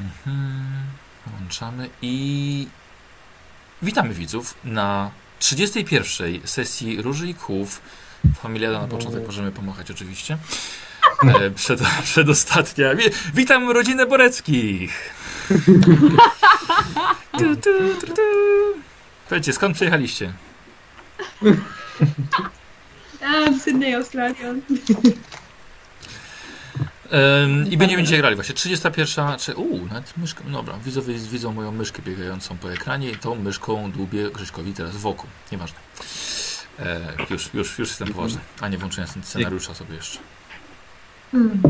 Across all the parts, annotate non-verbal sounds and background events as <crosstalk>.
Mhm. Włączamy i witamy widzów na 31. sesji Róży i Kłów. Familiada na początek możemy pomachać oczywiście. E, przed, <laughs> przedostatnia. Wi- Witam rodzinę Boreckich. <laughs> Tu, tu, tu, tu. Powiedzcie, skąd przyjechaliście? A, w Sydney, Australia. <laughs> Ym, I będziemy dzisiaj grali właśnie 31. Czy, uu, nawet myszkę. no Dobra, widzowie widzą moją myszkę biegającą po ekranie i tą myszką dłubię Grześkowi teraz wokół. Nieważne. E, już, już, już jestem poważny. A nie włączyłem scenariusza sobie jeszcze. Hmm.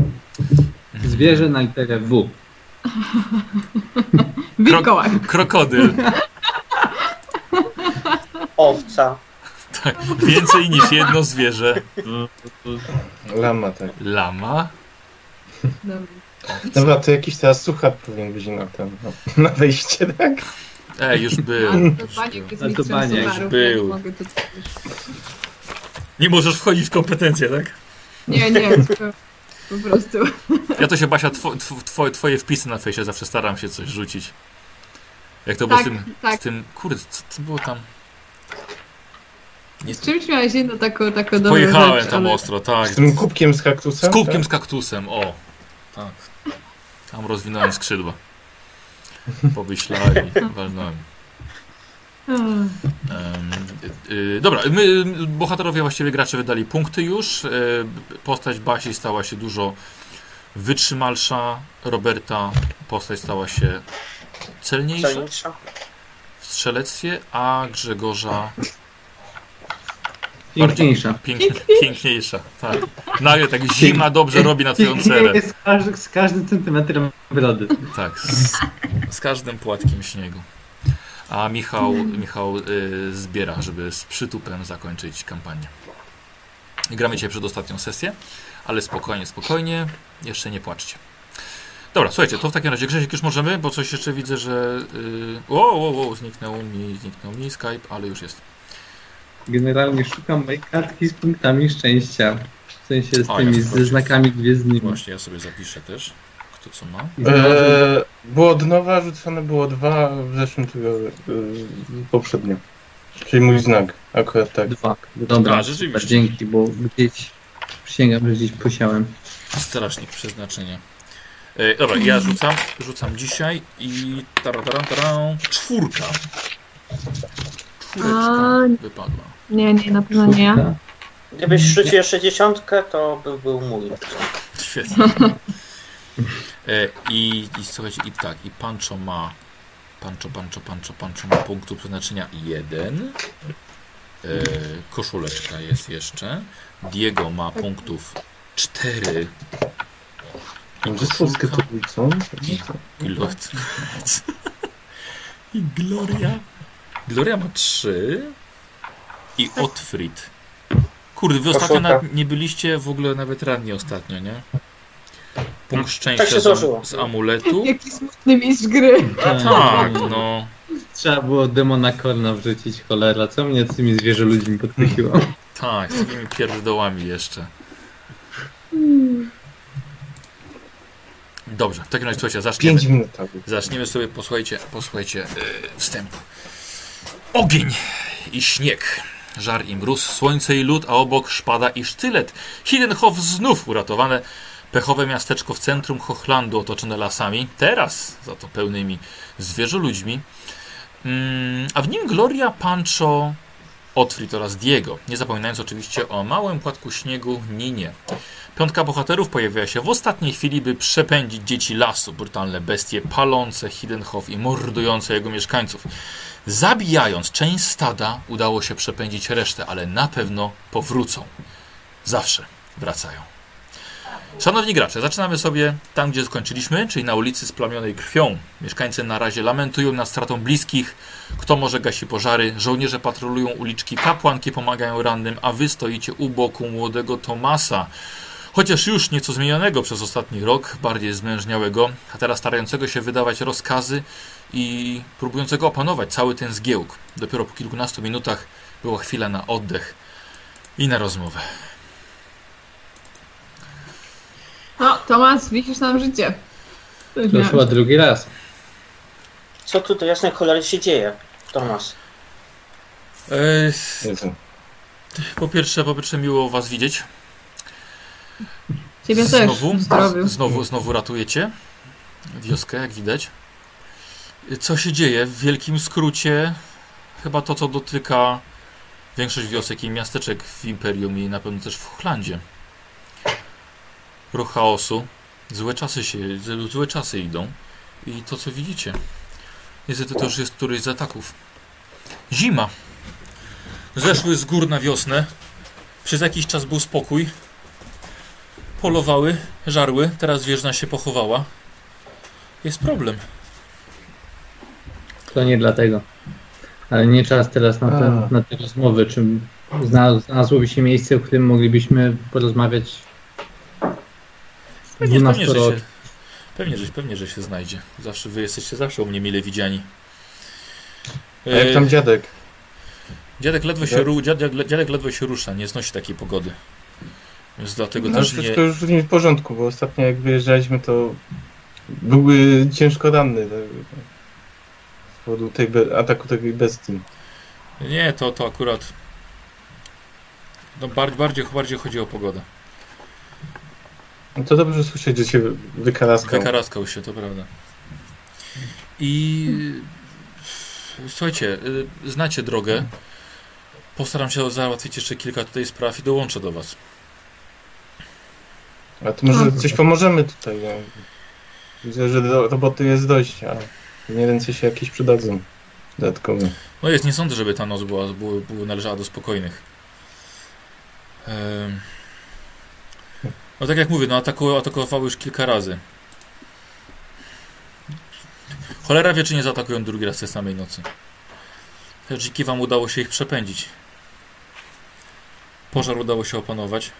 Zwierzę na literę W. <laughs> Wilkołak. Krokodyl. Owca. Tak, więcej niż jedno zwierzę. Lama, tak. Lama. Dobra. Dobra, to jakiś teraz suchar powinien być na ten, no, <laughs> na wejście, tak? E, już był. A, to Baniek sucharów, był. Nie możesz wchodzić w kompetencje, tak? Nie, nie, po prostu. Ja to się Basia, two, tw, twoje, twoje wpisy na fejsie zawsze staram się coś rzucić. Jak to było Tak, z tym, tak. z tym. Kurde, co, co było tam? Nie, Z czymś miałeś jedno taką, taką dobrą Pojechałem rzecz, tam ale... ostro, tak. Z tym kubkiem z kaktusem? Z kubkiem tak? z kaktusem, o. Tak. Tam rozwinąłem skrzydła. Pomyślałem i <laughs> walnąłem. Hmm. Y, y, dobra, my, bohaterowie, właściwie gracze wydali punkty już. Y, postać Basi stała się dużo wytrzymalsza. Roberta postać stała się celniejsza w strzelectwie, a Grzegorza <laughs> Piękniejsza. pięknie, piękniejsza. Tak. Nagle tak zima dobrze robi na twoją cerę. Z, każdy, z każdym centymetrem brody. Tak, z, z każdym płatkiem śniegu. A Michał, Michał y, zbiera, żeby z przytupem zakończyć kampanię. Gramy dzisiaj przedostatnią sesję, ale spokojnie, spokojnie, jeszcze nie płaczcie. Dobra, słuchajcie, to w takim razie Grzesiek już możemy, bo coś jeszcze widzę, że... Yy, o, o, o, zniknął mi, zniknął mi Skype, ale już jest. Generalnie szukam mojej kartki z punktami szczęścia. W sensie z A, tymi, ja ze znakami gwiezdnymi. Właśnie, ja sobie zapiszę też, kto co ma. Eee, było od nowa, rzucone było dwa w zeszłym tygodniu, eee, poprzednio. Czyli mój znak, akurat tak. Dwa. Dobra, A, rzeczywiście. dzięki, bo gdzieś przysięgam, że gdzieś posiałem. Strażnik przeznaczenia. E, dobra, ja rzucam, rzucam dzisiaj i tara, tara, tara, czwórka. Czwóreczka A. wypadła. Nie, nie, na pewno nie. Gdybyś rzucił jeszcze dziesiątkę, to by był mój. Świetnie. <laughs> E, i, I słuchajcie, i tak, i Pancho ma Pancho, Pancho, Pancho, Pancho ma punktu przeznaczenia jeden. E, koszuleczka jest jeszcze. Diego ma punktów cztery. Co? Glo- I Gloria. <laughs> Gloria ma trzy. I Otfrid. Kurde, wy ostatnio nawet nie byliście w ogóle nawet ranni ostatnio, nie? Punkt szczęścia Tak się z, z amuletu. <laughs> Jaki smutny mistrz gry. Tak, no. Trzeba było demona Korna wrzucić, cholera. Co mnie tymi zwierzę ludźmi podkusiło? Tak, z takimi pierdołami jeszcze. Dobrze, w takim razie słuchajcie, zaczniemy. Pięć minut. tak. Zaczniemy sobie, posłuchajcie, posłuchajcie yy, wstępu. Ogień i śnieg, żar i mróz, słońce i lód, a obok szpada i sztylet. Hidenhof znów uratowane. Pechowe miasteczko w centrum Hochlandu otoczone lasami, teraz za to pełnymi zwierzoludźmi. Mm, a w nim Gloria, Pancho, Otfrid oraz Diego. Nie zapominając oczywiście o małym płatku śniegu Ninie. Piątka bohaterów pojawia się w ostatniej chwili, by przepędzić dzieci lasu, brutalne bestie palące Hidenhof i mordujące jego mieszkańców. Zabijając część stada, udało się przepędzić resztę, ale na pewno powrócą. Zawsze wracają. Szanowni gracze, zaczynamy sobie tam, gdzie skończyliśmy, czyli na ulicy splamionej krwią. Mieszkańcy na razie lamentują nad stratą bliskich. Kto może gasi pożary? Żołnierze patrolują uliczki, kapłanki pomagają rannym, a wy stoicie u boku młodego Tomasa. Chociaż już nieco zmienionego przez ostatni rok, bardziej zmężniałego, a teraz starającego się wydawać rozkazy i próbującego opanować cały ten zgiełk. Dopiero po kilkunastu minutach była chwila na oddech i na rozmowę. No, Tomas, wisisz nam życie. To już chyba drugi raz. Co tu do jasnej cholery się dzieje, Tomas? E, Jezu. po pierwsze, po pierwsze miło was widzieć. Ciebie Znowu, też. Zdrowiu. znowu, znowu ratujecie wioskę, jak widać. Co się dzieje? W wielkim skrócie, chyba to, co dotyka większość wiosek i miasteczek w Imperium i na pewno też w Hochlandzie. Ruch chaosu. Złe czasy się, złe czasy idą. I to, co widzicie. Niestety to już jest któryś z ataków. Zima. Zeszły z gór na wiosnę. Przez jakiś czas był spokój. Polowały, żarły. Teraz wieżna się pochowała. Jest problem. To nie dlatego. Ale nie czas teraz na te, na te rozmowy. Czy znalazł- znalazłoby się miejsce, w którym moglibyśmy porozmawiać Pewnie, pewnie, że 12 się, pewnie, że, pewnie, że się znajdzie. Zawsze wy jesteście zawsze u mnie mile widziani. A jak E, tam dziadek? dziadek, ledwo się, ru, dziadek, dziadek ledwo się rusza, nie znosi takiej pogody. Więc dlatego No, też nie... wszystko już nie w porządku, bo ostatnio jak wyjeżdżaliśmy, to byłby ciężko ranny tak, z powodu tej ataku tej bestii. Nie, to, to akurat... No, bar, bardziej, bardziej chodzi o pogodę. No to dobrze słyszeć, że się wykaraskał. Wykaraskał się, to prawda. I słuchajcie, y, znacie drogę. Postaram się załatwić jeszcze kilka tutaj spraw i dołączę do Was. A to może Mhm. coś pomożemy tutaj. No. Widzę, że do, roboty jest dość, a nie ręce się jakieś przydadzą dodatkowo. No jest, nie sądzę, żeby ta noc była, była, była należała do spokojnych. Em, No tak jak mówię, no atakowały, atakowały już kilka razy. Cholera wie, czy nie zaatakują drugi raz tej samej nocy. Dziki wam udało się ich przepędzić. Pożar udało się opanować.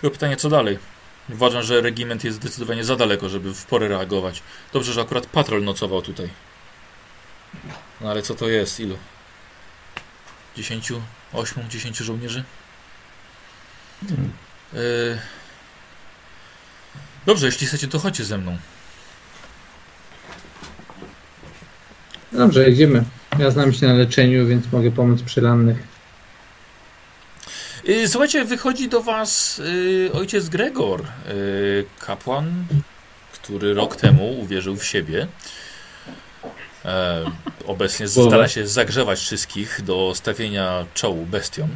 Tylko pytanie, co dalej? Uważam, że regiment jest zdecydowanie za daleko, żeby w porę reagować. Dobrze, że akurat patrol nocował tutaj. No ale co to jest? Ilu? 10, 8, 10 żołnierzy? Yy... Dobrze, jeśli chcecie, to chodźcie ze mną. Dobrze, idziemy. Ja znam się na leczeniu, więc mogę pomóc przy rannych. Yy, słuchajcie, wychodzi do was yy, ojciec Gregor, yy, kapłan, który rok temu uwierzył w siebie. E, obecnie stara się zagrzewać wszystkich do stawienia czołu bestiom.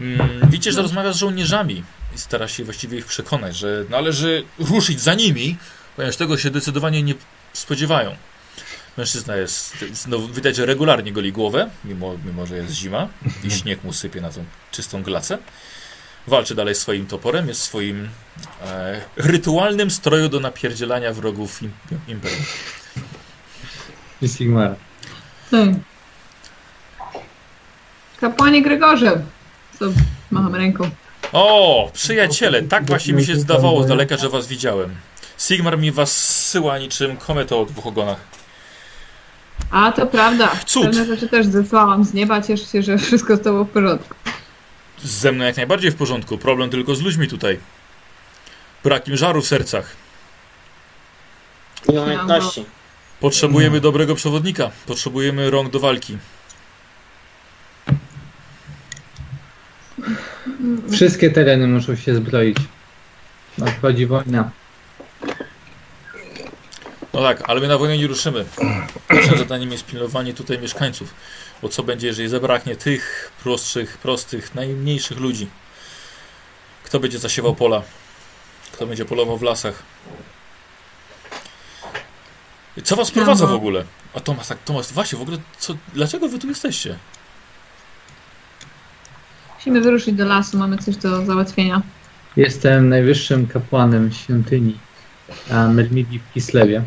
Mm, widzicie, że rozmawia z żołnierzami i stara się właściwie ich przekonać, że należy ruszyć za nimi, ponieważ tego się zdecydowanie nie spodziewają. Mężczyzna jest, no, widać, że regularnie goli głowę, mimo, mimo że jest zima i śnieg mu sypie na tą czystą glacę. Walczy dalej swoim toporem, jest w swoim e, rytualnym stroju do napierdzielania wrogów im, imperium. I Sigmara. Tak. Kapłanie Gregorze. Co? Macham ręką. O, przyjaciele, tak właśnie mi się zdawało z daleka, że was widziałem. Sigmar mi was zsyła niczym kometa o dwóch ogonach. A, to prawda. Cud. Pewne rzeczy też zesłałam z nieba. Cieszę się, że wszystko z tobą w porządku. Ze mną jak najbardziej w porządku. Problem tylko z ludźmi tutaj. Brak im żaru w sercach. I umiejętności. Potrzebujemy dobrego przewodnika. Potrzebujemy rąk do walki. Wszystkie tereny muszą się zbroić. Nadchodzi wojna. No tak, ale my na wojnę nie ruszymy. Naszym zadaniem jest pilnowanie tutaj mieszkańców. Bo co będzie, jeżeli zabraknie tych prostszych, prostych, najmniejszych ludzi? Kto będzie zasiewał pola? Kto będzie polował w lasach? Co was prowadza w ogóle? A Tomasz, tak, Tomasz, właśnie, w ogóle, co, dlaczego wy tu jesteście? Musimy wyruszyć do lasu. Mamy coś do załatwienia. Jestem najwyższym kapłanem świątyni a Mermidi w Kislewie.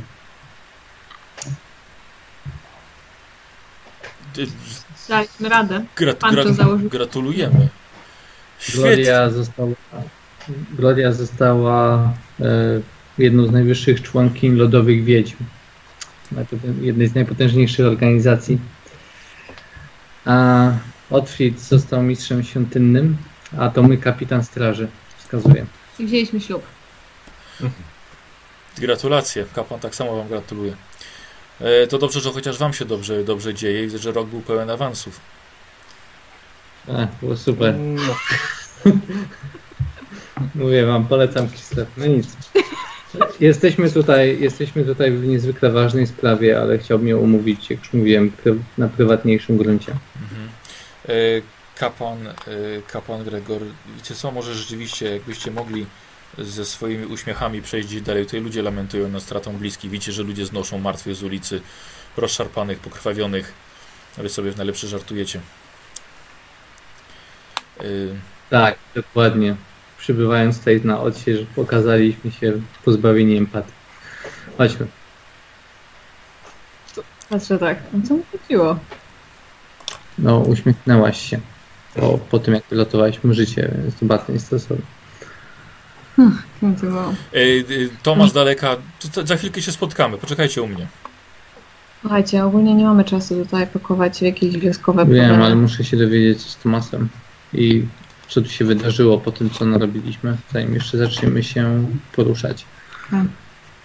Daliśmy radę. Grat, Pan to założył. gratulujemy. Świetnie. Gloria została, Gloria została e, jedną z najwyższych członkiń lodowych wiedźm. Jednej z najpotężniejszych organizacji. A Otfrid został mistrzem świątynnym, a to mój kapitan straży wskazuje. I wzięliśmy ślub. Gratulacje. Kapłan tak samo wam gratuluje. E, to dobrze, że chociaż wam się dobrze, dobrze dzieje. Widzę, że rok był pełen awansów. A, było super. No, <laughs> Mówię wam, polecam Kislev. No nic. Jesteśmy tutaj, jesteśmy tutaj w niezwykle ważnej sprawie, ale chciałbym ją omówić, jak już mówiłem, pry- na prywatniejszym gruncie. Mhm. E, kapłan, e, kapłan Gregor, wiecie co, może rzeczywiście jakbyście mogli ze swoimi uśmiechami przejść dalej. Tutaj ludzie lamentują nad stratą bliskich. Widzicie, że ludzie znoszą martwych z ulicy, rozszarpanych, pokrwawionych. A wy sobie w najlepsze żartujecie. E, Tak, dokładnie. Przybywając tutaj na odsiecz, pokazaliśmy się pozbawieni empatii. Chodźmy. Patrzę tak, o co mu chodziło? No, uśmiechnęłaś się. Po, po tym, jak wylatowaliśmy życie, więc to bardzo niestosowne. Kim to było? e, e, Tomasz daleka, za chwilkę się spotkamy. Poczekajcie u mnie. Słuchajcie, ogólnie nie mamy czasu tutaj pakować w jakieś wioskowe Wiem, problemy. ale muszę się dowiedzieć z Tomasem i co tu się wydarzyło po tym, co narobiliśmy, zanim jeszcze zaczniemy się poruszać Tak.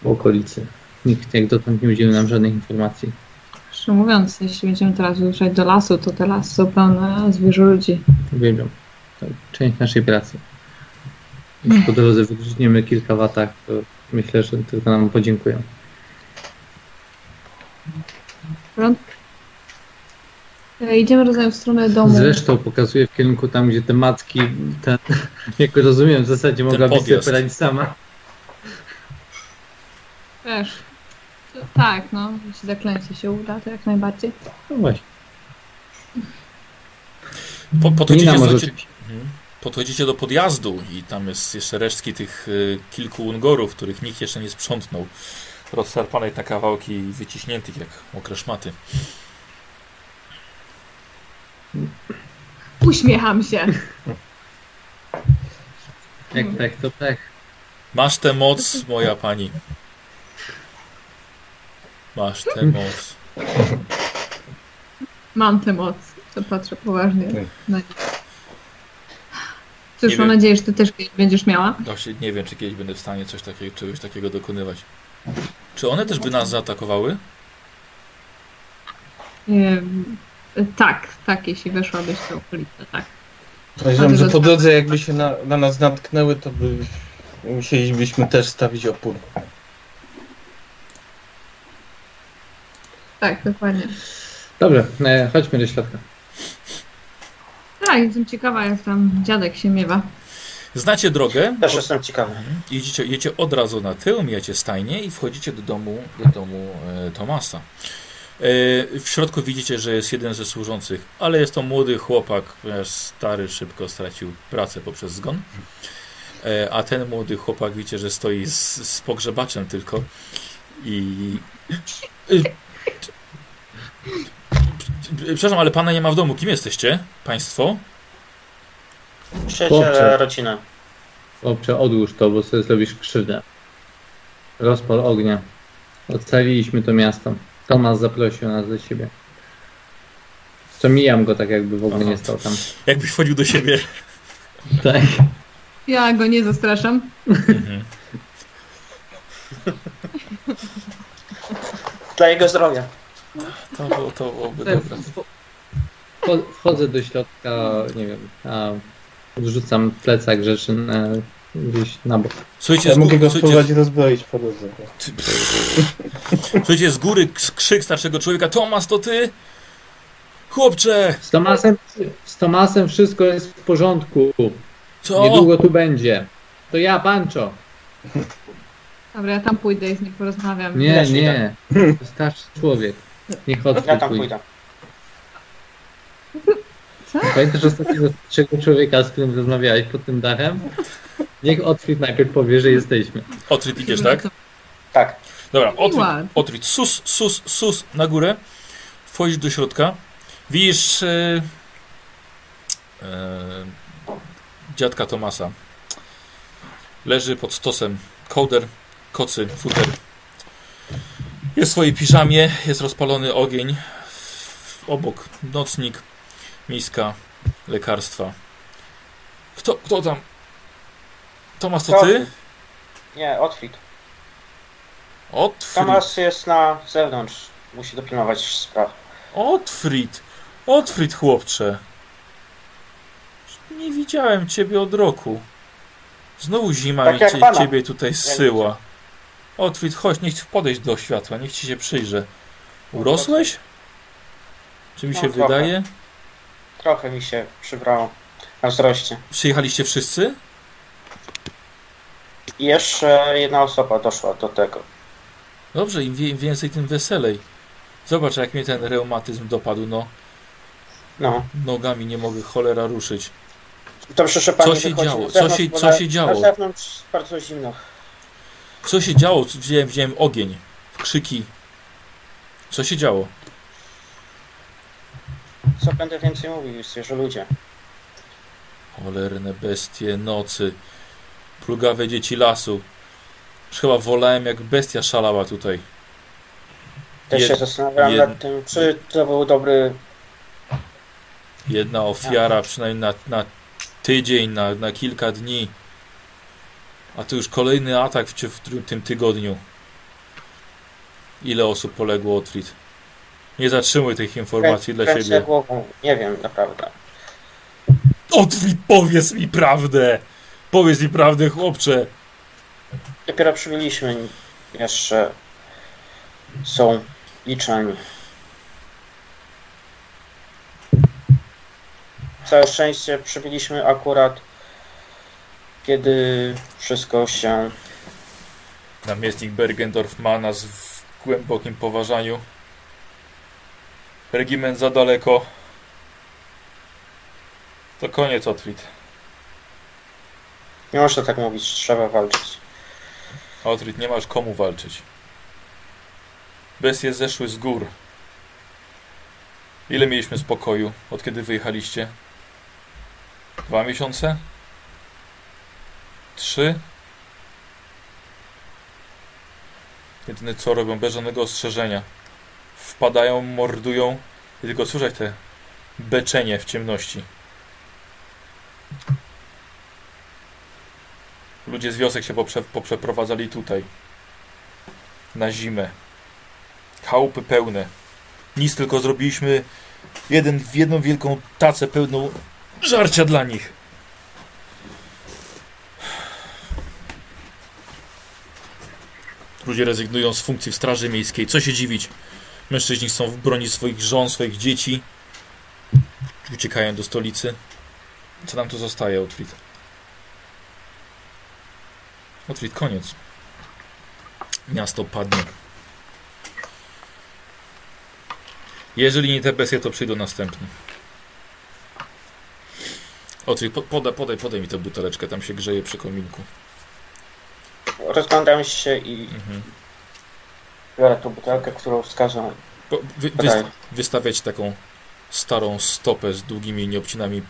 po okolicy. Nikt jak dotąd nie udzielił nam żadnych informacji. Szczerze mówiąc, jeśli będziemy teraz ruszać do lasu, to te lasy są pełne zwierzę ludzi. Uwielbiam. To część naszej pracy. Po drodze wygrzniemy kilka watach, to myślę, że tylko nam podziękują. Prąd? E, Idziemy rozumiem w stronę domu. Zresztą pokazuję w kierunku tam, gdzie te matki, ten, <laughs> jak rozumiem, w zasadzie mogłabyś sobie podjazd. poradzić sama. Wiesz, to, tak, no, jeśli zaklęcie się uda, to jak najbardziej. No właśnie. Po, podchodzicie, Nina może Mhm. Podchodzicie do podjazdu i tam jest jeszcze resztki tych y, kilku ungorów, których nikt jeszcze nie sprzątnął. Rozszarpanych na kawałki i wyciśniętych jak mokre szmaty. Uśmiecham się. Jak pech, to pech. Masz tę moc, moja pani. Masz tę moc. Mam tę moc. To patrzę poważnie Tak. na nich. Cóż, Nie mam wiem. nadzieję, że ty też kiedyś będziesz miała. Właśnie nie wiem, czy kiedyś będę w stanie coś takiego, czegoś takiego dokonywać. Czy one też by nas zaatakowały? Ym, tak, tak, jeśli weszłabyś w tę okolicę, tak. Podejrzewam, że po drodze jakby się na, na nas natknęły, to by musielibyśmy też stawić opór. Tak, dokładnie. Dobrze, e, chodźmy do środka. Tak, jestem ciekawa, jak tam dziadek się miewa. Znacie drogę? Też jestem ciekawy. Jedziecie, jedziecie od razu na tył, mijacie stajnię i wchodzicie do domu, do domu e, Tomasa. E, w środku widzicie, że jest jeden ze służących, ale jest to młody chłopak, ponieważ stary szybko stracił pracę poprzez zgon. E, a ten młody chłopak widzicie, że stoi z, z pogrzebaczem tylko i... Przepraszam, ale pana nie ma w domu. Kim jesteście? Państwo? Przyjaciele rodziny. Chłopcze, odłóż to, bo sobie zrobisz krzywdę. Rozpal ognia. Ocaliliśmy to miasto. Tomas zaprosił nas do siebie. Co mijam go tak jakby w ogóle Aha. nie stał tam. Jakbyś wchodził do siebie. Tak. Ja go nie zastraszam. Mhm. Dla jego zdrowia. To, było- to byłoby Tak, dobre. wcho- Wchodzę do środka, nie wiem, a wrzucam plecak rzeczy na, gdzieś na bok. Słuchajcie, Ja z, mogę gó- go spróbować rozbroić po drodze. <laughs> słuchajcie, z góry krzyk starszego człowieka. Tomas, to ty? Chłopcze! Z Tomasem, z Tomasem wszystko jest w porządku. Co? Niedługo tu będzie. To ja, Pancho. Dobra, ja tam pójdę i z nim porozmawiam. Nie, nie. To starszy człowiek. Niech Ja odkrył tam pójdę. Pamiętasz ostatniego starszego człowieka, z którym rozmawiałeś pod tym dachem? Niech Otwit najpierw powie, że jesteśmy. Otryt idziesz, tak? Tak. Dobra. Otryt, sus, sus, sus na górę. Wchodzisz do środka. Widzisz e, e, dziadka Tomasa. Leży pod stosem kołder, kocy, futer. Jest w swojej piżamie, jest rozpalony ogień. Obok nocnik, miska, lekarstwa. Kto, kto tam? Tomas, to ty? Nie, Otwit. Otfrid, Tomas jest na zewnątrz. Musi dopilnować spraw. Otfrid, Otfrid chłopcze. Nie widziałem ciebie od roku. Znowu zima Tak mi cie, ciebie tutaj zsyła. Otfrid, chodź, niech podejść do światła, niech ci się przyjrzę. Urosłeś? Czy mi No, się trochę. wydaje? Trochę mi się przybrało na wzroście. Przyjechaliście wszyscy? I jeszcze jedna osoba doszła do tego. Dobrze, im, więcej, tym weselej. Zobacz, jak mnie ten reumatyzm dopadł, no. No. Nogami nie mogę cholera ruszyć. To proszę pani Co się działo? Co zewnątrz, się- co się działo? Na zewnątrz bardzo zimno. Co się działo? Widziałem, widziałem ogień, krzyki. Co się działo? Co będę więcej mówił, że ludzie. Cholerne bestie nocy. Plugawe dzieci lasu. Już chyba wolałem, jak bestia szalała tutaj. Też Jed- się zastanawiam jed- nad tym, czy to był dobry... Jedna ofiara przynajmniej na, na tydzień, na, na kilka dni. A tu już kolejny atak w, w tym tygodniu. Ile osób poległo od? Nie zatrzymuj tych informacji dla siebie. głową. Nie wiem, naprawdę. Otwit, powiedz mi prawdę! Powiedz mi prawdę, chłopcze! Dopiero przybyliśmy. Jeszcze są liczeni. Całe szczęście przybyliśmy akurat kiedy wszystko się Namiestnik Bergendorf ma nas w głębokim poważaniu. Regiment za daleko. To koniec, Otwit. nie można tak mówić, trzeba walczyć. Otwit, nie masz komu walczyć. Bestie zeszły z gór. Ile mieliśmy spokoju, od kiedy wyjechaliście? Dwa miesiące? Trzy? Jedyne co robią, bez żadnego ostrzeżenia. Wpadają, mordują i tylko słyszeć te beczenie w ciemności. Ludzie z wiosek się poprze, poprzeprowadzali tutaj. Na zimę. Chałupy pełne. Nic tylko zrobiliśmy jeden jedną wielką tacę pełną żarcia dla nich. Ludzie rezygnują z funkcji w Straży Miejskiej. Co się dziwić? Mężczyźni chcą bronić swoich żon, swoich dzieci. Uciekają do stolicy. Co nam tu zostaje, Outfit? Outfit, koniec. Miasto padnie. Jeżeli nie te bestie, to przyjdą następni. Outfit, po- podaj, podaj, podaj mi tę buteleczkę, tam się grzeje przy kominku. Rozglądam się i Mhm. biorę tą butelkę, którą wskażę. Wy, wyst- wystawiać taką starą stopę z długimi,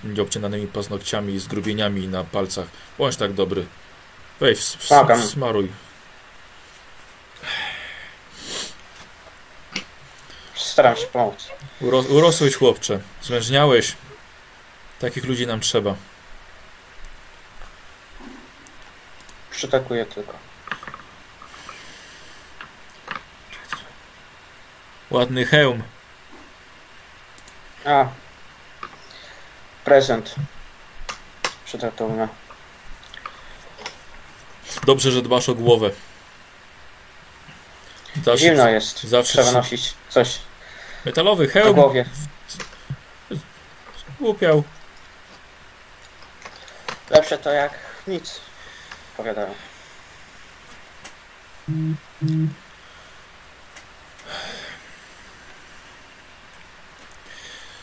nieobcinanymi paznokciami i zgrubieniami na palcach. Bądź tak dobry. Weź, ws- smaruj. Staram się pomóc. Uro, urosłeś, chłopcze. Zmężniałeś. Takich ludzi nam trzeba. Przytakuję tylko. Ładny hełm. A. Prezent. Przytakuję. Dobrze, że dbasz o głowę. Zawsze- Zimno jest. zawsze Trzeba nosić coś Metalowy hełm. głowie. Głupiał. Lepsze to jak nic. Powiadają.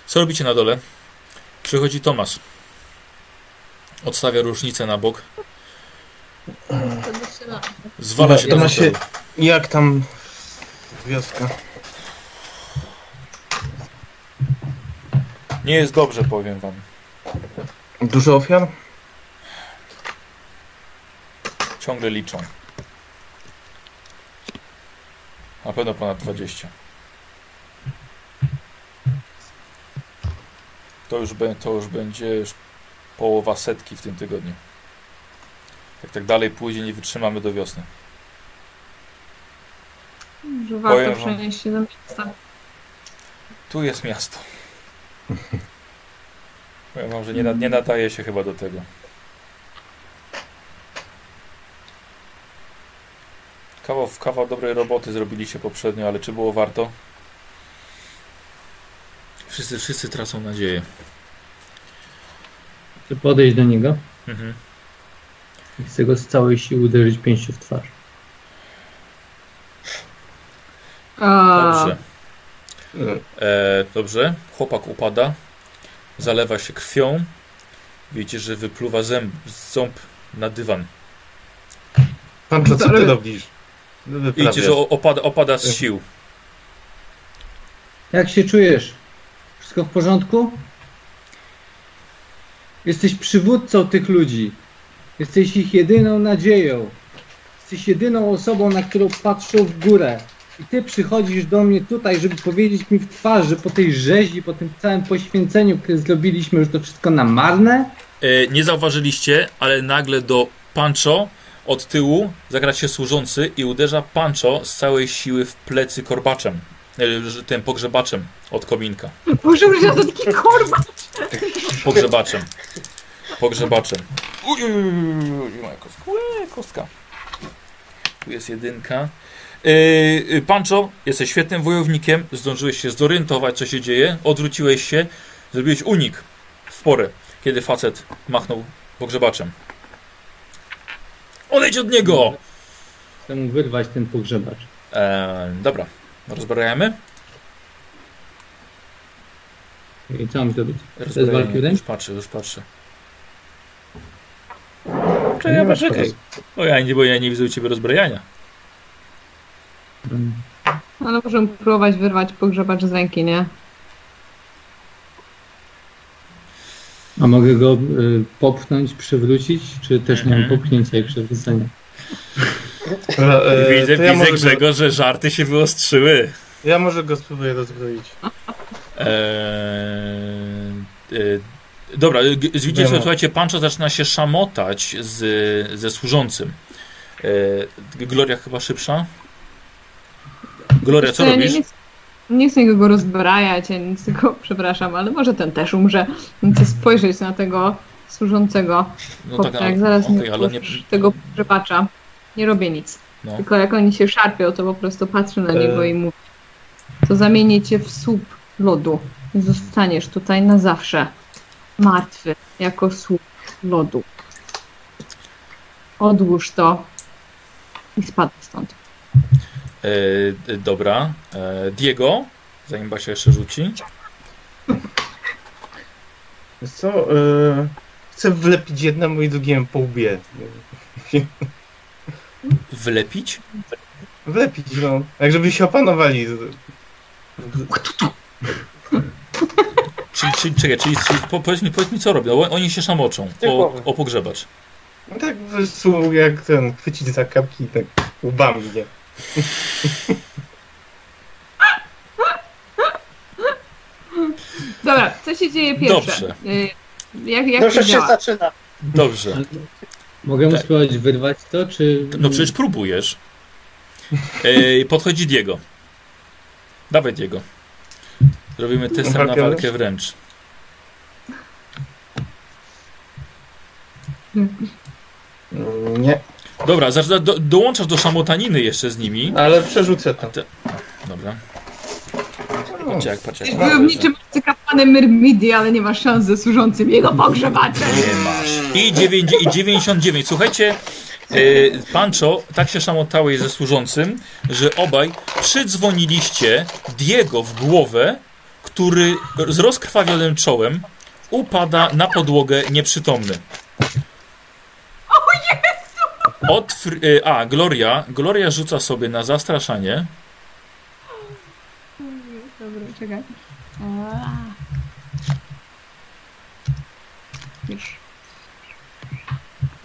Co robicie na dole? Przychodzi Tomasz. Odstawia różnicę na bok. Zwala się do Tomasie, fotelu. jak tam wioska? Nie jest dobrze, powiem wam. Dużo ofiar? Ciągle liczą. Na pewno ponad 20. To już, be, to już będzie już połowa setki w tym tygodniu. Jak tak dalej pójdzie, nie wytrzymamy do wiosny. Że Powiem warto wam. przenieść się do miasta. Tu jest miasto. <laughs> Powiem wam, że nie, nie nadaje się chyba do tego. Kawał, kawał dobrej roboty zrobiliście poprzednio, ale czy było warto? Wszyscy, wszyscy tracą nadzieję. Chcę podejść do niego Mhm. i chcę go z całej siły uderzyć pięścią w twarz. Dobrze. E, dobrze. Chłopak upada. Zalewa się krwią. Widzicie, że wypluwa zęb, ząb na dywan. Pancho, co ty Widzicie, że opada, opada z sił. Jak się czujesz? Wszystko w porządku? Jesteś przywódcą tych ludzi. Jesteś ich jedyną nadzieją. Jesteś jedyną osobą, na którą patrzą w górę. I ty przychodzisz do mnie tutaj, żeby powiedzieć mi w twarz, że po tej rzezi, po tym całym poświęceniu, które zrobiliśmy, już to wszystko na marne? E, nie zauważyliście, ale nagle do Pancho od tyłu zagra się służący i uderza Pancho z całej siły w plecy korbaczem. E, tym pogrzebaczem od kominka. Boże, że to taki korba! Pogrzebaczem. Pogrzebaczem. Uj, uj, uj, uj, uj, moja kostka. Ue, kostka. Tu jest jedynka. Yy, Pancho, jesteś świetnym wojownikiem. Zdążyłeś się zorientować, co się dzieje. Odwróciłeś się. Zrobiłeś unik w porę, kiedy facet machnął pogrzebaczem. Odejdź od niego! Chcę mu wyrwać ten pogrzebacz. Eee, dobra, rozbrajamy. I co mam zrobić? Rozbrajamy. Już patrzę, już patrzę. Czekaj, masz poczekaj. O ja nie, bo ja nie widzę u ciebie rozbrajania. Mm. Ale możemy próbować wyrwać pogrzebacz z ręki, nie? A mogę go y, popchnąć, przywrócić, czy też nie mam Mhm. popchnięcia i przewrócenia? Dobra, e, <laughs> widzę, ja widzę Grzegorz, że żarty się wyostrzyły. Ja może go spróbuję rozbroić. Eee, e, dobra, widzicie, słuchajcie, Pancho zaczyna się szamotać z, ze służącym. E, Gloria chyba szybsza? Gloria, co robisz? Nie, chcę- nie chcę go rozbrajać, ja nic tylko, przepraszam, ale może ten też umrze. Chcę spojrzeć na tego służącego No chłopca, ale- jak zaraz okej, mi ale nie, tego pogrzebacza. Nie robię nic. no. Tylko jak oni się szarpią, to po prostu patrzę na E. niego i mówię, to zamienię cię w słup lodu. Zostaniesz tutaj na zawsze. Martwy, jako słup lodu. Odłóż to i spadł stąd. E, dobra. E, Diego, zanim Basia jeszcze rzuci. Wiesz co? E, chcę wlepić jednemu i drugiemu po łbie. Wlepić? Wlepić, no. Jak żeby się opanowali. Czyli, czyli, czekaj, czyli, czyli po, powiedz, mi, powiedz mi, co robią. Oni się szamoczą o, o pogrzebacz. No tak po jak ten, chwycić za kapki i tak łbami, nie? Dobra, co się dzieje pierwsze? Dobrze. Y, Jak, jak już się zaczyna. Dobrze. Mogę mu Tak. spróbować wyrwać to, czy... No przecież próbujesz. E, podchodzi Diego. Dawaj Diego. Zrobimy testem na Walkę wręcz. Nie, Dobra, zaczyna- do, dołączasz do szamotaniny jeszcze z nimi. ale przerzucę to. Dobra. Patrzcie jak, patrzcie jak. Wojowniczym arcykapłanem Myrmidii, ale nie masz szans ze służącym jego pogrzebaczem. Nie masz. I, dziewięć, I 99. Słuchajcie, e, Pancho tak się szamotałeś ze służącym, że obaj przydzwoniliście Diego w głowę, który z rozkrwawionym czołem upada na podłogę nieprzytomny. Otwr e, a, Gloria. Gloria rzuca sobie na zastraszanie. Dobra, czekaj. Już.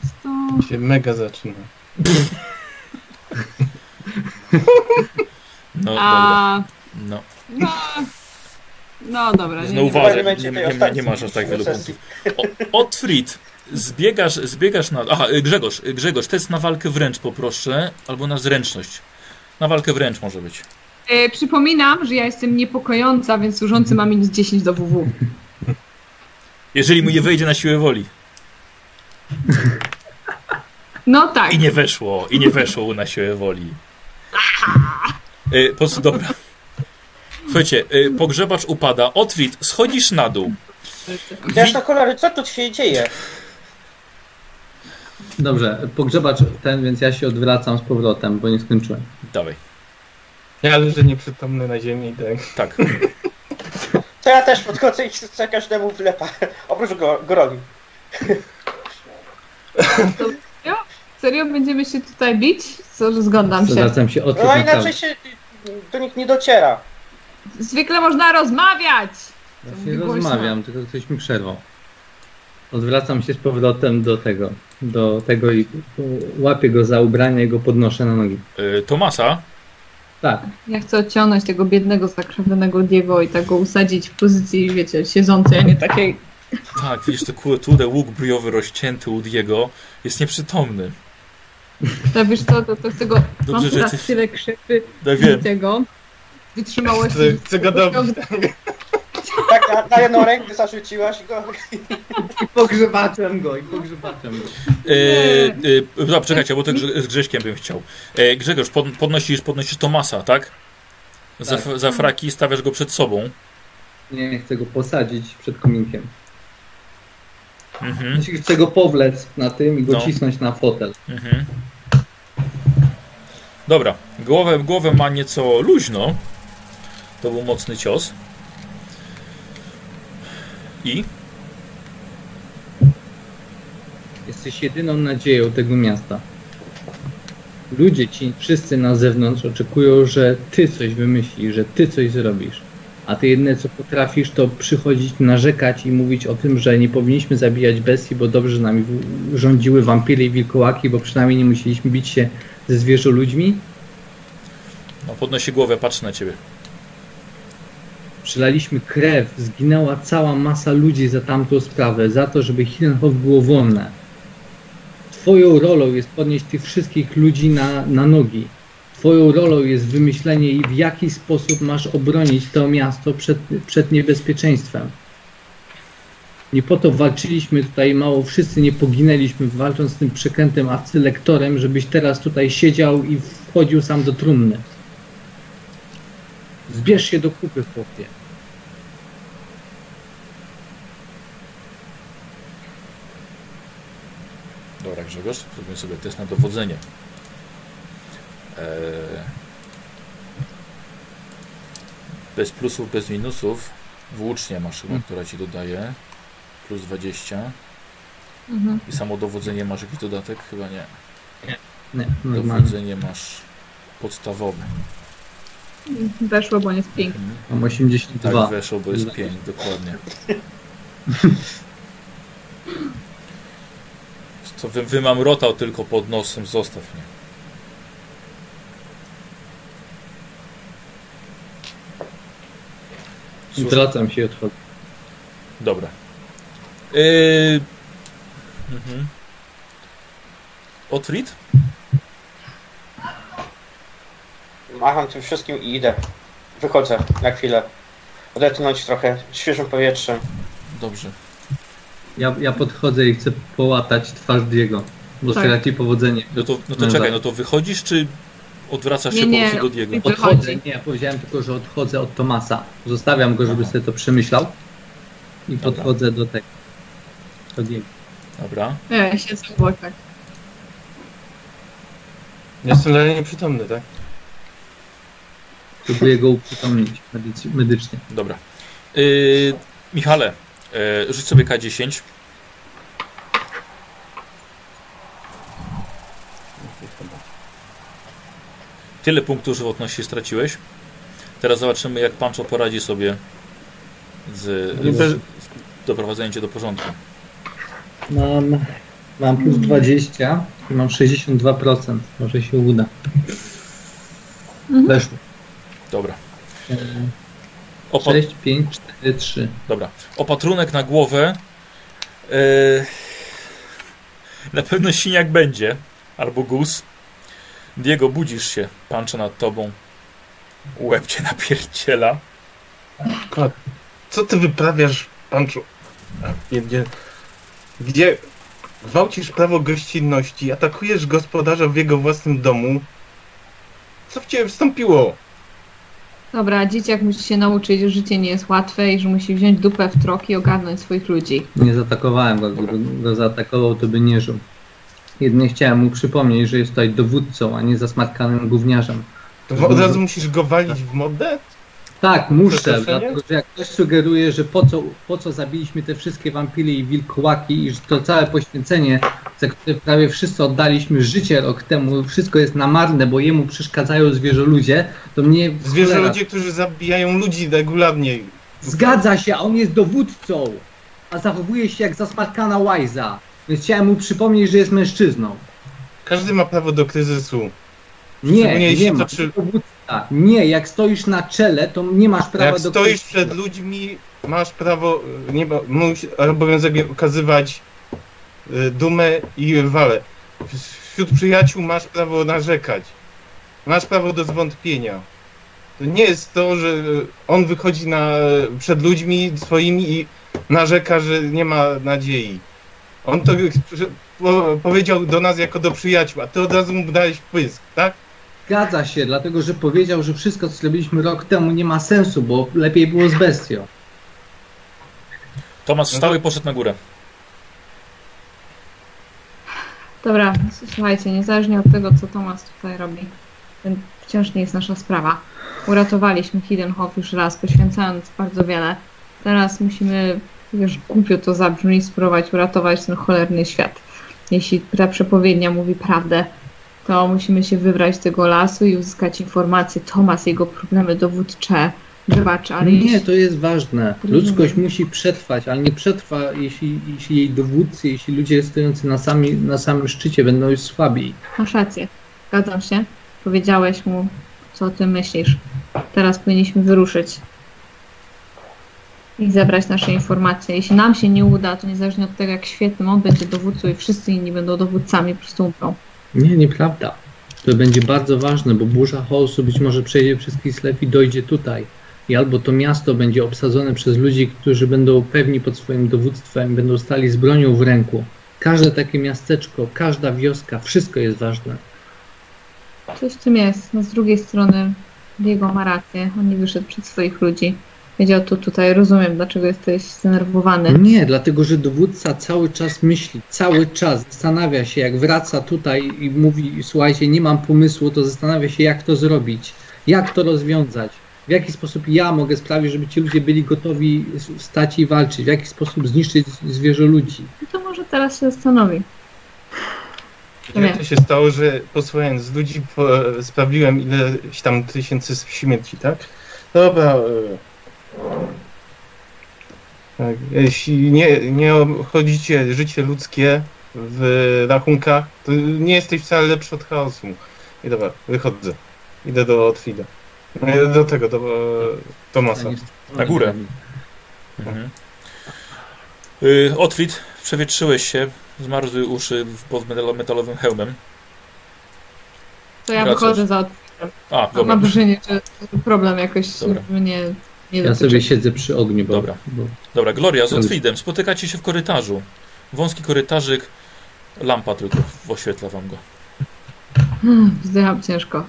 Sto... Się mega zaczyna. No dobra. A, No. no, no dobra. nie- No nie- uważaj, nie, nie nie, nie, masz aż tak wielu punktów. O- Otfrid, zbiegasz, zbiegasz na... Aha, y, Grzegorz, y, Grzegorz, test na walkę wręcz poproszę, albo na zręczność. Na walkę wręcz może być. E, przypominam, że ja jestem niepokojąca, więc służący ma minus 10 do WW. Jeżeli mu nie wejdzie na siłę woli. No tak. I nie weszło, i nie weszło na siłę woli. Y, po prostu, dobra. Słuchajcie, y, pogrzebacz upada. Otwit, schodzisz na dół. Jasne kolory, co tu się dzieje? Dobrze, pogrzebacz ten, więc ja się odwracam z powrotem, bo nie skończyłem. Dawaj. Ja leżę nieprzytomny na ziemi i tak. Tak. <laughs> To ja też podchodzę i chcę każdemu wlepa. <laughs> Oprócz go. Serio? Serio będziemy się tutaj bić? Co, zgadzam się. Zwracam się No odwrót a na inaczej się do nikt nie dociera. Zwykle można rozmawiać! Mówi głośno. rozmawiam, tylko ktoś mi przerwał. Odwracam się z powrotem do tego, do tego i łapię go za ubranie i go podnoszę na nogi. Y, Tomasa, Tak, Ja chcę odciągnąć tego biednego, zakrzywionego Diego i tak go usadzić w pozycji, wiecie, siedzącej, a nie takiej. tak, widzisz, to kurde, łuk bryjowy rozcięty u Diego jest nieprzytomny. To wiesz co, to, to chcę go... Dobrze, mam że teraz jesteś- tyle krzepy wiem. tego. Wytrzymałości. Chcę, go. <laughs> Tak, na, na jedną rękę zarzuciłaś go. i pogrzebaczem go, i pogrzebaczem go. E, e, dobra, czekajcie, bo to grze, z Grześkiem bym chciał. E, Grzegorz, pod, podnosisz, podnosisz Tomasa, tak? Za, Tak. za fraki stawiasz go przed sobą. Nie, chcę go posadzić przed kominkiem. Mhm, Znaczy, Chcę go powlec na tym i go No. cisnąć na fotel. mhm. Dobra, głowę, głowę ma nieco luźno. To był mocny cios. I? Jesteś jedyną nadzieją tego miasta. Ludzie ci wszyscy na zewnątrz oczekują, że ty coś wymyślisz, że ty coś zrobisz. A ty jedyne co potrafisz to przychodzić, narzekać i mówić o tym, że nie powinniśmy zabijać bestii, bo dobrze nami rządziły wampiry i wilkołaki, bo przynajmniej nie musieliśmy bić się ze zwierzę ludźmi. No, podnosi głowę, patrzy na ciebie. Przelaliśmy krew, zginęła cała masa ludzi za tamtą sprawę, za to, żeby Hillenhof było wolne. Twoją rolą jest podnieść tych wszystkich ludzi na, na nogi. Twoją rolą jest wymyślenie, w jaki sposób masz obronić to miasto przed, przed niebezpieczeństwem. Nie po to walczyliśmy tutaj mało, wszyscy nie poginęliśmy walcząc z tym przekrętym arcylektorem, żebyś teraz tutaj siedział i wchodził sam do trumny. Zbierz się do kupy, chłopie. Dobra, Grzegorz, zrobimy sobie test na dowodzenie. Eee, bez plusów, bez minusów. Włócznie masz chyba, która ci dodaje. Plus 20. Mhm. I samo dowodzenie masz jakiś dodatek? Chyba nie. Nie, normalnie. Dowodzenie masz podstawowe. Weszło, bo nie jest piękne. Mhm. Mam 82. Tak weszło, bo jest 5, dokładnie. <laughs> Co wy, wymamrotał tylko pod nosem, zostaw mnie. Słuchaj, Zwracam się i odchodzę. dobra. Yy... Mhm. Otwit? Macham tym wszystkim i idę. Wychodzę na chwilę. Odetchnąć trochę świeżym powietrzem. Dobrze. Ja, ja podchodzę i chcę połatać twarz Diego, bo Tak. straci powodzenie. No to, no to czekaj, tak. no to wychodzisz, czy odwracasz Nie, się nie, po prostu do Diego? Odchodzę, nie, ja powiedziałem tylko, że odchodzę od Tomasa. Zostawiam go, żeby sobie to przemyślał i Dobra. podchodzę do tego. Do Diego. Dobra. Nie, siedzę obok, tak. Jestem dalej nieprzytomny, tak? Próbuję go uprzytomnić medycznie. Dobra. Yy, Michale, yy, rzuć sobie K10. Tyle punktów żywotności straciłeś. Teraz zobaczymy, jak Pancho poradzi sobie z, z, bez- z doprowadzeniem cię do porządku. Mam, mam plus 20 i mam 62%. Może się uda. Mhm. Weszło. Dobra. Opa 6, 5, 4, 3. dobra. Opatrunek na głowę. Yy, na pewno siniak będzie. Albo guz. Diego, budzisz się. Pancho nad tobą. Łeb cię napierdziela. Co ty wyprawiasz, Panczu? Pierdzie- Gdzie gwałcisz prawo gościnności, atakujesz gospodarza w jego własnym domu? Co w ciebie wstąpiło? Dobra, dzieciak musi się nauczyć, że życie nie jest łatwe i że musi wziąć dupę w trok i ogarnąć swoich ludzi. Nie zaatakowałem go, gdybym go zaatakował, to by nie żył. Jedynie chciałem mu przypomnieć, że jest tutaj dowódcą, a nie zasmarkanym gówniarzem. To od razu musisz go walić w mordę? Tak, muszę, dlatego że jak ktoś sugeruje, że po co, po co zabiliśmy te wszystkie wampiry i wilkołaki i że to całe poświęcenie, za które prawie wszyscy oddaliśmy życie rok temu, wszystko jest na marne, bo jemu przeszkadzają zwierzoludzie, to mnie... Zwierzę cholera- ludzie, którzy zabijają ludzi regularnie. Zgadza się, a on jest dowódcą, a zachowuje się jak zasmarkana łajza. Więc chciałem mu przypomnieć, że jest mężczyzną. Każdy ma prawo do kryzysu. Nie, nie to ma. Nie, jak stoisz na czele, to nie masz prawa Jak do stoisz przed ludźmi, masz prawo, nie, ma- musisz obowiązek okazywać y, dumę i walę. Wśród przyjaciół masz prawo narzekać. Masz prawo do zwątpienia. To nie jest to, że on wychodzi na, przed ludźmi swoimi i narzeka, że nie ma nadziei. On to po, powiedział do nas jako do przyjaciół, a ty od razu mu dałeś pysk, tak? Zgadza się, dlatego że powiedział, że wszystko, co zrobiliśmy rok temu, nie ma sensu, bo lepiej było z bestią. Tomasz wstał i poszedł na górę. Dobra, słuchajcie, niezależnie od tego, co Tomas tutaj robi, to wciąż nie jest nasza sprawa. Uratowaliśmy Hiddenhof już raz, poświęcając bardzo wiele. Teraz musimy, wiesz, głupio to zabrzmi, spróbować uratować ten cholerny świat. Jeśli ta przepowiednia mówi prawdę, to musimy się wybrać z tego lasu i uzyskać informacje. Tomas, jego problemy dowódcze. Wybacz, ale Nie, jeśli- to jest ważne. Ludzkość musi przetrwać, ale nie przetrwa, jeśli, jeśli jej dowódcy, jeśli ludzie stojący na, sami, na samym szczycie będą już słabi. Masz rację. Zgadzam się. Powiedziałeś mu, co o tym myślisz. Teraz powinniśmy wyruszyć i zebrać nasze informacje. Jeśli nam się nie uda, to niezależnie od tego, jak świetnym on będzie dowódcą i wszyscy inni będą dowódcami, po prostu umrą. Nie, nieprawda. To będzie bardzo ważne, bo burza chaosu być może przejdzie przez Kislev i dojdzie tutaj. I albo to miasto będzie obsadzone przez ludzi, którzy będą pewni pod swoim dowództwem, będą stali z bronią w ręku. Każde takie miasteczko, każda wioska, wszystko jest ważne. Coś w tym jest. No z drugiej strony Diego ma rację. On nie wyszedł przed swoich ludzi. Wiedział to tutaj. Rozumiem, dlaczego jesteś zdenerwowany. Nie, dlatego że dowódca cały czas myśli, cały czas zastanawia się, jak wraca tutaj i mówi, słuchajcie, nie mam pomysłu, to zastanawia się, jak to zrobić, jak to rozwiązać, w jaki sposób ja mogę sprawić, żeby ci ludzie byli gotowi stać i walczyć, w jaki sposób zniszczyć zwierzę ludzi. No to może teraz się zastanowi. Jak to się stało, że posłuchając ludzi po, sprawiłem ileś tam tysięcy śmierci, tak? Dobra. Tak, jeśli nie, nie obchodzicie życie ludzkie w rachunkach, to nie jesteś wcale lepszy od chaosu. I dobra, wychodzę. Idę do Otwida. No, Do tego, do e, Tomasa. Na górę. Mhm. Y, Otwit, przewietrzyłeś się, zmarzły uszy w- pod metal- metalowym hełmem. To ja Wracasz. wychodzę za... A, Mam dobra, wrażenie, że problem jakoś Dobra. mnie nie Ja sobie siedzę przy ogniu, bo, Dobra. bo dobra. Gloria z Otwidem, spotykacie się w korytarzu. Wąski korytarzyk, lampa tylko w- oświetla wam go. Hmm, Wzdycham ciężko.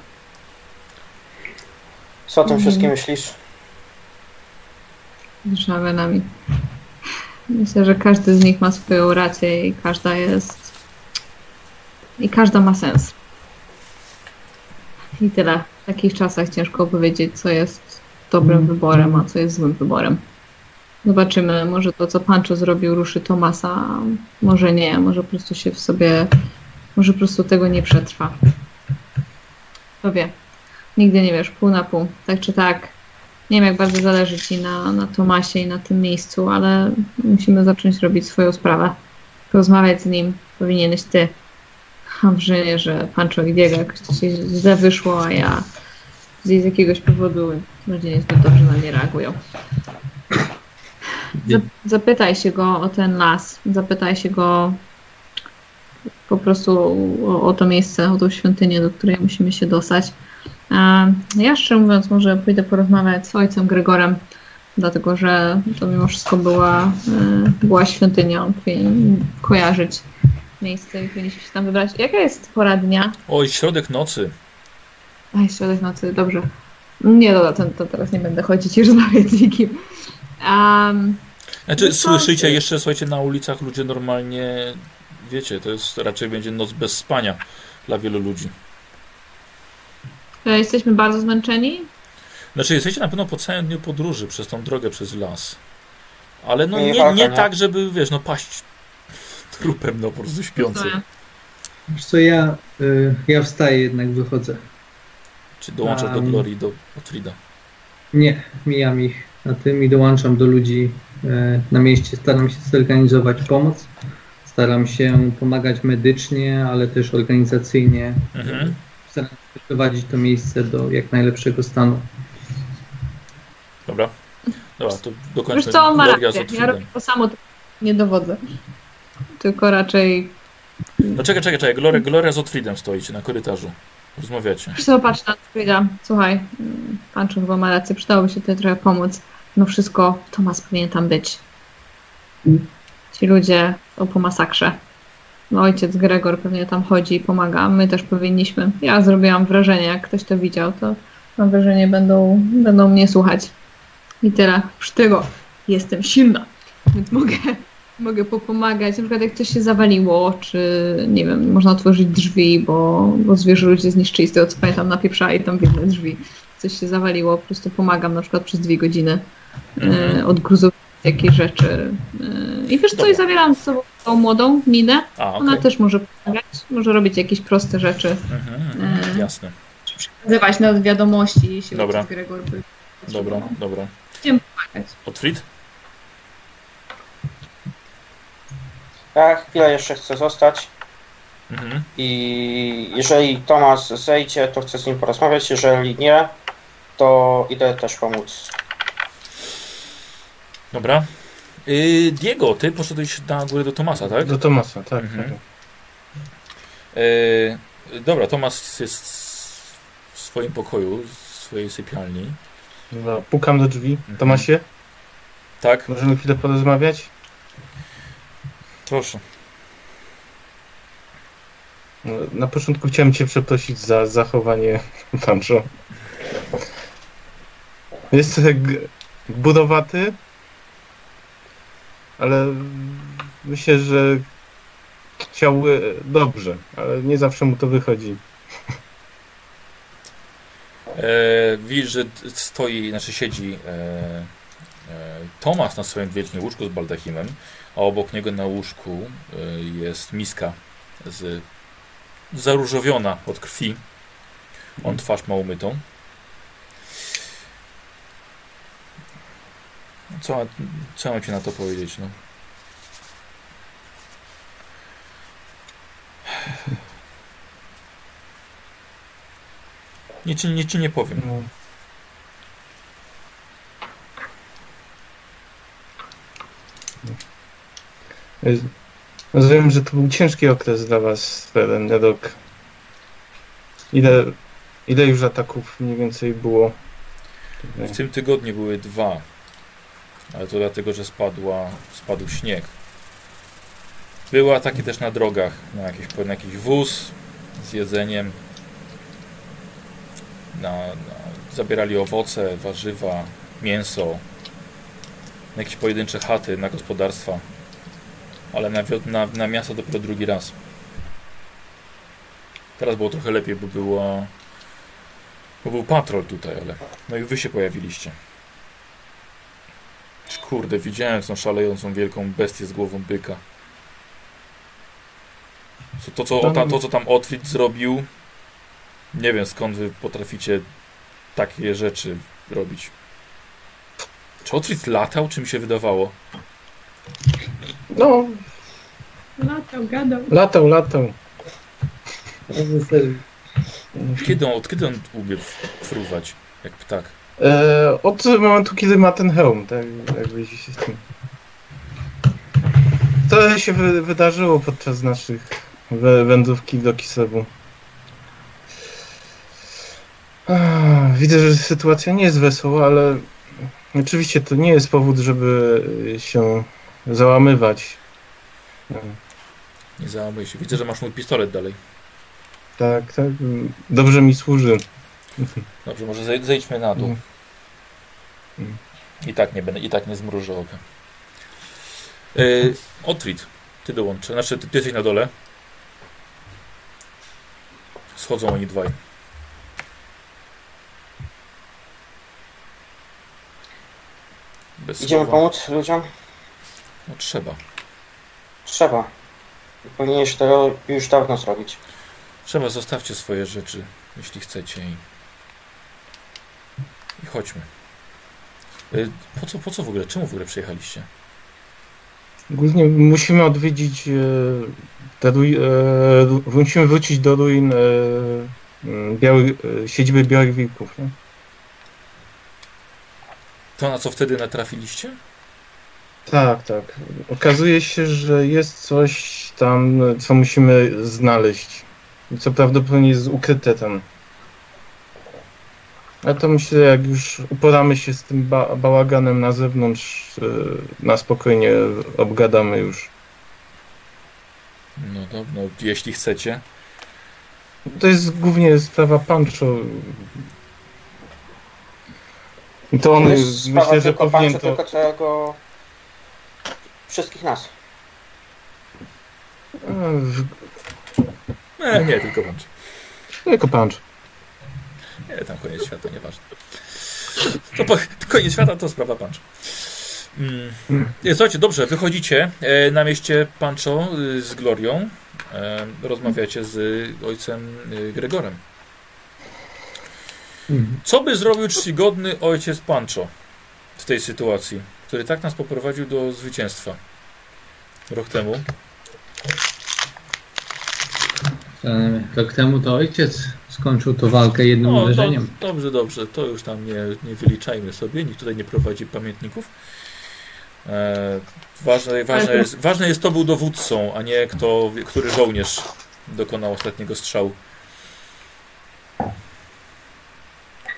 Co o tym Mhm. wszystkim myślisz? Drzemę nami. Myślę, że każdy z nich ma swoją rację i każda jest. I każda ma sens. I tyle. W takich czasach ciężko powiedzieć, co jest dobrym wyborem, a co jest złym wyborem. Zobaczymy, może to, co Pancho zrobił, ruszy Tomasa, może nie, może po prostu się w sobie, może po prostu tego nie przetrwa. Kto wie. Nigdy nie wiesz, pół na pół, tak czy tak. Nie wiem, jak bardzo zależy Ci na, na Tomasie i na tym miejscu, ale musimy zacząć robić swoją sprawę. Porozmawiać z nim powinieneś Ty. Mam wrażenie, że Pancho i Diego jakoś to się źle wyszło, a ja z jakiegoś powodu ludzie niezbyt dobrze na nie reagują. Zap- Zapytaj się go o ten las. Zapytaj się go, po prostu o, o to miejsce, o tą świątynię, do której musimy się dostać. A ja szczerze mówiąc, może pójdę porozmawiać z ojcem Gregorem, dlatego że to mimo wszystko była, e, była świątynia, on powinien kojarzyć miejsce i powinniśmy się tam wybrać. Jaka jest pora dnia? Oj, środek nocy. Aj, środek nocy, dobrze. Nie, dobra, to, to teraz nie będę chodzić i <laughs> rozmawiać z nikim. Um, Znaczy, No to- słyszycie jeszcze, słuchajcie, na ulicach ludzie normalnie, wiecie, to jest raczej będzie noc bez spania dla wielu ludzi. e, jesteśmy bardzo zmęczeni. Znaczy, jesteście na pewno po całym dniu podróży przez tą drogę przez las. Ale no Nie, nie, tak, żeby, wiesz, no paść trupem, no po prostu śpiący. Wiesz co, ja, y, ja wstaję, jednak wychodzę. Czy dołączasz do. Glorii, do Otfrida. Nie, mijam ich na tym i dołączam do ludzi e, na mieście. Staram się zorganizować pomoc. Staram się pomagać medycznie, ale też organizacyjnie. Mhm. Staram się doprowadzić to miejsce do jak najlepszego stanu. Dobra. Dobra, to Wiesz dokończmy co, on ma rację. Ja robię to samo, nie dowodzę. Tylko raczej... No czekaj, czekaj, czekaj. Gloria, Gloria z Otfridem stoicie na korytarzu. Rozmawiacie. Patrz na Frida. Słuchaj, Panczu chyba ma rację, przydałoby się tutaj trochę pomóc. No wszystko, Tomas powinien tam być. Ci ludzie są po masakrze. No ojciec Gregor pewnie tam chodzi i pomaga. My też powinniśmy. Ja zrobiłam wrażenie, jak ktoś to widział, to mam wrażenie, będą, będą mnie słuchać. I tyle. Przy tego jestem silna, więc mogę, mogę popomagać. Na przykład jak coś się zawaliło, czy nie wiem, można otworzyć drzwi, bo, bo zwierzę ludzie zniszczyli, z tego co pamiętam, napieprzali tam w jedne drzwi. Coś się zawaliło, po prostu pomagam na przykład przez dwie godziny Mhm. e, odgruzować jakieś rzeczy. E, I wiesz co, Dobra. i zabieram z sobą tą młodą Ninę. A, Ona okej. też może pomagać, może robić jakieś proste rzeczy. Mhm, mhm, E. jasne. Przekazywać nawet wiadomości, jeśli Dobra. Gregor by Dobra, dobra. pomagać. Otfrid? Ja chwilę jeszcze chcę zostać Mhm. i jeżeli Tomas zejdzie, to chcę z nim porozmawiać, jeżeli nie, to idę też pomóc. Dobra. Y, Diego, ty poszedłeś na górę do Tomasa, tak? Do Tomasa, tak. Mhm. tak. Y, dobra, Tomas jest w swoim pokoju, w swojej sypialni. Dobra, pukam do drzwi. Mhm. Tomasie, Tak? możemy chwilę porozmawiać? Proszę. No, Na początku chciałem Cię przeprosić za zachowanie <laughs> Pancho. Jest trochę budowaty, ale myślę, że chciał dobrze, ale nie zawsze mu to wychodzi. <laughs> E, widzisz, że stoi, znaczy siedzi e, e, Tomas na swoim wielkim łóżku z baldachimem, a obok niego na łóżku e, jest miska z, zaróżowiona od krwi. On twarz ma umytą. Co, co mam ci na to powiedzieć? No? Nic, nic ci nie powiem. No. Jest- Rozumiem, że to był ciężki okres dla Was, ten rok. Ile, ile już ataków mniej więcej było? W tym tygodniu były dwa, ale to dlatego, że spadła, spadł śnieg. Były ataki też na drogach, na jakiś, na jakiś wóz z jedzeniem. Na, na, zabierali owoce, warzywa, mięso. Na jakieś pojedyncze chaty, na gospodarstwa. Ale na, na, na miasto dopiero drugi raz. Teraz było trochę lepiej, bo była bo był patrol tutaj, ale... No i wy się pojawiliście. Kurde, widziałem tą szalejącą wielką bestię z głową byka. To, co, ta, to, co tam Otwit zrobił, nie wiem skąd wy potraficie takie rzeczy robić. Czy Otwit latał, czy mi się wydawało? No, Latał, gadał. latał, latał. Kiedy on, od kiedy on umie fruwać, jak ptak? E, od momentu, kiedy ma ten hełm, tak jakbyś się z tym... To się wy, wydarzyło podczas naszych wędrówki do Kisewu. Ah, Widzę, że sytuacja nie jest wesoła, ale oczywiście to nie jest powód, żeby się załamywać. Nie załamuj się. Widzę, że masz mój pistolet dalej. Tak, tak. Dobrze mi służy. Dobrze, może zej- zejdźmy na dół. Mm. I tak nie będę, i tak nie zmrużę oka. Yy, Otwit, ty dołączę. Znaczy, ty, ty jesteś na dole. Schodzą oni dwaj. Bez Idziemy słowa. pomóc ludziom? No trzeba. Trzeba. Powinieneś to już dawno zrobić. Trzeba, zostawcie swoje rzeczy, jeśli chcecie i, i chodźmy. Y, Po co, po co w ogóle, czemu w ogóle przyjechaliście? Głównie musimy odwiedzić e, te ruin, e, musimy wrócić do ruin e, m, białych, e, siedziby Białych Wilków. Nie? To, na co wtedy natrafiliście? Tak, tak. Okazuje się, że jest coś tam, co musimy znaleźć. I co prawdopodobnie jest ukryte tam. A to myślę, jak już uporamy się z tym ba bałaganem na zewnątrz, e, na spokojnie obgadamy już. No, no, no jeśli chcecie. To jest głównie sprawa Pancho. I to on, jest myślę, że tylko powinien Pancho, to... tylko całego... Wszystkich nas. E, Nie, nie, tylko bądź. Jako Pancho. Nie, tam koniec świata, nieważne. To po, koniec świata to sprawa Pancho. Mm. Nie, Słuchajcie, dobrze, wychodzicie e, na mieście Pancho y, z Glorią. E, rozmawiacie z ojcem y, Gregorem. Mhm. Co by zrobił czcigodny ojciec Pancho w tej sytuacji, który tak nas poprowadził do zwycięstwa rok temu? E, Rok temu to ojciec skończył tą walkę jednym No, do, uderzeniem. dobrze, dobrze, to już tam nie, nie wyliczajmy sobie, nikt tutaj nie prowadzi pamiętników. E, ważne, ważne, to- jest, ważne jest, kto był dowódcą, a nie kto, który żołnierz dokonał ostatniego strzału.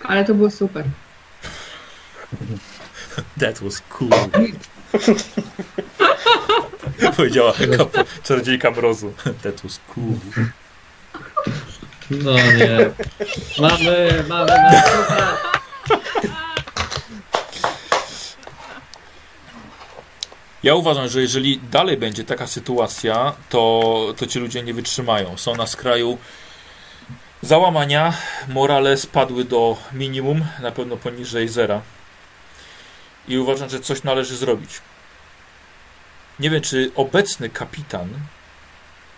Ale to było super. That was cool. <laughs> Powiedziała kapo, czarodziejka mrozu. That was cool. No nie. Mamy, mamy na Ja uważam, że jeżeli dalej będzie taka sytuacja, to, to ci ludzie nie wytrzymają. Są na skraju załamania, morale spadły do minimum, na pewno poniżej zera. I uważam, że coś należy zrobić. Nie wiem, czy obecny kapitan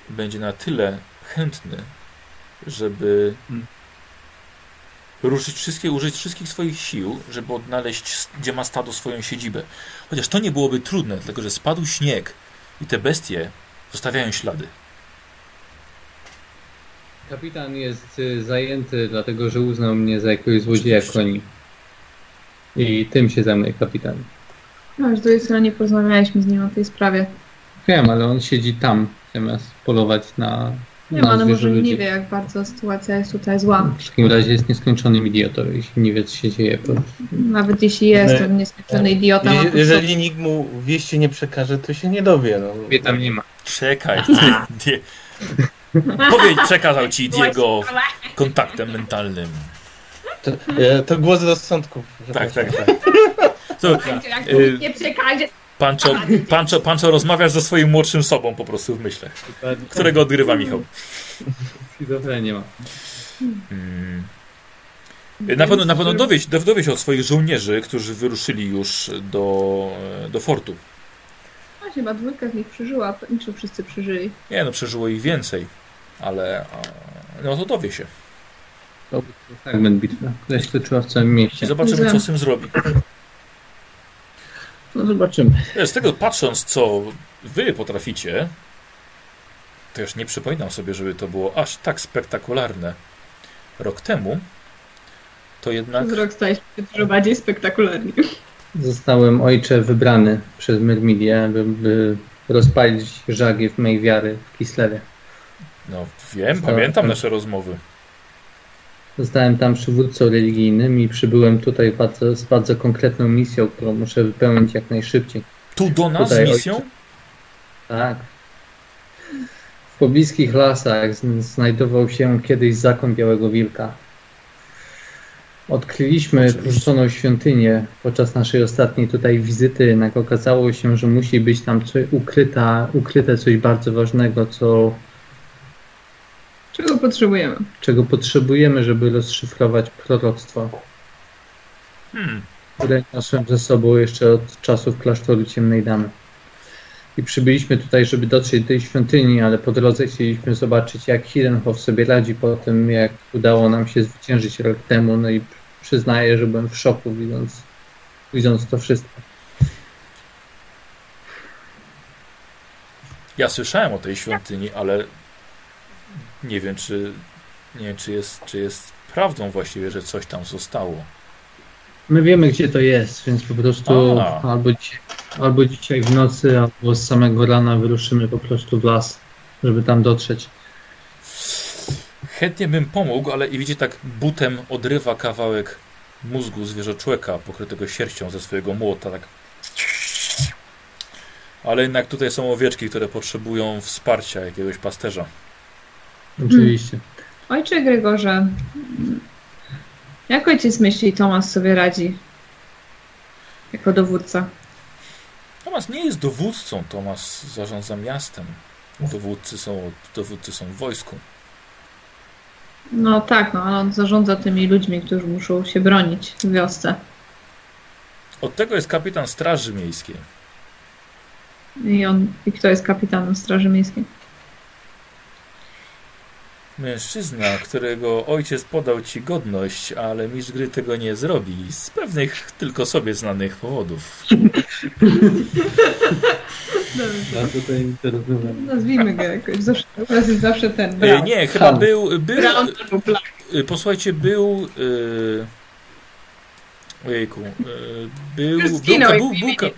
będzie na tyle chętny, żeby Hmm. ruszyć wszystkie, użyć wszystkich swoich sił, żeby odnaleźć, gdzie ma stado swoją siedzibę. Chociaż to nie byłoby trudne, dlatego że spadł śnieg i te bestie zostawiają ślady. Kapitan jest y, zajęty, dlatego że uznał mnie za jakiegoś złodzieja koni. I tym się zajmuje kapitan. No, z drugiej strony nie porozmawialiśmy z nim o tej sprawie. Wiem, ale on siedzi tam, zamiast polować na, Nie ale zwierzę może ludzi. nie wie, jak bardzo sytuacja jest tutaj zła. W takim razie jest nieskończonym idiotą, jeśli nie wie, co się dzieje. Nawet jeśli jest, to nieskończony idiota. ma Je, jeżeli nikt mu wieści nie przekaże, to się nie dowie. No. Wie tam nie ma. Czekaj. <laughs> Powiedz, przekazał ci Diego kontaktem mentalnym. To, e, to głos rozsądków. Tak, przepraszam. tak, tak. To, Y- nie przekaże, Pancho, Pancho, Pancho rozmawiasz ze swoim młodszym sobą po prostu w myślach, którego odgrywa Michał. Schizofrenię ma. Mm. Na pewno, na pewno dowie, dowie się od swoich żołnierzy, którzy wyruszyli już do, do fortu. A chyba dwójka z nich przeżyła, niż wszyscy przeżyli. Nie no, przeżyło ich więcej, ale no to dowie się. To był fragment bitwy, która się toczyła w całym I mieście. zobaczymy, co z tym zrobi. No zobaczymy. Z tego patrząc, co wy potraficie, to już nie przypominam sobie, żeby to było aż tak spektakularne. Rok temu to jednak Z rok staliśmy się dużo bardziej spektakularni. Zostałem ojcze wybrany przez Myrmidię, by, by rozpalić żagiew mej wiary w Kislewie. No wiem, Co? pamiętam nasze rozmowy. Zostałem tam przywódcą religijnym i przybyłem tutaj bardzo, z bardzo konkretną misją, którą muszę wypełnić jak najszybciej. Tu do nas Tutaj z misją? Tak. W pobliskich lasach znajdował się kiedyś zakon Białego Wilka. Odkryliśmy porzuconą świątynię podczas naszej ostatniej tutaj wizyty, jednak okazało się, że musi być tam ukryta, ukryte coś bardzo ważnego, co, Czego potrzebujemy? czego potrzebujemy, żeby rozszyfrować proroctwo, Hmm. które niosłem ze sobą jeszcze od czasów klasztoru Ciemnej Damy. I przybyliśmy tutaj, żeby dotrzeć do tej świątyni, ale po drodze chcieliśmy zobaczyć, jak Hirenhof sobie radzi po tym, jak udało nam się zwyciężyć rok temu. No i przyznaję, że byłem w szoku, widząc, widząc to wszystko. Ja słyszałem o tej świątyni, ale nie wiem, czy nie wiem, czy jest, czy jest prawdą właściwie, że coś tam zostało. My wiemy, gdzie to jest, więc po prostu A. albo, dzi- albo dzisiaj w nocy, albo z samego rana wyruszymy po prostu w las, żeby tam dotrzeć. Chętnie bym pomógł, ale i widzicie, tak butem odrywa kawałek mózgu zwierzoczłeka pokrytego sierścią ze swojego młota, tak. Ale jednak tutaj są owieczki, które potrzebują wsparcia jakiegoś pasterza. Oczywiście. Ojcze Gregorze, jak ojciec myśli, Tomasz sobie radzi jako dowódca? Tomas nie jest dowódcą, Tomas zarządza miastem. Dowódcy są, dowódcy są w wojsku. No tak, no ale on zarządza tymi ludźmi, którzy muszą się bronić w wiosce. Od tego jest kapitan Straży Miejskiej. I on, i kto jest kapitanem Straży Miejskiej? Mężczyzna, którego ojciec podał ci godność, ale mistrz gry tego nie zrobi z pewnych tylko sobie znanych powodów. Ja tutaj interesuję. Nazwijmy go jakoś. Zawsze, teraz jest zawsze ten. E, Brown. nie, chyba był. był Brown albo Black. e, posłuchajcie, był. E, ojejku. Był. Zginął, był, był, był,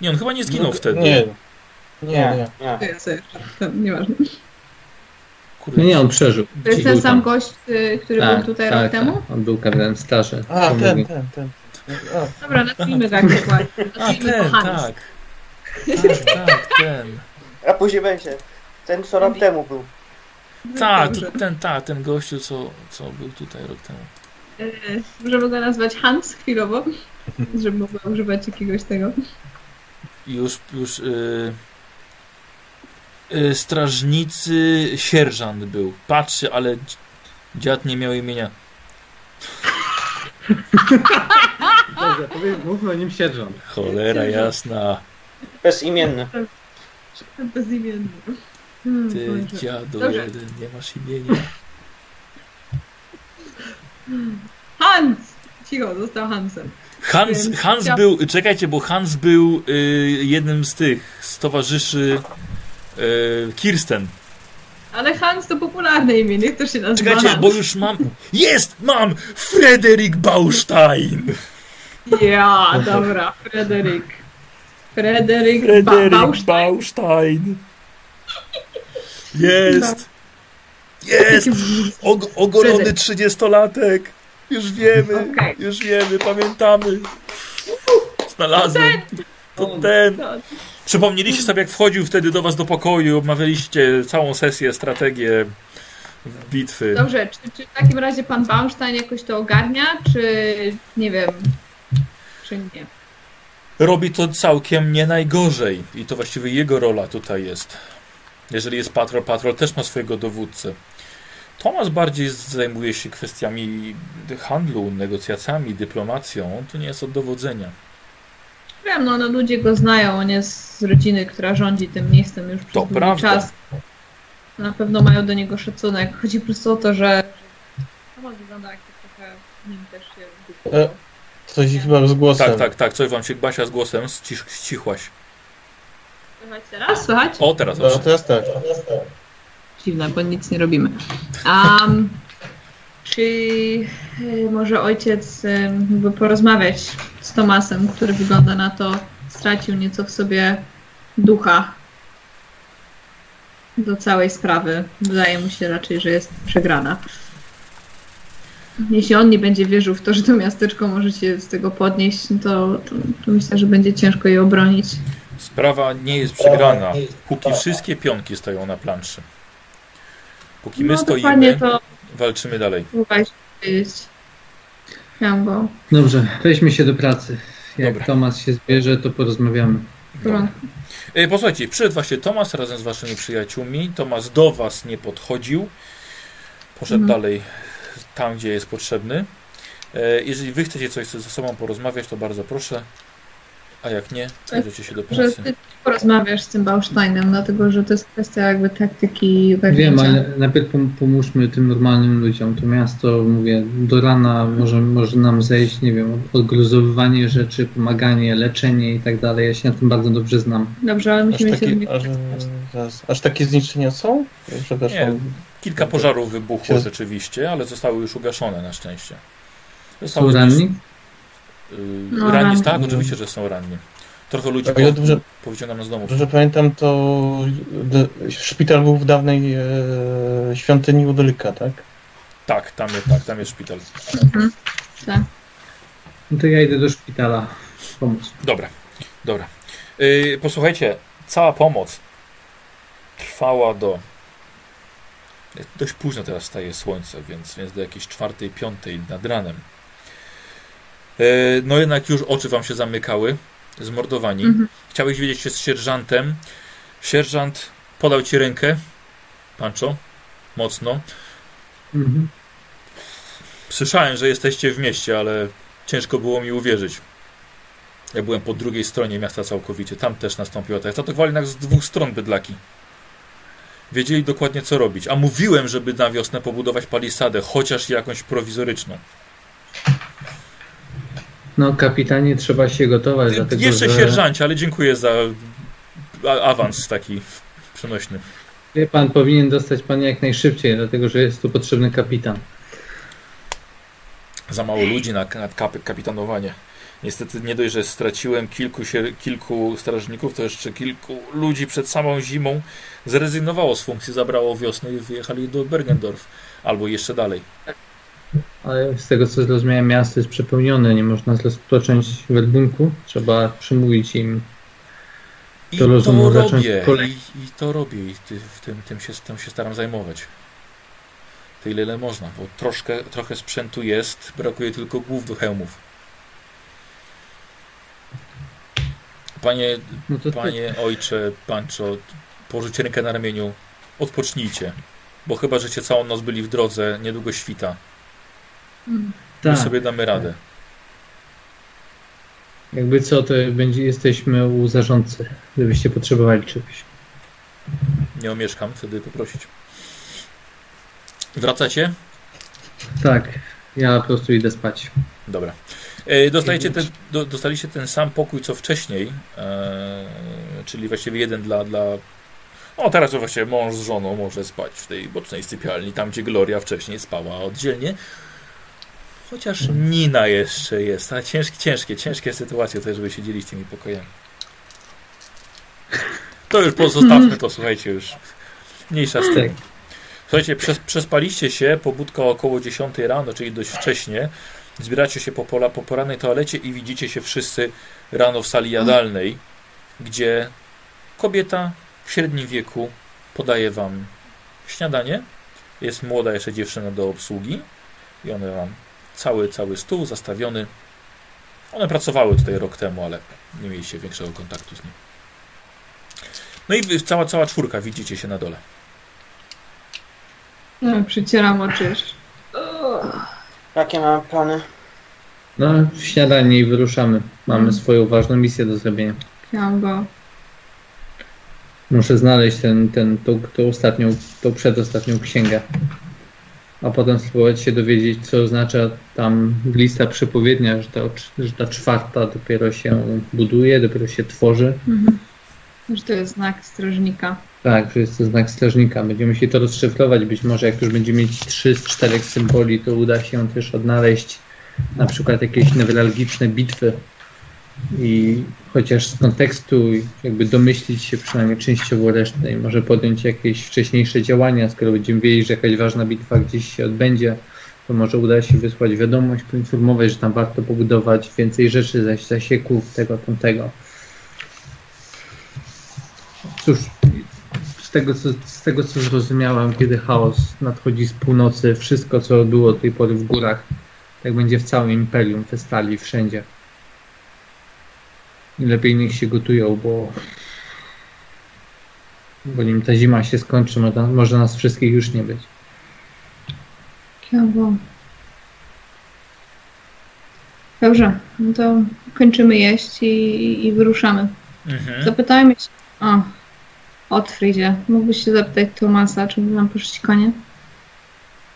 nie, on chyba nie zginął wtedy. Nie, nie, nie. Nie. Nieważne. Kurde, No nie, on przeżył. To jest ten sam gość, y, który był tutaj rok temu? Tak. On był kapitanem straży. A, ten, ten, ten. A, Dobra, nazwijmy go jak dokładnie. Nazwijmy go ten, Hans. tak. <laughs> Tak, tak, ten. A później będzie. Ten co rok temu był. Tak, Dobrze. ten, tak, ten gościu, co, co był tutaj rok temu. Y, Możemy go nazwać Hans chwilowo, żeby mogła używać jakiegoś tego. Już, już y, strażnicy sierżant był. Patrzcie, ale dzi- dziad nie miał imienia. Dobrze, powiem, mówmy o nim sierżant. Cholera jasna. Bezimienny. Bezimienny. Hmm, Ty Boże. dziadu Dobrze. jeden, nie masz imienia. Hans! Cicho, został Hansem. Hans, Hans był, czekajcie, bo Hans był y, jednym z tych, z towarzyszy y, Kirsten. Ale Hans to popularne imię, niech to się nazywa Czekajcie, Hans. bo już mam, jest, mam, Frederik Baustein. Ja, dobra. Fryderyk ba Frederik Bausztajn. Baustein. Jest, jest, Og ogolony trzydziestolatek. Już wiemy, Okej. już wiemy, pamiętamy. Znalazłem. To ten. To- Przypomnieliście sobie, jak wchodził wtedy do was do pokoju, omawialiście całą sesję, strategię bitwy. Dobrze, czy, czy w takim razie pan Baumstein jakoś to ogarnia, czy nie wiem, czy nie? Robi to całkiem nie najgorzej i to właściwie jego rola tutaj jest. Jeżeli jest patrol, patrol też ma swojego dowódcę. Tomasz bardziej zajmuje się kwestiami handlu, negocjacjami, dyplomacją. Tu nie jest od dowodzenia. Wiem, no, no ludzie go znają, on jest z rodziny, która rządzi tym miejscem już przez To długi prawda. czas. Na pewno mają do niego szacunek. Chodzi po prostu o to, że Tomasz wygląda jak trochę w nim też się... E, Coś chyba z głosem. Tak, tak, tak. Coś wam się Basia z głosem ścisz, ścichłaś. Słychać teraz? Słychać? O, teraz No, teraz tak. Dziwne, bo nic nie robimy. Um, czy y, może ojciec y, mógłby porozmawiać z Tomasem, który wygląda na to, stracił nieco w sobie ducha? do całej sprawy. Wydaje mu się raczej, że jest przegrana. Jeśli on nie będzie wierzył w to, że to miasteczko może się z tego podnieść, no to, to, to myślę, że będzie ciężko je obronić. Sprawa nie jest przegrana, póki wszystkie pionki stoją na planszy. Póki my no stoimy, to walczymy dalej. Miałam go. Dobrze, weźmy się do pracy. Jak Dobra. Tomas się zbierze, to porozmawiamy. W porządku. E, Posłuchajcie, przyszedł właśnie Tomas razem z waszymi przyjaciółmi. Tomas do was nie podchodził. Poszedł Mhm. dalej tam, gdzie jest potrzebny. E, Jeżeli wy chcecie coś ze sobą porozmawiać, to bardzo proszę. A jak nie, bierzecie się do Że pracy. ty porozmawiasz z tym Bausteinem, dlatego że to jest kwestia jakby taktyki Wiem, ale najpierw pom- pomóżmy tym normalnym ludziom. To miasto, mówię, do rana może, może nam zejść, nie wiem, odgruzowywanie rzeczy, pomaganie, leczenie i tak dalej. Ja się na tym bardzo dobrze znam. Dobrze, ale Aż, musimy się takie, aż, zaraz, aż takie zniszczenia są? Przepraszam. Nie, Kilka pożarów wybuchło rzeczywiście, ale zostały już ugaszone na szczęście. Są Zostały ranni? No, ranni, ranni. tak, oczywiście, że są ranni. Trochę ludzi O ile dobrze, z domu. dobrze pamiętam, to d- szpital był w dawnej e, świątyni Udolika, tak? Tak, tam jest, tak, tam jest szpital. Mhm. Tak. No to ja idę do szpitala pomóc. Dobra, dobra. Yy, posłuchajcie, cała pomoc trwała do. Dość późno teraz staje słońce, więc, więc do jakiejś czwartej, piątej nad ranem. Yy, no jednak już oczy wam się zamykały, zmordowani. Mhm. Chciałeś wiedzieć się z sierżantem. Sierżant podał ci rękę. Pancho, mocno. Mhm. Słyszałem, że jesteście w mieście, ale ciężko było mi uwierzyć. Ja byłem po drugiej stronie miasta całkowicie. Tam też nastąpiła ta. Zaatakowali nas z dwóch stron bydlaki. Wiedzieli dokładnie co robić. A mówiłem, żeby na wiosnę pobudować palisadę, chociaż jakąś prowizoryczną. No kapitanie, trzeba się gotować, dlatego Jeszcze że... sierżancie, ale dziękuję za awans taki przenośny. Wie pan, powinien dostać pan jak najszybciej, dlatego że jest tu potrzebny kapitan. Za mało ludzi na, na kap, kapitanowanie. Niestety nie dość, że straciłem kilku, kilku strażników, to jeszcze kilku ludzi przed samą zimą zrezygnowało z funkcji, zabrało wiosnę i wyjechali do Bergendorf. Albo jeszcze dalej. Ale z tego co zrozumiałem, miasto jest przepełnione, nie można rozpocząć werbunku. Trzeba przemówić im. I To to, rozumiem, zacząć robię. kolej. I, I to robię. I ty, w tym, tym, się, tym się staram zajmować. Tyle ile można, bo troszkę, trochę sprzętu jest, brakuje tylko głów do hełmów. Panie, No to Panie ojcze, Pancho, położycie rękę na ramieniu, odpocznijcie. Bo chyba, żeście całą noc byli w drodze, niedługo świta. My tak, sobie damy radę. jakby co, to będzie, jesteśmy u zarządcy, gdybyście potrzebowali czegoś. Nie omieszkam wtedy poprosić. Wracacie? Tak, ja po prostu idę spać. Dobra. E, dostajecie ten, do, dostaliście ten sam pokój co wcześniej, e, czyli właściwie jeden dla, dla. O, teraz to właściwie mąż z żoną może spać w tej bocznej sypialni, tam gdzie Gloria wcześniej spała oddzielnie. Chociaż Nina jeszcze jest, ale ciężkie, ciężkie, ciężkie sytuacje też, żeby się dzielić tymi pokojami. To już pozostawmy to, słuchajcie, już mniejsza z tym. Słuchajcie, przes, przespaliście się, pobudka około 10 rano, czyli dość wcześnie. Zbieracie się po, pola, po porannej toalecie i widzicie się wszyscy rano w sali jadalnej, gdzie kobieta w średnim wieku podaje wam śniadanie. Jest młoda jeszcze dziewczyna do obsługi i one wam cały, cały stół zastawiony. One pracowały tutaj rok temu, ale nie mieliście większego kontaktu z nim. No i wy- cała, cała czwórka widzicie się na dole. No, przycieram oczy. Jakie mamy plany? No, śniadanie i wyruszamy. Mamy Mhm. swoją ważną misję do zrobienia. Miałam go. Muszę znaleźć ten, ten, tą, tą ostatnią, tą przedostatnią księgę. A potem spróbować się dowiedzieć, co oznacza tam lista przepowiednia, że ta, że ta czwarta dopiero się buduje, dopiero się tworzy. Mhm. Że to jest znak strażnika. Tak, że jest to znak strażnika. Będziemy się to rozszyfrować. Być może jak już będziemy mieć trzy z czterech symboli, to uda się też odnaleźć na przykład jakieś newralgiczne bitwy i chociaż z kontekstu jakby domyślić się przynajmniej częściowo resztę i może podjąć jakieś wcześniejsze działania, skoro będziemy wiedzieć, że jakaś ważna bitwa gdzieś się odbędzie, to może uda się wysłać wiadomość, poinformować, że tam warto pobudować więcej rzeczy, zaś zasieków, tego, tamtego. Cóż, z tego, co, z tego co zrozumiałem, kiedy chaos nadchodzi z północy, wszystko co było do tej pory w górach, tak będzie w całym imperium, w Estali, wszędzie. I lepiej niech się gotują, bo bo nim ta zima się skończy, może, może nas wszystkich już nie być. Brawo. Dobrze, no to kończymy jeść i, i wyruszamy. Mhm. Zapytajmy się. O, Otfridzie, mógłbyś się zapytać Tomasa, czy by nam poszli konie?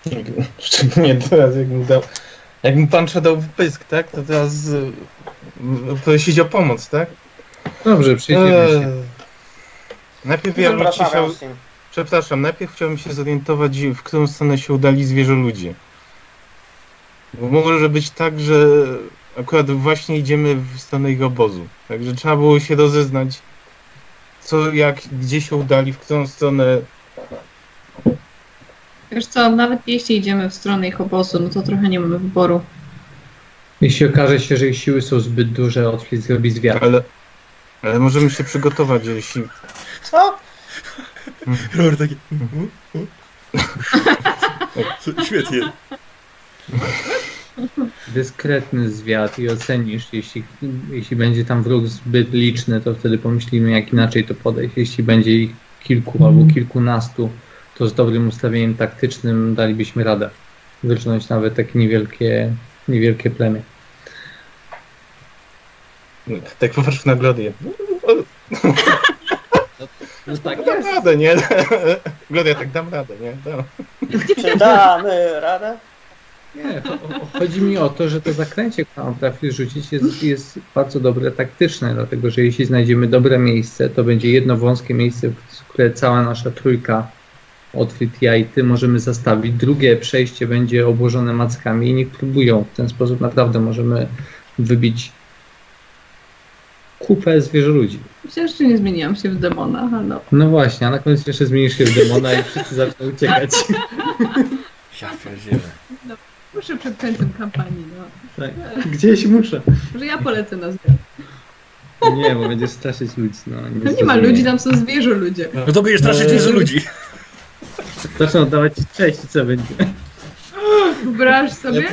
<laughs> Szczególnie teraz, jak mu dał. Jak pan dał wypysk, tak? To teraz y, m, prosić o pomoc, tak? Dobrze, przyjdziemy się. Eee, Najpierw ja bym się Przepraszam, chciał, przepraszam, najpierw chciałbym się zorientować, w którą stronę się udali zwierzę ludzie. Bo może być tak, że akurat właśnie idziemy w stronę ich obozu. Także trzeba było się rozeznać, co, jak, gdzie się udali, w którą stronę. Wiesz co, nawet jeśli idziemy w stronę ich obozu, no to trochę nie mamy wyboru. Jeśli okaże się, że ich siły są zbyt duże, Otfrid zrobi zwiat. Ale, ale możemy się przygotować, jeśli. Co? Robert taki... <laughs> Świetnie. Dyskretny zwiat i ocenisz, jeśli, jeśli będzie tam wróg zbyt liczny, to wtedy pomyślimy, jak inaczej to podejść. Jeśli będzie ich kilku albo kilkunastu, to z dobrym ustawieniem taktycznym dalibyśmy radę wyrządzić nawet takie niewielkie, niewielkie plemię. Tak popatrz na Glodię. No tak Dam radę, nie? <laughs> Glodia, tak dam radę, nie? Dam. Czy damy radę? Nie, cho- cho- chodzi mi o to, że to zakręcie, które on trafi rzucić jest, jest bardzo dobre taktyczne, dlatego że jeśli znajdziemy dobre miejsce, to będzie jedno wąskie miejsce, w które cała nasza trójka, Otwit, ja i ty możemy zastawić. Drugie przejście będzie obłożone mackami i niech próbują. W ten sposób naprawdę możemy wybić kupę zwierzę ludzi. Jeszcze nie zmieniłam się w demona, no. No właśnie, a na koniec jeszcze zmienisz się w demona i wszyscy zaczną uciekać. <laughs> Ja pierdzielę. Muszę przed końcem kampanii, no. Tak. Gdzieś muszę. Może ja polecę na zwiat. Nie, bo będzie straszyć ludzi. No, No nie ma ludzi, tam są zwierzę ludzie. No to będziesz straszyć dużo ludzi. Zaczną oddawać cześć i co będzie. Wyobraź sobie?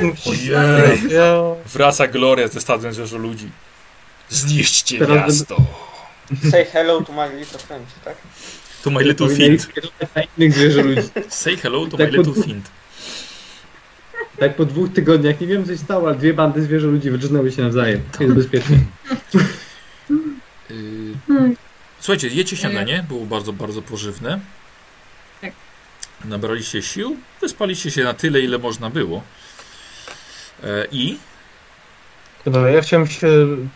Wraca Gloria ze stadem zwierzę ludzi. Zniszczcie Teraz miasto. Say hello to my little friend, tak? To my little ludzi. Say hello to Tak my little fiend. Tak po dwóch tygodniach, nie wiem co się stało, ale dwie bandy zwierzę ludzi wyrżnęły się nawzajem. Jest bezpiecznie. Hmm. Słuchajcie, jecie śniadanie, było bardzo, bardzo pożywne. Nabraliście sił, wyspaliście się na tyle, ile można było. E, I Dobra, ja chciałem się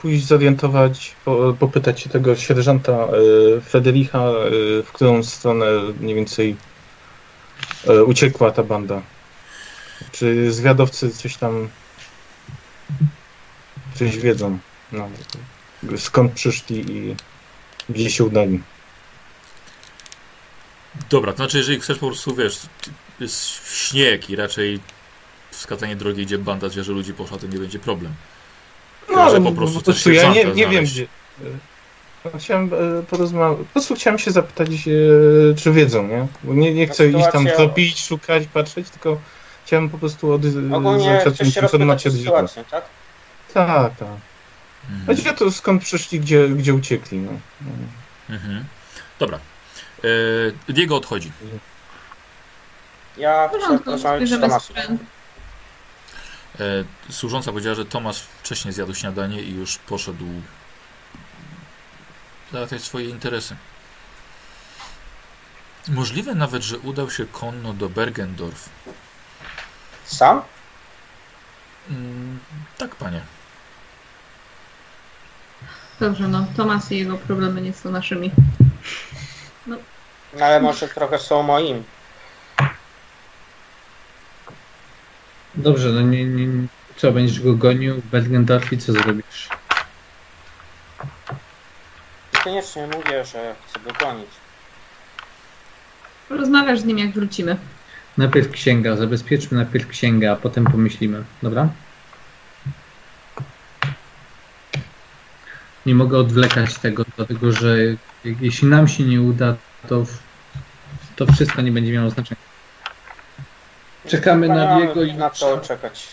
pójść zorientować, po, popytać się tego sierżanta Federicha, e, w którą stronę mniej więcej e, uciekła ta banda. Czy zwiadowcy coś tam coś wiedzą? No, skąd przyszli i gdzie się udali? Dobra, to znaczy, jeżeli chcesz po prostu, wiesz, jest śnieg i raczej wskazanie drogi, gdzie banda zwierzę ludzi poszła, to nie będzie problem. Chyba, że po prostu też ja nie, nie wiem gdzie. E, Chciałem e, porozmawiać. Po prostu chciałem się zapytać, e, czy wiedzą, nie? Bo nie, nie chcę iść tam Sytuacja- tropić, szukać, patrzeć, tylko chciałem po prostu od, Ogólnie chcesz się rozpytać informację o od źródła. sytuację, tak? Tak, tak. Mhm. Chodzi o to, skąd przyszli, gdzie, gdzie uciekli. No. Mhm. Dobra. E, Diego odchodzi. Ja sprzęt. E, służąca powiedziała, że Tomasz wcześniej zjadł śniadanie i już poszedł załatwiać swoje interesy. Możliwe nawet, że udał się konno do Bergendorf. Sam? Mm, tak, panie. Dobrze, no. Tomas i jego problemy nie są naszymi. No ale może trochę są moim. Dobrze, no nie, nie, co, będziesz go gonił w Bergendorf i co zrobisz? niekoniecznie mówię, że chcę go gonić. Rozmawiasz z nim, jak wrócimy. Najpierw księga, zabezpieczmy najpierw księgę, a potem pomyślimy. Dobra? Nie mogę odwlekać tego, dlatego że jeśli nam się nie uda, to, to wszystko nie będzie miało znaczenia. Czekamy na Diego i na to czekać.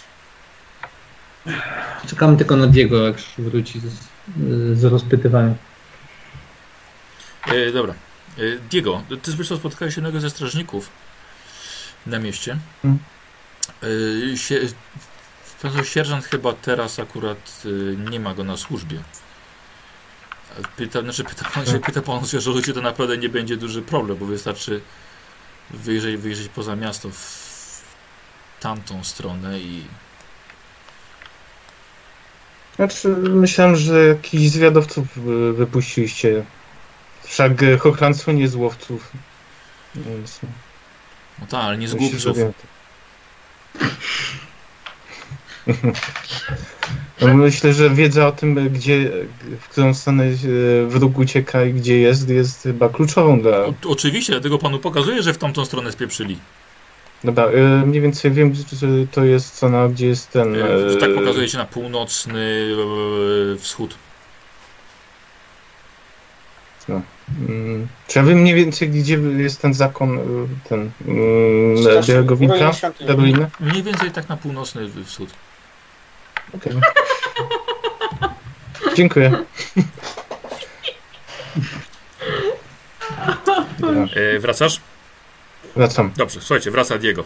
czekamy tylko na Diego, jak wróci z, z rozpytywania. E, dobra. E, Diego, ty zresztą spotkałeś jednego ze strażników na mieście. Hmm. E, sie, sierżant chyba teraz akurat e, nie ma go na służbie. Pyta, znaczy pyta pan się, pyta pan się, że to naprawdę nie będzie duży problem, bo wystarczy wyjrzeć, wyjrzeć poza miasto w tamtą stronę i Znaczy, myślałem, że jakichś zwiadowców y, wypuściliście. Wszak Hochland słynie z łowców. Więc no tak, ale nie z głupców. <laughs> No, Myślę, że wiedza o tym, gdzie, w którą stronę y, wróg ucieka i gdzie jest, jest chyba kluczową dla... O, oczywiście, dlatego panu pokazuję, że w tamtą stronę spieprzyli. Dobra, y, mniej więcej wiem, że to jest strona, gdzie jest ten... E, tak pokazuje się na północny e, wschód. Mm, Czy ja wiem mniej więcej, gdzie jest ten zakon, ten mm, Białego Wilka? Mniej więcej tak na północny wschód. Okej. Dziękuję. E, wracasz? Wracam. Dobrze, słuchajcie, wraca Diego.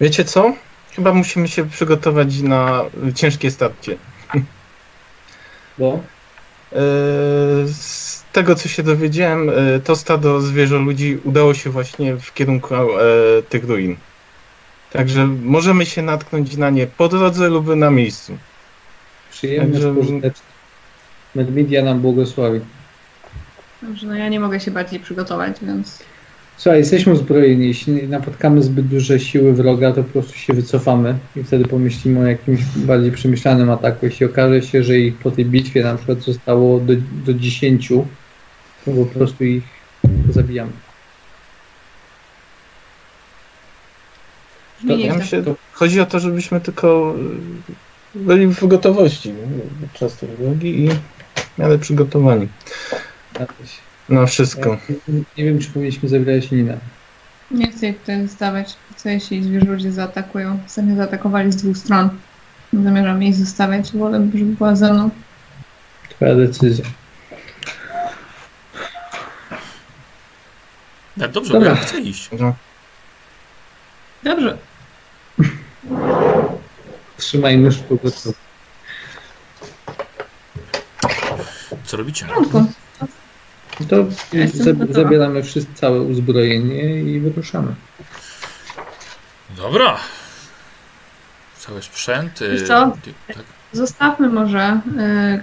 Wiecie co? Chyba musimy się przygotować na ciężkie starcie. Bo Eee, Z tego co się dowiedziałem, e, to stado zwierzę ludzi udało się właśnie w kierunku e, tych ruin. Także możemy się natknąć na nie po drodze lub na miejscu. Przyjemność Także- pożyteczna. Medmedia nam błogosławi. Dobrze, no ja nie mogę się bardziej przygotować, więc Słuchaj, jesteśmy uzbrojeni. Jeśli napotkamy zbyt duże siły wroga, to po prostu się wycofamy i wtedy pomyślimy o jakimś bardziej przemyślanym ataku. Jeśli okaże się, że ich po tej bitwie na przykład zostało do, do 10, to po prostu ich zabijamy. To- Ja myślę, chodzi o to, żebyśmy tylko byli w gotowości podczas tej drogi i miarę przygotowani na wszystko. Nie, nie wiem, czy powinniśmy zabierać Ninę. Nie chcę ich tutaj zostawiać. Co jeśli zwierzę ludzie zaatakują? Sami zaatakowali z dwóch stron. Nie zamierzam jej zostawiać. Wolę, żeby była ze mną. Twoja decyzja. No, dobrze, Dobra. bo ja chcę iść. No. Dobrze. Trzymajmy szkło gotowe. Co robicie? To zabieramy wszystko, całe uzbrojenie i wyruszamy. Dobra. Cały sprzęt. e, Wiesz co? Tak. Zostawmy może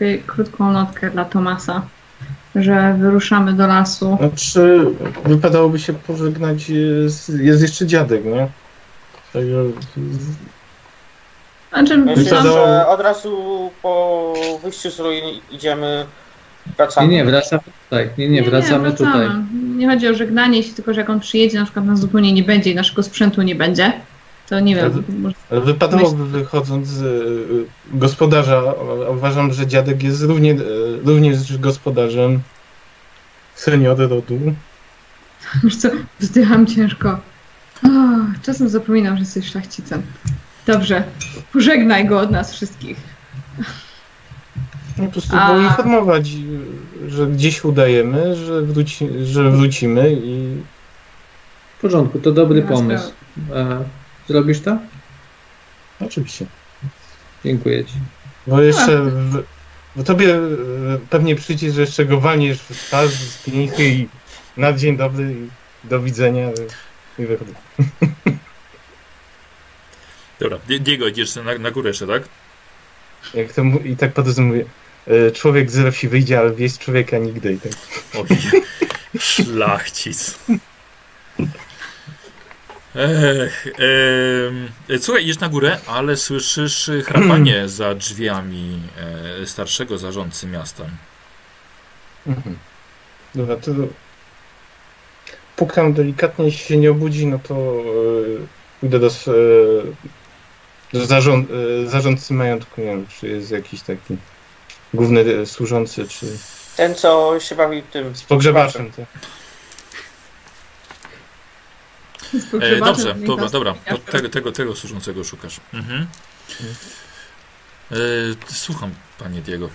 y, krótką notkę dla Tomasa, że wyruszamy do lasu. Znaczy, wypadałoby się pożegnać, jest, jest jeszcze dziadek, nie? Także Znaczy, Myślę, Wypadało- że od razu po wyjściu z ruin idziemy, wracamy. Nie, nie, wracamy tutaj. Nie, nie, wracamy tutaj. Nie chodzi o żegnanie się, tylko że jak on przyjedzie, na przykład nas zupełnie nie będzie i naszego sprzętu nie będzie, to nie wiem, może ale wypadałoby wychodząc z y, gospodarza, uważam, że dziadek jest równie, y, również gospodarzem senior rodu. Wiesz co, wzdycham ciężko. O, czasem zapominam, że jesteś szlachcicem. Dobrze, pożegnaj go od nas wszystkich. Po prostu A- go informować, że gdzieś udajemy, że, wróci, że wrócimy i W porządku, to dobry pomysł. E, zrobisz to? oczywiście. Dziękuję Ci. Bo jeszcze w, bo tobie y, pewnie przyjdzie, że jeszcze go walniesz w twarz z pięchy i na dzień dobry i do widzenia y, i wychodzę. <laughs> Dobra, Di- Diego, idziesz na, na górę jeszcze, tak? Jak to I tak po mówię, y, człowiek z wsi wyjdzie, ale wieść człowieka nigdy. I tak. Oj, szlachcic. Ech, em, słuchaj, idziesz na górę, ale słyszysz chrapanie <clears throat> za drzwiami e, starszego zarządcy miasta. Mhm. Dobra, to pukam delikatnie, jeśli się nie obudzi, no to yy, pójdę do, do zarząd, yy, zarządcy majątku, nie wiem, czy jest jakiś taki główny yy, służący, czy Ten, co się bawi tym... z pogrzebaczem. Tak. E, dobrze, dobra, dobra. To tego, tego, tego służącego szukasz. Mhm. E, słucham, panie Diego.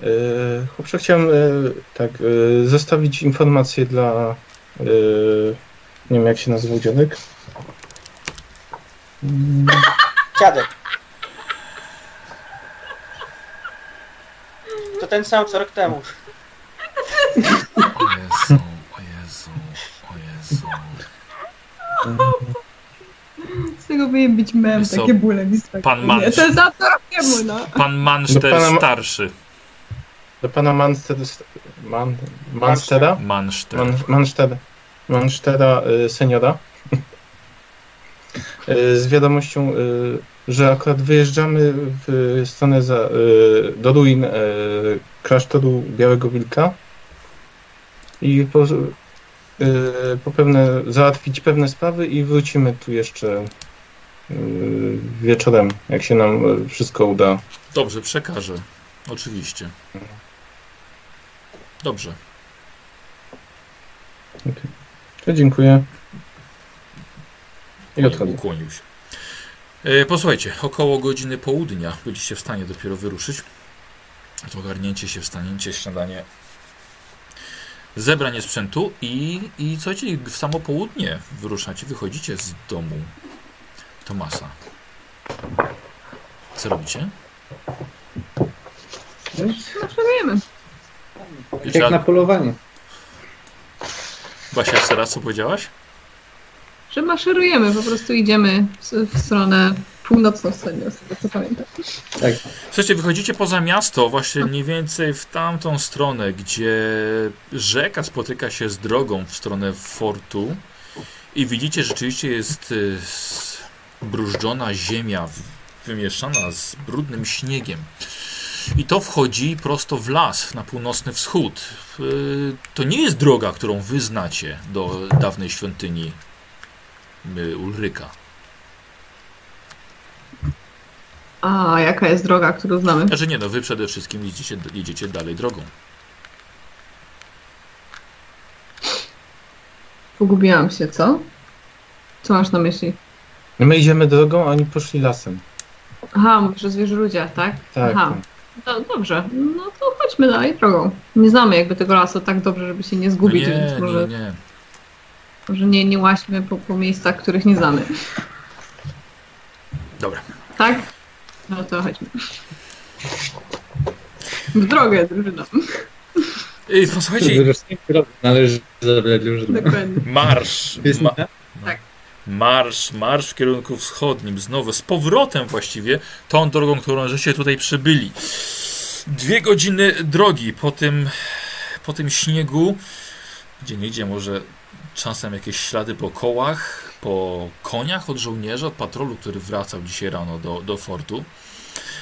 Yy, Chłopcze, chciałem yy, tak, yy, zostawić informację dla. Yy, nie wiem, jak się nazywał dziadek. Mm, Dziadek. To ten sam co rok temu. O Jezu, o Jezu, o Jezu. Z tego powinien być mem, Wiesz co, takie bóle mi pan Mansz. To jest za co rokiemu, no. Pan Manszter Do pana starszy. Do pana Manster, Man, Manstera? Manszter. Man, yy, seniora. Yy, z wiadomością, yy, że akurat wyjeżdżamy w stronę za, yy, do ruin klasztoru Białego Wilka i po, po pewne, załatwić pewne sprawy i wrócimy tu jeszcze wieczorem, jak się nam wszystko uda. Dobrze, przekażę. Oczywiście. Dobrze. To dziękuję. I odchodzę. Ukłonił się. E, posłuchajcie, około godziny południa byliście w stanie dopiero wyruszyć. To ogarnięcie się, wstanięcie, śniadanie, zebranie sprzętu i, i słuchajcie, w samo południe wyruszacie, wychodzicie z domu Tomasa. Co robicie? Maszerujemy. Wiecie, Jak na polowanie. Basia, jeszcze raz co powiedziałaś? Że maszerujemy, po prostu idziemy w, w stronę północną wschodnią, z tego co pamiętam. Tak. Słuchajcie, wychodzicie poza miasto, właśnie mniej więcej w tamtą stronę, gdzie rzeka spotyka się z drogą w stronę fortu i widzicie, rzeczywiście jest y, brużdżona ziemia, wymieszana z brudnym śniegiem. I to wchodzi prosto w las, na północny wschód. Y, To nie jest droga, którą wy znacie do dawnej świątyni Ulryka. A jaka jest droga, którą znamy? Znaczy nie, no wy przede wszystkim jedziecie, jedziecie dalej drogą. Pogubiłam się, co? Co masz na myśli? My idziemy drogą, a oni poszli lasem. Aha, mówisz o zwierzoludziach, tak? Tak. Aha. No, dobrze, no to chodźmy dalej drogą. Nie znamy jakby tego lasu tak dobrze, żeby się nie No zgubić, nie, więc może nie, nie. Może nie, nie łaźmy po, po miejscach, których nie znamy. Dobra. Tak? No to chodźmy. W drogę, drużyna. Ej, posłuchajcie, Należy zabrać drużynę. Dokładnie. marsz. Ma, tak? Tak. marsz, marsz w kierunku wschodnim. Znowu, z powrotem właściwie, tą drogą, którą żeście tutaj przybyli. Dwie godziny drogi po tym, po tym śniegu, gdzie nie idzie może czasem jakieś ślady po kołach, po koniach od żołnierza, od patrolu, który wracał dzisiaj rano do, do fortu.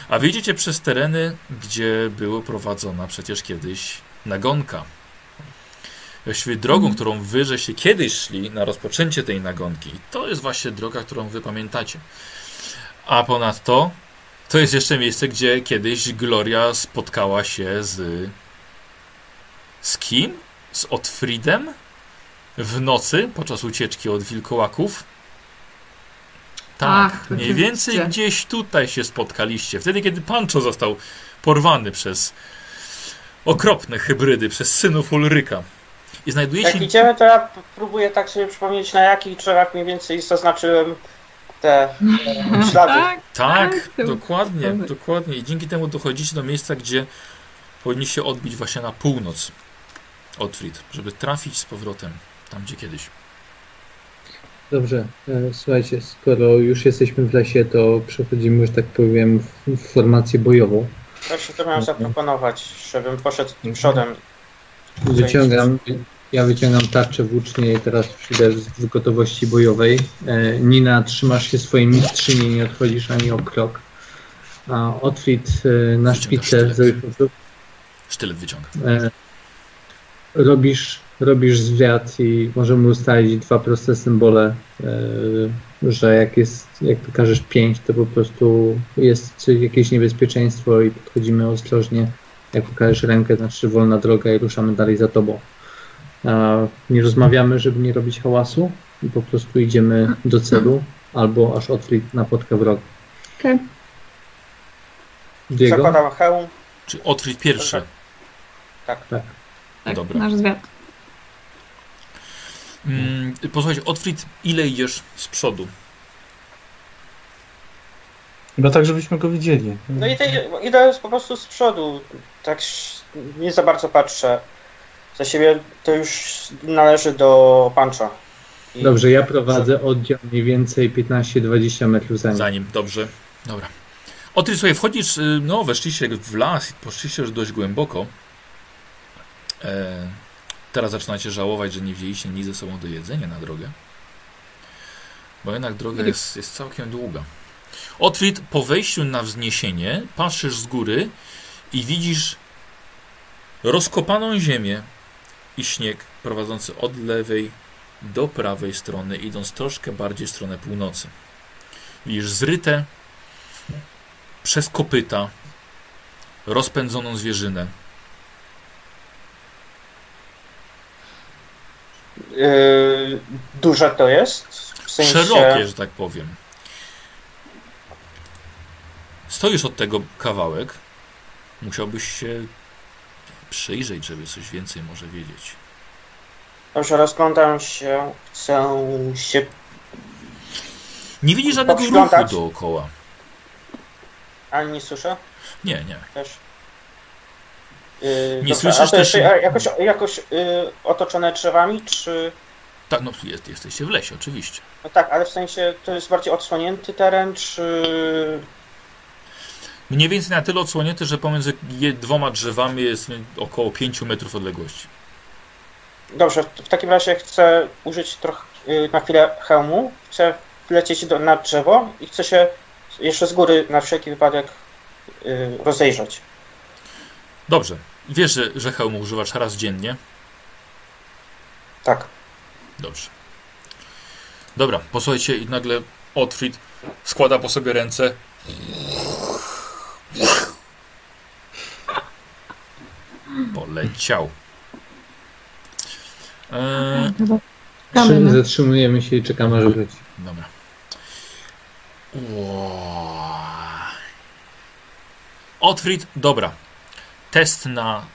A wyjdziecie przez tereny, gdzie była prowadzona przecież kiedyś nagonka. Właściwie drogą, którą wy żeście kiedyś szli na rozpoczęcie tej nagonki. I to jest właśnie droga, którą wy pamiętacie. A ponadto to jest jeszcze miejsce, gdzie kiedyś Gloria spotkała się z. Z kim? Z Otfriedem? W nocy podczas ucieczki od wilkołaków? Tak, Tak, mniej więcej gdzieś tutaj się spotkaliście. Wtedy, kiedy Pancho został porwany przez okropne hybrydy, przez synów Ulryka. I znajdujecie Jak idziemy, to ja próbuję tak sobie przypomnieć, na jakich drzewach mniej więcej zaznaczyłem te e, <laughs> ślady. Tak, Tak, Tak, dokładnie, to- dokładnie. I dzięki temu dochodzicie do miejsca, gdzie powinniście odbić właśnie na północ Otfrid, żeby trafić z powrotem tam, gdzie kiedyś. Dobrze, e, słuchajcie, skoro już jesteśmy w lesie, to przechodzimy, że tak powiem, w, formację bojową. Właśnie to miałem zaproponować, żebym poszedł przodem. Wyciągam, ja wyciągam tarczę włócznie i teraz przyjdę w gotowości bojowej. E, Nina, trzymasz się swojej mistrzyni, nie odchodzisz ani o krok. A Otwit e, na szpicę sztylet. Sztylet wyciąga. Robisz, robisz zwiat i możemy ustalić dwa proste symbole, e, że jak jest, jak pokażesz pięć, to po prostu jest jakieś niebezpieczeństwo i podchodzimy ostrożnie. Jak pokażesz rękę, znaczy wolna droga i ruszamy dalej za tobą. Nie rozmawiamy, żeby nie robić hałasu i po prostu idziemy do celu albo aż Otfrid napotka wroga. Okej. Diego? Zakładam hełm. Czy Otwit pierwszy? Tak. Tak. Tak, Dobra. nasz zwiat. Mm, posłuchajcie, Otwit, ile idziesz z przodu? Chyba tak, żebyśmy go widzieli. No i te, idę po prostu z przodu. Tak nie za bardzo patrzę. Za siebie to już należy do pancza. I- Dobrze, ja prowadzę oddział mniej więcej 15-20 metrów za nim. Za nim, dobrze. Dobra. Otwit, słuchaj, wchodzisz, y, no weszliście w las i poszliście już dość głęboko. E, teraz zaczynacie żałować, że nie wzięliście nic ze sobą do jedzenia na drogę. Bo jednak droga jest, jest całkiem długa. Otwit, po wejściu na wzniesienie, patrzysz z góry i widzisz rozkopaną ziemię i śnieg prowadzący od lewej do prawej strony, idąc troszkę bardziej w stronę północy. Widzisz zryte przez kopyta rozpędzoną zwierzynę. Yy, duże to jest. W sensie, Szerokie, że tak powiem. Stoisz od tego kawałek. Musiałbyś się przyjrzeć, żeby coś więcej może wiedzieć. Dobrze, rozglądam się. Chcę się. Nie widzisz żadnego ruchu dookoła. Ale nie słyszę Nie, nie. też. Yy, Nie dobra, słyszysz a to też- jakoś, jakoś yy, otoczone drzewami, czy. Tak, no jest, jesteście w lesie, oczywiście. No tak, ale w sensie to jest bardziej odsłonięty teren, czy. Mniej więcej na tyle odsłonięty, że pomiędzy dwoma drzewami jest około 5 metrów odległości. Dobrze, w w takim razie chcę użyć trochę yy, na chwilę hełmu. Chcę lecieć do, na drzewo i chcę się jeszcze z góry na wszelki wypadek yy, rozejrzeć. Dobrze. Wiesz, że, że hełmu używasz raz dziennie? Tak. Dobrze. Dobra, posłuchajcie i nagle Otfrid składa po sobie ręce. Poleciał. Eee, Czekamy Zatrzymujemy się i czekamy, aż wróci. dobra. Otfrid, dobra. Test na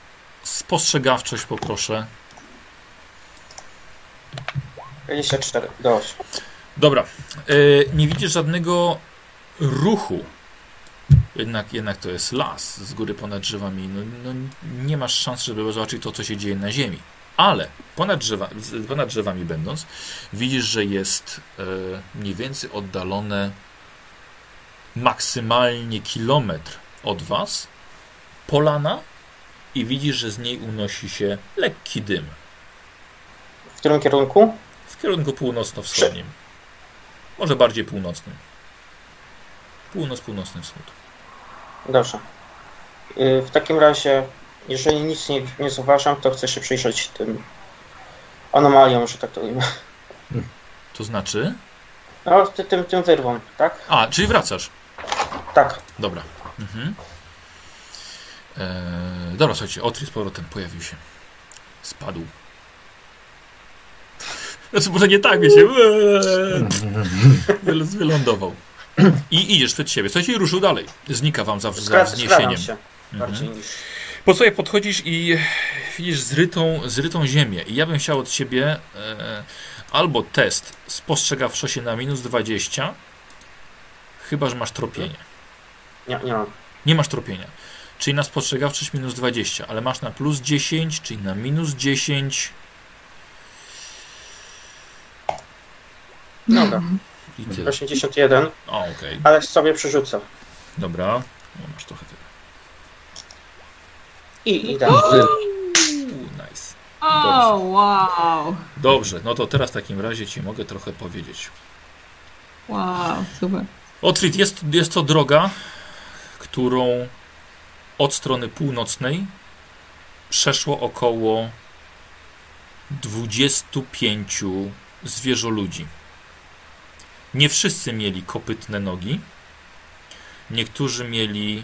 spostrzegawczość poproszę. 24 do 8. Dobra. Yy, nie widzisz żadnego ruchu. Jednak, jednak to jest las z góry ponad drzewami. No, no, nie masz szans, żeby zobaczyć to, co się dzieje na ziemi. Ale ponad, drzewa, ponad drzewami będąc, widzisz, że jest e, mniej więcej oddalone maksymalnie kilometr od was polana i widzisz, że z niej unosi się lekki dym W którym kierunku? w kierunku północno-wschodnim. Może bardziej północnym. Północ-północny wschód. Dobrze. Yy, W takim razie, jeżeli nic nie, nie zauważam, to chcę się przyjrzeć tym anomaliom, że tak to ujmę. To znaczy? No, ty, tym, tym wyrwą, tak? A, czyli wracasz. Tak. Dobra. Mhm. Eee, dobra, słuchajcie, Otri z powrotem pojawił się. Spadł. Znaczy, może nie tak, się wyl- wylądował. I idziesz przed siebie. Słuchajcie, i ruszył dalej. Znika wam za, za wzniesieniem. się bardziej niż... Po co podchodzisz i widzisz zrytą, zrytą ziemię. I ja bym chciał od ciebie e, albo test spostrzegawczości na minus 20, chyba że masz tropienie. Nie, nie mam. Nie masz tropienia. Czyli na spostrzegawczość minus 20, ale masz na plus 10, czyli na minus 10. Dobra. I tyle. 81, O, okej. ale sobie przerzucę. Dobra. No, masz trochę tego. I idę. Uuu, nice. O, wow. Dobrze, no to teraz w takim razie ci mogę trochę powiedzieć. Wow, super. Otwit, jest, jest to droga, którą od strony północnej przeszło około 25 zwierzoludzi. Nie wszyscy mieli kopytne nogi. Niektórzy mieli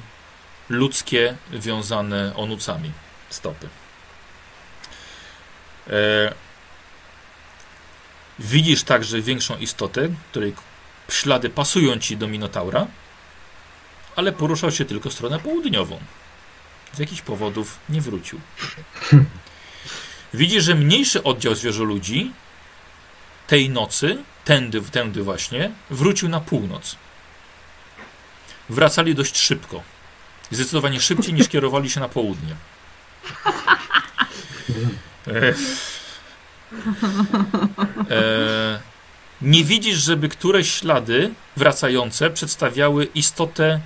ludzkie, wiązane onucami stopy. E, widzisz także większą istotę, której ślady pasują ci do Minotaura, ale poruszał się tylko w stronę południową. Z jakichś powodów nie wrócił. Widzisz, że mniejszy oddział zwierzoludzi tej nocy, tędy, tędy właśnie, wrócił na północ. Wracali dość szybko. Zdecydowanie szybciej niż kierowali się na południe. E, e, nie widzisz, żeby któreś ślady wracające przedstawiały istotę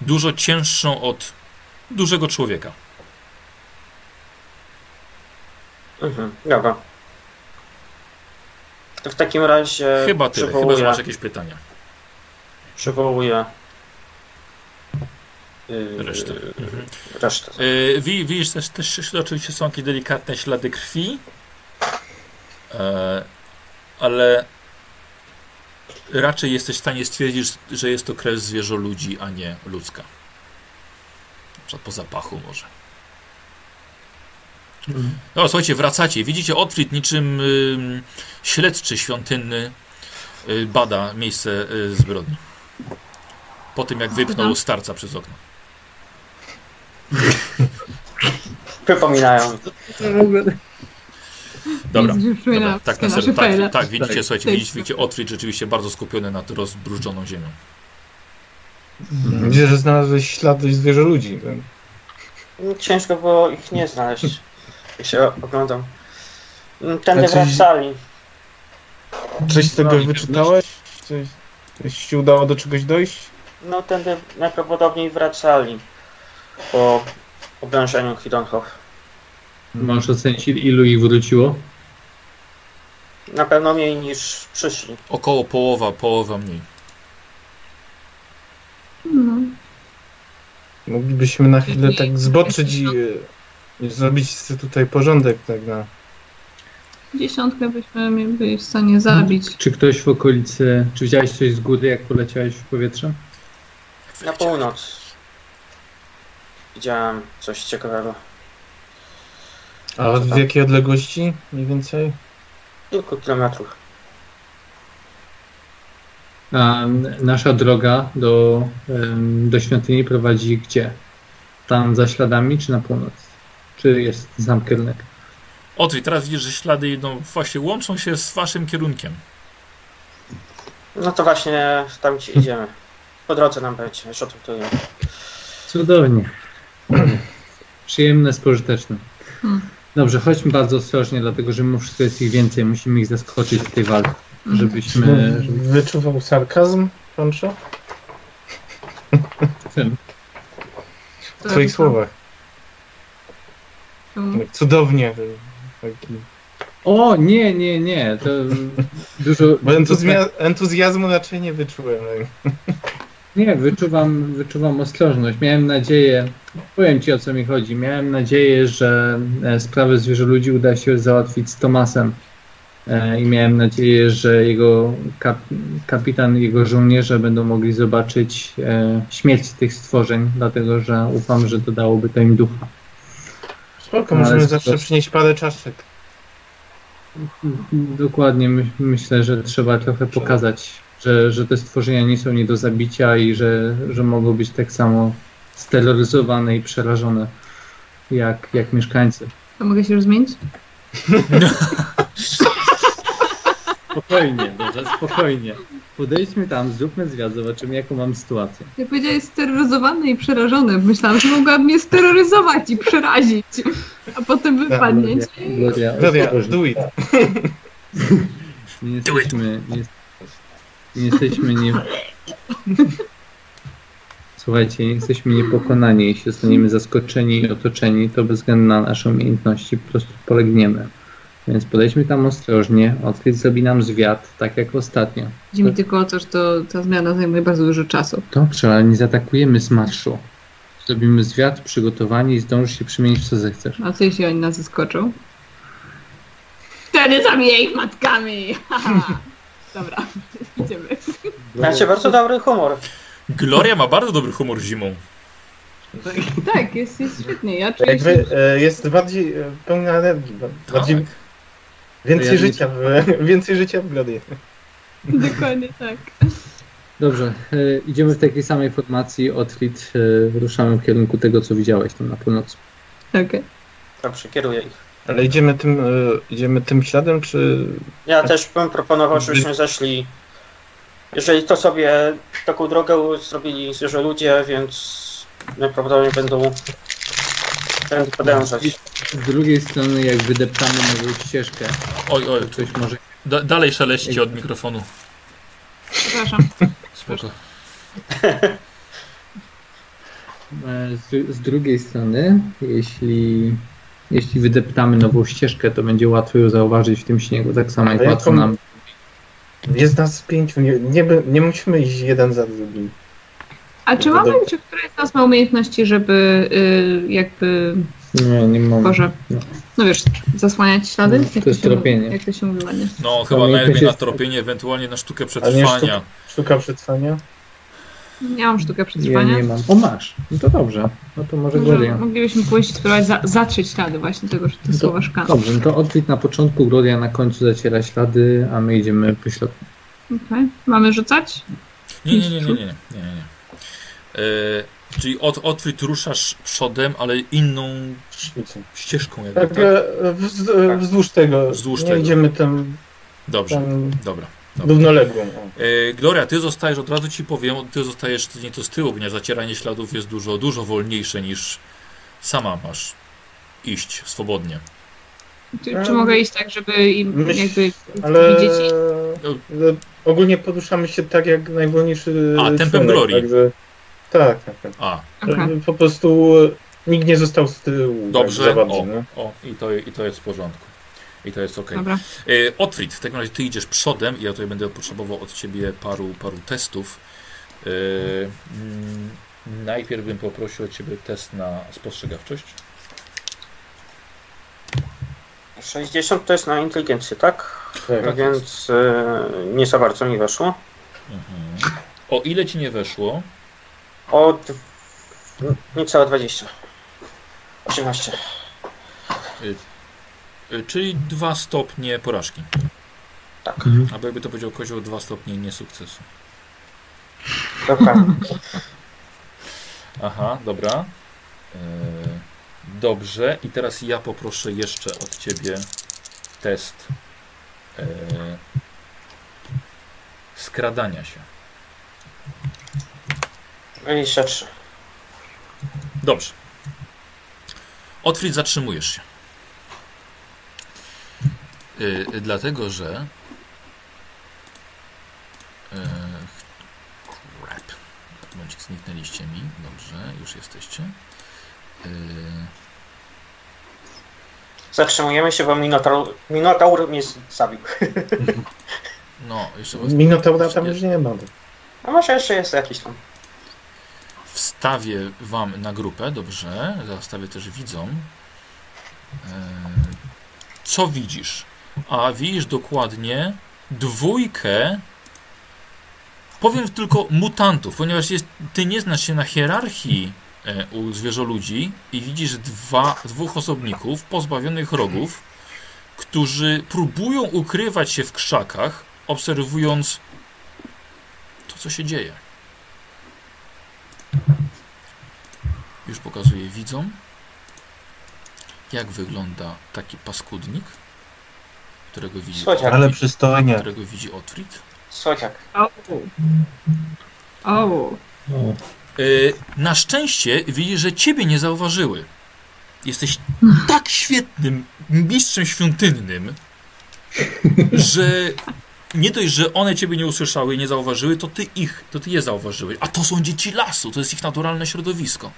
dużo cięższą od dużego człowieka. Mhm, dobra. To w takim razie Chyba tyle, chyba przywołuję, że masz jakieś pytania. przywołuję yy, Resztę. Mhm. resztę. Wi- widzisz też, też oczywiście są jakieś delikatne ślady krwi, e, ale raczej jesteś w stanie stwierdzić, że jest to krew zwierzoludzi, a nie ludzka. Na przykład po zapachu może. No słuchajcie, wracacie. Widzicie Otwit niczym ym, śledczy świątynny y, bada miejsce y, zbrodni. Po tym jak wypnął starca przez okno. Przypominają Dobra. Dobra, tak, na serio, tak, tak, widzicie, Tak. słuchajcie, widzicie, widzicie Otwit rzeczywiście bardzo skupiony nad rozbrużoną ziemią. Widzę, że znalazłeś ślady zwierzoludzi. Ciężko było ich nie znaleźć, jak się oglądam. Tędy A coś- wracali. Coś z tego No wyczytałeś? Coś, coś ci udało do czegoś dojść? No tędy najprawdopodobniej wracali po oblężeniu Hidonhof. Możesz ocenić, il- ilu ich wróciło? Na pewno mniej niż przyszli. Około połowa, połowa mniej. No. Moglibyśmy na chwilę tak zboczyć i e, zrobić sobie tutaj porządek tak na... Dziesiątkę byśmy byli w stanie zabić. Czy ktoś w okolicy, czy widziałeś coś z góry, jak poleciałeś w powietrze? Na północ. Widziałem coś ciekawego. A w jakiej odległości mniej więcej? Kilku kilometrów. A nasza droga do, do świątyni prowadzi gdzie? Tam za śladami, czy na północ? Czy jest sam kierunek? Otwit, teraz widzisz, że ślady idą, właśnie łączą się z waszym kierunkiem. No to właśnie tam gdzie <laughs> idziemy. Po drodze nam będzie, już o tym tu. Cudownie. <clears throat> Przyjemne, spożyteczne. Hmm. Dobrze, chodźmy bardzo ostrożnie, dlatego że mimo wszystko jest ich więcej. Musimy ich zaskoczyć w tej walce, żebyśmy... żeby- Wyczuwał sarkazm, Pancho? Czym? W twoich słowach. Mm. Tak cudownie. Taki... O, nie, nie, nie. To dużo... Bo entuzja- entuzjazmu raczej nie wyczułem. Nie, wyczuwam, wyczuwam ostrożność. Miałem nadzieję, powiem Ci o co mi chodzi, miałem nadzieję, że e, sprawę zwierzoludzi uda się załatwić z Tomasem E, i miałem nadzieję, że jego kap, kapitan i jego żołnierze będą mogli zobaczyć e, śmierć tych stworzeń, dlatego że ufam, że dodałoby to im ducha. Spoko, Ale możemy to- zawsze przynieść parę czaszek. Dokładnie, my, myślę, że trzeba trochę pokazać, że, że te stworzenia nie są nie do zabicia i że, że mogą być tak samo steroryzowane i przerażone jak, jak mieszkańcy. To mogę się już zmienić? <laughs> Spokojnie, dobrze, spokojnie. Podejdźmy tam, zróbmy zwiat, zobaczymy jaką mam sytuację. Ja powiedziałeś steroryzowany i przerażony. Myślałam, że mogłaby mnie steroryzować i przerazić. A potem wypadnieć. Gloria, do it. <laughs> Nie jesteśmy, nie, nie jesteśmy nie... Słuchajcie, jesteśmy niepokonani. Jeśli zostaniemy zaskoczeni i otoczeni, to bez względu na nasze umiejętności po prostu polegniemy. Więc podejdźmy tam ostrożnie, odkryć zrobi nam zwiat, tak jak ostatnio. Chodzi mi tylko o to, że to, ta zmiana zajmuje bardzo dużo czasu. Dobrze, ale nie zaatakujemy z marszu. Zrobimy zwiat, przygotowanie i zdążysz się przemienić w co zechcesz. A co jeśli oni nas zaskoczą? Wtedy zabiję ich matkami! <laughs> Dobra, <laughs> idziemy. Macie bardzo dobry humor. Gloria ma bardzo dobry humor zimą. Tak, jest, jest świetnie. Ja Jakby czuję się... e, jest bardziej e, pełna energii. ba- Bardziej, Tak. więcej, Ja nie- życia w, <laughs> więcej życia w Glorii. <laughs> Dokładnie tak. Dobrze, e, idziemy w takiej samej formacji. Otwit, e, ruszamy w kierunku tego, co widziałeś tam na północy. Okej. Dobrze, kieruję ich. Ale idziemy tym, e, idziemy tym śladem, czy... Ja też bym proponował, żebyśmy zeszli. Jeżeli to sobie taką drogę zrobili zwierzę ludzie, więc najprawdopodobniej będą, będą podążać. Z drugiej strony, jak wydeptamy nową ścieżkę, Oj, oj, ktoś może da, dalej szeleści od mikrofonu. Przepraszam. <laughs> Spoko. E, Z, z drugiej strony, jeśli, jeśli wydeptamy nową ścieżkę, to będzie łatwo ją zauważyć w tym śniegu, tak samo jak łatwo jaką- nam. Jest nas pięciu, nie, nie, by- nie musimy iść jeden za drugim. A czy mamy, czy któryś z nas ma umiejętności, żeby y, jakby, Nie, nie mam. Boże, No. no wiesz, zasłaniać ślady? No, Jak to jest tropienie. Jak to się mówi ładnie? No, chyba najlepiej na tropienie, ewentualnie na sztukę przetrwania. Szuka przetrwania? Ja mam sztukę Ja przetrwania. nie mam. O, masz. No to dobrze. No to może Może Gloria. moglibyśmy pójść spróbować za, zatrzeć ślady właśnie tego, że te No słowa szkana. dobrze, no to Otwit na początku, Gloria na końcu zaciera ślady, a my idziemy po środku. Okej. Mamy rzucać? Nie, nie, nie, nie, nie, nie, nie, nie. E, czyli od, odwrót ruszasz przodem, ale inną ścieżką jakby, Tak, tak? e, wzdłuż tego. Wzdłuż nie tego. idziemy tam, Dobrze, tam dobra. Dobra. równoległą. o. E, Gloria, ty zostajesz, od razu ci powiem, ty zostajesz nieco z tyłu, ponieważ zacieranie śladów jest dużo, dużo wolniejsze niż sama masz iść swobodnie. Czy, czy mogę iść tak, żeby im myśl- jakby Ale widzieć ich? ale ogólnie poruszamy się tak jak najwolniejszy A, tempem członek, Glorii. Także, tak, tak, tak. A, Okej. Po prostu nikt nie został z tyłu. Dobrze, tak za bardzo, o. no. o, i to, i to jest w porządku. I to jest ok. Dobra. E, Otwit, w takim razie ty idziesz przodem i ja tutaj będę potrzebował od ciebie paru, paru testów. E, mm, najpierw bym poprosił od ciebie test na spostrzegawczość. 60 to jest na inteligencję, tak? Tak. Więc e, nie za bardzo mi weszło. Mhm. O ile ci nie weszło? Od niecałe 20. 18. E, czyli dwa stopnie porażki. Tak. Albo jakby to powiedział kozioł, dwa stopnie niesukcesu. Dobra. <laughs> Aha, dobra. E, dobrze. I teraz ja poproszę jeszcze od ciebie test e, skradania się. 23. Dobrze. Otwit zatrzymujesz się. Yy, dlatego, że. Yy, crap. Momencik, zniknęliście mi. Dobrze, już jesteście. Yy, Zatrzymujemy się, bo Minotaur, Minotaur mnie zabił. <laughs> no, jeszcze was Minotaura tam już nie ma. A może jeszcze jest jakiś tam. wstawię wam na grupę, dobrze. Zastawię też widzom. Yy, co widzisz? A widzisz dokładnie dwójkę. Powiem tylko mutantów, ponieważ jest, ty nie znasz się na hierarchii e, u zwierzoludzi i widzisz dwa, dwóch osobników pozbawionych rogów, którzy próbują ukrywać się w krzakach, obserwując to, co się dzieje. Już pokazuję widzom, jak wygląda taki paskudnik, którego widzi, Słodziak. Ale przystojnie. którego widzi Otwit. Słodziak. O. O. Yy, na szczęście widzi, że ciebie nie zauważyły. Jesteś tak świetnym mistrzem świątynnym, że nie dość, że one ciebie nie usłyszały i nie zauważyły, to ty ich, to ty je zauważyłeś. A to są dzieci lasu, to jest ich naturalne środowisko.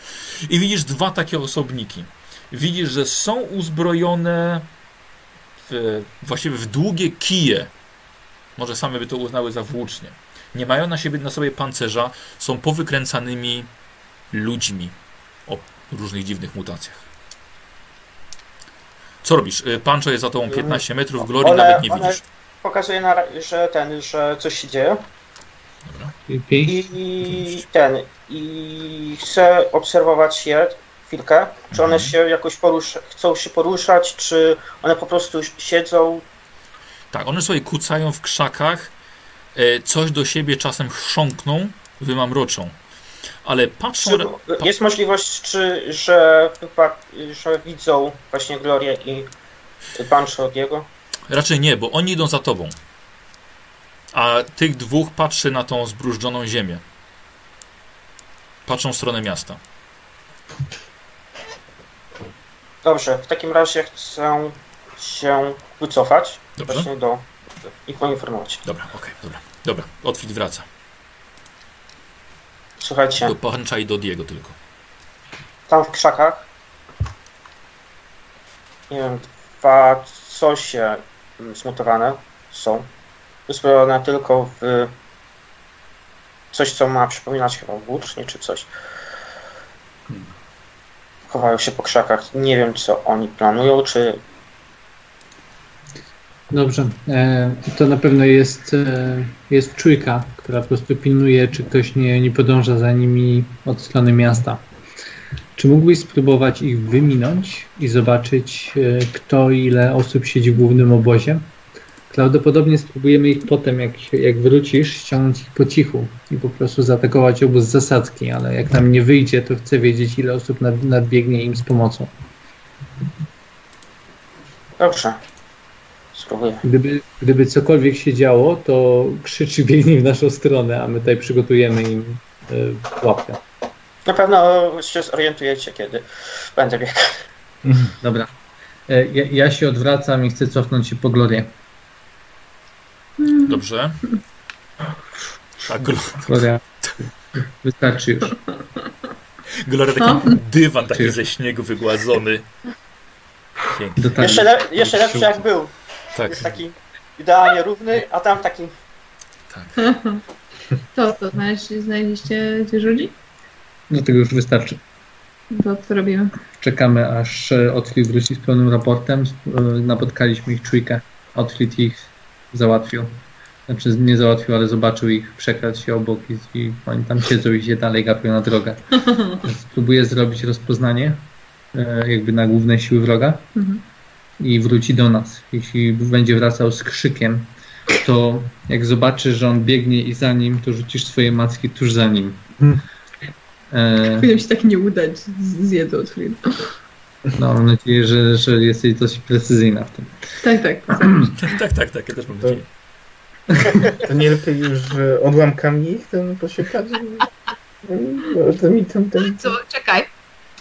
I widzisz dwa takie osobniki. Widzisz, że są uzbrojone w, właściwie w długie kije. Może same by to uznały za włócznie. Nie mają na, siebie, na sobie pancerza, są powykręcanymi ludźmi. o różnych dziwnych mutacjach. Co robisz? Y, Pancho jest za tobą 15 metrów, Glory One- nawet nie one- widzisz. Pokazuje, na, że ten, że coś się dzieje. Dobra. Pi. I ten, i chcę obserwować je chwilkę, czy one Mhm. się jakoś porusza, chcą się poruszać, czy one po prostu siedzą. Tak, one sobie kucają w krzakach, e, coś do siebie czasem chrząkną, wymamroczą. Ale patrzą... Czy jest możliwość, czy, że, że widzą właśnie Glorię i Panchodiego? Raczej nie, bo oni idą za tobą. A tych dwóch patrzy na tą zbrużdżoną ziemię. Patrzą w stronę miasta. Dobrze, w takim razie chcę się wycofać Dobrze? właśnie do i poinformować. Dobra, okej, dobra. Dobra, Otwit wraca. Słuchajcie, Do Pancza i do Diego tylko. tam w krzakach nie wiem, dwa cosie mm, zmutowane są. Uzbrojone tylko w coś, co ma przypominać chyba włócznie czy coś. Chowają się po krzakach. Nie wiem, co oni planują, czy Dobrze. E, to na pewno jest, e, jest czujka, która po prostu pilnuje, czy ktoś nie, nie podąża za nimi od strony miasta. Czy mógłbyś spróbować ich wyminąć i zobaczyć, e, kto ile osób siedzi w głównym obozie? Prawdopodobnie spróbujemy ich potem, jak, się- jak wrócisz, ściągnąć ich po cichu i po prostu zaatakować obóz z zasadzki, ale jak nam nie wyjdzie, to chcę wiedzieć, ile osób nad, nadbiegnie im z pomocą. dobrze. Spróbuję. Gdyby, gdyby cokolwiek się działo, to krzyczy biegnij w naszą stronę, a my tutaj przygotujemy im y, łapkę. Na pewno się zorientujecie, kiedy będę biegł. <laughs> Dobra. E, Ja, ja się odwracam i chcę cofnąć się po Glorię. Dobrze? Tak, Gl- Gloria, wystarczy już. Gloria taki dywan taki ze śniegu wygładzony. Pięknie. Jeszcze, le, jeszcze lepszy jak był. Tak, Jest taki idealnie równy, a tam taki tak. <laughs> To, to znaleźli, znaleźliście gdzie ludzi? Do tego już wystarczy. To co robimy? Czekamy, aż e, Otfrid wróci z pełnym raportem. E, Napotkaliśmy ich czujkę. Otfrid ich załatwił. Znaczy nie załatwił, ale zobaczył ich, przekradł się obok i, i oni tam siedzą i się dalej gapią na drogę. <laughs> Spróbuję zrobić rozpoznanie e, jakby na główne siły wroga Mhm. i wróci do nas. Jeśli będzie wracał z krzykiem, to jak zobaczysz, że on biegnie i za nim, to rzucisz swoje macki tuż za nim. E, Powinno się tak nie udać z, od chwili. No, mam nadzieję, że, że jesteś dosyć precyzyjna w tym. Tak, <clears throat> tak. tak, tak, tak, ja też mam nadzieję. To nie lepiej już odłamkami ich ten posiekać? E, Tymi, tym, tym. Co, czekaj.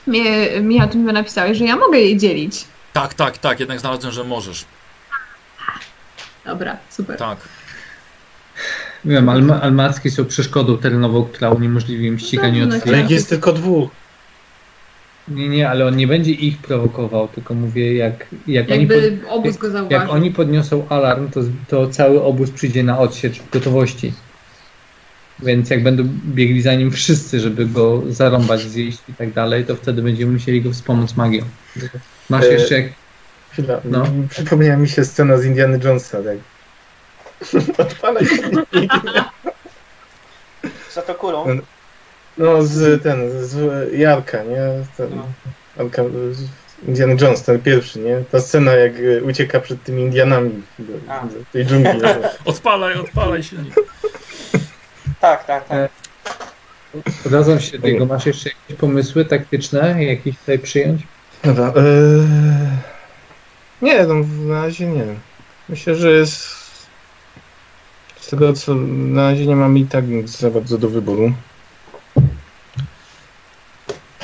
Mnie, Michał, ty mi napisałeś, że ja mogę je dzielić. Tak, tak, tak, jednak znalazłem, że możesz. Dobra, super. Tak. Wiem, alma, almacki są przeszkodą terenową, która uniemożliwi im ściganie No, no, od Ale jak jest tylko dwóch. Nie, nie, ale on nie będzie ich prowokował, tylko mówię, jak, jak, oni, pod, Jakby obóz go jak oni podniosą alarm, to, to cały obóz przyjdzie na odsiecz w gotowości. Więc jak będą biegli za nim wszyscy, żeby go zarąbać, zjeść i tak dalej, to wtedy będziemy musieli go wspomóc magią. Masz E, jeszcze jak... Chwila. No. Przypomniała mi się scena z Indiana Jonesa, tak. <laughs> Odpalaj silnik. za to kulą. No z ten, z Jarka, nie? Ten, No. Jarka, z Indiana Jones, ten pierwszy, nie? Ta scena jak e, ucieka przed tymi Indianami do, do tej dżungli. no. <laughs> Odpalaj, odpalaj silnik. <laughs> Tak, tak, tak. E, Zgadzam się do tego. Masz jeszcze jakieś pomysły taktyczne, jakieś tutaj przyjąć? Dobra. Eee... Nie, no na razie nie. Myślę, że jest. Z tego co na razie nie mamy i tak nic za bardzo do wyboru.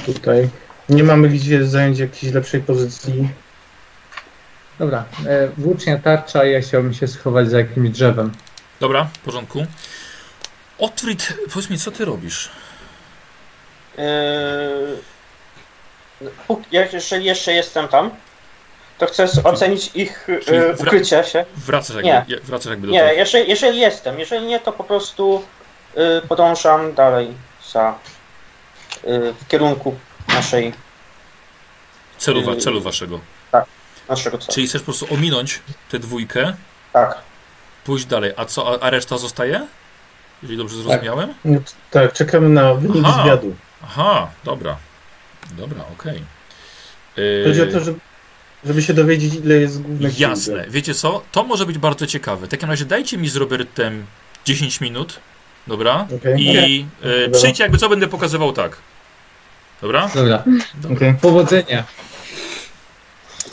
Tutaj. Nie mamy gdzie zająć jakiejś lepszej pozycji. Dobra, e, włócznia tarcza, ja chciałbym się schować za jakimś drzewem. Dobra, w porządku. Otwit, powiedz mi, co ty robisz? Yy, póki- jak- jeżeli jeszcze jestem tam, to chcę z- ocenić ich Czyli yy, wra- ukrycie się. Wracasz jakby, Nie. je- wracasz jakby do Nie, tego. jeżeli, jeżeli jestem. Jeżeli nie, to po prostu yy, podążam dalej za w kierunku naszej, Celu, wa- Yy. celu waszego. naszego celu. Czyli chcesz po prostu ominąć tę dwójkę, Tak. pójść dalej. A co, a, reszta zostaje? Jeżeli dobrze zrozumiałem? No, t- tak, czekamy na wynik Aha. zwiadu. Aha, dobra. Dobra, okej. Yy, Chodzi o to, żeby, żeby się dowiedzieć, ile jest głównych. Jasne. Wiecie co? To może być bardzo ciekawe. W takim razie dajcie mi z Robertem 10 minut. Dobra? Okej. I Dobra. przyjdźcie, jakby co będę pokazywał tak. Dobra? Dobra. Okej. Powodzenia.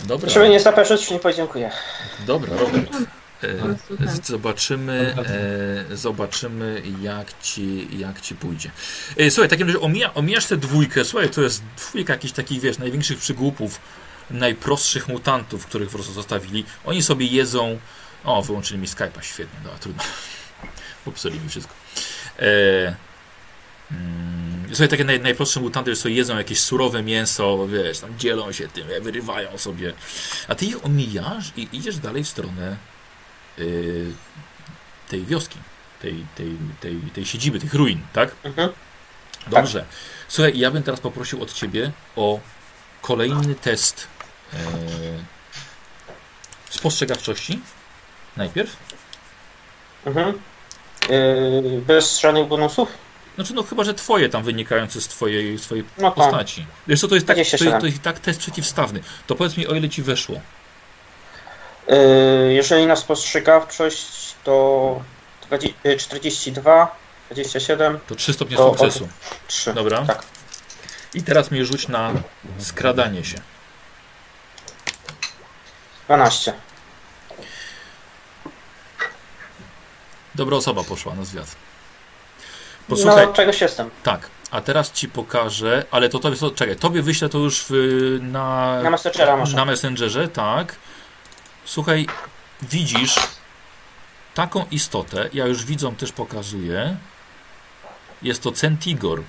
Dobra. Żeby nie zapraszać, nie podziękuję. Dobra, Robert. E, zobaczymy, e, zobaczymy jak ci, jak ci pójdzie. E, słuchaj, w takim razie omija, omijasz tę dwójkę. Słuchaj, to jest dwójka jakichś takich, wiesz, największych przygłupów, najprostszych mutantów, których po prostu zostawili. Oni sobie jedzą. O, wyłączyli mi Skype'a, świetnie, dobra, trudno. <laughs> Popsuli mi wszystko. E, Słuchaj, takie naj, najprostsze mutanty sobie jedzą jakieś surowe mięso, wiesz, tam dzielą się tym, wyrywają sobie. A ty ich omijasz i idziesz dalej w stronę y, tej wioski, tej, tej, tej, tej siedziby, tych ruin, tak? Mhm. Dobrze. Słuchaj, ja bym teraz poprosił od ciebie o kolejny test e, spostrzegawczości. Najpierw. Mhm. Yy, bez żadnych bonusów? Znaczy, no chyba, że twoje tam wynikające z twojej, z twojej No to postaci. Wiesz co, to jest, tak, to, 27. to jest tak test przeciwstawny. To powiedz mi, o ile ci weszło. Yy, jeżeli na spostrzegawczość to 20, yy, 42, 27, To 3 stopnie To sukcesu. 3. Dobra. Tak. I teraz mi rzuć na skradanie się. 12. Dobra osoba poszła na zwiat. Posłuchaj, No, czegoś jestem. tak, a teraz ci pokażę, ale to tobie, to, czekaj, tobie wyślę to już w, na, Na Messengera może. na Messengerze, tak. Słuchaj, widzisz taką istotę, ja już widzom też pokazuję. Jest to Centigor.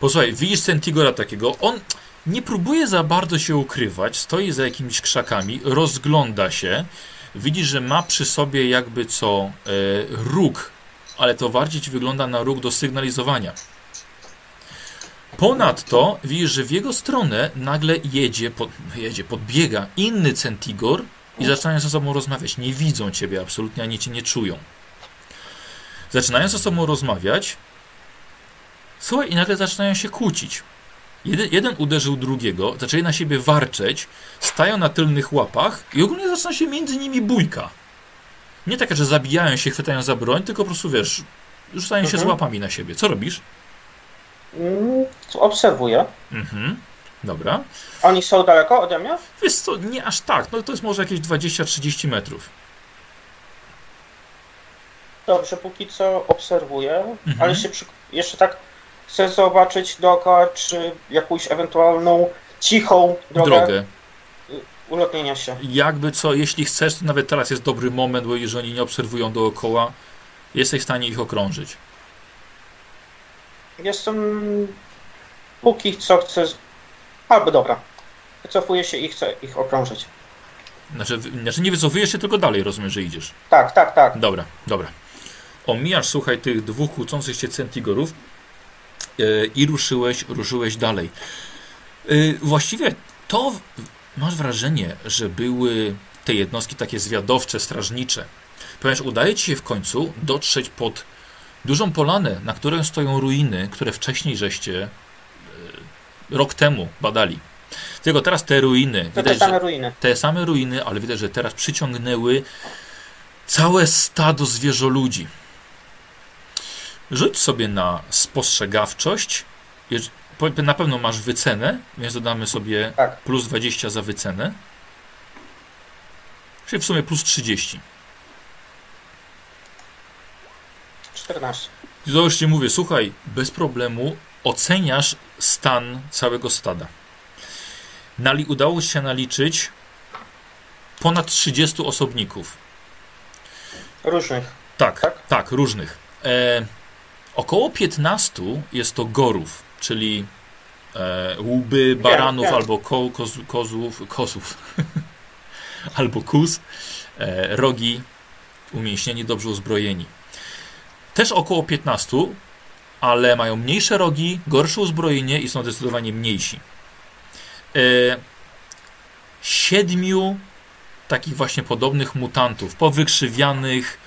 Posłuchaj, widzisz Centigora takiego, on nie próbuje za bardzo się ukrywać, stoi za jakimiś krzakami, rozgląda się, widzisz, że ma przy sobie jakby co e, róg, ale to bardziej ci wygląda na róg do sygnalizowania. Ponadto widzisz, że w jego stronę nagle jedzie, pod, jedzie podbiega inny Centigor i zaczynają ze sobą rozmawiać. Nie widzą ciebie absolutnie, ani cię nie czują. Zaczynają ze sobą rozmawiać, słuchaj, i nagle zaczynają się kłócić. Jeden, jeden uderzył drugiego, zaczęli na siebie warczeć, stają na tylnych łapach i ogólnie zaczyna się między nimi bójka. Nie taka, że zabijają się, chwytają za broń, tylko po prostu wiesz, rzucają się z Mhm. łapami na siebie. Co robisz? Mm, Obserwuję. Mhm. Dobra. Oni są daleko ode mnie? Wiesz co, nie aż tak. No to jest może jakieś 20-30 metrów. Dobrze, póki co obserwuję, Mhm. ale się przy... jeszcze tak chcę zobaczyć dookoła, czy jakąś ewentualną cichą drogę, Drogę. ulotnienia się. Jakby co, jeśli chcesz, to nawet teraz jest dobry moment, bo jeżeli oni nie obserwują dookoła, jesteś w stanie ich okrążyć. Jestem... Póki co chcę... Albo dobra. Wycofuję się i chcę ich okrążyć. Znaczy, znaczy nie wycofujesz się, tylko dalej rozumiem, że idziesz. Tak, tak, tak. Dobra, dobra. Omijasz, słuchaj, tych dwóch kłócących się centigorów i ruszyłeś, ruszyłeś dalej. Yy, właściwie to masz wrażenie, że były te jednostki takie zwiadowcze, strażnicze. Ponieważ udaje ci się w końcu dotrzeć pod dużą polanę, na której stoją ruiny, które wcześniej żeście yy, rok temu badali. Tylko teraz te ruiny, te widać, same że ruiny. te same ruiny, ale widać, że teraz przyciągnęły całe stado zwierzoludzi. Rzuć sobie na spostrzegawczość. Na pewno masz wycenę, więc dodamy sobie Tak. plus 20 za wycenę. Czyli w sumie plus 30. 14. Zobaczcie, mówię, słuchaj, bez problemu oceniasz stan całego stada. Nali udało się naliczyć ponad 30 osobników. Różnych. Tak, tak, Tak? różnych. E, około 15 jest to gorów, czyli e, łby baranów albo ko, koz, kozłów, <laughs> albo kóz, e, rogi, Umięśnieni, dobrze uzbrojeni. Też około 15, ale mają mniejsze rogi, gorsze uzbrojenie i są zdecydowanie mniejsi. E, siedmiu takich właśnie podobnych mutantów, powykrzywianych,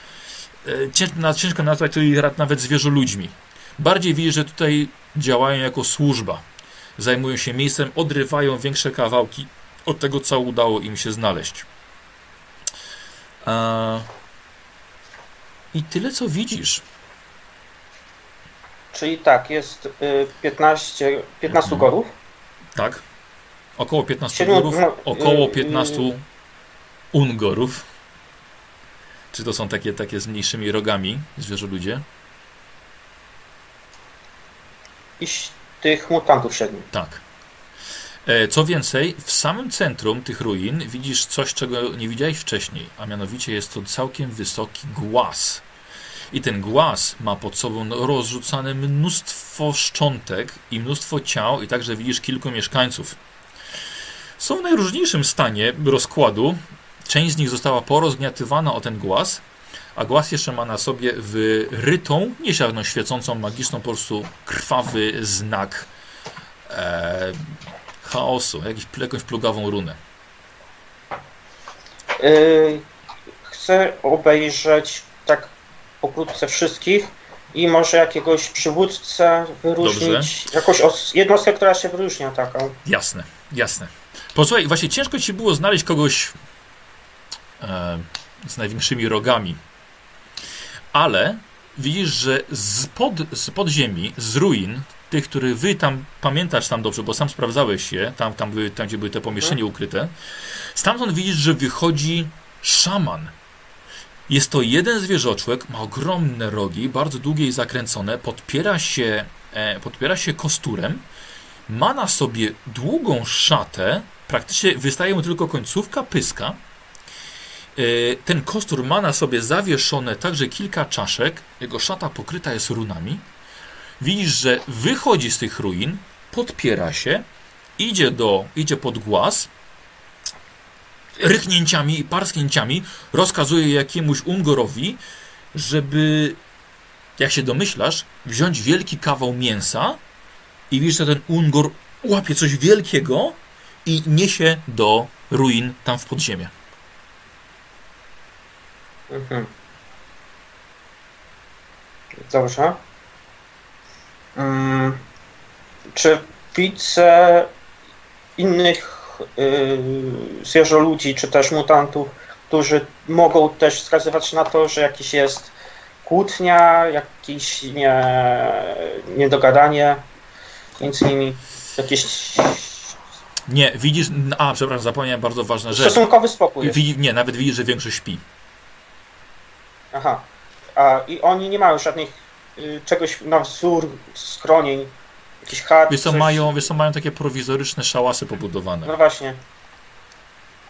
e, ciężko nazwać to ich nawet zwierzoludźmi. Bardziej widzisz, że tutaj działają jako służba. Zajmują się miejscem, odrywają większe kawałki od tego, co udało im się znaleźć. I tyle, co widzisz. Czyli tak, jest y, 15, 15 Mhm. gorów. Tak? Około 15 Siedmiu- gorów, no, około y, 15 y, ungorów. Czy to są takie, takie z mniejszymi rogami zwierzoludzie? I ś- tych mutantów siedmiu. Tak. E, Co więcej, w samym centrum tych ruin widzisz coś, czego nie widziałeś wcześniej, a mianowicie jest to całkiem wysoki głaz. I ten głaz ma pod sobą no, rozrzucane mnóstwo szczątek i mnóstwo ciał, i także widzisz kilku mieszkańców. Są w najróżniejszym stanie rozkładu. Część z nich została porozgniatywana o ten głaz, a głaz jeszcze ma na sobie wyrytą, niesiarną, świecącą, magiczną, po prostu krwawy znak e, chaosu, jakiś, jakąś plugawą runę. Y, chcę obejrzeć tak pokrótce wszystkich i może jakiegoś przywódcę wyróżnić. Jakąś os- jednostkę, która się wyróżnia taką. Jasne, jasne. Posłuchaj, właśnie ciężko ci było znaleźć kogoś z największymi rogami, ale widzisz, że z pod, z podziemi, z ruin, tych, które wy tam pamiętasz tam dobrze, bo sam sprawdzałeś je, tam, tam, były, tam gdzie były te pomieszczenia ukryte, stamtąd widzisz, że wychodzi szaman. Jest to jeden zwierzoczłek, ma ogromne rogi, bardzo długie i zakręcone, podpiera się, e, podpiera się kosturem, ma na sobie długą szatę, praktycznie wystaje mu tylko końcówka pyska. E, Ten kostur ma na sobie zawieszone także kilka czaszek, jego szata pokryta jest runami. Widzisz, że wychodzi z tych ruin, podpiera się, idzie, do, idzie pod głaz, ryknięciami i parsknięciami rozkazuje jakiemuś Ungorowi, żeby, jak się domyślasz, wziąć wielki kawał mięsa i widzisz, że ten Ungor łapie coś wielkiego i niesie do ruin tam w podziemie. Mhm. Dobrze. Mm, czy widzę innych yy, zwierzoludzi, czy też mutantów, którzy mogą też wskazywać na to, że jakiś jest kłótnia, jakieś nie, niedogadanie między nimi, jakieś Nie, widzisz, a przepraszam, zapomniałem bardzo ważna rzecz. stosunkowy spokój. Widzi, nie, nawet widzisz, że większość śpi. Aha. A, I oni nie mają żadnych y, czegoś na wzór skronień, jakichś chat. Wiesz co, coś- mają, wiesz co, mają takie prowizoryczne szałasy pobudowane. No właśnie.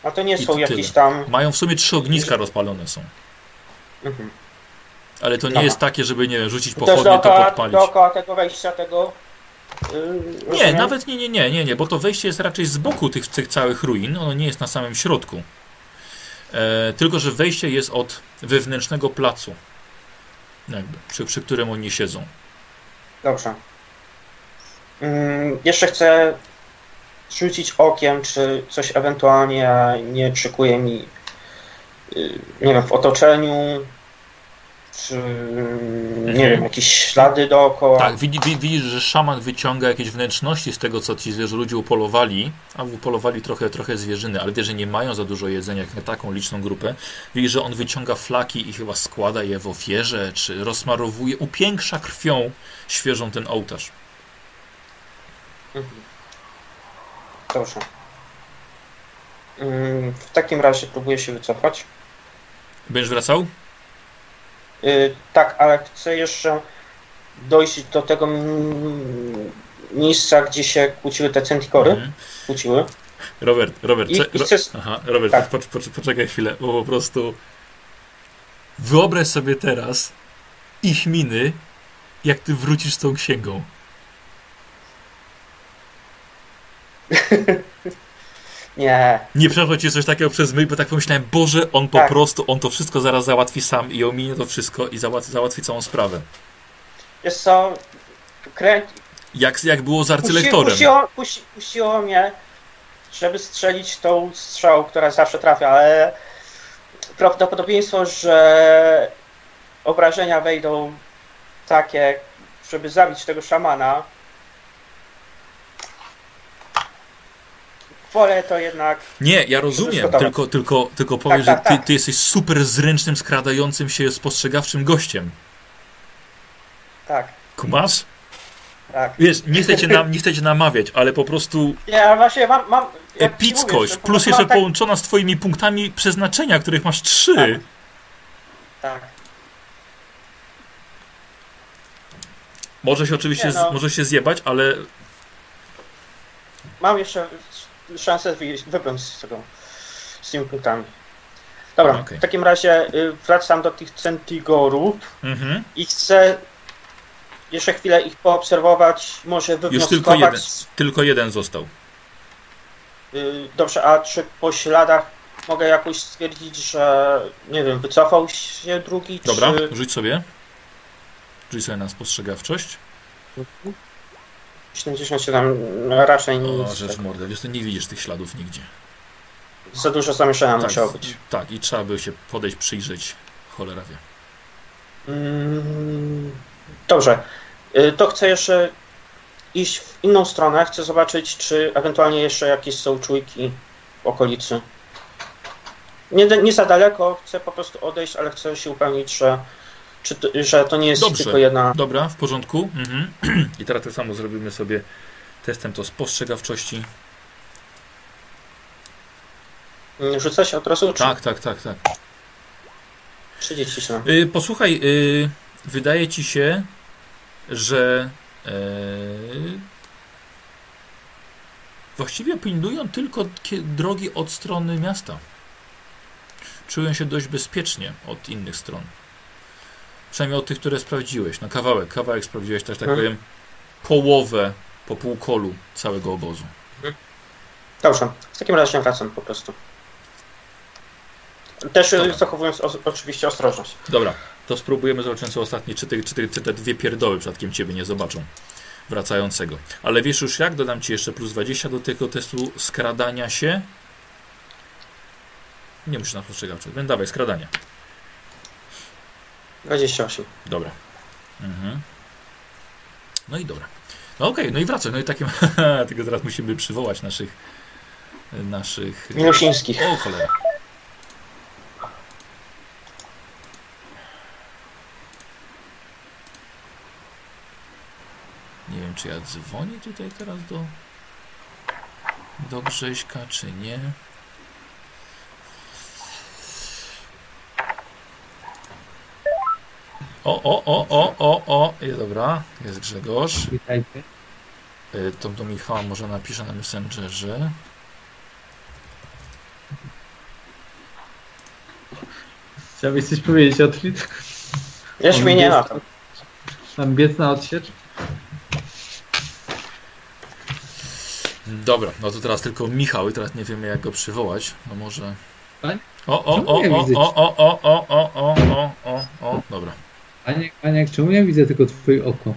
A to nie I są to jakieś tyle. tam. Mają w sumie trzy ogniska rozpalone są. Mhm. Ale to nie Aha. jest takie, żeby, nie wiem, rzucić pochodnie, to podpalić. dookoła tego wejścia tego. Yy, Nie, nawet nie, nie, nie, nie, nie, bo to wejście jest raczej z boku tych, tych całych ruin, ono nie jest na samym środku. E, tylko, że wejście jest od wewnętrznego placu, jakby, przy, przy którym oni siedzą. Dobrze. Mm, jeszcze chcę rzucić okiem, czy coś ewentualnie nie szykuje mi, yy, nie wiem, w otoczeniu, czy nie wiem, jakieś ślady dookoła. Tak, widzi, wi- widzisz, że szaman wyciąga jakieś wnętrzności z tego, co ci zwierzę ludzie upolowali, a upolowali trochę, trochę zwierzyny, ale wiesz, że nie mają za dużo jedzenia jak na taką liczną grupę. Widzisz, że on wyciąga flaki i chyba składa je w ofierze, czy rozmarowuje, upiększa krwią świeżą ten ołtarz. Mhm. Dobrze. Mm, W takim razie próbuję się wycofać. Będziesz wracał? Yy, tak, ale chcę jeszcze dojść do tego miejsca, gdzie się kłóciły te centikory. Mhm. Kłóciły. Robert, Robert, I- i chcę- Aha, Robert, Tak. po, po, poczekaj chwilę, bo po prostu wyobraź sobie teraz ich miny, jak ty wrócisz z tą księgą. <laughs> Nie, Nie przeszło ci coś takiego przez myśl, bo tak pomyślałem, Boże, on po Tak. prostu, on to wszystko zaraz załatwi sam i ominie to wszystko i załatwi, załatwi całą sprawę. jest co, krę... Jak, jak było z arcylektorem. puściło mnie, żeby strzelić tą strzałą, która zawsze trafia, ale prawdopodobieństwo, że obrażenia wejdą takie, żeby zabić tego szamana, wolę to jednak Nie, ja rozumiem, tylko, tylko, tylko powiem, tak, że ty, tak. ty jesteś super zręcznym, skradającym się, spostrzegawczym gościem. tak, Kumasz? tak. Wiesz, nie chcę cię, nam, nie chcę cię namawiać, ale po prostu Nie, ale właśnie mam, mam mówię, epickość, po plus jeszcze tak- połączona z twoimi punktami przeznaczenia, których masz trzy. Tak. Może się oczywiście Nie, no. może się zjebać, ale Mam jeszcze szansę wybrnąć z tego, z tymi punktami. Dobra, Okej. w takim razie y, wracam do tych centigorów mhm. i chcę jeszcze chwilę ich poobserwować, może już wywnioskować. tylko jeden, tylko jeden został. Y, dobrze, a czy po śladach mogę jakoś stwierdzić, że nie wiem, wycofał się drugi, Dobra, czy... rzuć sobie. Rzuć sobie na spostrzegawczość. 77, no raczej O, nic. rzecz mordę, wiesz, to nie widzisz tych śladów nigdzie. Za dużo zamieszania Tak, musiało być. tak, i trzeba by się podejść, przyjrzeć. Cholera wie. Mm, Dobrze. Y, To chcę jeszcze iść w inną stronę. Chcę zobaczyć, czy ewentualnie jeszcze jakieś są czujki w okolicy. Nie, nie za daleko, chcę po prostu odejść, ale chcę się upewnić, że, to, że to nie jest Dobrze. tylko jedna. Dobra, w porządku. Mhm. <clears throat> I teraz tak samo zrobimy sobie testem to spostrzegawczości. Rzuca się od razu? Czy Tak, tak, tak, tak. 37. Y, posłuchaj, y, wydaje ci się, że y, właściwie pilnują tylko drogi od strony miasta. Czują się dość bezpiecznie od innych stron. Przynajmniej od tych, które sprawdziłeś. Na kawałek, kawałek sprawdziłeś też, tak Mhm. powiem, połowę po półkolu całego obozu. Dobrze, w takim razie wracam po prostu. Też y, Dobra. zachowując os- oczywiście ostrożność. Dobra, to spróbujemy zobaczyć co ostatnie, czy te, czy, te, czy te dwie pierdoły przypadkiem ciebie nie zobaczą wracającego. Ale wiesz już jak? Dodam ci jeszcze plus 20 do tego testu skradania się. Nie musisz na postrzegawczość. Będę dawaj, skradania. 28. Dobra. Mhm. No i dobra. No okej, no i wracaj. No i takim. <laughs> Tylko teraz musimy przywołać naszych. Naszych. Minusińskich. O cholera. Nie wiem, czy ja dzwonię tutaj teraz do do Grześka, czy nie. O, o, o, o, o, o, jest dobra, jest Grzegorz. Witajcie. Y, To do Michała może napiszę na Messengerze. Chciałbyś coś powiedzieć o Trit? Jeszcze mnie nie ma tam. Mam biec na odsiecz? Dobra, no to teraz tylko Michał i teraz nie wiemy jak go przywołać. No może. Tak? O, o, o, o, widzę o, o, o, o, o, o, o, o, o, dobra. Aniek, Aniek, czemu ja widzę tylko twoje oko?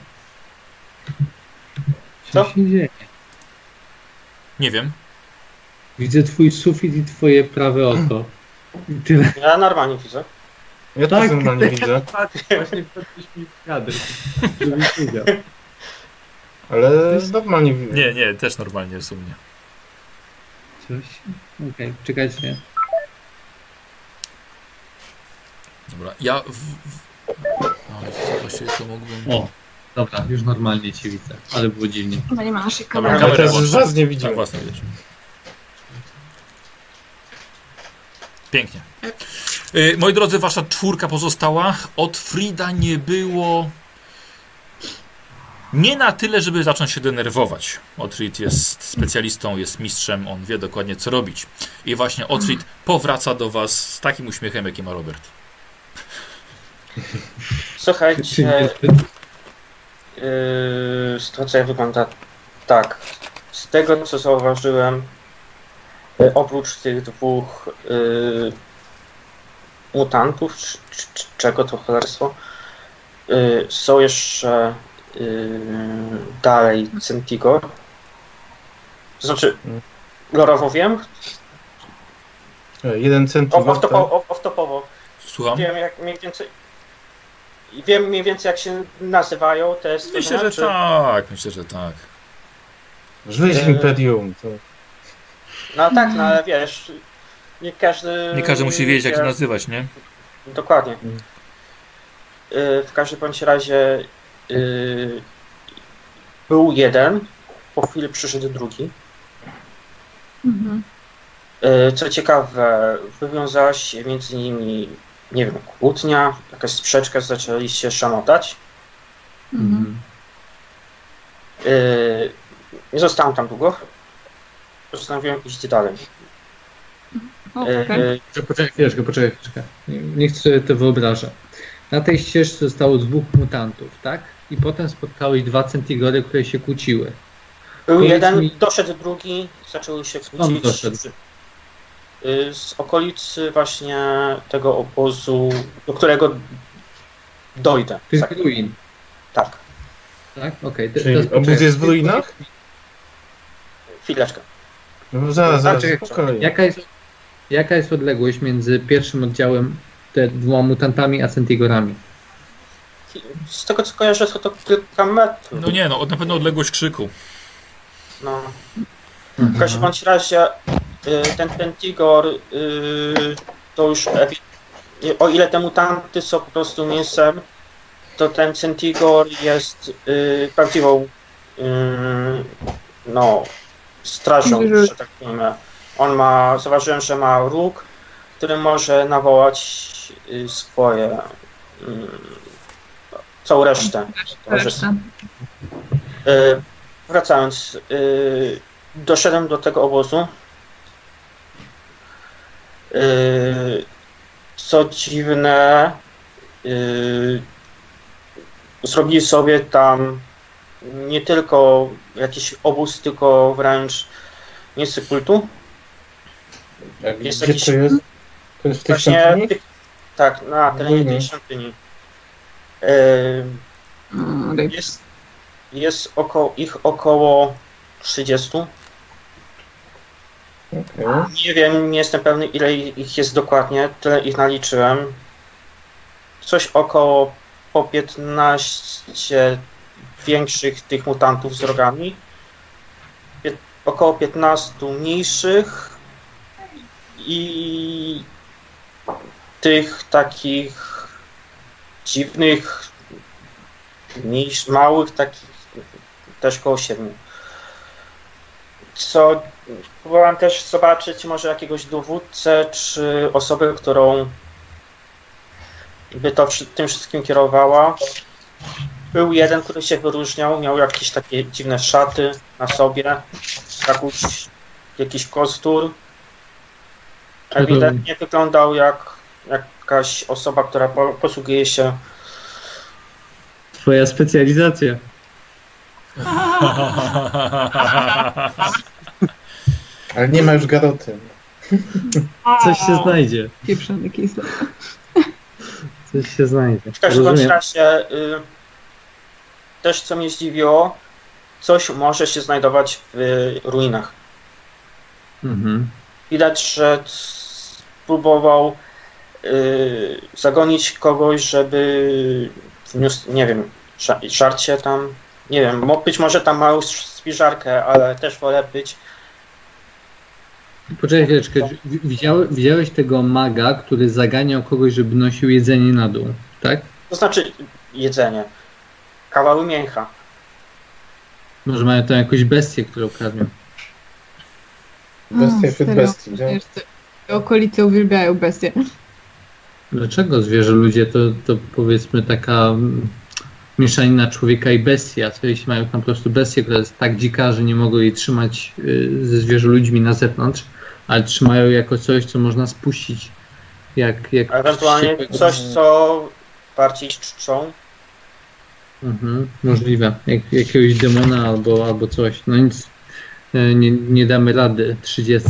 Co? Co się dzieje? Nie wiem. Widzę twój sufit i twoje prawe oko. I tyle. Ja normalnie widzę. Ja Tak, też normalnie <laughs> widzę, Patrz, właśnie wpadłeś mi w kadr. Żebyś wiedział. ale normalnie widzę. Nie, nie, też normalnie jest u mnie. Coś? Okej, czekajcie. Dobra, ja w... w... O, właściwie to mógłbym... O, dobra, już normalnie cię widzę, ale było dziwnie. Chyba nie ma naszej Dobra, kamery. Ale kamerę teraz włączę. was nie Tak, widziałem. własne widać. Pięknie. Y, moi drodzy, wasza czwórka pozostała. Od Frida nie było. Nie na tyle, żeby zacząć się denerwować. Otfrid jest specjalistą, jest mistrzem, on wie dokładnie co robić. I właśnie Otfrid powraca do was z takim uśmiechem, jaki ma Robert. Słuchajcie, yy, sytuacja wygląda tak. Z tego co zauważyłem, Y, Oprócz tych dwóch y, mutantów, czy, czy, czy czego to cholerstwo, y, są jeszcze y, dalej Centigor. To znaczy, Mm. lorowo wiem, E, Jeden o- centymetr. off-topowo, off-topowo. Słucham? Wiem jak mniej więcej. Wiem mniej więcej jak się nazywają te Myślę, że czy- tak. Myślę, że tak. Żyć E, Imperium. To... No tak, no ale wiesz, nie każdy. Nie każdy musi wiedzieć, jak się nazywać, nie? Dokładnie. Mm. Y, W każdym bądź razie y, był jeden, po chwili przyszedł drugi. Mhm. Co ciekawe, wywiązała się między nimi, nie wiem, kłótnia, jakaś sprzeczka, zaczęli się szamotać. Mhm. Y, Nie zostałem tam długo. Postanowiłem iść dalej. Y, Poczekaj chwileczkę, poczekaj chwileczkę. Niech sobie to wyobrażę. Na tej ścieżce zostało dwóch mutantów, tak? I potem spotkałeś dwa centigory, które się kłóciły. Był Powiedz jeden, mi- doszedł drugi, zaczęły się kłócić. doszedł? Y, Z okolicy właśnie tego obozu, do którego dojdę. Tych Tak. ruin, tak. tak? Okej. Czyli teraz obóz jest w ruinach? Chwileczkę. No zaraz, zaraz, spokojnie. Jaka jest, jaka jest odległość między pierwszym oddziałem, te dwoma mutantami, a centigorami? Z tego co kojarzę, to to kilka metrów. No nie, no na pewno odległość krzyku. No. W każdym bądź razie ten Pentigor y, to już y, o ile te mutanty są po prostu mięsem, to ten Centigor jest y, prawdziwą y, no, strażą, Że- że tak powiem. On ma, zauważyłem, że ma róg, który może nawołać y, swoje y, całą resztę. Reszta. Wracając, doszedłem do tego obozu. E, Co dziwne, e, zrobili sobie tam nie tylko jakiś obóz, tylko wręcz miejsce kultu. Jak, jest gdzie jakiś- to jest? To jest w tych Właśnie, świątyni? tak, na terenie Mhm. tej świątyni. E, Mm, okej. Jest, jest około, ich około 30. Okej. Nie wiem, nie jestem pewny ile ich jest dokładnie, tyle ich naliczyłem. Coś około po 15 większych tych mutantów z rogami. Pie- Około 15 mniejszych i tych takich dziwnych, mniejsz, małych, takich też koło 7. Co próbowałem też zobaczyć może jakiegoś dowódcę, czy osobę, którą by to tym wszystkim kierowała. Był jeden, który się wyróżniał, miał jakieś takie dziwne szaty na sobie, jakąś, jakiś kostur. Ewidentnie wyglądał jak jakaś osoba, która po, posługuje się Twoja specjalizacja. <laughs> Ale nie ma już garoty. Coś się znajdzie. Pieprzony kisle. Coś się znajdzie. W każdym Rozumiem. razie y, też co mnie zdziwiło, coś może się znajdować w y, ruinach. Mhm. Widać, że c- próbował y, zagonić kogoś, żeby wniósł, nie wiem, ża- żarcie tam, nie wiem, być może tam małą spiżarkę, ale też wolę być Poczekaj chwileczkę. Wi- Widziałeś, widziałeś tego maga, który zaganiał kogoś, żeby nosił jedzenie na dół, tak? To znaczy jedzenie. Kawały mięcha. Może mają tam jakąś bestię, którą kradną. Bestia A, wśród bestii, te okolice uwielbiają bestie. Dlaczego zwierzę ludzie to, to powiedzmy taka mm, mieszanina człowieka i bestii, a co jeśli mają tam po prostu bestię, która jest tak dzika, że nie mogą jej trzymać y, ze zwierzę ludźmi na zewnątrz, ale trzymają jako coś, co można spuścić. Jak, jak A ewentualnie coś, co bardziej czczą. Mhm, możliwe. Jak, jakiegoś demona albo, albo coś. No nic, e, nie, nie damy rady 30.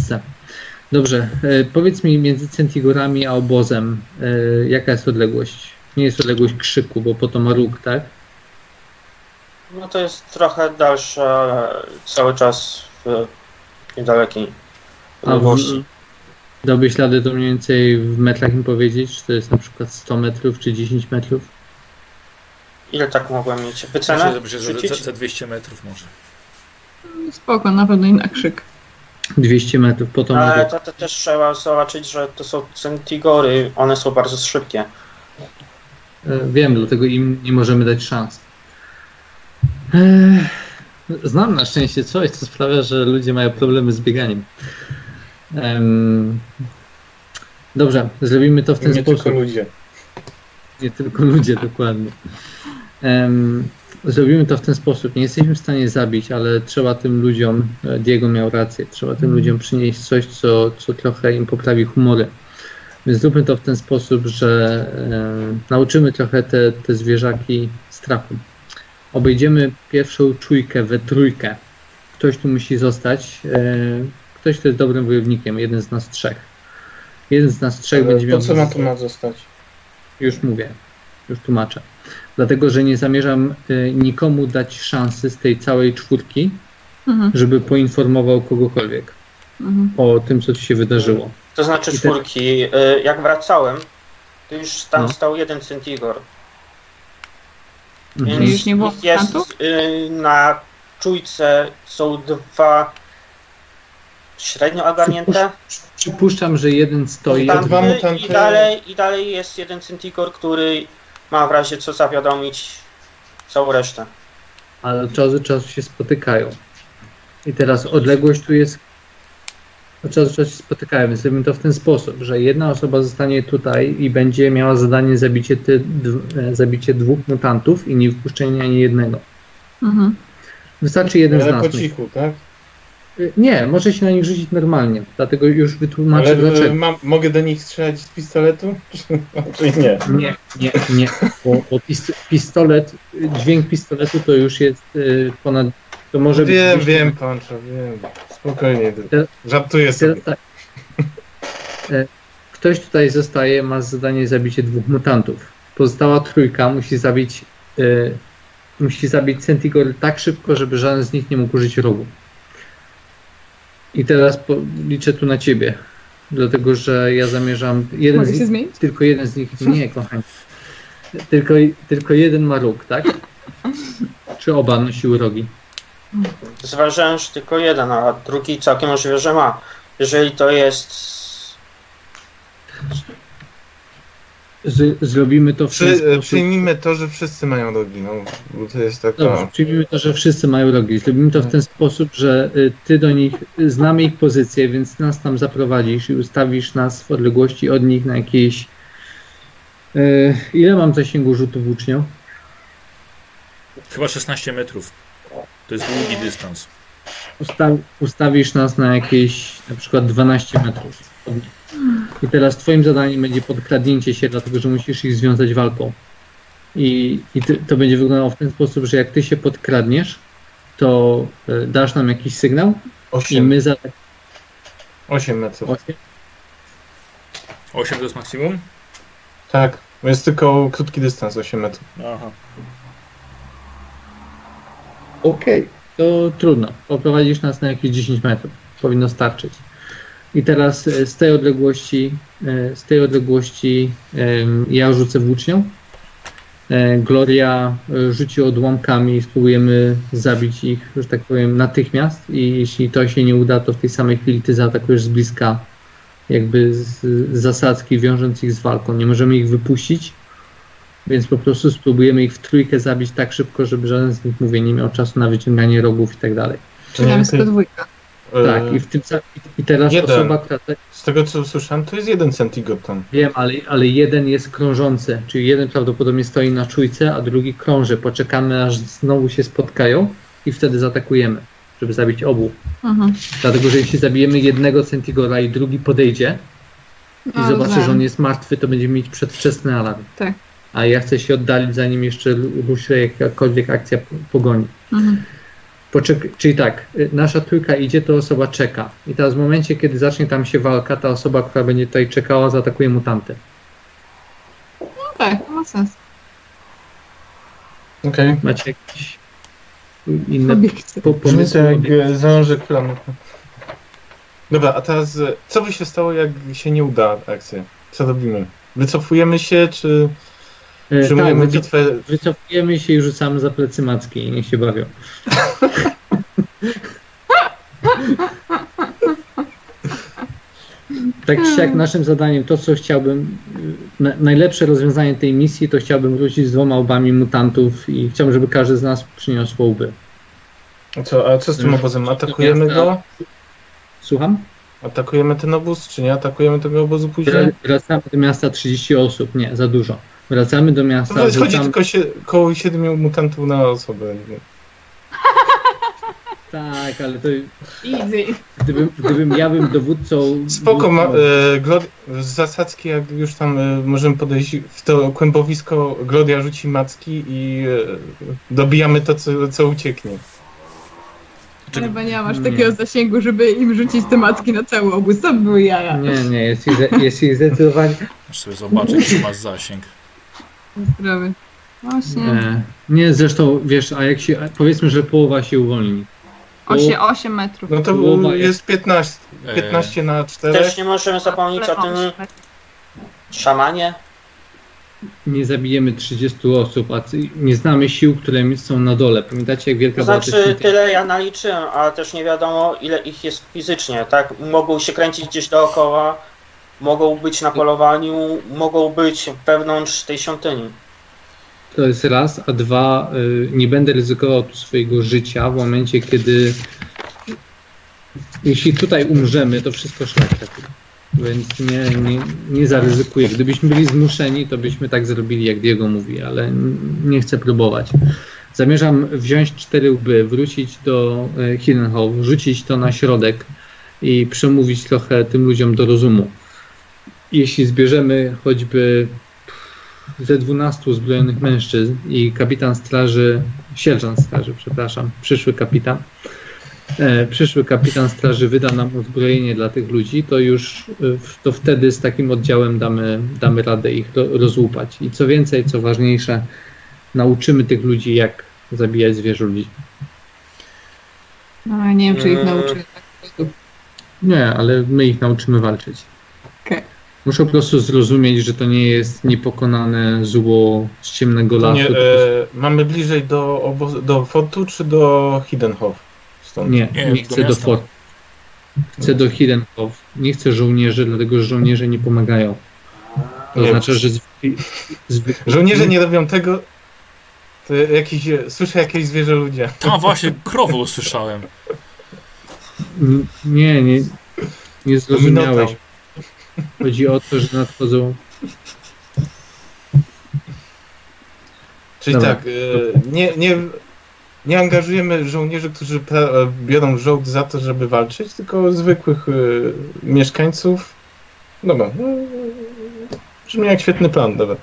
Dobrze, e, powiedz mi między Centigorami a obozem, e, jaka jest odległość? Nie jest odległość krzyku, bo po to ma róg, tak? No to jest trochę dalsza, cały czas w niedalekiej A w, dałbyś radę to mniej więcej w metrach im powiedzieć, czy to jest na przykład 100 metrów, czy 10 metrów? Ile tak mogłem mieć? Wycenę? Myślę, myślę, że za, za 200 metrów może. Spoko, na pewno i na krzyk. 200 metrów, po to Ale to, to też trzeba zobaczyć, że to są centigory, one są bardzo szybkie. E, Wiem, dlatego im nie możemy dać szans. Ech, Znam na szczęście coś, co sprawia, że ludzie mają problemy z bieganiem. Dobrze, zrobimy to w ten Nie sposób. tylko ludzie. Nie tylko ludzie, dokładnie. Zrobimy to w ten sposób. Nie jesteśmy w stanie zabić, ale trzeba tym ludziom, e, Diego miał rację, trzeba tym ludziom przynieść coś, co, co trochę im poprawi humory. Więc zróbmy to w ten sposób, że e, nauczymy trochę te, te zwierzaki strachu. Obejdziemy pierwszą czujkę we trójkę. Ktoś tu musi zostać. E, ktoś, kto jest dobrym wojownikiem, jeden z nas trzech. Jeden z nas trzech będzie Ale miał. po co na to ma zostać? Już mówię, już tłumaczę. Dlatego, że nie zamierzam y, nikomu dać szansy z tej całej czwórki, Mhm, żeby poinformował kogokolwiek mhm. o tym, co ci się wydarzyło. To znaczy I te- czwórki. Y, Jak wracałem, to już tam No. stał jeden centigor. Mhm. Więc Już nie było jest y, na czujce są dwa średnio ogarnięte Przypuszczam, że jeden stoi. Mutanty. dwa mutanty mutanty. i dalej, i dalej jest jeden centigor, który ma w razie co zawiadomić całą resztę. ale od czasu do czasu się spotykają. I teraz odległość tu jest. Od czasu do czasu się spotykają, więc zrobimy to w ten sposób, że jedna osoba zostanie tutaj i będzie miała zadanie zabicie, ty, dw, e, zabicie dwóch mutantów i nie wpuszczenie ani jednego. Mhm. Wystarczy jeden z Ale nas. po cichu, tak? Y, Nie, może się na nich rzucić normalnie, dlatego już wytłumaczę Ale dlaczego. e, mam, mogę do nich strzelać z pistoletu? <laughs> Czy nie? Nie, nie, nie, bo, bo pist pistolet, dźwięk pistoletu to już jest y, ponad, to może Wiem, być... wiem, Pancho, wiem. Spokojnie. Te- Żartuję sobie. Tak. Ktoś tutaj zostaje, ma zadanie zabicie dwóch mutantów. Pozostała trójka musi zabić y, musi zabić Centigory tak szybko, żeby żaden z nich nie mógł użyć rogu. I teraz po, liczę tu na ciebie, dlatego że ja zamierzam jeden Mogę się nich, zmienić? tylko jeden z nich, nie kochani, tylko, tylko jeden ma róg, tak? Czy oba nosiły rogi? Zważałem, że tylko jeden, a drugi całkiem możliwe, że ma. Jeżeli to jest Z, zrobimy to w ten Przy, e, sposób. przyjmijmy to, że wszyscy mają rogi, no. Bo to jest taka... Dobrze, przyjmijmy to, że wszyscy mają rogi. Zrobimy to w ten sposób, że y, ty do nich, y, znamy ich pozycję, więc nas tam zaprowadzisz i ustawisz nas w odległości od nich na jakieś... Ile mam zasięgu rzutu włócznią? Chyba 16 metrów. To jest długi dystans. Usta ustawisz nas na jakieś na przykład 12 metrów. od nich. I teraz twoim zadaniem będzie podkradnięcie się, dlatego że musisz ich związać walką. I, i ty, to będzie wyglądało w ten sposób, że jak ty się podkradniesz, to y, dasz nam jakiś sygnał i 8, my za 8 metrów. 8 to jest maksimum? Tak, bo jest tylko krótki dystans, 8 metrów. Aha. Okej, to trudno. Poprowadzisz nas na jakieś 10 metrów. Powinno starczyć. I teraz e, z tej odległości, e, z tej odległości ja rzucę włócznią. E, Gloria rzuci odłamkami i spróbujemy zabić ich, że tak powiem, natychmiast. I jeśli to się nie uda, to w tej samej chwili ty zaatakujesz z bliska, jakby z zasadzki, wiążąc ich z walką. Nie możemy ich wypuścić, więc po prostu spróbujemy ich w trójkę zabić tak szybko, żeby żaden z nich, mówię, nie miał czasu na wyciąganie rogów i tak dalej. Jest tylko dwójka. Tak, i, w tym, i teraz jeden. osoba, która te- Z tego co usłyszałem, to jest jeden centigot tam. wiem, ale, ale jeden jest krążący, czyli jeden prawdopodobnie stoi na czujce, a drugi krąży. Poczekamy, aż znowu się spotkają i wtedy zaatakujemy, żeby zabić obu. Mhm. Dlatego, że jeśli zabijemy jednego Centigora i drugi podejdzie i No, zobaczy, że on jest martwy, to będziemy mieć przedwczesny alarm. Tak. A ja chcę się oddalić, zanim jeszcze ruszy jakakolwiek akcja pogoni. Mhm. Poczek- czyli tak, y, nasza trójka idzie, to osoba czeka. I teraz w momencie, kiedy zacznie tam się walka, ta osoba, która będzie tutaj czekała, zaatakuje mutanty. No tak, to ma sens. Okej. Macie jakieś inne po- pomysły? jak e, zalążek planu. Dobra, a teraz e, co by się stało, jak się nie uda akcja? Co robimy? Wycofujemy się, czy E, tak, przyjmujemy wycof- bitwę? wycofujemy się i rzucamy za plecy macki i niech się bawią. <laughs> Tak naszym zadaniem, to co chciałbym, na, najlepsze rozwiązanie tej misji, to chciałbym wrócić z dwoma łbami mutantów i chciałbym, żeby każdy z nas przyniósł łby. Co, a co z tym obozem? Atakujemy go? Słucham? Atakujemy ten obóz, czy nie atakujemy tego obozu później? Wra- Wracamy do miasta 30 osób, nie, za dużo. Wracamy do miasta, To jest, chodzi wracamy- tylko się, koło 7 mutantów na osobę. <laughs> tak, ale to Easy. gdybym, gdybym ja bym dowódcą... Spoko, ma, e, Glod, z zasadzki jak już tam e, możemy podejść w to kłębowisko, Glodia rzuci macki i e, dobijamy to, co, co ucieknie. Chyba nie masz Nie. takiego zasięgu, żeby im rzucić te macki na cały obóz. To były jaja. Nie, nie, jest jest ich zdecydowanie... Muszę sobie zobaczyć, czy masz zasięg. Sprawy. Właśnie. E, nie, zresztą, wiesz, a jak się, powiedzmy, że połowa się uwolni. 8, 8 metrów. No to Połowa jest 15, E, 15 na 4. Też nie możemy zapomnieć o tym szamanie. Nie zabijemy 30 osób, a nie znamy sił, które są na dole. Pamiętacie, jak wielka To była znaczy tyle ja naliczyłem, ale też nie wiadomo ile ich jest fizycznie, tak? Mogą się kręcić gdzieś dookoła, mogą być na polowaniu, mogą być wewnątrz tej świątyni. To jest raz, a dwa, y, nie będę ryzykował tu swojego życia w momencie, kiedy jeśli tutaj umrzemy, to wszystko szlak. Więc nie, nie, nie zaryzykuję. Gdybyśmy byli zmuszeni, to byśmy tak zrobili, jak Diego mówi, ale nie chcę próbować. Zamierzam wziąć cztery łby, wrócić do Hidden Hall, rzucić to na środek i przemówić trochę tym ludziom do rozumu. Jeśli zbierzemy choćby ze 12 uzbrojonych mężczyzn i kapitan straży, sierżant straży, przepraszam, przyszły kapitan, e, przyszły kapitan straży wyda nam uzbrojenie dla tych ludzi, to już e, to wtedy z takim oddziałem damy, damy radę ich ro, rozłupać. I co więcej, co ważniejsze, nauczymy tych ludzi, jak zabijać zwierzę ludzi. No, nie wiem, czy ich po prostu. Nie, ale my ich nauczymy walczyć. Muszą po prostu zrozumieć, że to nie jest niepokonane zło z ciemnego lasu. nie, e, mamy bliżej do, obozu, do fortu czy do Hiddenhof? Stąd. Nie, Nie, nie, chcę do miasta. fort. Chcę do Hiddenhof. Nie chcę żołnierzy, dlatego że żołnierze nie pomagają. To Nie. znaczy, że zwykli, zwykli, Żołnierze nie robią tego. To jakiś, słyszę jakieś zwierzę ludzie. A właśnie, krowę usłyszałem. Nie, nie, nie zrozumiałeś. Chodzi o to, że nadchodzą. Czyli Dobra. tak, e, nie, nie, nie angażujemy żołnierzy, którzy pra- e, biorą żołd za to, żeby walczyć, tylko zwykłych e, mieszkańców. Dobra. no, Brzmi jak świetny plan, dobra.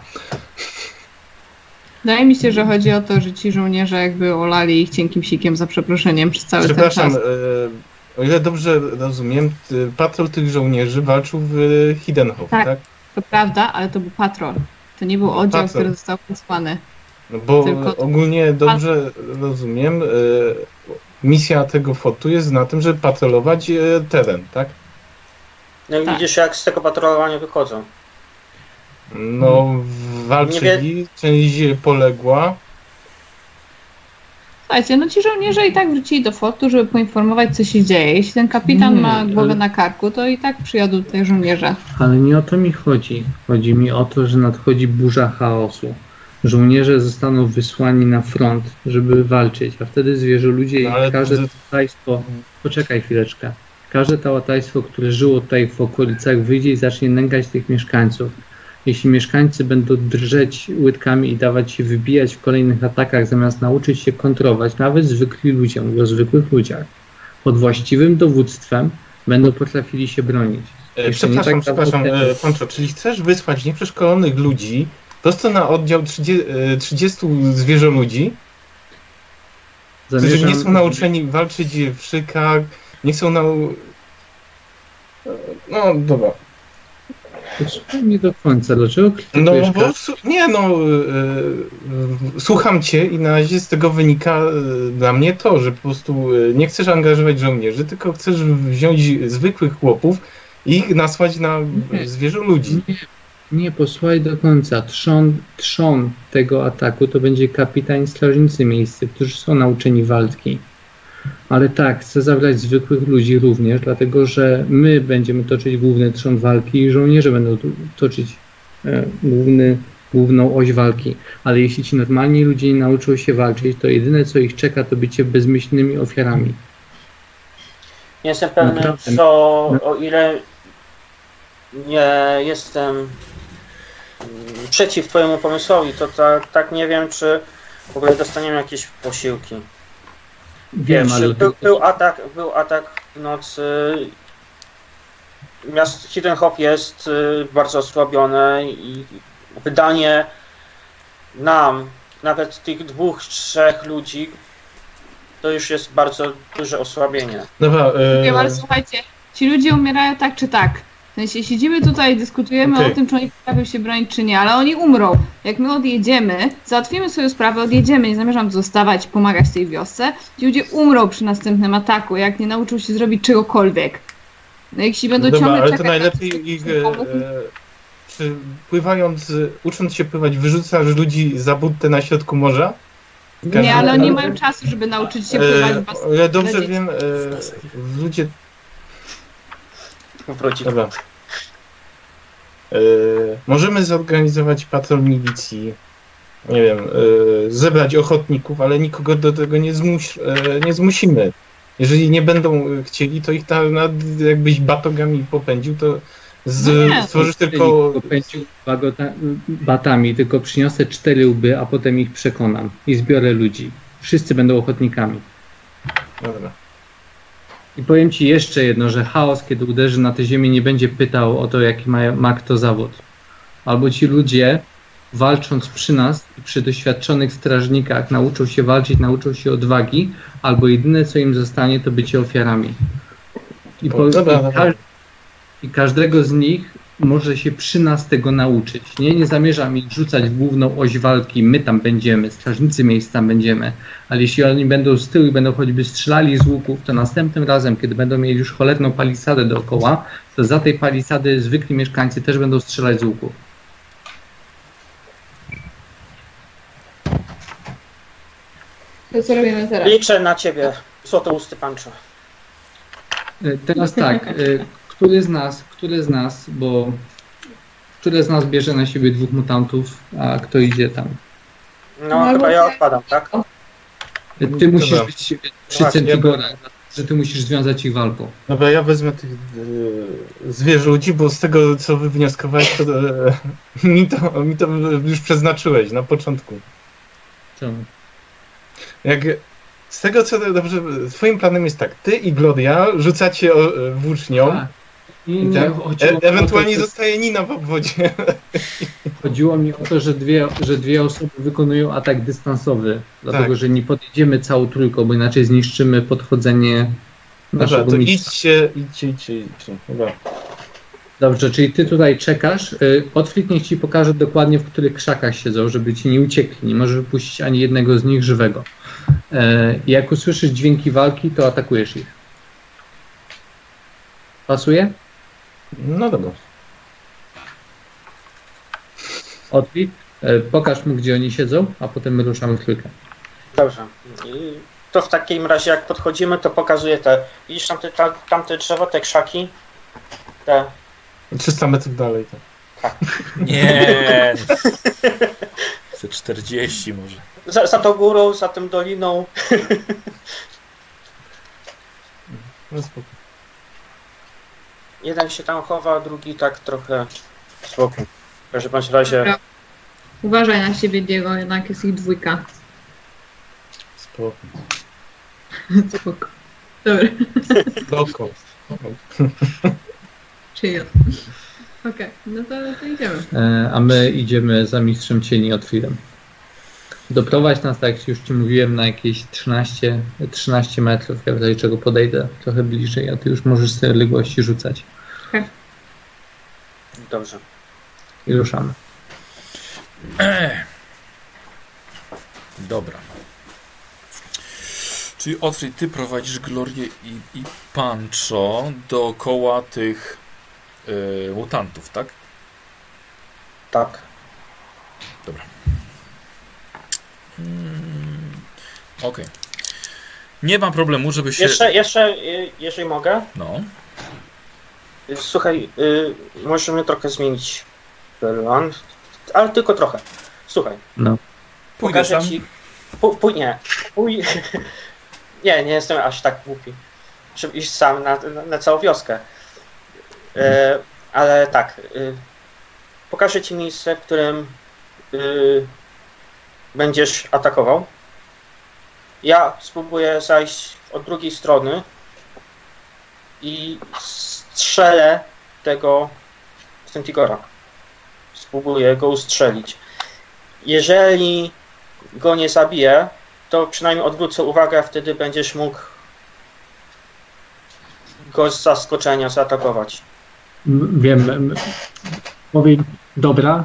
Wydaje mi się, że chodzi o to, że ci żołnierze jakby olali ich cienkim sikiem za przeproszeniem przez cały ten Przepraszam, czas. e, o ile dobrze rozumiem, patrol tych żołnierzy walczył w e, Hiddenhof, tak? Tak. To prawda, ale to był patrol. To nie był oddział, Patrol. który został posłany. No bo Tylko- ogólnie dobrze rozumiem, e, misja tego fortu jest na tym, żeby patrolować e, teren, tak? No i Tak. widzisz jak z tego patrolowania wychodzą. No, walczyli, część poległa. Słuchajcie, no ci żołnierze i tak wrócili do fortu, żeby poinformować, co się dzieje. Jeśli ten kapitan Nie, ma głowę ale- na karku, to i tak przyjadą tutaj żołnierze. Ale nie o to mi chodzi. Chodzi mi o to, że nadchodzi burza chaosu. Żołnierze zostaną wysłani na front, żeby walczyć, a wtedy zwierzę ludzie i No, ale każde to- tałataństwo. Poczekaj chwileczkę. Każde tałataństwo, które żyło tutaj w okolicach, wyjdzie i zacznie nękać tych mieszkańców. Jeśli mieszkańcy będą drżeć łydkami i dawać się wybijać w kolejnych atakach, zamiast nauczyć się kontrować, nawet zwykli ludzie, mówię o zwykłych ludziach, pod właściwym dowództwem będą potrafili się bronić. E, przepraszam, tak przepraszam, e, Pancho, czyli chcesz wysłać nieprzeszkolonych ludzi prosto na oddział 30, e, 30 zwierzoludzi? którzy nie są nauczeni walczyć w szykach, nie są nau... No, dobra. Mnie do końca, dlaczego No, bo nie no, e, słucham cię i na razie z tego wynika e, dla mnie to, że po prostu nie chcesz angażować żołnierzy, tylko chcesz wziąć zwykłych chłopów i ich nasłać na Nie. zwierzę ludzi. Nie, nie, posłuchaj do końca. Trzon, trzon tego ataku to będzie kapitan strażnicy miejscy, którzy są nauczeni walki. Ale tak, chcę zabrać zwykłych ludzi również, dlatego że my będziemy toczyć główny trzon walki i żołnierze będą toczyć e, główny, główną oś walki. Ale jeśli ci normalni ludzie nie nauczą się walczyć, to jedyne co ich czeka to bycie bezmyślnymi ofiarami. Jestem pewny, Naprawdę. co o ile nie jestem mm, przeciw Twojemu pomysłowi, to tak, tak nie wiem, czy w ogóle dostaniemy jakieś posiłki. Wiem, ale był, był, atak, był atak w nocy. Miasto Hiddenhop jest y, bardzo osłabione i wydanie nam, nawet tych dwóch, trzech ludzi, to już jest bardzo duże osłabienie. Dobra, e, Wiem, ale słuchajcie, ci ludzie umierają tak czy tak. W sensie siedzimy tutaj dyskutujemy Okej. o tym, czy oni potrafią się bronić, czy nie, ale oni umrą. Jak my odjedziemy, załatwimy swoją sprawę, odjedziemy, nie zamierzam zostawać, pomagać tej wiosce, ci ludzie umrą przy następnym ataku, jak nie nauczą się zrobić czegokolwiek. No jeśli będą Dobra, ciągle ale to na najlepiej to, ich, e, czy pływając, e, ucząc się pływać, wyrzucasz ludzi za budtę na środku morza? Nie, ale oni nie ale- mają czasu, żeby nauczyć się pływać w E, ale dobrze wiem, e, ludzie Wróci. Dobra. E, możemy zorganizować patrol milicji. Nie wiem, e, zebrać ochotników, ale nikogo do tego nie, zmus, e, nie zmusimy. Jeżeli nie będą chcieli, to ich tam nad, jakbyś batogami popędził, to z, No nie. stworzysz tylko. Popędził bagota- batami, tylko przyniosę cztery łby, a potem ich przekonam i zbiorę ludzi. Wszyscy będą ochotnikami. Dobra. I powiem Ci jeszcze jedno, że chaos, kiedy uderzy na tę ziemię, nie będzie pytał o to, jaki ma, ma kto zawód. Albo ci ludzie, walcząc przy nas i przy doświadczonych strażnikach, nauczą się walczyć, nauczą się odwagi, albo jedyne, co im zostanie, to bycie ofiarami. I, po, i, każ- I każdego z nich może się przy nas tego nauczyć. Nie, nie zamierzam ich rzucać w główną oś walki, my tam będziemy, strażnicy miejsc tam będziemy, ale jeśli oni będą z tyłu i będą choćby strzelali z łuków, to następnym razem, kiedy będą mieli już cholerną palisadę dookoła, to za tej palisady zwykli mieszkańcy też będą strzelać z łuków. To co robimy teraz? Liczę na ciebie, złotousty panczo. E, Teraz tak, e, który z nas, który z nas, bo który z nas bierze na siebie dwóch mutantów, a kto idzie tam? No, No, chyba ja odpadam, tak? Ty Dobra. musisz być przy ja Centigorach, że ty musisz związać ich walką. Dobra, ja wezmę tych e, zwierzę ludzi, bo z tego, co wy wnioskowałeś, to, e, <laughs> mi, to mi to już przeznaczyłeś na początku. Czemu? Jak z tego co dobrze, twoim planem jest tak, ty i Gloria rzucacie e, włócznią, Tak. I tak, e, to, ewentualnie że- zostaje Nina w obwodzie. <laughs> chodziło mi o to, że dwie, że dwie osoby wykonują atak dystansowy, dlatego Tak. że nie podjedziemy całą trójką, bo inaczej zniszczymy podchodzenie Dobra, naszego to mistrza. idźcie, idźcie, idźcie, idźcie. Dobra. Dobrze, czyli ty tutaj czekasz. Y, Otwit niech ci pokaże dokładnie, w których krzakach siedzą, żeby ci nie uciekli. Nie możesz wypuścić ani jednego z nich żywego. I Jak usłyszysz dźwięki walki, to atakujesz ich. Pasuje? No dobra. Otwit, e, pokaż mu, gdzie oni siedzą, a potem my ruszamy w trójkę. Dobrze. I to w takim razie, jak podchodzimy, to pokazuję te. Widzisz tamte, ta, tamte drzewo, te krzaki? Te. 300 metrów dalej. To. <laughs> Nie. <laughs> Chcę 40 może. Za, za tą górą, za tym doliną. No spoko. Jeden się tam chowa, drugi tak trochę z boku. W każdym bądź razie. Uważaj na siebie, Diego, jednak jest ich dwójka. Spoko. <laughs> Spoko. Dobra, Spoko. <laughs> chill. Okej, no to, to idziemy. E, a my idziemy za mistrzem cieni Otwirem. Doprowadź nas, tak jak już Ci mówiłem, na jakieś 13, 13 metrów, ja w razie czego podejdę trochę bliżej, a Ty już możesz sobie odległości rzucać. Dobrze. I ruszamy. <clears throat> Dobra. Czyli Otfrid, ty prowadzisz Glorię i, i Pancho dookoła tych y, mutantów, tak? Tak. Mm, Okej. Nie mam problemu, żeby się... Jeszcze, jeszcze, y, jeżeli mogę. No. Y, Słuchaj, y, możemy trochę zmienić plan, ale tylko trochę. Słuchaj, No. Pójdę pokażę ci. Pój, pój, nie, pój, <laughs> nie, nie jestem aż tak głupi, żeby iść sam na, na, na całą wioskę. E, ale tak, y, pokażę ci miejsce, w którym y, będziesz atakował. Ja spróbuję zajść od drugiej strony i strzelę tego Centigora. Spróbuję go ustrzelić. Jeżeli go nie zabiję, to przynajmniej odwrócę uwagę, a wtedy będziesz mógł go z zaskoczenia zaatakować. Wiem. Powiem, dobra.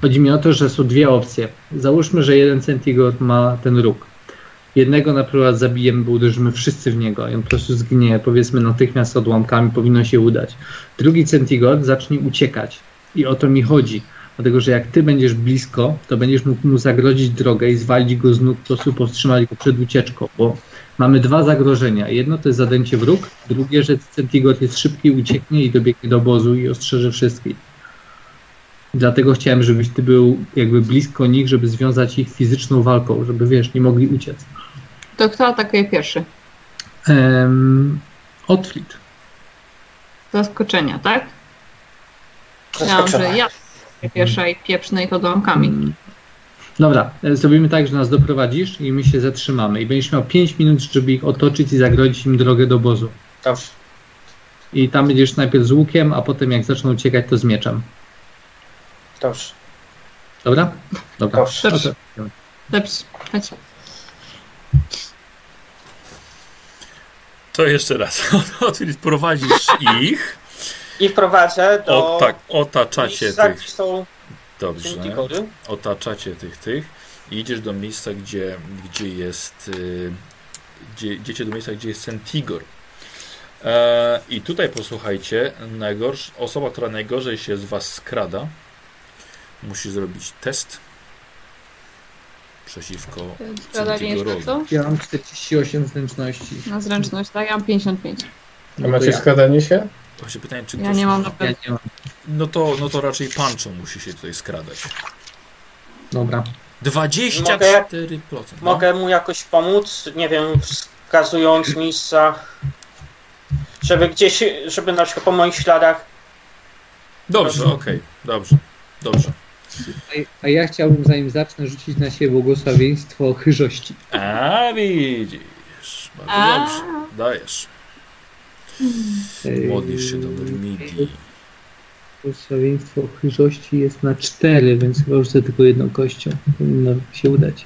Chodzi mi o to, że są dwie opcje. Załóżmy, że jeden Centigod ma ten róg. Jednego na przykład zabijemy, bo uderzymy wszyscy w niego i on po prostu zginie, powiedzmy natychmiast odłamkami, powinno się udać. Drugi Centigod zacznie uciekać i o to mi chodzi. Dlatego, że jak ty będziesz blisko, to będziesz mógł mu zagrodzić drogę i zwalić go z nóg, po prostu powstrzymać go przed ucieczką, bo mamy dwa zagrożenia. Jedno to jest zadęcie wróg, drugie, że Centigod jest szybki, ucieknie i dobiegnie do obozu i ostrzeże wszystkich. Dlatego chciałem, żebyś ty był jakby blisko nich, żeby związać ich fizyczną walką, żeby wiesz, nie mogli uciec. To kto atakuje pierwszy? Um. Zaskoczenia, tak? Myślałam, że ja pierwsza i pieprznę ich odłamkami. Dobra, e, zrobimy tak, że nas doprowadzisz i my się zatrzymamy. I będziesz miał 5 minut, żeby ich otoczyć i zagrodzić im drogę do obozu. Dobrze. I tam będziesz najpierw z łukiem, a potem jak zaczną uciekać, to z mieczem. Dobrze. Dobra? Dobra. Dobrze. Okej. Dobrze, chodź. To jeszcze raz. <laughs> Prowadzisz ich. I wprowadzę do O, tak, otaczacie tych. są Dobrze. Otaczacie tych, tych. I idziesz do miejsca, gdzie, gdzie jest. y, Gdzie, idziecie do miejsca, gdzie jest Centigor. E, I tutaj posłuchajcie, najgorsz, osoba, która najgorzej się z Was skrada, musi zrobić test przeciwko Skradanie co? Ja mam 48 zręczności. Na zręczność, tak? Ja mam 55. A to macie ja. składanie się? Właśnie pytanie, czy Ja ktoś... nie mam na Ja pewno. nie mam. No to, no to raczej Pancho musi się tutaj skradać. Dobra. 24%. No. Mogę mu jakoś pomóc, nie wiem, wskazując miejsca, żeby gdzieś, żeby na przykład po moich śladach. Dobrze, okej, dobrze, dobrze. A, a ja chciałbym, zanim zacznę, rzucić na siebie błogosławieństwo chyżości. A widzisz, bardzo A. dobrze, dajesz. Modlisz się do Myrmidii. Błogosławieństwo chyżości jest na 4, więc chyba rzucę tylko jedną kością. Powinno się udać.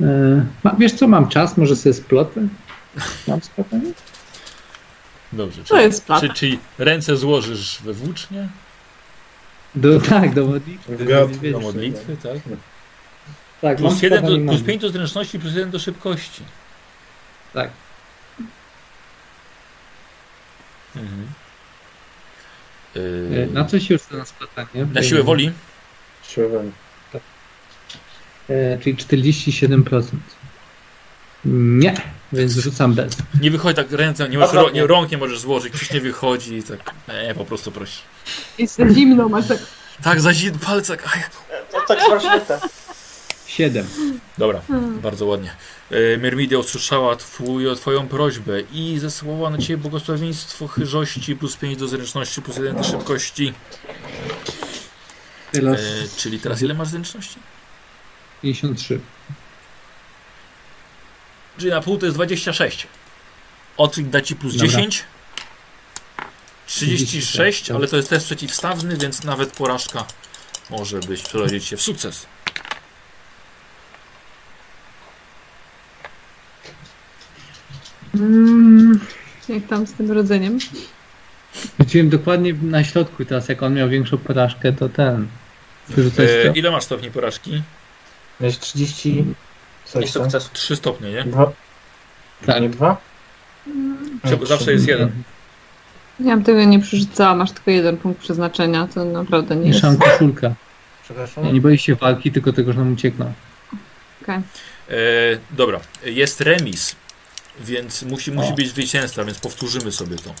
E, ma, wiesz co, mam czas, może sobie splotę? Mam splotę? Dobrze, To czyli, jest plata. czy, czyli ręce złożysz we włócznie Do, <laughs> tak, do modlitwy. Do modlitwy, tak? Tak, Plus, mam 1 splotę, do, nie plus mam. 5 do zręczności, plus 1 do szybkości. Tak. Mhm. Yy, Na co się rzuca na splatanie? na siłę woli? Siłowani. E, czyli 47%. Nie, więc rzucam bez. Nie wychodzi tak ręce, nie możesz, Dobra, ro- nie, rąk nie możesz złożyć, coś nie wychodzi i tak. Nie, po prostu prosi. Jest za zimno, masz tak... Tak, zazik palce. Aj. To tak zważne. 7. Dobra, bardzo ładnie. E, Myrmidia usłyszała twój, twoją prośbę i zesłała na ciebie błogosławieństwo chyżości plus 5 do zręczności plus 1 do szybkości. Tyle E, czyli teraz ile masz zręczności? 53. Czyli na pół to jest 26. Otrik da ci plus Dobra. 10. 36, ale to jest też przeciwstawny, więc nawet porażka może być, przerodzić się w sukces. Mm, jak tam z tym rodzeniem? Rzuciłem dokładnie na środku teraz, jak on miał większą porażkę, to ten. E, ile masz stopni porażki? Miałeś 30. Tam? sukces. 3 stopnie, nie? Dwa? Tak. Nie dwa? Czy- Zawsze jest jeden. Ja bym tego nie przerzucała, masz tylko jeden punkt przeznaczenia, to naprawdę nie jest. Mieszam koszulka. Przepraszam. Ja nie boję się walki, tylko tego, że nam uciekną. Okej. E, dobra, jest remis, więc musi, musi O. być zwycięzca, więc powtórzymy sobie to. Ja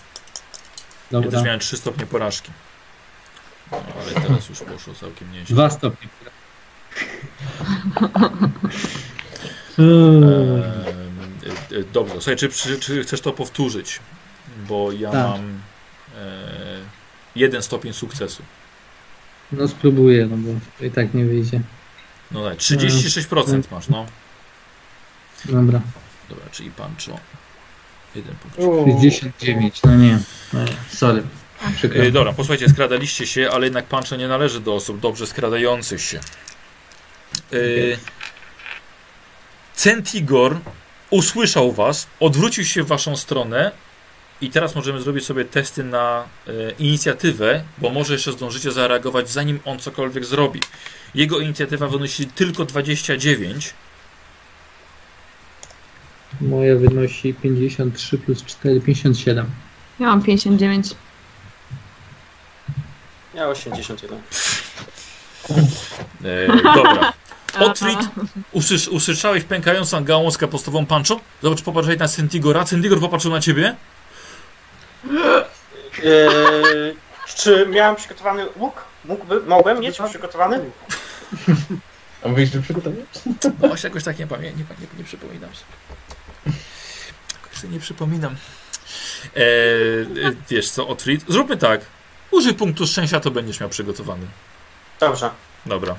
Dobra. też miałem 3 stopnie porażki. No, ale teraz już poszło całkiem nieźle. Dwa stopnie. <laughs> E, e, dobrze, słuchaj, czy, czy, czy chcesz to powtórzyć? Bo ja Tak. mam e, jeden stopień sukcesu. No spróbuję, no bo i tak nie wyjdzie. No tak, 36% masz, no. Dobra. Dobra, czyli pancho. Jeden punkt. Uuu. 69, no nie. No. Sorry. E, dobra, posłuchajcie, skradaliście się, ale jednak pancho nie należy do osób dobrze skradających się. E, Centigor usłyszał was, odwrócił się w waszą stronę i teraz możemy zrobić sobie testy na e, inicjatywę, bo może jeszcze zdążycie zareagować zanim on cokolwiek zrobi. Jego inicjatywa wynosi tylko 29. Moja wynosi 53 plus 4, 57. Ja mam 59. Ja 81. E, dobra. Otwit, usłysz, usłyszałeś pękającą gałązkę kapustową pancho? Zobacz, popatrzaj na Centigora. Centigor popatrzył na ciebie. Yy, czy miałem przygotowany łuk? Mógłby, mogłem mieć przygotowany? A mówisz, że przygotowałeś? No właśnie jakoś tak nie pamiętam, nie, nie, nie przypominam sobie. Jakoś sobie nie przypominam. E, e, wiesz co, Otwit? Zróbmy tak. Użyj punktu szczęścia, to będziesz miał przygotowany. Dobrze. Dobra.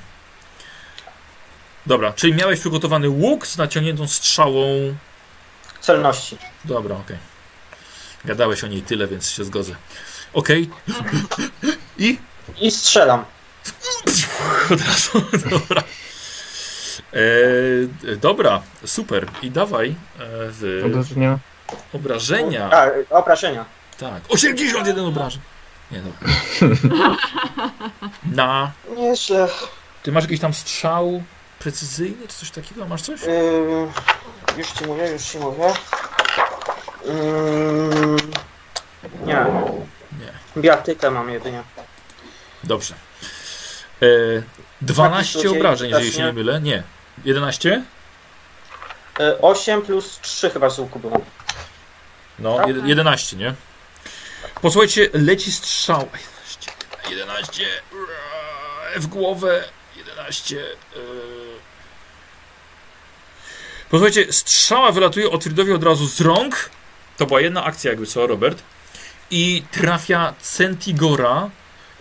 Dobra, czyli miałeś przygotowany łuk z naciągniętą strzałą. Celności. Dobra, okej. Gadałeś o niej tyle, więc się zgodzę. Okej. I I strzelam. od razu, dobra. E, dobra, super. I dawaj e, w Obrażenia. obrażenia. A, obrażenia. Tak, 81 obrażeń. Nie, dobra. <laughs> Na. Nieźle. Ty masz jakiś tam strzał precyzyjny, czy coś takiego? Masz coś? Yy, już ci mówię, już ci mówię. Yy, nie. Nie. Biatykę mam jedynie. Dobrze. E, 12 Taki obrażeń, jeżeli się nie mylę. Nie. 11? Yy, 8 plus 3 chyba z łuku było. No, Tak. jed- 11, nie? Posłuchajcie, leci strzał. 11, 11 w głowę. 11. Yy. Posłuchajcie, strzała wylatuje Otwierdowi od razu z rąk. To była jedna akcja, jakby co, Robert. I trafia Centigora.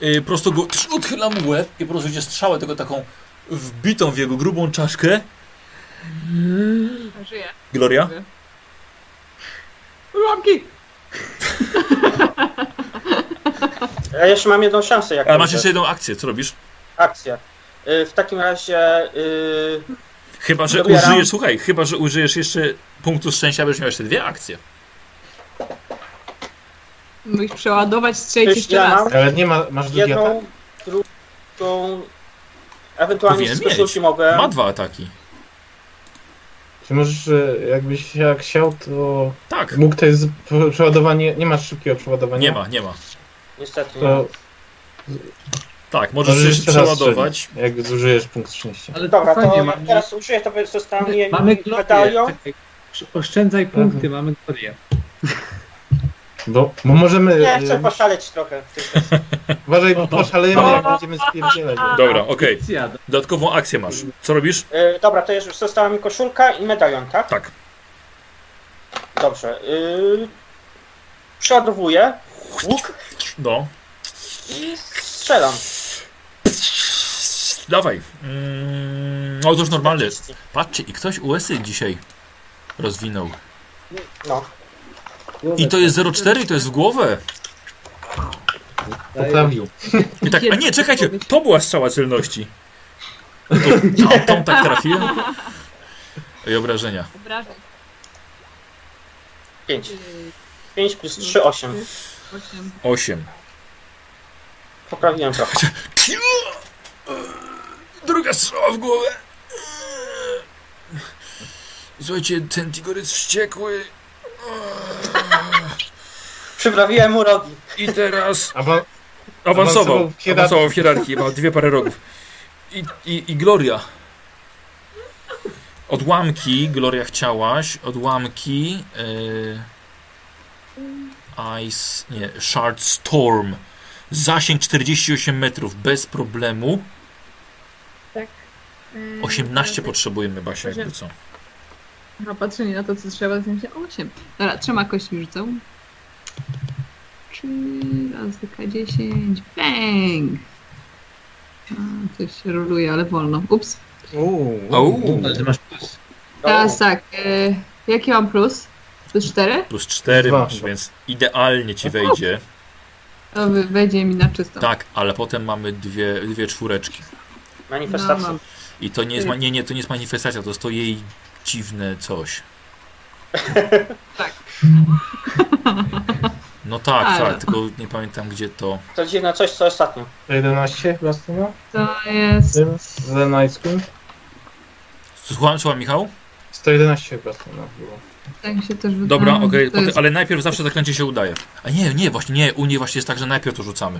Yy, prosto go odchyla mu łeb i po prostu widzicie strzałę, tego taką wbitą w jego grubą czaszkę. Żyję. Gloria? Łapki! Ja jeszcze mam jedną szansę, jak Ale masz jeszcze jedną akcję, co robisz? akcję. Yy, w takim razie yy, Chyba, że Dobieram. użyjesz, słuchaj, chyba, że użyjesz jeszcze punktu szczęścia, będziesz miał jeszcze dwie akcje. Musisz przeładować, strzelić jeszcze ja raz. mam Ale nie ma, masz drugi atak? jedną, drugą, ewentualnie Powinien koszulki mogę. Ma dwa ataki. Czy możesz, e, jakbyś jak chciał, to Tak. mógł to jest przeładowanie, nie masz szybkiego przeładowania? Nie ma, nie ma. Niestety nie. To Tak, możesz Możesz raz przeładować. strzelić, jak zużyjesz punkt szczęścia. Ale Dobra, to fajnie, jak mamy, teraz użyję, to zostanie mamy mi glorię. medalion. Czekaj, Oszczędzaj punkty, mamy glorię. Bo, bo możemy... Nie, e, chcę poszaleć trochę. w tej kwestii. Uważaj, bo poszalejemy, No. jak będziemy spierdzielać. Dobra, okej. Akcja, Dodatkową akcję masz. Co robisz? Yy, dobra, to już została mi koszulka i medalion, tak? Tak. Dobrze. Yy, przeładowuję łuk No. i strzelam. Dawaj. Mm, o, to już normalny. Patrzcie, i ktoś USy dzisiaj rozwinął. No. I to jest 0,4 i to jest w głowę. Poprawił. I tak, a nie, czekajcie, to była strzała celności. To, tą, tą tak trafiłem. I obrażenia. Obrażeń. 5. 5 plus 3, 8. Osiem. 8. Poprawiłem trochę. Druga strzała w głowę. Słuchajcie, ten Tigor jest wściekły. Przyprawiłem mu rogi. I teraz Awa- awansował. Awansował w hierarchii. Ma dwie pary rogów. I, i, i Gloria. Odłamki, Gloria chciałaś, odłamki. Yy, ice, nie, Shard Storm. Zasięg 48 metrów, bez problemu. Tak. 18 potrzebujemy, Basia, jakby co. A patrzenie na to, co trzeba, to się 8. Dobra, trzema kośćmi rzucę. 3 razy K10. Bang! A, coś się roluje, ale wolno. Ups. Uuu. Ale ty masz plus. Teraz tak. E, jaki mam plus? Plus 4? Plus 4 Dwa. masz, więc idealnie ci wejdzie. To wy- wejdzie mi na czysto. Tak, ale potem mamy dwie, dwie czwóreczki. No, Manifestacja. mam. I to nie jest, ma- nie, nie, to nie jest manifestacja, to jest to jej dziwne coś. <laughs> Tak. No tak, Ale- tak, tylko nie pamiętam gdzie to. To dziwne coś, co ostatnio. 11 Bastyna? To jest. Za Night? Słucham, słucham Michał? 111 Bastyna było. Tak się też wydaje. Dobra, okej, To potem- jest- ale najpierw zawsze zaklęcie się udaje. A nie, nie, właśnie nie, u niej właśnie jest tak, że najpierw to rzucamy.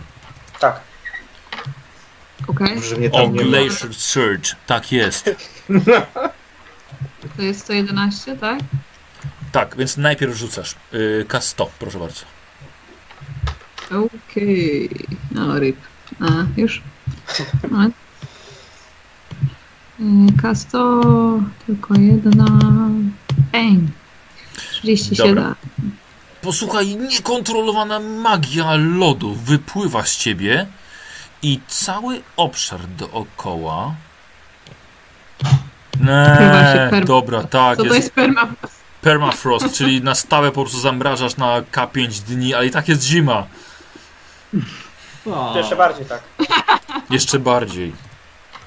Tak. Okej, Może mnie O, tam. Glacier Surge, tak jest. to jest 111, tak? Tak, więc najpierw rzucasz. Yy, K100, proszę bardzo. Okej. No, rip. A, już? No. Y, K100, tylko jedna. Bang. 37. Dobra. Posłuchaj, niekontrolowana magia lodu wypływa z ciebie i cały obszar dookoła. Się perma- dobra, tak, Co to jest jest perma? permafrost, czyli na stałe po prostu zamrażasz na K5 dni, ale i tak jest zima. To jeszcze bardziej tak. Jeszcze bardziej.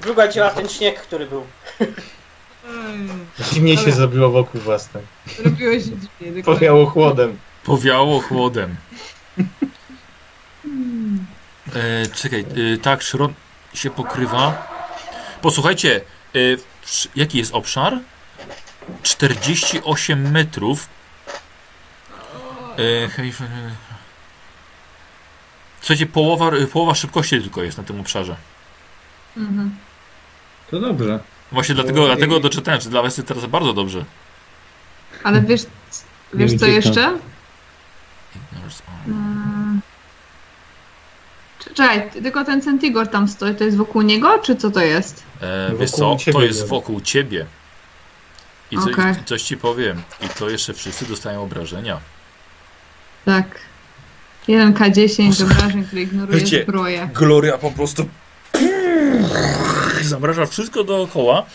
Druga działa ten śnieg, który był. <laughs> Zimniej się zrobiło wokół własnej. Robiłeś dziwnie. dokładnie. Powiało chłodem. Powiało chłodem. E, czekaj, e, tak, szron się pokrywa. Posłuchajcie, e, jaki jest obszar? 48 metrów. E, e, Słuchajcie, połowa, połowa szybkości tylko jest na tym obszarze. Mhm. To dobrze. Właśnie dlatego, dlatego doczytałem, że dla was jest teraz bardzo dobrze. Ale wiesz, wiesz co jeszcze? Ignores all. Czekaj, tylko ten Centigor tam stoi, to jest wokół niego, czy co to jest? E, wiesz Wokół co, ciebie to jest wokół ciebie. I co, i coś ci powiem. I to jeszcze wszyscy dostają obrażenia. Tak. 1K10 Posłuchaj. obrażeń, które ignoruje Wiecie, zbroję. Gloria po prostu zamraża wszystko dookoła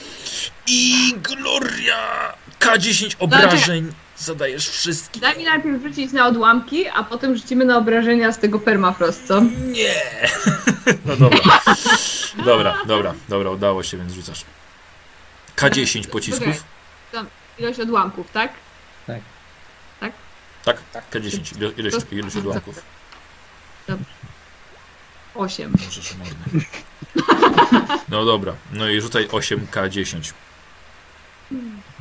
i Gloria K10 obrażeń zadajesz wszystkim. Daj mi najpierw rzucić na odłamki, a potem rzucimy na obrażenia z tego permafrost, co? Nie! No dobra. Dobra, dobra, dobra, udało się, więc rzucasz. K10 pocisków. Ilość odłamków, tak? Tak, K10, ilo- ilość, ilość odłamków. 8. Możesz mordy. No dobra, no i rzucaj 8K10. To jest K...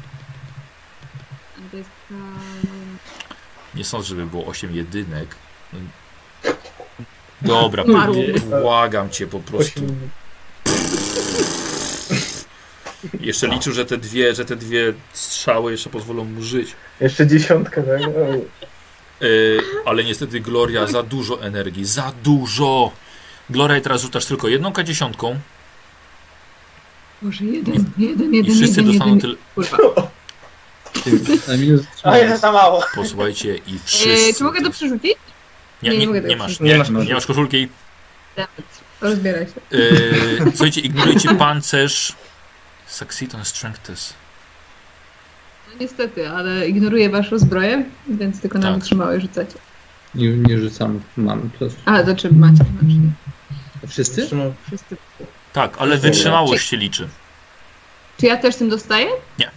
Nie sądzę, żeby było 8 jedynek. No. Dobra, błagam cię po prostu. Jeszcze liczył, że te dwie, że te dwie strzały jeszcze pozwolą mu żyć. Jeszcze dziesiątka, tak? Yy, ale niestety Gloria za dużo energii, za dużo. Gloria teraz rzucasz tylko jedną K10 Może jeden, jeden, i jeden, wszyscy jeden, dostaną jeden. tyle. Kurwa. <laughs> Na minus A jeden za mało. Posłuchajcie i E, wszyscy. czy mogę to przerzucić? Nie, nie, nie, nie mogę nie, masz, przerzucić. nie, Nie masz. koszulki. Rozbieraj się. Yy, słuchajcie, ignorujecie <laughs> pancerz. Succeed on strength test. No niestety, ale ignoruję waszą zbroję, więc tylko na Tak. wytrzymałe rzucacie. Nie, nie rzucam. Mam plus. A, to czym macie? Znaczy, Wszyscy? Wszyscy. Tak, ale wytrzymałość się liczy. Czy ja też tym dostaję? Nie.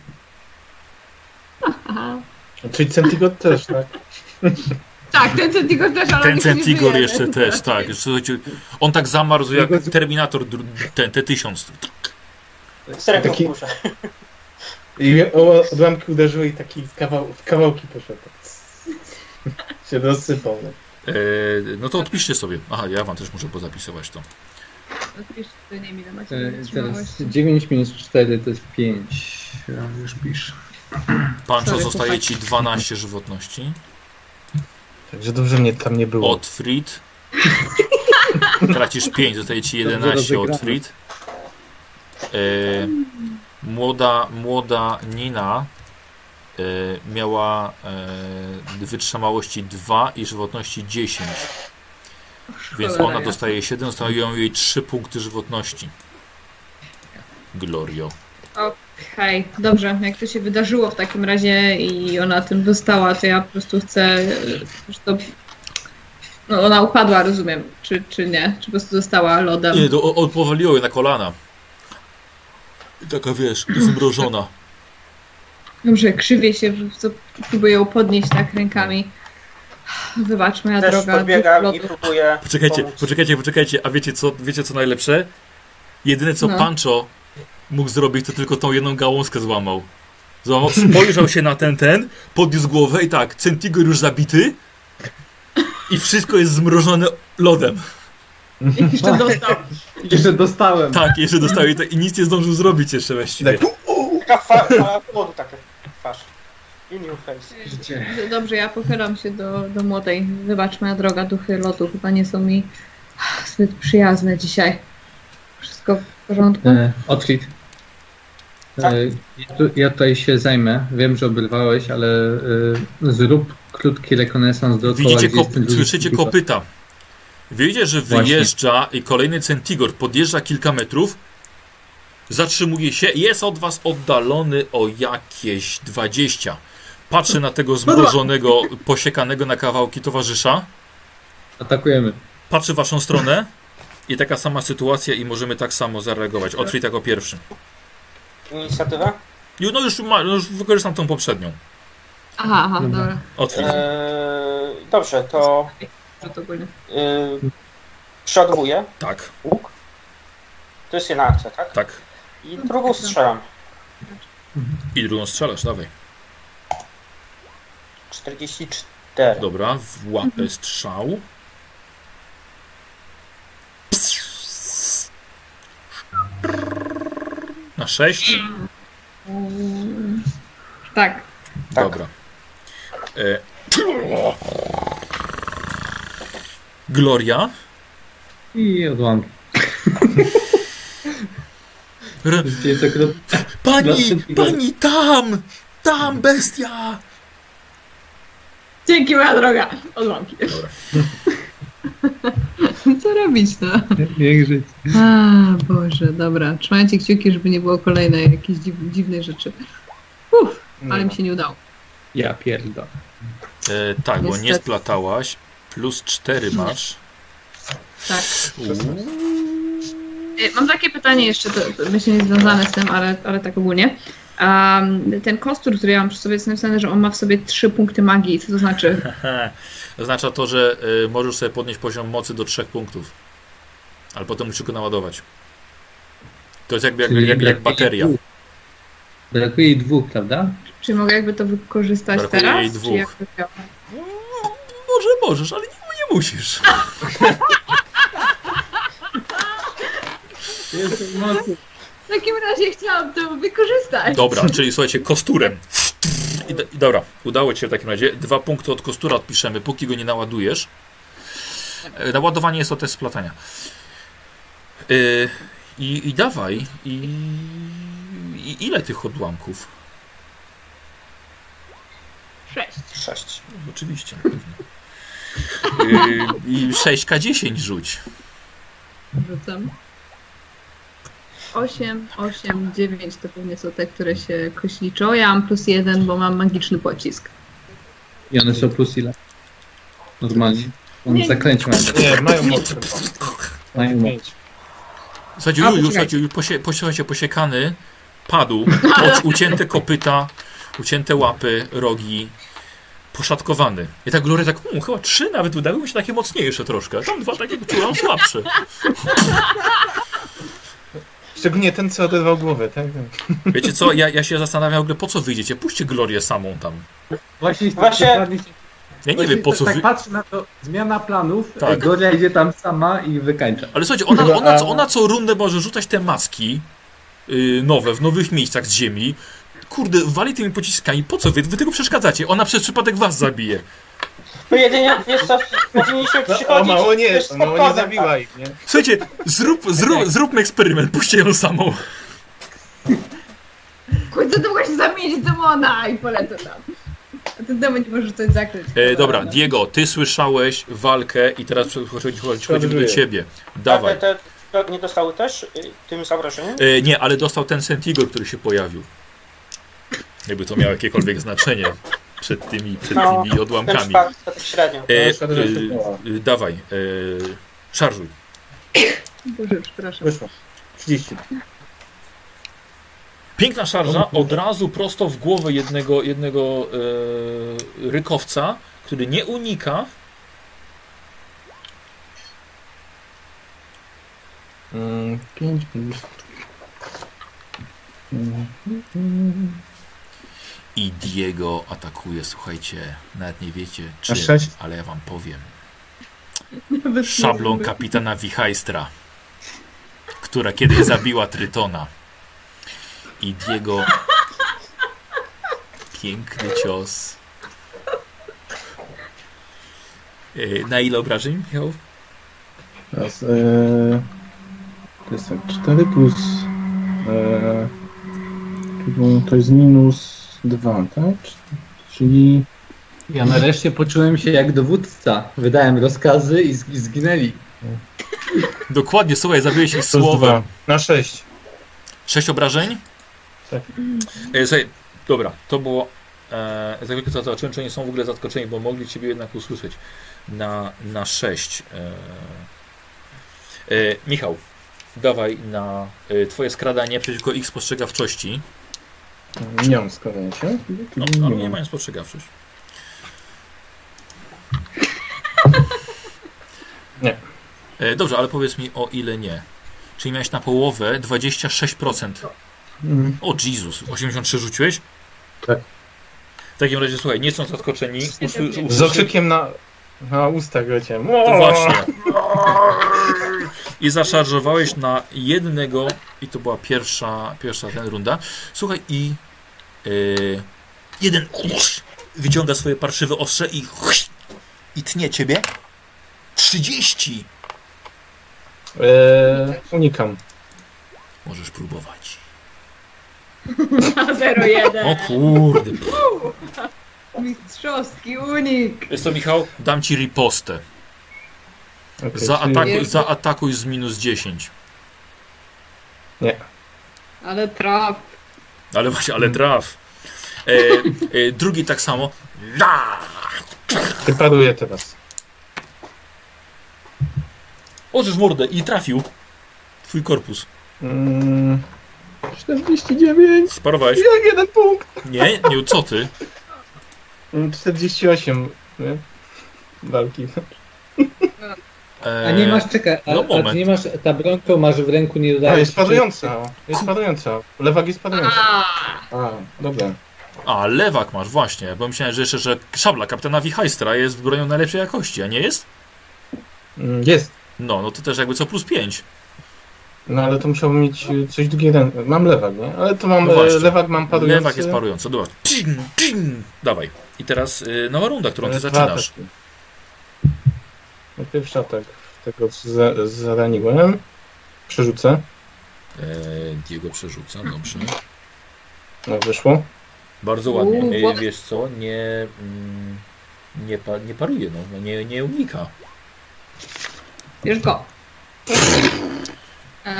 Aha. Czyli Centigod też, tak? <laughs> Tak, ten Centigor też, ale Ten Centigor jeszcze też, <laughs> tak. On tak zamarzł jak Terminator ten T-1000. Z ręką Taki-. <laughs> I o odłamki uderzyły i taki kawał, w kawałki poszedł. się rozsypał. E, no to odpiszcie sobie. Aha, ja wam też muszę pozapisywać to. Oczywiście, to nie macie E, Teraz wytrzymałości. 9 minus 4 to jest 5. Ja już piszę. Pancho zostaje ci 12 żywotności. Także dobrze mnie tam nie było. Otfried. Tracisz 5, zostaje ci 11 rozegrane. Otfried. E, młoda, młoda Nina e, miała e, wytrzymałości 2 i żywotności 10. Więc ona dostaje 7, zostają jej 3 punkty żywotności. Glorio. Okej, dobrze, jak to się wydarzyło w takim razie i ona tym dostała, to ja po prostu chcę, e, że to... No ona upadła, rozumiem, czy, czy nie? Czy po prostu została lodem? Nie, to o- o- powaliło je na kolana. I taka wiesz, <laughs> zmrożona. Dobrze, krzywie się, próbuję ją podnieść tak rękami. Wybacz, moja Też droga. podbiegam i próbuję Poczekajcie, pomóc. poczekajcie, poczekajcie, a wiecie co, wiecie co najlepsze? Jedyne co No. Pancho mógł zrobić, to tylko tą jedną gałązkę złamał. Złamał, spojrzał się na ten, ten, podniósł głowę i tak, Centigor już zabity i wszystko jest zmrożone lodem. I jeszcze dostał. Jeszcze dostałem. Tak, jeszcze dostaje to i nic nie zdążył zrobić jeszcze właściwie. Tak, Taka fa- fala chłodu taka twarz. In your face. Życie. Dobrze, ja pochylam się do, do młodej. Wybacz, moja droga, duchy lodu chyba nie są mi zbyt przyjazne dzisiaj. Wszystko w porządku? E, Otwit. Tak. E, ja, tu, ja tutaj się zajmę. Wiem, że obrywałeś, ale e, zrób krótki rekonesans dookoła. Widzicie, kop, słyszycie kopyta. Widzicie, że Właśnie. wyjeżdża i kolejny Centigor podjeżdża kilka metrów, zatrzymuje się, jest od was oddalony o jakieś 20. Patrzy na tego zmrożonego, posiekanego na kawałki towarzysza, Atakujemy. patrzy w waszą stronę i taka sama sytuacja i możemy tak samo zareagować. Otwórz jako pierwszy. Inicjatywa? Ju- No już, ma, no już wykorzystam tą poprzednią. Aha, aha, Dobra. Otwórz. Eee, dobrze, to yy, przeładowuję Tak, łuk. To jest jedna akcja, tak? tak. I drugą strzelam. I drugą strzelasz, dawaj. 44. Dobra, w łapę strzał. Na 6? Mm, Tak. Tak. Dobra. E... Gloria. I odłamki. R... Pani, pani tam! Tam bestia! Dzięki, moja droga. Odłamki. <laughs> Co robić, no? Niech żyć. A, Boże, dobra. Trzymajcie kciuki, żeby nie było kolejnej jakiejś dziw, dziwnej rzeczy. Uff, ale mi się nie udało. Ja pierdolę. E, tak, bo nie Niestety. splatałaś. Plus 4 masz. Tak. E, Mam takie pytanie jeszcze, to, to myślę nie związane z tym, ale, ale tak ogólnie. Um, ten kostur, który ja mam przy sobie, jest napisane, że on ma w sobie trzy punkty magii. Co to znaczy? <laughs> Oznacza to, że y, możesz sobie podnieść poziom mocy do 3 punktów. Ale potem musisz go naładować. To jest jakby jak, jak, jak bateria. dwóch. Brakuje jej dwóch, prawda? Czy mogę jakby to wykorzystać Brakuje teraz? jej Czy dwóch. jakby miał- Może możesz, ale nie, nie musisz. W takim razie chciałam to wykorzystać. Dobra, czyli słuchajcie, kosturem. I, I dobra, udało ci się w takim razie. Dwa punkty od kostura odpiszemy, póki go nie naładujesz. E, Naładowanie jest to test splatania. E, i, I dawaj. I, I ile tych odłamków? Sześć. 6. Oczywiście. pewnie. E, I 6K10 rzuć. Rzucam. 8, 8, 9 to pewnie są te, które się kośliczą. Ja mam plus jeden, bo mam magiczny pocisk. I one są plus ile? Normalnie. On Nie. zakręcił mają. Nie, mają moc. Mają moc. Słuchajcie, A, już, już, słuchajcie, już posie, posie, posiekany, padł, <laughs> ucięte kopyta, Ucięte łapy, rogi, poszatkowany. I tak Gloria tak, um, chyba trzy nawet wydały mi się takie mocniejsze troszkę. Tam dwa takie czułam słabsze. <laughs> Szczególnie ten, co oderwał głowę, tak? Wiecie co, ja, ja się zastanawiam w ogóle po co wyjdziecie. Puśćcie Glorię samą tam. Właśnie, Właśnie- dokładnie Ja nie właśnie wiem po co tak wy... patrzę na to, zmiana planów, Tak. tak. Goria idzie tam sama i wykańcza. Ale słuchajcie, ona, ona, co, ona co rundę może rzucać te maski yy, nowe, w nowych miejscach z ziemi. Kurde, wali tymi pociskami. Po co wy, wy tego przeszkadzacie? Ona przez przypadek was zabije. No jedynie, wiesz co, powinniśmy No, o przychodzić... mało nie, wiesz, o mało nie spokojnie, zabiła ich, nie? Słuchajcie, zrób, zrób, zróbmy eksperyment, puśćcie ją samą. Kurde, to mogła się zamienić demona i polecę tam. A ten demon nie może coś zakryć. E, dobra, Diego, ty słyszałeś walkę i teraz przechodzimy do ciebie. tak? Dawaj. A te, te nie dostały też y, tym zagrożeniem? E, nie, ale dostał ten Sentigor, który się pojawił. Jakby to miało jakiekolwiek znaczenie przed tymi, przed No, tymi odłamkami. to tak średnio. E, No, e, e, dawaj, e, szarżuj. Boże, przepraszam. Wyszło. 30. Piękna szarża, od razu prosto w głowę jednego, jednego e, rykowca, który nie unika. Mm, 5 plus. I Diego atakuje, słuchajcie, nawet nie wiecie czym, sześć? ale ja wam powiem. Szablą kapitana Wichajstra, która kiedyś zabiła Trytona. I Diego... Piękny cios. E, Na ile obrażeń miał? Teraz, e, to jest tak, 4 plus. E, to jest minus 2, tak? Czyli. Ja nareszcie poczułem się jak dowódca. Wydałem rozkazy i z- zginęli. Dokładnie, słuchaj, zabiłeś ich słowem. 2. Na 6. Sześć obrażeń? Tak. E, słuchaj, dobra, to było. E, za chwilkę zobaczyłem, czy oni są w ogóle zaskoczeni, bo mogli Ciebie jednak usłyszeć. Na, na 6. E, e, Michał, dawaj na e, Twoje skradanie przeciwko ich spostrzegawczości. Nie mam się. No, nie ale nie mam. mają spostrzegawczość. <laughs> Nie. E, dobrze, ale powiedz mi o ile nie. Czyli miałeś na połowę 26%. Mm. O Jezus, 83 rzuciłeś? Tak. W takim razie, słuchaj, nie są zaskoczeni. Usły, Z okrzykiem na, na ustach leciałem. To właśnie. <laughs> I zaszarżowałeś na jednego, i to była pierwsza, pierwsza ten runda. Słuchaj, i yy, jeden wyciąga swoje parszywe ostrze i, i tnie ciebie. 30! E, unikam. Możesz próbować. <laughs> Na 0-1. O kurde. Mistrzowski unik. Jest to Michał? Dam ci ripostę. Okay, Zaatakuj, zaatakuj z minus 10. Ale traf. Ale właśnie, ale traf. E, e, drugi tak samo. La! Wyparuję teraz. Orzesz mordę i trafił. Twój korpus. Mm, 49. Sparowałeś? Jak jeden punkt. Nie, nie, co ty? Mm, 48. Nie? Walki. E, A nie masz, czekaj, a, no a moment. ty nie masz, ta broń, którą masz w ręku, nie A, dodajesz... jest padająca. Jest padająca. Lewak jest padająca. A, A, dobra. A, lewak masz, właśnie. Bo myślałem, że jeszcze, że szabla kapitana Wichajstra jest bronią najlepszej jakości, a nie jest? Mm, Jest. No, no to też jakby co plus 5. No ale to musiałbym mieć y, coś drugiego. Mam lewak, nie? Ale to mam No właśnie. e, lewak, mam parujący. Lewak jest parujący. Dobra. Dawaj. I teraz nowa runda, którą ty E, dwa ataki. No, pierwszy atak w tego, co za, zaraniłem. Przerzucę. E, Diego przerzuca, dobrze. No, wyszło. Bardzo ładnie. Uuu, E, wiesz co, nie, mm, nie, pa, nie paruje, no, no nie, nie unika. Bierz go. A,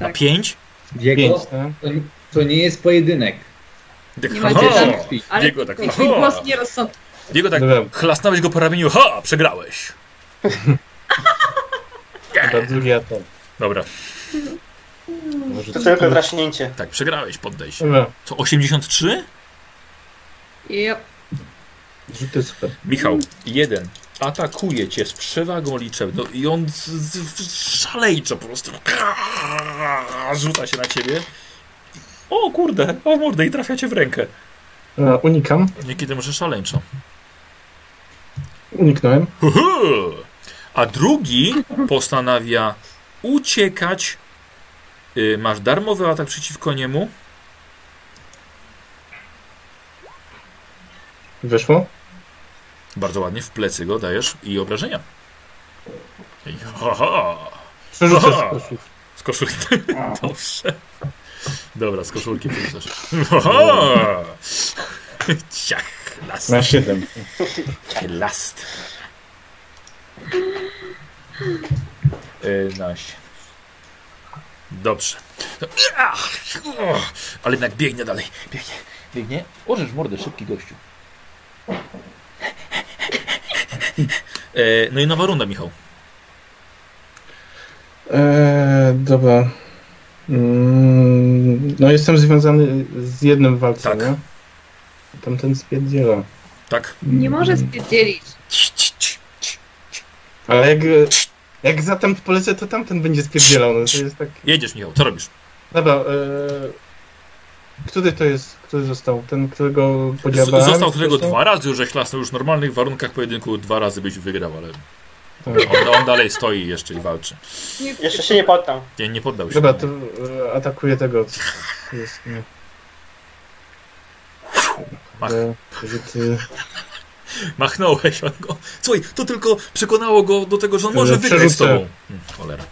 Na tak. 5? Diego, Pięć, tak? to, to nie jest pojedynek. Nie Aha. macie tam- Krwi. Ale Diego tak, twój głos. Diego tak Dobra, chlasnąłeś go po ramieniu. Ha! Przegrałeś. <laughs> dobra, drugi atak. Dobra, Może To tylko draśnięcie. tak, przegrałeś, poddaj się. Dobra, Co, 83? Yep. Rzuty super. Michał, jeden atakuje cię z przewagą liczebną i on z, z, szalejczo po prostu rzuca się na ciebie. O kurde, o mordę i trafia cię w rękę. A, unikam. Niekiedy może szaleńczo. Uniknąłem. Huhu! A drugi postanawia uciekać. Y, Masz darmowy atak przeciwko niemu. Weszło? Bardzo ładnie w plecy go dajesz i obrażenia. I ha, ha. Z koszulki. Z koszulki. <laughs> Dobrze. Dobra, z koszulki przerzucasz. Ciach, last. Na 7. Last. Naście. Dobrze. No, ach, o, Ale jednak biegnie dalej. Biegnie. Biegnie. Orzesz mordę, szybki gościu. E, no i nowa runda, Michał. Eee, dobra. Mm, no jestem związany z jednym walcem, Tak. nie? Tamten spierdziela. Tak? Nie może spierdzielić. Ci, ci. Ale jak, jak za tam polecę, to tamten będzie spierdzielał. No to jest tak... Jedziesz, Michał. Co robisz? Dobra, eee, który to jest, który został? Ten, którego podziałałem? został którego dwa razy już chlasnął już w normalnych warunkach pojedynku dwa razy byś wygrał, ale on, on dalej stoi jeszcze i walczy. Jeszcze się nie poddam. Nie, nie poddał się. Dobra, to e, atakuję tego. jest, nie. Mach. E, Rzuty... <laughs> Machnąłeś on go. Słuchaj, to tylko przekonało go do tego, że on może Że wygrać z tobą. Hmm, cholera.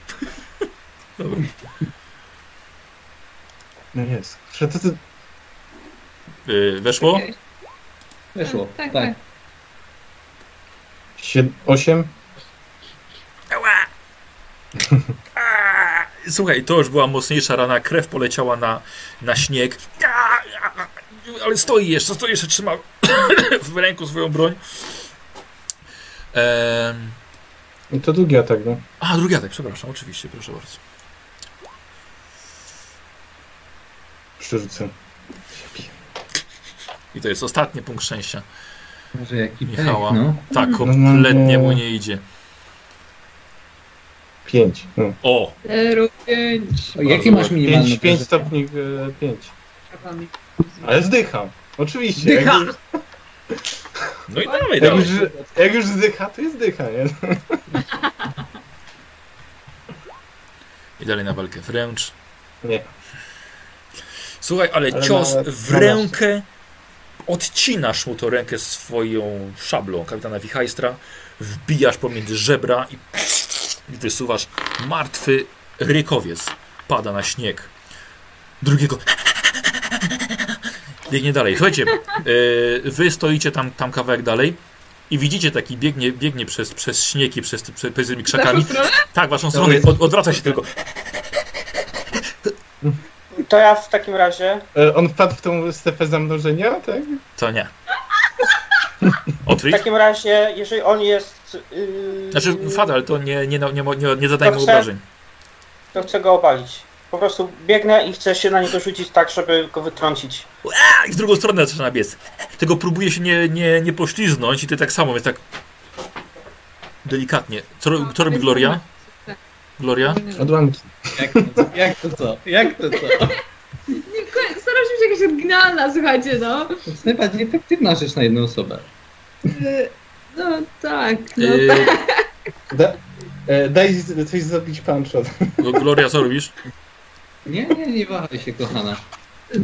<laughs> Dobra. No jest. Yy, weszło? Weszło. Tak, Tak. tak. sied- osiem? Ała! <laughs> Słuchaj, to już była mocniejsza rana, krew poleciała na, na śnieg. A! A! Ale stoi jeszcze, stoi jeszcze, trzyma <coughs> w ręku swoją broń. I to drugi atak, no. a, drugi atak, przepraszam, oczywiście, proszę bardzo. Przerzucę. I to jest ostatni punkt szczęścia. Może jaki pech, Michała. no. Tak, No, kompletnie no. mu nie idzie. Pięć. No. O! 05. O, jakie masz minimalne Pięć, pięć stopni, e, pięć. Ale zdycham. Oczywiście. Zdycha. Jak już, No i dawaj, jak, dawaj. już, jak już zdycha, to jest zdycha, nie? <laughs> I dalej na walkę wręcz. Nie. Słuchaj, ale, Ale cios na- w na rękę. Odcinasz mu to rękę swoją szablą kapitana Wichajstra. Wbijasz pomiędzy żebra i, i wysuwasz martwy rykowiec. Pada na śnieg. Drugiego. Biegnie dalej. Słuchajcie, yy, wy stoicie tam, tam kawałek dalej i widzicie taki biegnie, biegnie przez, przez śnieg i przez, przez, przez tymi krzakami. Tak, w waszą stronę. Od, odwraca się tylko. To ja w takim razie E, On wpadł w tą strefę zamrożenia, tak? Co nie? w Otwórz. takim razie, jeżeli on jest. Yy, Znaczy, Fadal, to nie, nie, nie, nie, nie zadajmy obrażeń. To chcę go obalić. Po prostu biegnę i chcę się na niego rzucić tak, żeby go wytrącić. A, i w drugą stronę zaczyna biec. Tego próbuje się nie, nie, nie pośliznąć i ty tak samo, więc tak delikatnie. Co, ro- co robi Gloria? Gloria? Odłamki. Jak to, co? jak to co? Jak to co? Nie, ko- Staram się być jakaś oryginalna, słuchajcie, no. To jest najbardziej efektywna rzecz na jedną osobę. Y, No tak, no Yy, tak. Da, e, daj coś zrobić punch. Gloria, co robisz? Nie, nie, nie wahaj się, kochana.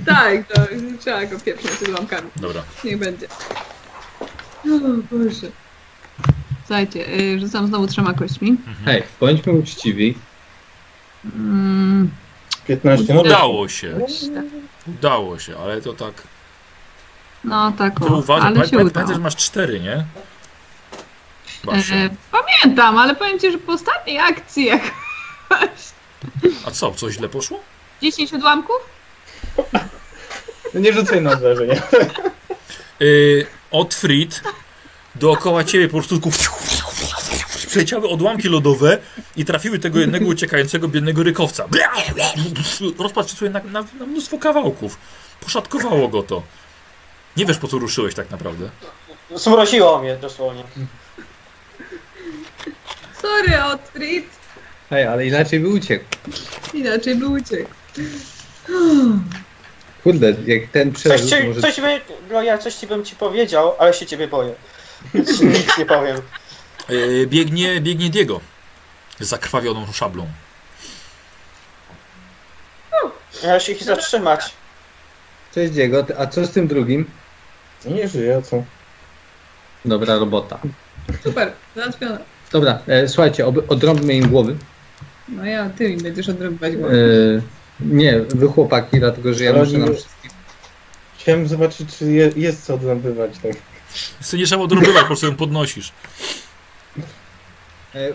Tak, to trzeba go pieprznąć odłamkami. Dobra. Niech będzie. O Boże. Słuchajcie, y, rzucam znowu trzema kośćmi. Hej, bądźmy uczciwi. Mm, 15, no Udało się. tak. Udało się, ale to tak. No tak, Ty o, uważaj, ale się udało. pamiętaj, że masz cztery, nie? Basia. E, pamiętam, ale powiem ci, że po ostatniej akcji jak A co, coś źle poszło? 10 odłamków? No nie rzucaj na obrażenia. Yy, Otfrid dookoła ciebie po prostu tylko przeleciały odłamki lodowe i trafiły tego jednego uciekającego biednego rykowca. Rozpatrz sobie na, na, na mnóstwo kawałków. Poszatkowało go to. Nie wiesz po co ruszyłeś tak naprawdę. Zmroziło mnie dosłownie. Sorry, Otfrid. Hej, ale inaczej by uciekł. Inaczej by uciekł. Kurde, jak ten Coś przerzut ci, może... coś, by, no ja coś ci bym ci powiedział, ale się ciebie boję. Nic nie powiem. E, biegnie, biegnie Diego. Z zakrwawioną szablą. Miałeś ich zatrzymać. Cześć Diego, a co z tym drugim? Nie żyje, a co? Dobra robota. Super, załatwione. Dobra, e, słuchajcie, ob, odrąbmy im głowy. No ja, ty mi będziesz odrobiwać E, głowę. Nie, wy chłopaki, dlatego że ja Ale muszę nam wszystkim... Chciałem zobaczyć, czy je, jest co odnabywać. Tak. Więc nie trzeba odrobywać, po prostu ją podnosisz. E,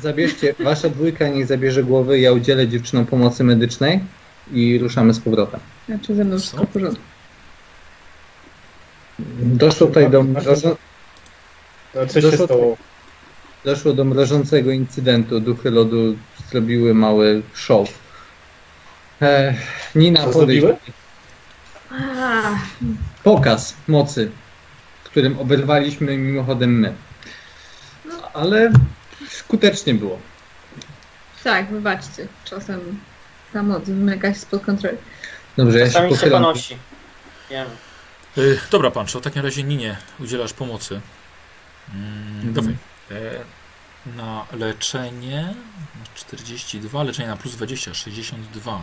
zabierzcie, wasza dwójka niech zabierze głowy, ja udzielę dziewczynom pomocy medycznej i ruszamy z powrotem. Znaczy ze mną wszystko w porządku. Doszło tutaj do, A co się Doszło- stało? doszło do mrożącego incydentu. Duchy lodu zrobiły mały show. E, Nina, podejdź. Pokaz mocy, którym oberwaliśmy mimochodem my. Ale skutecznie było. tak, wybaczcie. Czasem ta moc wymyka się spod kontroli. Dobrze, ja się pochylam. ponosi. Wiem. E, dobra, Pancho, w takim razie Ninie udzielasz pomocy. Mm, Dawaj. E, na leczenie 42, leczenie na plus 20, 62.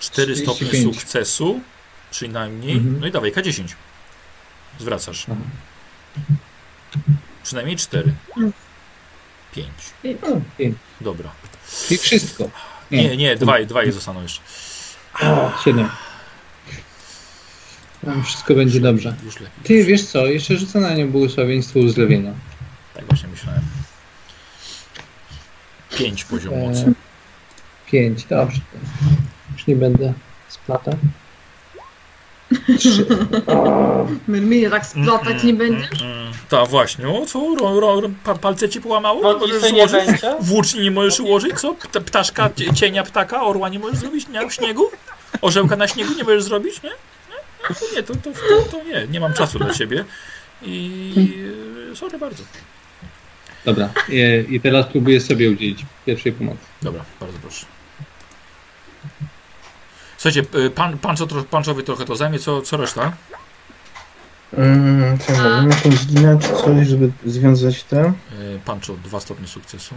4 stopnie 45. sukcesu, przynajmniej. Mhm. No i dawaj, K10. Zwracasz. Aha. Przynajmniej 4. Mm. 5. O, i, Dobra. I wszystko. Nie, nie, dwaj, dwaj zostaną jeszcze. Siedem. Tam wszystko będzie dobrze. Już lepiej. Ty wiesz co, jeszcze rzucę na nią błogosławieństwo uzdrowienia. Tak właśnie myślałem. 5 poziom E, mocy. Pięć, dobrze. Już nie będę splatał. <laughs> Myrminie tak splatać nie będzie? Mm, Tak, właśnie. O co? Ro, ro, ro, pa, palce ci połamało? Możesz nie będzie? <laughs> Włóczni nie możesz ułożyć? Co? Pta- Ptaszka, cie- cienia ptaka, orła nie możesz zrobić? Nie, w śniegu? Orzełka na śniegu nie możesz zrobić? Nie? Nie, to nie, to, to, to, to nie. Nie mam czasu dla ciebie. I e, sorry bardzo. Dobra, i, i teraz próbuję sobie udzielić pierwszej pomocy. Dobra, bardzo proszę. Słuchajcie, y, pan, pan, co, panczowi trochę to zajmie, co, co reszta? Mm, co ja mam jakąś coś, żeby związać te? Y, Pancho, dwa stopnie sukcesu.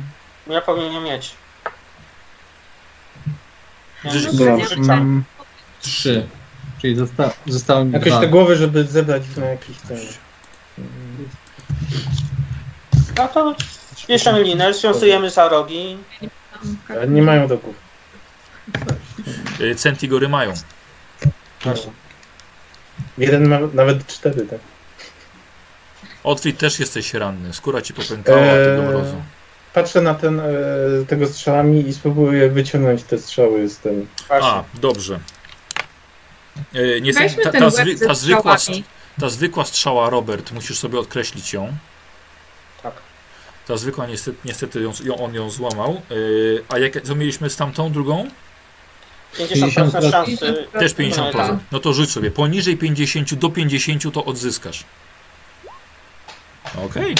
Ja powinienem mieć. Dobra, rzucam. mm, Trzy. Czyli zosta zostało mi jakoś dwa. te głowy, żeby zebrać na jakiś ten. No to bierzemy linę, związujemy za rogi. Nie mają do głów. Y, Centigory mają. Jeden ma nawet cztery, tak. Otwit też jesteś ranny. Skóra ci popękała od tego Eee, mrozu. Patrzę na ten, e, tego strzałami i spróbuję wyciągnąć te strzały z tym. A, dobrze. E, nie, Weźmy ta, ta, łeb zwy, ta, zwykła, ta zwykła strzała, Robert, musisz sobie odkreślić ją. Tak. Ta zwykła, niestety, niestety ją, ją, on ją złamał. E, a jak, co mieliśmy z tamtą drugą? 50% szansy. Też 50%. tak. No to rzuć sobie. Poniżej 50 do 50 to odzyskasz. Okej.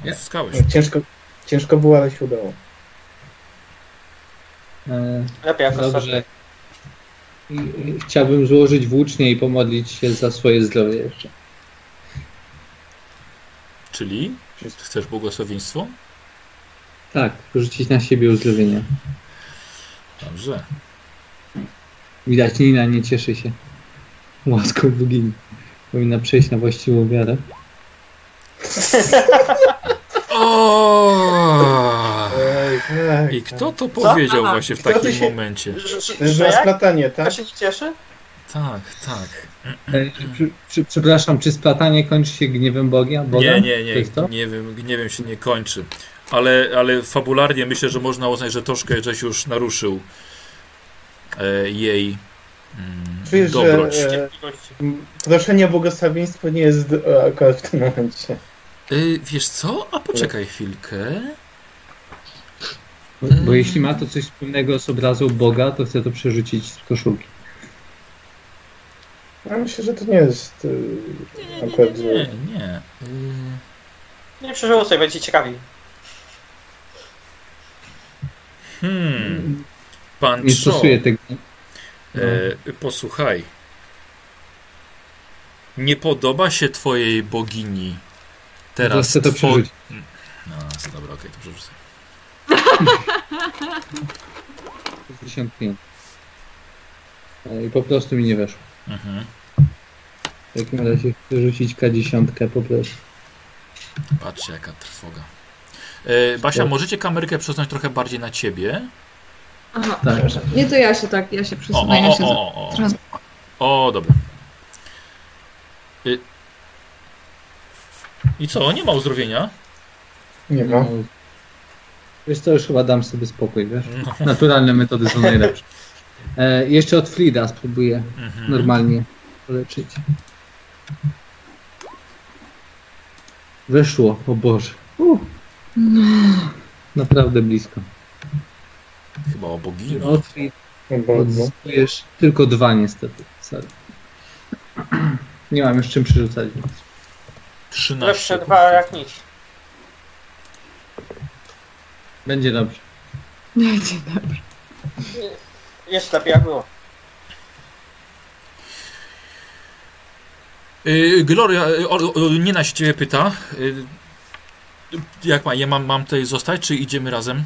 Odzyskałeś. Ciężko, ciężko było, ale się udało. E, Lepiej jako Dobrze. chciałbym złożyć włócznie i pomodlić się za swoje zdrowie jeszcze. Czyli chcesz błogosławieństwo? Tak, rzucić na siebie uzdrowienie. Dobrze. Widać, Nina nie cieszy się łaską bogini. Powinna przejść na właściwą wiarę. O! Tak, I tak. kto to powiedział właśnie w Kto to takim się- momencie? Że, że, To jest że splatanie, To tak? się nie cieszy? Tak, tak. E, przepraszam, czy splatanie kończy się gniewem Boga? Boga? Nie, nie, To nie, to? nie wiem, nie wiem, się nie kończy. Ale, ale fabularnie myślę, że można uznać, że troszkę żeś już naruszył jej mm, Czujesz, dobroć. że e, proszenie o błogosławieństwo nie jest e, akurat w tym momencie. Y, wiesz co? A poczekaj chwilkę. Bo, bo jeśli ma to coś wspólnego z obrazą Boga, to chcę to przerzucić z koszulki. Ja myślę, że to nie jest Nie, nie, nie, akurat nie, nie. nie. Yy, Nie przerzucaj, będzie ciekawi. Hmm. Pan Nie stosuję tego. e, posłuchaj. Nie podoba się twojej bogini. Teraz chcę to two- przerzucić. No, dobra, okej, to przerzucę. 65. E, I po prostu mi nie weszło. Mhm. W takim razie chcę rzucić K10 po prostu. Patrzcie, jaka trwoga. E, Basia, Tak. możecie kamerkę przesunąć trochę bardziej na ciebie? Aha, Tak. przepraszam. Nie, to ja się tak, ja się przesunę, o, ja o, się... o, o, o. O dobra. Y... I co, nie ma uzdrowienia? Nie ma. No, wiesz co, już chyba dam sobie spokój, wiesz? No. <laughs> Naturalne metody są najlepsze. E, jeszcze od Frida spróbuję Mhm. normalnie poleczyć. Weszło, o Boże. Uh. Naprawdę blisko. Chyba o bogini. No odzyskujesz tylko dwa niestety. Sorry. Nie mam już czym przerzucać. Więc. 13. Lepsze dwa jak nic. Będzie dobrze. Nie, dzień dobry. Jest lepiej jak było. Y, Gloria, y, o, Nina się ciebie pyta. y, Jak ma, ja mam, mam tutaj zostać, czy idziemy razem?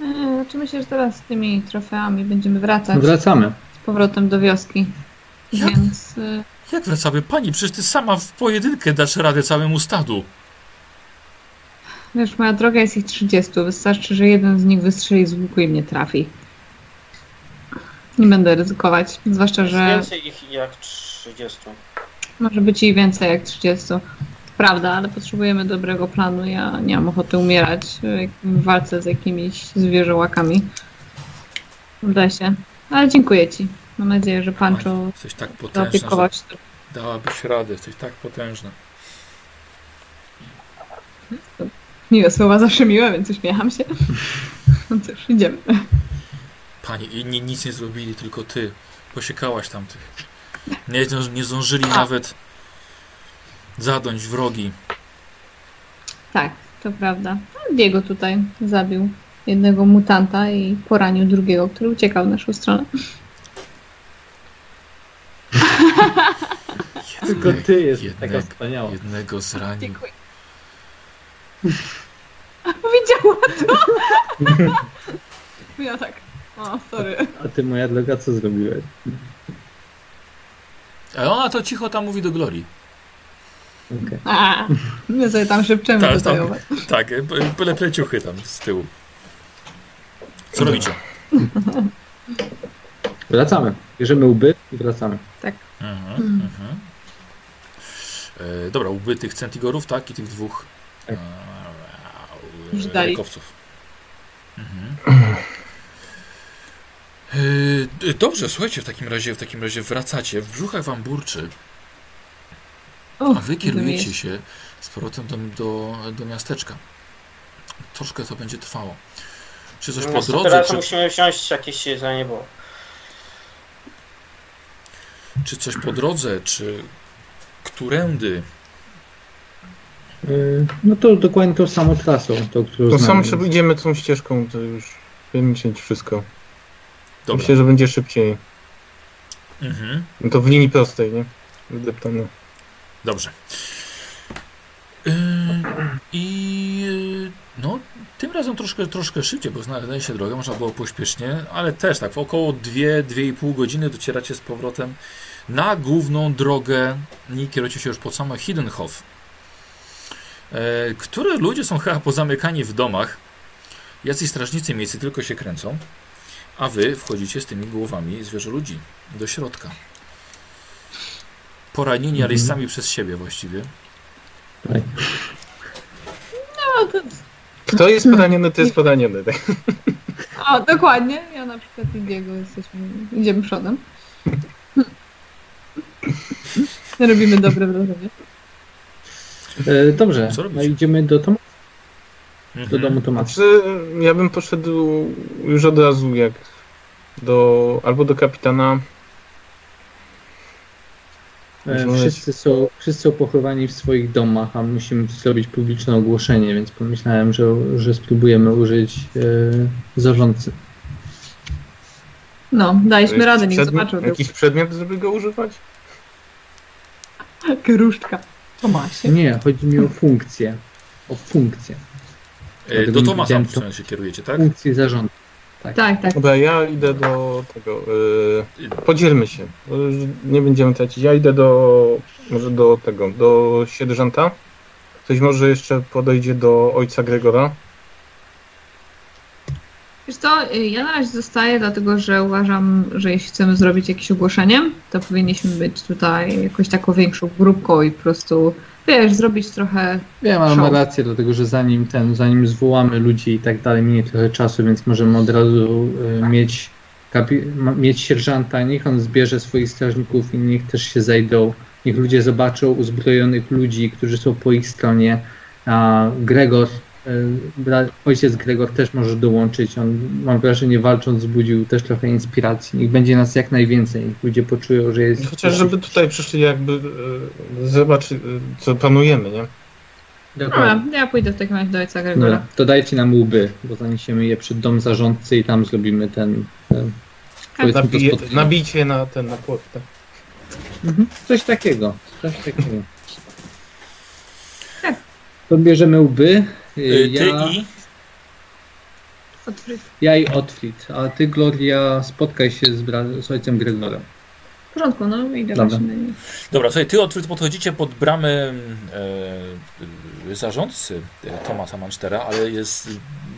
Eee, Znaczy myślę, że teraz z tymi trofeami będziemy wracać wracamy. z powrotem do wioski. Jak? Więc y, Jak wracamy? Pani, przecież ty sama w pojedynkę dasz radę całemu stadu. wiesz, moja droga jest ich 30. Wystarczy, że jeden z nich wystrzeli z łuku i mnie trafi. Nie będę ryzykować, zwłaszcza, Jest że więcej ich jak 30. może być i więcej jak 30. Prawda, ale potrzebujemy dobrego planu. Ja nie mam ochoty umierać w walce z jakimiś zwierzęłakami w lesie. Ale dziękuję Ci. Mam nadzieję, że Pancho Jesteś tak zaopiekował się. dałabyś radę. Jesteś tak potężna. Miłe słowa zawsze miłe, więc uśmiecham się. <laughs> No cóż, idziemy. Pani, inni nic nie zrobili, tylko ty. Posiekałaś tamtych. Nie, nie zdążyli nawet zadąć wrogi. Tak, to prawda. Diego tutaj zabił jednego mutanta i poranił drugiego, który uciekał w naszą stronę. Tylko ty jesteś jednego, taka wspaniała. jednego zranił. Dziękuję. <laughs> Widziała to! <laughs> Ja tak. O, sorry. A ty, moja droga, co zrobiłeś? A ona to cicho tam mówi do Glorii. Okej. A, my sobie tam szepczemy Tak, tutaj tak. was. Tak, e, byle pleciuchy tam z tyłu. Co robicie? Wracamy. Bierzemy łby i wracamy. Mhm, Mm. mhm. E, dobra, łby tych centigorów, tak? I tych dwóch Tak. e, rykowców. Mhm. E, dobrze, słuchajcie, w takim razie w takim razie wracacie. W brzuchach wam burczy, a wy kierujecie się z powrotem do, do, do miasteczka. Troszkę to będzie trwało. Czy coś po No, drodze, teraz czy, musimy wziąć jakieś jedzenie, bo czy coś po drodze, czy którędy? Yy, No to dokładnie tą samą trasą, tą, którą To znamy. sam przejdziemy tą ścieżką, to już wyliczyć wszystko. Dobra. Myślę, że będzie szybciej. Mhm. No to w linii prostej, nie? Wydeptane. Dobrze. Yy, I yy, no, tym razem troszkę, troszkę szybciej, bo znaleźli się drogę, można było pośpiesznie, ale też tak, w około 2-2,5 godziny docieracie z powrotem na główną drogę i kierujecie się już pod samo Hiddenhof, e, które ludzie są chyba pozamykani w domach. Jacyś strażnicy miejscy tylko się kręcą, a wy wchodzicie z tymi głowami zwierzę ludzi do środka. Poranieni, ale Mhm. sami przez siebie właściwie. Tak. No, to... Kto jest poraniony, to jest poraniony. Tak? O, dokładnie. Ja na przykład i Diego jesteśmy, idziemy przodem. Robimy dobre wrażenie. E, dobrze, no idziemy do, Tom- do Mhm. domu Tomasa. Znaczy, ja bym poszedł już od razu jak do albo do kapitana, Wszyscy są, wszyscy są pochowani w swoich domach, a musimy zrobić publiczne ogłoszenie, więc pomyślałem, że, że spróbujemy użyć e, zarządcy. No, daliśmy radę, niech przedmiot- zobaczył. Jakiś przedmiot, żeby go używać? <laughs> Kruszczka. Tomasie. Nie, chodzi mi o funkcję. O funkcję. E, Do nie Tomasa w się kierujecie, tak? Funkcję zarządcy. Tak, tak. Dobra, ja idę do tego. Yy, podzielmy się. już Nie będziemy tracić. Ja idę do. Może do tego. Do sierżanta. Ktoś może jeszcze podejdzie do ojca Gregora. Wiesz co, y, ja na razie zostaję, dlatego że uważam, że jeśli chcemy zrobić jakieś ogłoszenie, to powinniśmy być tutaj jakąś taką większą grupką i po prostu, wiesz, zrobić trochę... Wiem, ale ma Show. rację, dlatego że zanim ten, zanim zwołamy ludzi i tak dalej, minie trochę czasu, więc możemy od razu e, mieć, kapi- ma- mieć sierżanta, niech on zbierze swoich strażników i niech też się zejdą, niech ludzie zobaczą uzbrojonych ludzi, którzy są po ich stronie, a Gregor, bra- ojciec Gregor też może dołączyć, on mam wrażenie walcząc wzbudził też trochę inspiracji, niech będzie nas jak najwięcej, niech ludzie poczują, że jest... Chociaż żeby tutaj przyszli jakby yy, zobaczyć, yy, co planujemy, nie? Dokładnie. Dobra, ja pójdę w takim razie do ojca Gregora. Dobra, to dajcie nam łby, bo zaniesiemy je przed dom zarządcy i tam zrobimy ten. ten to Nabije, nabijcie na ten na płot. Tak? Mhm. Coś takiego. Coś takiego. Tak. To bierzemy łby. Y, Y, Ty Ja, i... Otwórz. ja i Otfrid, a ty, Gloria, spotkaj się z, bra- z ojcem Gregorem. W porządku, no idę Dobra. właśnie. Dobra, słuchaj, ty odkryt podchodzicie pod bramę e, e, zarządcy e, Tomasa Manstera, ale jest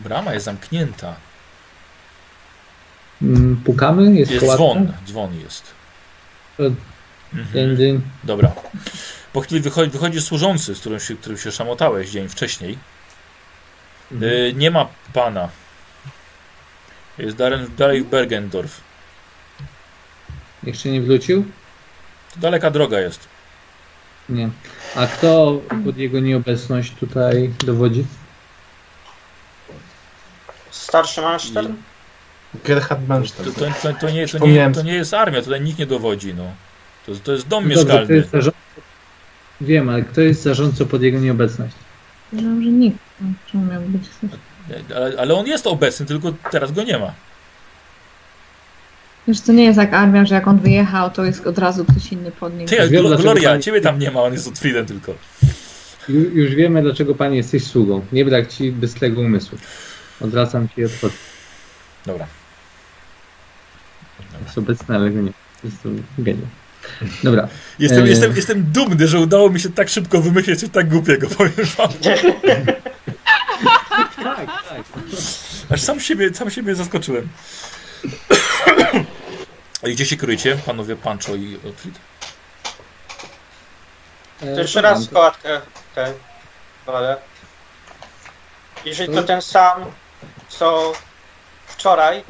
brama jest zamknięta. Mm, Pukamy? Jest, Jest kołatka? dzwon, dzwon jest. To- Mhm. Dzień, dzień. Dobra. Po chwili wychodzi, wychodzi służący, z którym się, którym się szamotałeś dzień wcześniej. Mhm. E, nie ma pana. Jest Darren, dalej w Bergendorf. Jeszcze nie wrócił? To daleka droga jest. Nie. A kto pod jego nieobecność tutaj dowodzi? Starszy mężczyzn? Gerhard To, Manstein. to, to, to, nie, to, nie, to nie jest armia, tutaj nikt nie dowodzi. No. To, to jest dom Dobrze, to mieszkalny. jest zarządca. Wiem, ale kto jest zarządcą pod jego nieobecność? Myślałam, że nikt. Czemu miał być? Ale, ale on jest obecny, tylko teraz go nie ma. Wiesz, to nie jest jak armia, że jak on wyjechał, to jest od razu ktoś inny pod nim. Ty, Glo- Gloria, pani- ciebie tam nie ma, on jest Otfriedem tylko. Ju- Już wiemy, dlaczego pani jesteś sługą. Nie brak ci bystrego umysłu. Odwracam ci i odchodzę. Dobra. Jest obecny, ale go nie. Jest to geniusz. Dobra. Jestem, Eee. jestem, jestem dumny, że udało mi się tak szybko wymyślić coś tak głupiego, <laughs> powiem wam. Tak, tak. Aż sam siebie, sam siebie zaskoczyłem. <coughs> I gdzie się kryjecie, panowie Pancho i Otfried? To jeszcze raz kołatkę ten walę. Jeżeli to ten sam, co wczoraj,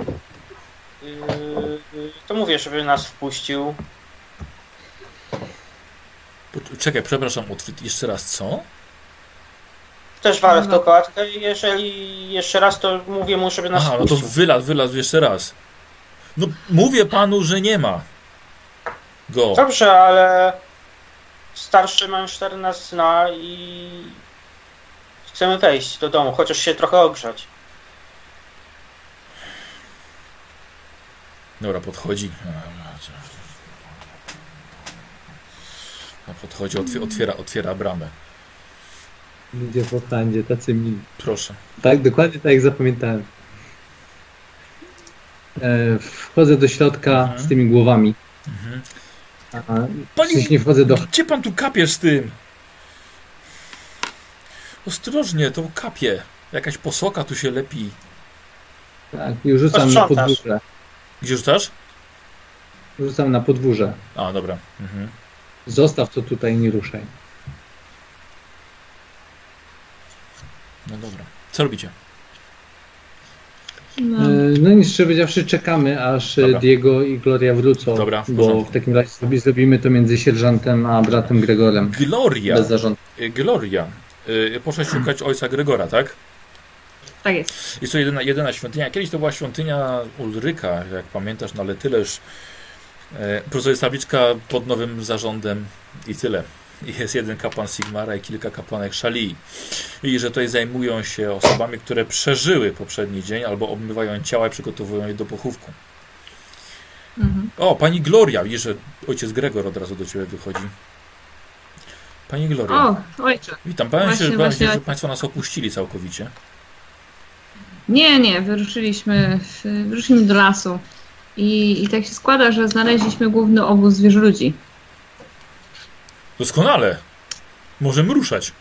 yy, to mówię, żeby nas wpuścił. Czekaj, przepraszam, Otfried, jeszcze raz co? Też walę w tą kołatkę i jeżeli jeszcze raz, to mówię mu, żeby nas Aha, no to wylazł, wylazł jeszcze raz. No, mówię panu, że nie ma go. Dobrze, ale starszy mężczyzna nas zna i chcemy wejść do domu, chociaż się trochę ogrzać. Dobra, podchodzi. A Podchodzi, otwiera, otwiera, otwiera bramę. Ludzie w Orlandzie, tacy mili. Proszę. Tak, dokładnie tak jak zapamiętałem. E, wchodzę do środka Mhm. z tymi głowami. Mhm. A, Pani- nie wchodzę do... Gdzie pan tu kapiesz z tym? Ostrożnie, to kapie. Jakaś posoka tu się lepi. Tak, i rzucam na podwórze. Gdzie rzucasz? Rzucam na podwórze. A, dobra. Mhm. Zostaw to tutaj, nie ruszaj. No dobra. Co robicie? No. E, No nic, szczerze powiedziawszy, czekamy, aż e, Dobra. Diego i Gloria wrócą. Dobra, w bo w takim razie zrobi- zrobimy to między sierżantem a bratem Gregorem. Gloria. Bez zarządu. Y, Gloria. Poszłaś szukać ojca Gregora, tak? Tak jest. Jest to jedyna, jedyna świątynia. Kiedyś to była świątynia Ulryka, jak pamiętasz, no ale tyleż. E, Po prostu jest tabliczka pod nowym zarządem I tyle. Jest jeden kapłan Sigmara i kilka kapłanek Szalii. I że tutaj zajmują się osobami, które przeżyły poprzedni dzień albo obmywają ciała i przygotowują je do pochówku. Mhm. O, pani Gloria, widzisz, że ojciec Gregor od razu do ciebie wychodzi. Pani Gloria, O, ojcze. witam. Powiem się, że, właśnie że państwo nas opuścili całkowicie. Nie, nie, wyruszyliśmy, wyruszyliśmy do lasu. I, I tak się składa, że znaleźliśmy główny obóz zwierzoludzi. Doskonale. Możemy ruszać.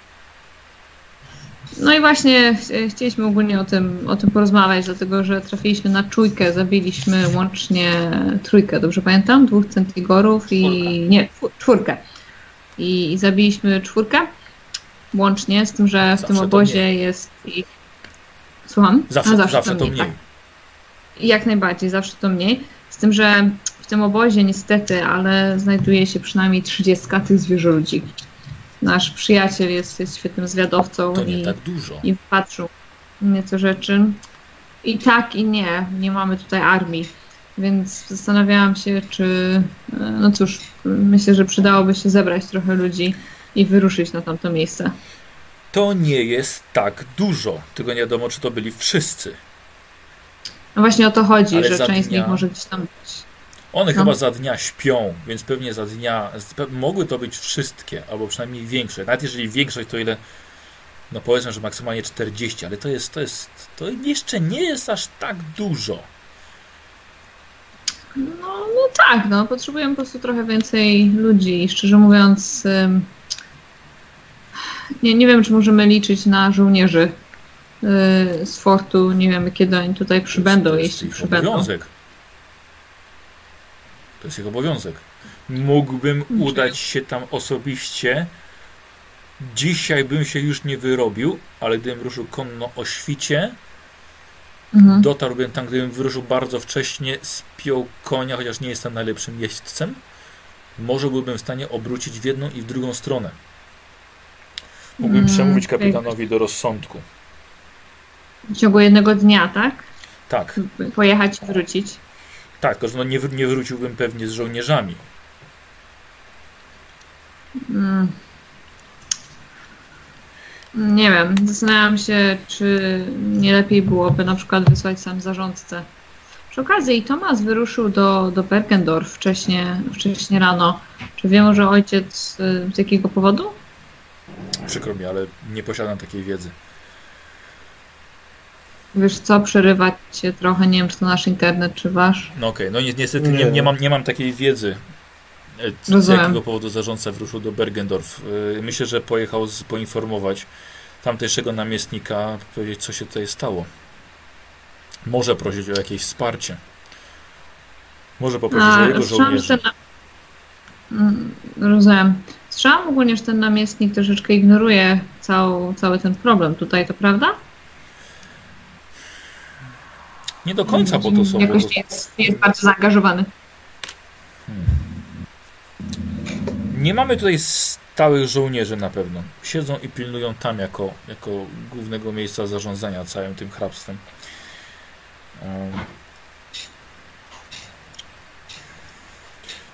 No i właśnie ch- chcieliśmy ogólnie o tym, o tym porozmawiać, dlatego że trafiliśmy na czujkę, zabiliśmy łącznie trójkę, dobrze pamiętam? Dwóch centigorów i... nie, czwór- czwórkę. I, I zabiliśmy czwórkę łącznie, z tym, że w Zawsze tym obozie mniej. jest ich... Słucham? Zawsze, A, zawsze, to mniej. tak. Jak najbardziej, zawsze to mniej. Z tym, że w tym obozie niestety, ale znajduje się przynajmniej 30 tych zwierzoludzi. Nasz przyjaciel jest, jest świetnym zwiadowcą To nie i, tak dużo. i patrzył nieco rzeczy. I tak, i nie. Nie mamy tutaj armii. Więc zastanawiałam się, czy. e, No cóż, myślę, że przydałoby się zebrać trochę ludzi i wyruszyć na tamto miejsce. To nie jest tak dużo. Tylko nie wiadomo, czy to byli wszyscy. No właśnie o to chodzi, Ale że część z dnia- nich może gdzieś tam być. One No. chyba za dnia śpią, więc pewnie za dnia mogły to być wszystkie, albo przynajmniej większość. Nawet jeżeli większość, to ile, no powiedzmy, że maksymalnie 40, ale to jest, to jest, to jeszcze nie jest aż tak dużo. No, no tak, no. Potrzebujemy po prostu trochę więcej ludzi. Szczerze mówiąc, nie, nie wiem, czy możemy liczyć na żołnierzy z fortu. Nie wiemy, kiedy oni tutaj przybędą, to jest, to jest przybędą. obowiązek. To jest ich obowiązek. Mógłbym udać się tam osobiście. Dzisiaj bym się już nie wyrobił, ale gdybym ruszył konno o świcie, Mhm. Dotarłbym tam, gdybym wyruszył bardzo wcześnie, spiął konia, chociaż nie jestem najlepszym jeźdźcem. Może byłbym w stanie obrócić w jedną i w drugą stronę. Mógłbym Mm, przemówić kapitanowi do rozsądku. W ciągu jednego dnia, tak? Tak, Pojechać i wrócić. tak, tylko że no nie, nie wróciłbym pewnie z żołnierzami. Mm. Nie wiem, zastanawiam się, czy nie lepiej byłoby na przykład wysłać sam zarządcę. Przy okazji, Tomas wyruszył do, do Bergendorf wcześnie, wcześnie rano. Czy wie może ojciec y, z jakiego powodu? Przykro mi, ale nie posiadam takiej wiedzy. Wiesz co, przerywać się trochę, nie wiem czy to nasz internet, czy wasz. No okej, no ni- niestety nie, Nie. nie, mam, nie mam takiej wiedzy. e, Z Rozumiem. jakiego powodu zarządca wyruszył do Bergendorf. E, Myślę, że pojechał z, poinformować tamtejszego namiestnika, powiedzieć co się tutaj stało. Może prosić o jakieś wsparcie. Może poprosić o jego żołnierzy. na- Mm, Rozumiem. Słyszałam ogólnie, że ten namiestnik troszeczkę ignoruje cał, cały ten problem tutaj, to prawda? Nie do końca, bo to są Jakoś nie jest, nie jest bardzo zaangażowany. Nie mamy tutaj stałych żołnierzy na pewno. Siedzą i pilnują tam jako, jako głównego miejsca zarządzania całym tym hrabstwem. Um.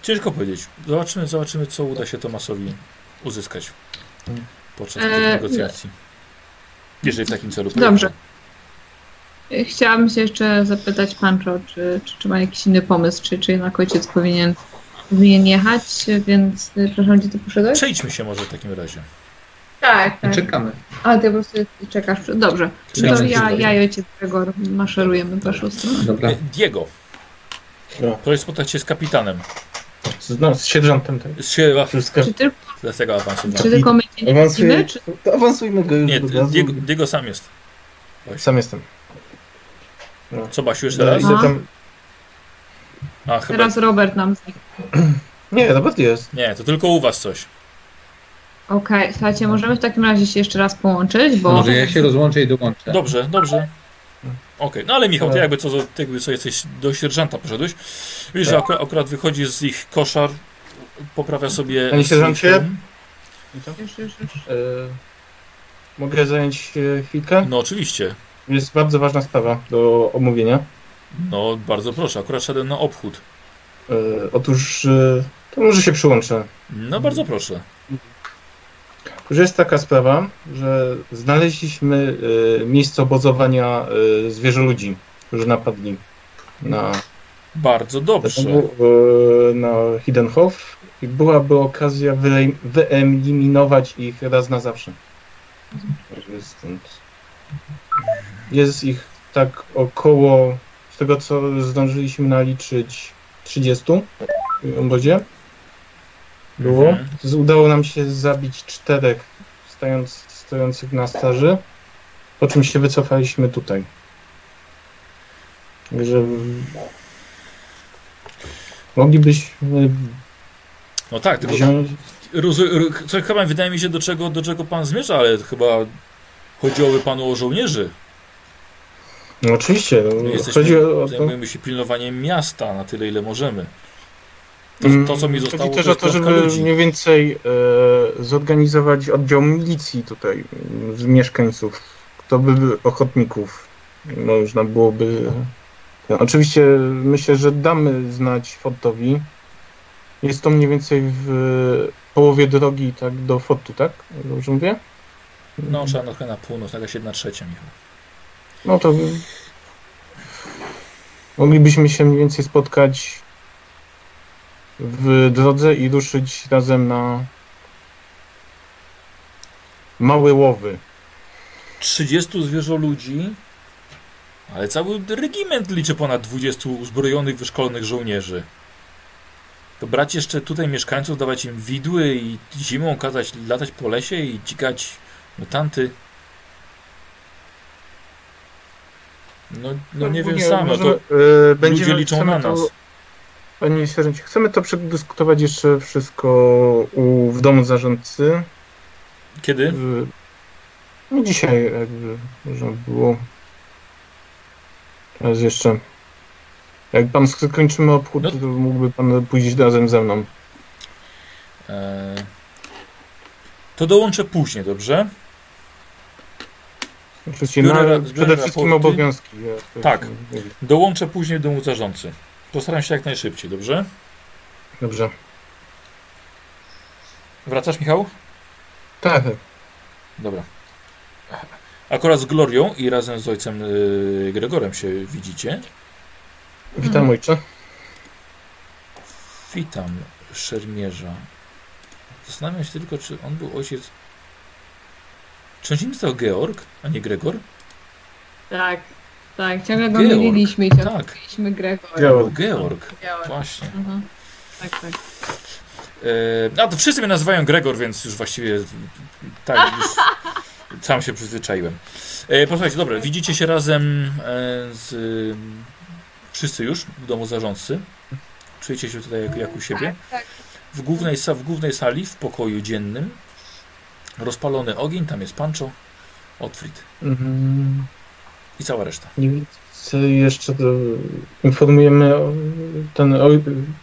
Ciężko powiedzieć. Zobaczymy, zobaczymy, co uda się Tomasowi uzyskać podczas tych E, negocjacji. Jeżeli w takim celu Dobrze. pojechał. Chciałabym się jeszcze zapytać Pancho, czy, czy, czy ma jakiś inny pomysł, czy, czy jednak ojciec powinien, powinien jechać, więc y, przepraszam, gdzie ty poszedłeś? Przejdźmy się może w takim razie. Tak, tak. Czekamy. A ty po prostu czekasz. Dobrze. To ja, ja i ojciec Gregor maszerujemy w waszą stronę. Dobra. E, Diego, No. proszę spotkać się z kapitanem. Z, no, z sierżantem tak. Z Wszystko. Czy tylko, z tego awansu. czy tylko my cię nie Awansujmy, widzimy, czy to awansujmy go już Nie. Diego, Diego sam jest. Sam jestem. Co Basiu jeszcze Dobra, raz? tam... A chyba. teraz Robert nam znikł. Nie, Robert jest. Nie, to tylko u was coś. Okej, słuchajcie, możemy w takim razie się jeszcze raz połączyć, bo... Może ja się rozłączę i dołączę. Dobrze, dobrze. Okej, no ale Michał, ty jakby co, ty jakby co jesteś do sierżanta poszedłeś. Widzisz, że akurat, akurat wychodzi z ich koszar, poprawia sobie. Panie sierżancie? Już, już, już. E, mogę zająć chwilkę? No oczywiście. Jest bardzo ważna sprawa do omówienia. No bardzo proszę, akurat szedłem na obchód. E, otóż, e, to może się przyłączę. No bardzo proszę. Że jest taka sprawa, że znaleźliśmy e, miejsce obozowania e, zwierzoludzi, którzy napadli na, Bardzo dobrze. e, na Hiddenhof i byłaby okazja wyeliminować ich raz na zawsze. Stąd. Jest ich tak około, z tego co zdążyliśmy naliczyć, 30 w obozie. Było. Mhm. Udało nam się zabić czterech stając, stojących na straży, po czym się wycofaliśmy tutaj. Także moglibyśmy No tak, tylko wziąć. co chyba wydaje mi się do czego, do czego pan zmierza, ale chyba chodziłoby panu o żołnierzy. No oczywiście, My no, jesteśmy, chodzi o to. zajmujemy się pilnowaniem miasta na tyle, ile możemy. To, Mm, to co mi Chodzi zostało, to też o to, żeby ludzi. mniej więcej e, zorganizować oddział milicji tutaj z mieszkańców. Kto by był ochotników? Można byłoby. No, oczywiście myślę, że damy znać Fortowi. Jest to mniej więcej w połowie drogi tak do Fortu, tak? Dobrze mówię? No trzeba trochę na północ, jakaś jedna trzecia, Michał. No to moglibyśmy się mniej więcej spotkać w drodze i ruszyć razem na małe łowy. 30 zwierzoludzi, ale cały regiment liczy ponad 20 uzbrojonych, wyszkolonych żołnierzy. To brać jeszcze tutaj mieszkańców, dawać im widły i zimą kazać latać po lesie i dzikać mutanty. No, no nie wiem sam, no to e, będziemy, ludzie liczą na to, nas. Panie Sierżancie, chcemy to przedyskutować jeszcze wszystko u, w domu zarządcy. Kiedy? No dzisiaj jakby można było. Teraz jeszcze. Jak pan skończymy obchód, No. to mógłby pan pójść razem ze mną. E, to dołączę później, dobrze? Oczywiście Zbiorę na, ra- zbiorę przede wszystkim raporty. obowiązki. ja Tak. Dołączę później do zarządcy. Postaram się jak najszybciej, dobrze? Dobrze. Wracasz, Michał? Tak, tak. Dobra. Akurat z Glorią i razem z ojcem y, Gregorem się widzicie. Witam ojcze. Witam szermierza. Zastanawiam się tylko, czy on był ojciec. Czy on się nazywał Georg, a nie Gregor? Tak, tak, ciągle go Georg, myliliśmy i ciągle tak. myliliśmy Gregor. Georg. Georg, Georg. właśnie. Mhm. Tak, tak. E, a to wszyscy mnie nazywają Gregor, więc już właściwie tak już <laughs> sam się przyzwyczaiłem. E, posłuchajcie, dobra, widzicie się razem e, z wszyscy już w domu zarządcy. Czujecie się tutaj jak, jak u siebie. tak. W głównej, w głównej sali, w pokoju dziennym, rozpalony ogień, tam jest Pancho, Otfrid Mhm. i cała reszta. Nie widzę jeszcze to informujemy o, ten o,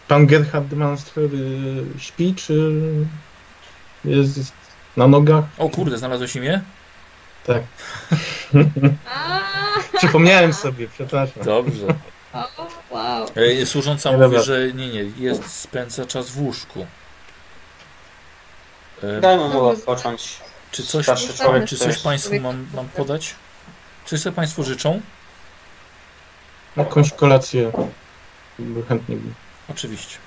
pan Gerhard Manster y, śpi, czy jest na nogach? O kurde, znalazłeś imię? Tak. <laughs> <laughs> Przypomniałem sobie, przepraszam. Dobrze. o, wow. E, służąca mówi, że nie, nie, jest, spędza czas w łóżku. E, Dajmy mu odpocząć. Czy coś, Starszy człowiek czy coś Państwu mam, mam podać? Coś sobie Państwo życzą? Jakąś kolację by chętnie. Oczywiście.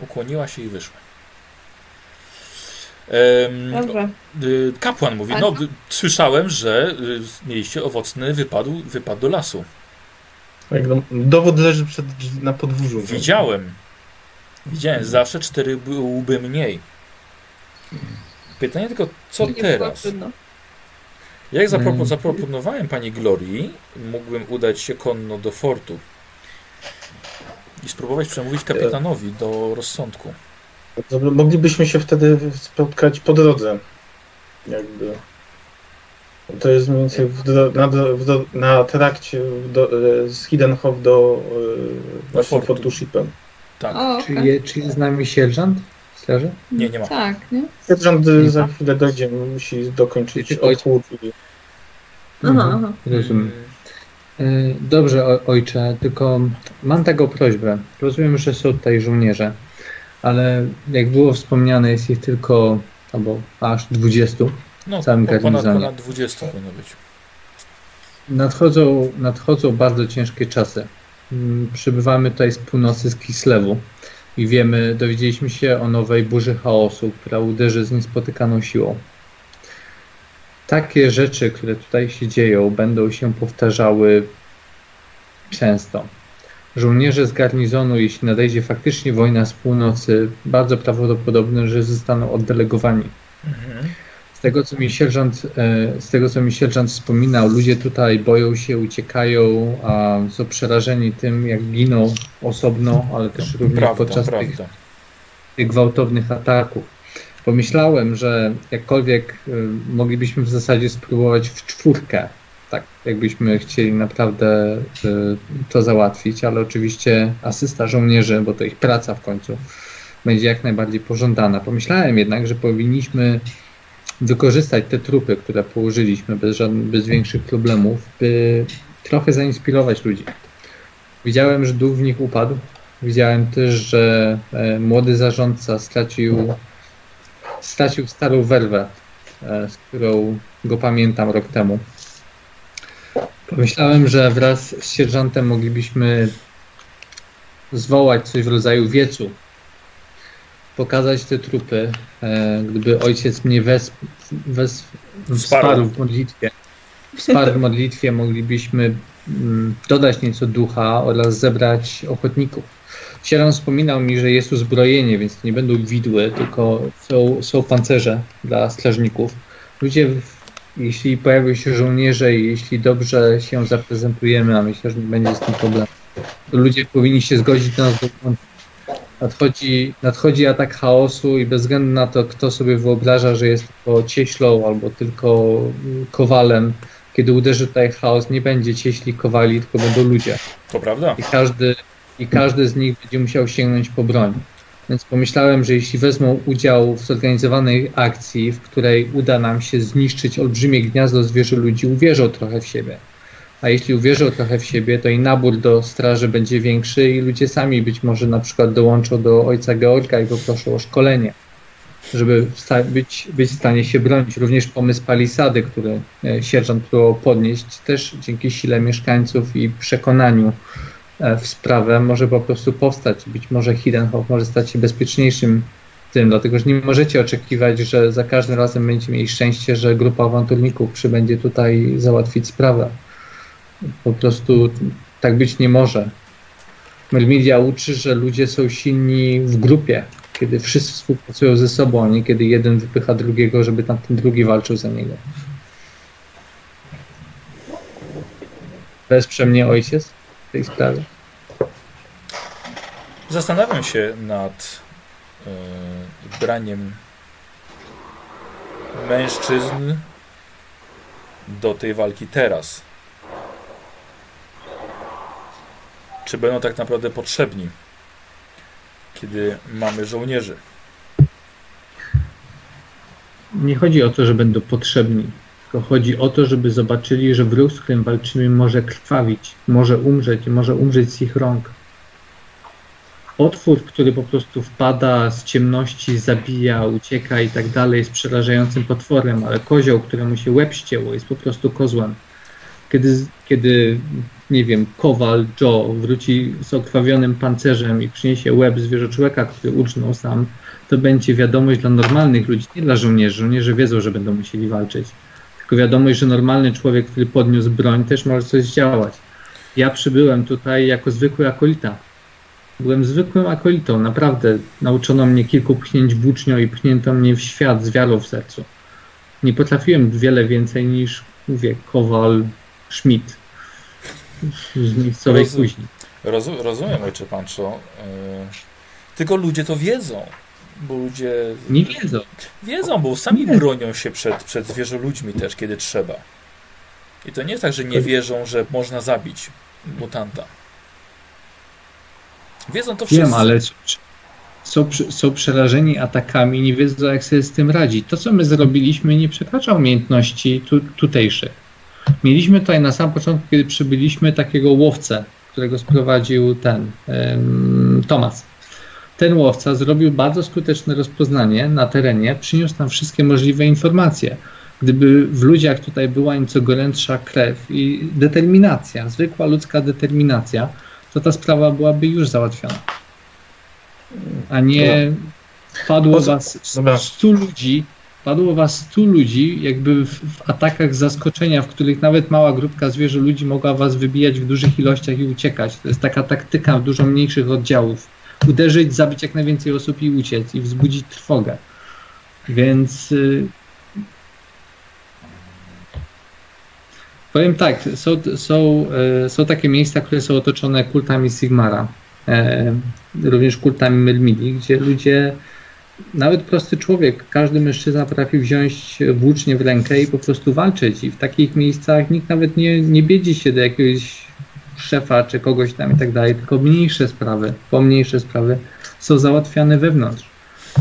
Ukłoniła się i wyszła. Y, kapłan mówi, no y, słyszałem, że y, mieliście owocny wypad, wypad do lasu. Jak do, dowód leży przed, na podwórzu. Widziałem. Widziałem, zawsze cztery byłby mniej. Pytanie tylko, co teraz? Jak Mm. zaproponowałem pani Glorii, mógłbym udać się konno do fortu i spróbować przemówić kapitanowi do rozsądku. Moglibyśmy się wtedy spotkać po drodze. Jakby. To jest mniej więcej w dro, na, dro- w dro, na trakcie do, e, z Hiddenhof do e, właśnie Fortu. Fortu Shipem. Tak. O, Czy, okej. je, czy jest z nami sierżant? Straży? Nie, nie ma. Tak, nie? Sierżant e, za chwilę dojdzie, musi dokończyć obchód. i- Aha, aha. Rozumiem. Y, Dobrze, ojcze, tylko mam taką prośbę. Rozumiem, że są tutaj żołnierze, ale jak było wspomniane, jest ich tylko albo aż 20. No, W całym po- ponad, garnizonie. ponad 20 powinno być. Nadchodzą, nadchodzą bardzo ciężkie czasy. Mm, Przybywamy tutaj z północy, z Kislewu i wiemy, dowiedzieliśmy się o nowej burzy chaosu, która uderzy z niespotykaną siłą. Takie rzeczy, które tutaj się dzieją, będą się powtarzały często. Żołnierze z garnizonu, jeśli nadejdzie faktycznie wojna z północy, bardzo prawdopodobne, że zostaną oddelegowani. Mhm. Z tego, co mi sierżant, e, z tego, co mi sierżant wspominał, ludzie tutaj boją się, uciekają, a są przerażeni tym, jak giną osobno, ale też również Prawda, podczas tych, prawda. tych gwałtownych ataków. Pomyślałem, że jakkolwiek e, moglibyśmy w zasadzie spróbować w czwórkę, tak jakbyśmy chcieli naprawdę e, to załatwić, ale oczywiście asysta żołnierzy, bo to ich praca w końcu, będzie jak najbardziej pożądana. Pomyślałem jednak, że powinniśmy wykorzystać te trupy, które położyliśmy bez, żadnych, bez większych problemów, by trochę zainspirować ludzi. Widziałem, że duch w nich upadł. Widziałem też, że e, młody zarządca stracił, stracił starą werwę, e, z którą go pamiętam rok temu. Pomyślałem, że wraz z sierżantem moglibyśmy zwołać coś w rodzaju wiecu, pokazać te trupy, e, gdyby ojciec mnie wes, wes, wsparł w modlitwie. Wsparł w modlitwie moglibyśmy mm, dodać nieco ducha oraz zebrać ochotników. Sieran wspominał mi, że jest uzbrojenie, więc to nie będą widły, tylko są, są pancerze dla strażników. Ludzie, jeśli pojawią się żołnierze i jeśli dobrze się zaprezentujemy, a myślę, że nie będzie z tym problemu, to ludzie powinni się zgodzić na nas dołączyć. Nadchodzi, nadchodzi atak chaosu i bez względu na to, kto sobie wyobraża, że jest tylko cieślą albo tylko mm, kowalem, kiedy uderzy tutaj chaos, nie będzie cieśli, kowali, tylko będą ludzie. To prawda. I każdy, I każdy z nich będzie musiał sięgnąć po broń. Więc pomyślałem, że jeśli wezmą udział w zorganizowanej akcji, w której uda nam się zniszczyć olbrzymie gniazdo zwierzę ludzi, uwierzą trochę w siebie. A jeśli uwierzą trochę w siebie, to i nabór do straży będzie większy i ludzie sami być może na przykład dołączą do ojca Georga i go proszą o szkolenie, żeby być, być w stanie się bronić. Również pomysł palisady, który e, sierżant próbował podnieść, też dzięki sile mieszkańców i przekonaniu e, w sprawę może po prostu powstać. Być może Hidenhof może stać się bezpieczniejszym tym, dlatego że nie możecie oczekiwać, że za każdym razem będziecie mieli szczęście, że grupa awanturników przybędzie tutaj załatwić sprawę. Po prostu tak być nie może. Melmedia uczy, że ludzie są silni w grupie, kiedy wszyscy współpracują ze sobą, a nie kiedy jeden wypycha drugiego, żeby tam ten drugi walczył za niego. Wesprze mnie ojciec w tej sprawie. Zastanawiam się nad e, braniem mężczyzn do tej walki teraz. Czy będą tak naprawdę potrzebni, kiedy mamy żołnierzy? Nie chodzi o to, że będą potrzebni, tylko chodzi o to, żeby zobaczyli, że wróg, z którym walczymy, może krwawić, może umrzeć, może umrzeć z ich rąk. Otwór, który po prostu wpada z ciemności, zabija, ucieka i tak dalej, jest przerażającym potworem, ale kozioł, któremu się łeb ścięło, jest po prostu kozłem. Kiedy, kiedy nie wiem, kowal Joe wróci z okrwawionym pancerzem i przyniesie łeb zwierzoczłeka, który uczną sam, to będzie wiadomość dla normalnych ludzi, nie dla żołnierzy. Żołnierze wiedzą, że będą musieli walczyć. Tylko wiadomość, że normalny człowiek, który podniósł broń, też może coś zdziałać. Ja przybyłem tutaj jako zwykły akolita. Byłem zwykłym akolitą, naprawdę. Nauczono mnie kilku pchnięć włócznią i pchnięto mnie w świat z wiarą w sercu. Nie potrafiłem wiele więcej niż, mówię, Kowal, Schmidt z miejscowej Rozum- kuźni. Rozu, rozumiem, ojcze Pancho. E, tylko ludzie to wiedzą. Bo ludzie Nie wiedzą. wiedzą, bo sami Nie. bronią się przed, przed zwierzoludźmi też, kiedy trzeba. I to nie jest tak, że nie wierzą, że można zabić mutanta. Wiedzą to wszyscy. Wiem, ale są, są przerażeni atakami, nie wiedzą jak sobie z tym radzić. To, co my zrobiliśmy, nie przekracza umiejętności tu, tutejszych. Mieliśmy tutaj na samym początku, kiedy przybyliśmy, takiego łowcę, którego sprowadził ten Tomas. Ten łowca zrobił bardzo skuteczne rozpoznanie na terenie, przyniósł nam wszystkie możliwe informacje. Gdyby w ludziach tutaj była nieco gorętsza krew i determinacja, zwykła ludzka determinacja, to ta sprawa byłaby już załatwiona. A nie padło Poza- was Dobra. 100 ludzi, padło was 100 ludzi jakby w, w atakach zaskoczenia, w których nawet mała grupka zwierzę ludzi mogła was wybijać w dużych ilościach i uciekać. To jest taka taktyka dużo mniejszych oddziałów. Uderzyć, zabić jak najwięcej osób i uciec i wzbudzić trwogę. Więc y, powiem tak, są, są, e, są takie miejsca, które są otoczone kultami Sigmara, e, również kultami Melmili, gdzie ludzie nawet prosty człowiek, każdy mężczyzna potrafi wziąć włócznie w rękę i po prostu walczyć. I w takich miejscach nikt nawet nie, nie biedzi się do jakiegoś szefa czy kogoś tam i tak dalej, tylko mniejsze sprawy, pomniejsze sprawy są załatwiane wewnątrz.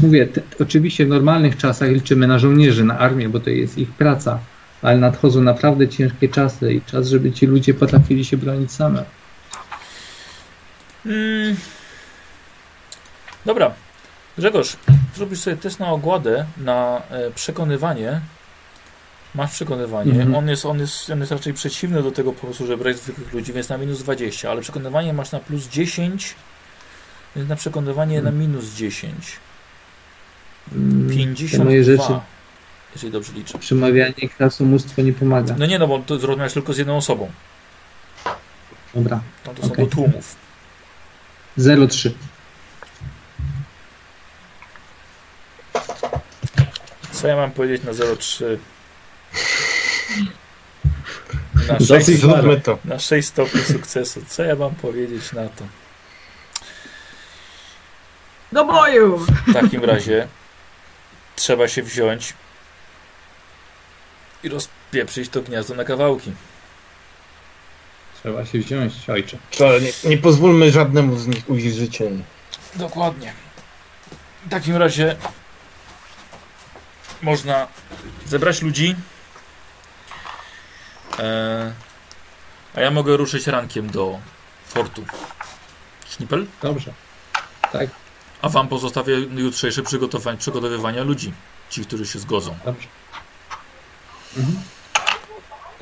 Mówię, te, oczywiście w normalnych czasach liczymy na żołnierzy, na armię, bo to jest ich praca, ale nadchodzą naprawdę ciężkie czasy i czas, żeby ci ludzie potrafili się bronić same. Mm. Dobra. Grzegorz, zrobisz sobie test na ogładę, na e, przekonywanie. Masz przekonywanie. Mhm. On, jest, on, jest, on jest raczej przeciwny do tego po prostu, żeby brać zwykłych ludzi, więc na minus 20, ale przekonywanie masz na plus 10, więc na przekonywanie na minus 10. Mm, te 52. moje rzeczy, Jeżeli dobrze liczę. przemawianie krasomóstwo nie pomaga. No nie, no bo to rozmawiasz tylko z jedną osobą. Dobra, No to są Okej. do tłumów. 0,3. Co ja mam powiedzieć na 0,3? Na Dosyć 6, Zróbmy to. na 6 stopni sukcesu. Co ja mam powiedzieć na to? Do boju! W takim razie trzeba się wziąć i rozpieprzyć to gniazdo na kawałki. Trzeba się wziąć, ojcze. To nie, nie pozwólmy żadnemu z nich ujść życie. Dokładnie. W takim razie można zebrać ludzi. E, a ja mogę ruszyć rankiem do fortu. Sznipel? Dobrze. Tak, A wam pozostawię jutrzejsze przygotowanie, przygotowywania ludzi. Ci, którzy się zgodzą. dobrze.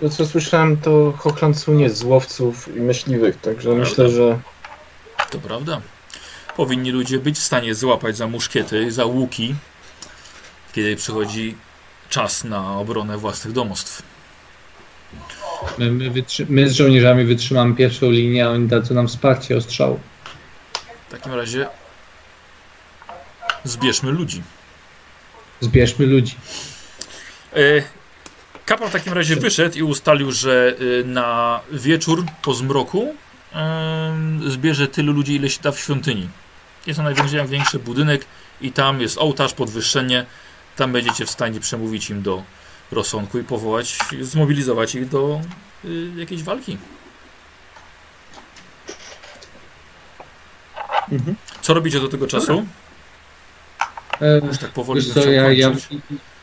To co słyszałem, to Hochland słynie z łowców i myśliwych, także Prawda. myślę, że To prawda. Powinni ludzie być w stanie złapać za muszkiety, za łuki, kiedy przychodzi czas na obronę własnych domostw. My, my, my z żołnierzami wytrzymamy pierwszą linię, a oni dadzą nam wsparcie ostrzału. W takim razie zbierzmy ludzi. Zbierzmy ludzi. Kapłan w takim razie wyszedł i ustalił, że e, na wieczór po zmroku e, zbierze tylu ludzi, ile się da w świątyni. Jest to największy budynek i tam jest ołtarz, podwyższenie. Tam będziecie w stanie przemówić im do rozsądku i powołać, zmobilizować ich do y, jakiejś walki. Mhm. Co robicie do tego czasu? E, Już tak powoli co, ja, ja,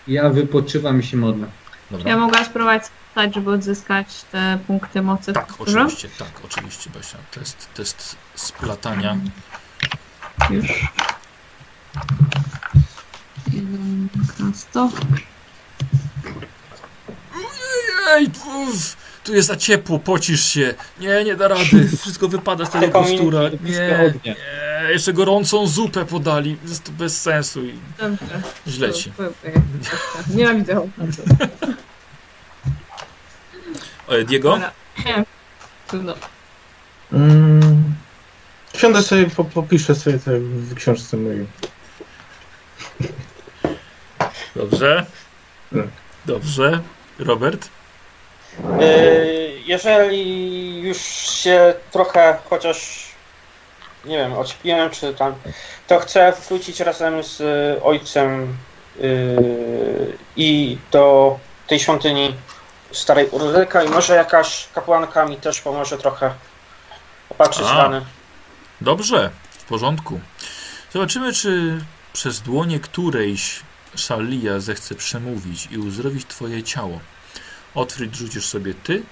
ja wypoczywam i się modlę. Dobra. Ja mogłam spróbować stać, żeby odzyskać te punkty mocy. Tak, oczywiście, tak, oczywiście, Basia. Test, test splatania. Już. Jeden na 100. Ej, tu jest za ciepło, pocisz się. Nie, nie da rady. Wszystko wypada z tego kostura. Nie, nie, jeszcze gorącą zupę podali. Jest to bez sensu i Dobrze. źle ci. Nienawidzę ochrony. E, Diego? Trudno. Mm, Siądę sobie, po, popiszę sobie w książce mojej. Dobrze. Tak. Dobrze. Robert? Yy, Jeżeli już się trochę chociaż nie wiem, odśpiłem czy tam, to chcę wrócić razem z y, ojcem yy, i do tej świątyni starej Urlyka i może jakaś kapłanka mi też pomoże trochę opatrzyć A. rany. Dobrze, w porządku. Zobaczymy, czy przez dłonie którejś Szalia zechce przemówić i uzdrowić twoje ciało. Otwryć rzucisz sobie ty.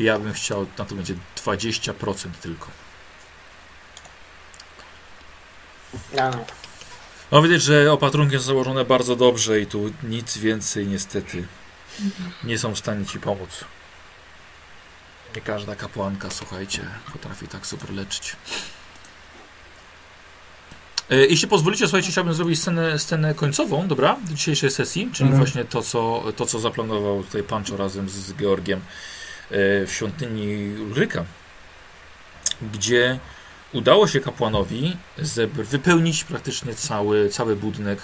Ja bym chciał, na to będzie 20% tylko. No. No widać, że opatrunki są założone bardzo dobrze i tu nic więcej niestety nie są w stanie ci pomóc. Nie każda kapłanka, słuchajcie, potrafi tak super leczyć. E, Jeśli pozwolicie, słuchajcie, chciałbym zrobić scenę, scenę końcową, dobra, do dzisiejszej sesji, czyli Mhm. właśnie to co, to, co zaplanował tutaj Pancho razem z Georgiem e, w świątyni Ulryka, gdzie udało się kapłanowi wypełnić praktycznie cały, cały budynek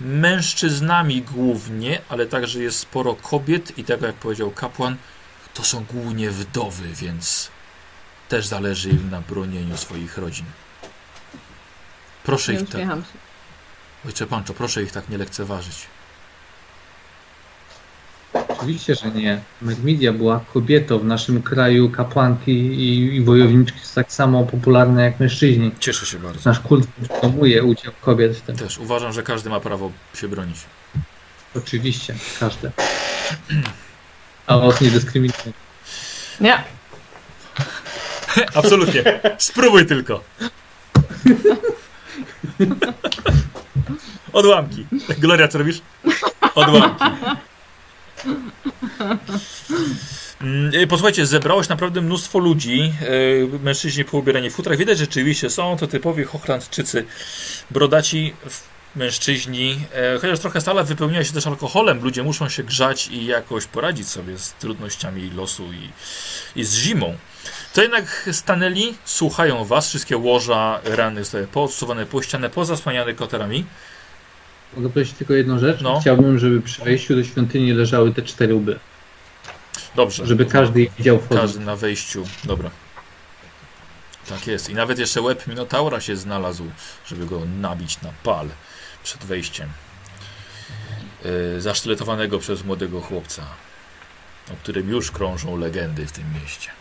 mężczyznami głównie, ale także jest sporo kobiet i tak jak powiedział kapłan, to są głównie wdowy, więc też zależy im na bronieniu swoich rodzin. Proszę Nie ich tak, ojcze Pancho, proszę ich tak nie lekceważyć. Oczywiście, że nie. Mermidia była kobietą w naszym kraju, kapłanki i, i wojowniczki są tak samo popularne jak mężczyźni. Cieszę się bardzo. Nasz kult promuje udział kobiet w tym. Też uważam, że każdy ma prawo się bronić. Oczywiście, każdy. A os nie dyskryminuje. <laughs> Nie, Absolutnie. Spróbuj tylko. <laughs> Odłamki. Gloria, co robisz? Odłamki. Mm, Posłuchajcie, zebrało się naprawdę mnóstwo ludzi, e, mężczyźni poubierani w futrach. Widać, rzeczywiście są to typowi Hochlandczycy, brodaci mężczyźni. E, Chociaż trochę sala wypełniła się też alkoholem, ludzie muszą się grzać i jakoś poradzić sobie z trudnościami losu i, i z zimą. To jednak stanęli, słuchają was, wszystkie łoża, rany zostały poodsuwane po ścianę, pozasłaniane koterami. Mogę prosić tylko jedną rzecz? No. Chciałbym, żeby przy wejściu do świątyni leżały te cztery łby. Dobrze. Żeby każdy je widział wchodząc. Każdy na wejściu. Dobra. Tak jest. I nawet jeszcze łeb Minotaura się znalazł, żeby go nabić na pal przed wejściem. Yy, zasztyletowanego przez młodego chłopca, o którym już krążą legendy w tym mieście.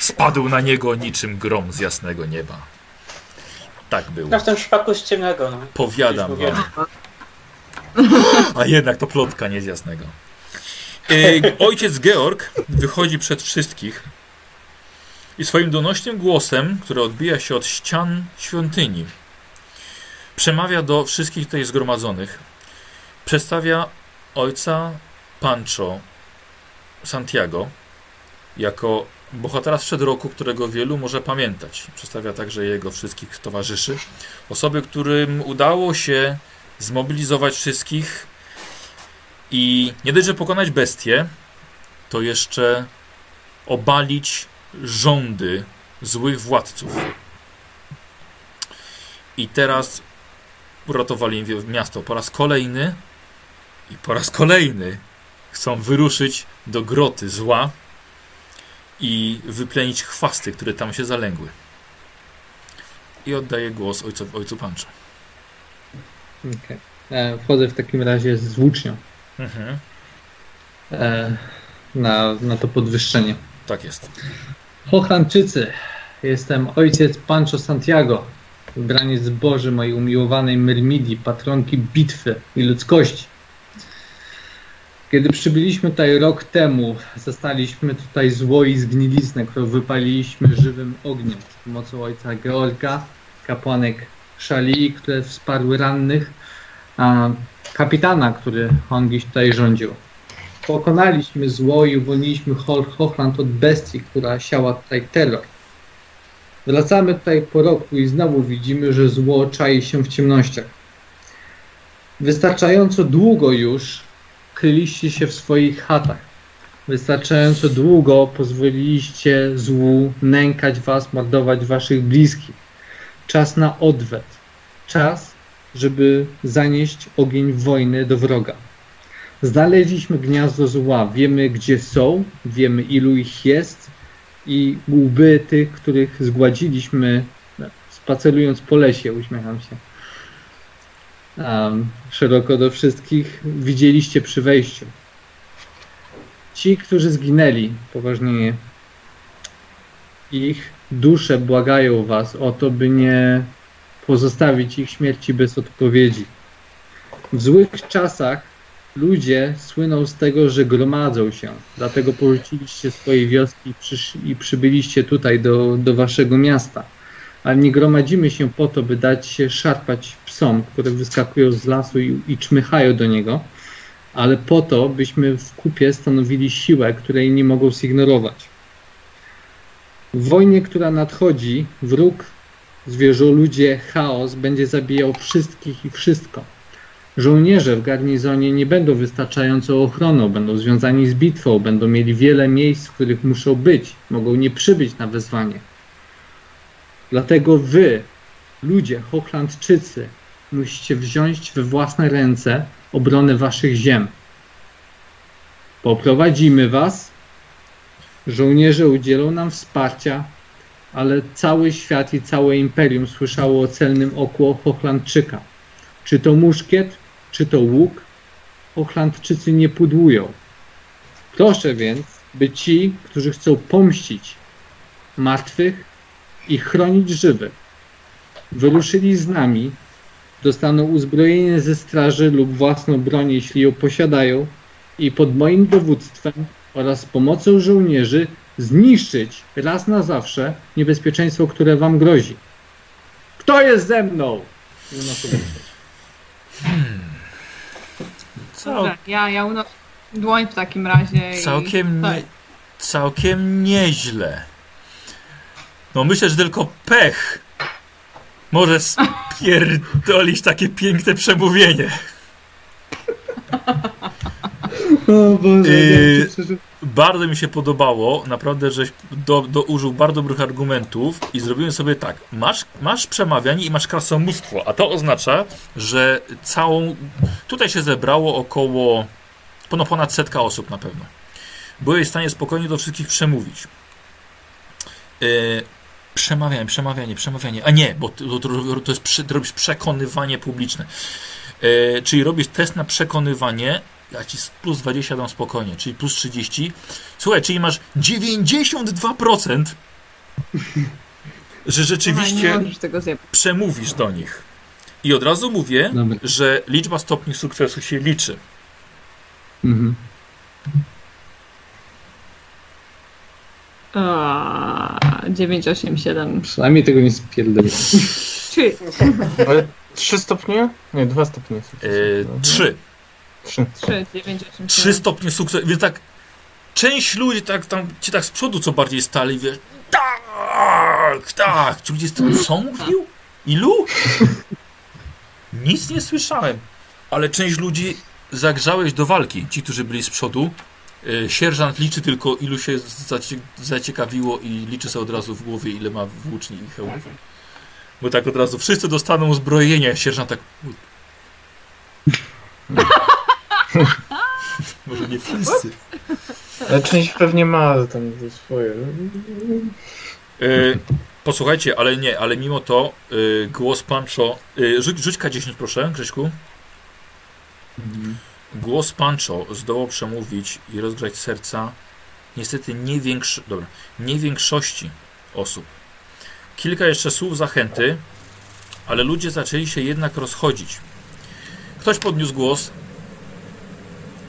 Spadł na niego niczym grom z jasnego nieba. Tak było. no w tym przypadku z ciemnego, no. Powiadam wam. A jednak to plotka, nie z jasnego. E, ojciec Georg wychodzi przed wszystkich i swoim donośnym głosem, który odbija się od ścian świątyni, przemawia do wszystkich tutaj zgromadzonych. Przedstawia ojca Pancho Santiago jako bohatera sprzed roku, którego wielu może pamiętać. Przedstawia także jego wszystkich towarzyszy. Osoby, którym udało się zmobilizować wszystkich i nie dość, że pokonać bestię, to jeszcze obalić rządy złych władców. I teraz uratowali miasto po raz kolejny i po raz kolejny chcą wyruszyć do groty zła i wyplenić chwasty, które tam się zalęgły. I oddaję głos ojcu, ojcu Pancho. Okej. E, Wchodzę w takim razie z włócznią Mhm. e, na, na to podwyższenie. Tak jest. Hochlandczycy, jestem ojciec Pancho Santiago, wybraniec Boży mojej umiłowanej Myrmidii, patronki bitwy i ludzkości. Kiedy przybyliśmy tutaj rok temu, zastaliśmy tutaj zło i zgniliznę, którą wypaliliśmy żywym ogniem z pomocą ojca Georga, kapłanek Szalii, które wsparły rannych, a kapitana, który on tutaj rządził. Pokonaliśmy zło i uwolniliśmy Ho- Hochland od bestii, która siała tutaj terror. Wracamy tutaj po roku i znowu widzimy, że zło czai się w ciemnościach. Wystarczająco długo już kryliście się w swoich chatach. Wystarczająco długo pozwoliliście złu nękać was, mordować waszych bliskich. Czas na odwet. Czas, żeby zanieść ogień wojny do wroga. Znaleźliśmy gniazdo zła, wiemy gdzie są, wiemy ilu ich jest i łby tych, których zgładziliśmy spacerując po lesie, uśmiecham się. Um, szeroko do wszystkich widzieliście przy wejściu. Ci, którzy zginęli, poważnie ich dusze błagają was o to, by nie pozostawić ich śmierci bez odpowiedzi. W złych czasach ludzie słyną z tego, że gromadzą się. Dlatego porzuciliście swoje wioski i, przysz, i przybyliście tutaj do, do waszego miasta. Ale nie gromadzimy się po to, by dać się szarpać psom, które wyskakują z lasu i, i czmychają do niego, ale po to, byśmy w kupie stanowili siłę, której nie mogą zignorować. W wojnie, która nadchodzi, wróg, zwierzoludzie, chaos będzie zabijał wszystkich i wszystko. Żołnierze w garnizonie nie będą wystarczającą ochroną, będą związani z bitwą, będą mieli wiele miejsc, w których muszą być, mogą nie przybyć na wezwanie. Dlatego wy, ludzie Hochlandczycy, musicie wziąć we własne ręce obronę waszych ziem. Poprowadzimy was, żołnierze udzielą nam wsparcia, ale cały świat i całe imperium słyszało o celnym oku Hochlandczyka. Czy to muszkiet, czy to łuk, Hochlandczycy nie pudłują. Proszę więc, by ci, którzy chcą pomścić martwych i chronić żywych, wyruszyli z nami, dostaną uzbrojenie ze straży lub własną broń, jeśli ją posiadają, i pod moim dowództwem oraz pomocą żołnierzy zniszczyć raz na zawsze niebezpieczeństwo, które wam grozi. Kto jest ze mną? Nie ma co Dobrze, ja, ja unoszę dłoń w takim razie. całkiem, i... nie, całkiem nieźle. No myślę, że tylko pech może spierdolić takie piękne przemówienie. O Boże, Yy, Bardzo mi się podobało, naprawdę, żeś do, do, użył bardzo dobrych argumentów i zrobiłem sobie tak. Masz, masz przemawianie i masz krasomóstwo, a to oznacza, że całą. Tutaj się zebrało około. No, ponad setka osób na pewno. Byłeś w stanie spokojnie do wszystkich przemówić. Yy, przemawianie, przemawianie, przemawianie. A nie, bo to, to, to jest przy, to robisz przekonywanie publiczne. Yy, czyli robisz test na przekonywanie ja ci plus 20 dam spokojnie, czyli plus 30. Słuchaj, czyli masz 92%, że rzeczywiście przemówisz do nich. I od razu mówię, Dobra. że liczba stopni sukcesu się liczy. Mhm. A, 987. Przynajmniej tego nie spierdolę. Czy <laughs> Ale 3 stopnie? Nie, 2 stopnie. Yy, 3. 3. 3, 987. 3 stopnie sukcesu. Więc tak, część ludzi tak tam, ci tak z przodu co bardziej stali, wiesz, tak, tak. Ci ludzie z tym, co mówił? Ilu? Nic nie słyszałem. Ale część ludzi zagrzałeś do walki. Ci, którzy byli z przodu. Yy, Sierżant liczy tylko, ilu się zacie zaciekawiło i liczy sobie od razu w głowie, ile ma włóczni i hełmów. Bo tak od razu wszyscy dostaną uzbrojenie. Sierżant tak... <laughs> Może nie wszyscy. Ale część pewnie ma tam swoje. Yy, posłuchajcie, ale nie, ale mimo to yy, głos Pancho. Yy, rzuć, rzuć K10 proszę, Grześku. Głos Pancho zdołał przemówić i rozgrzać serca niestety nie, większy, dobra, nie większości osób. Kilka jeszcze słów zachęty, ale ludzie zaczęli się jednak rozchodzić. Ktoś podniósł głos.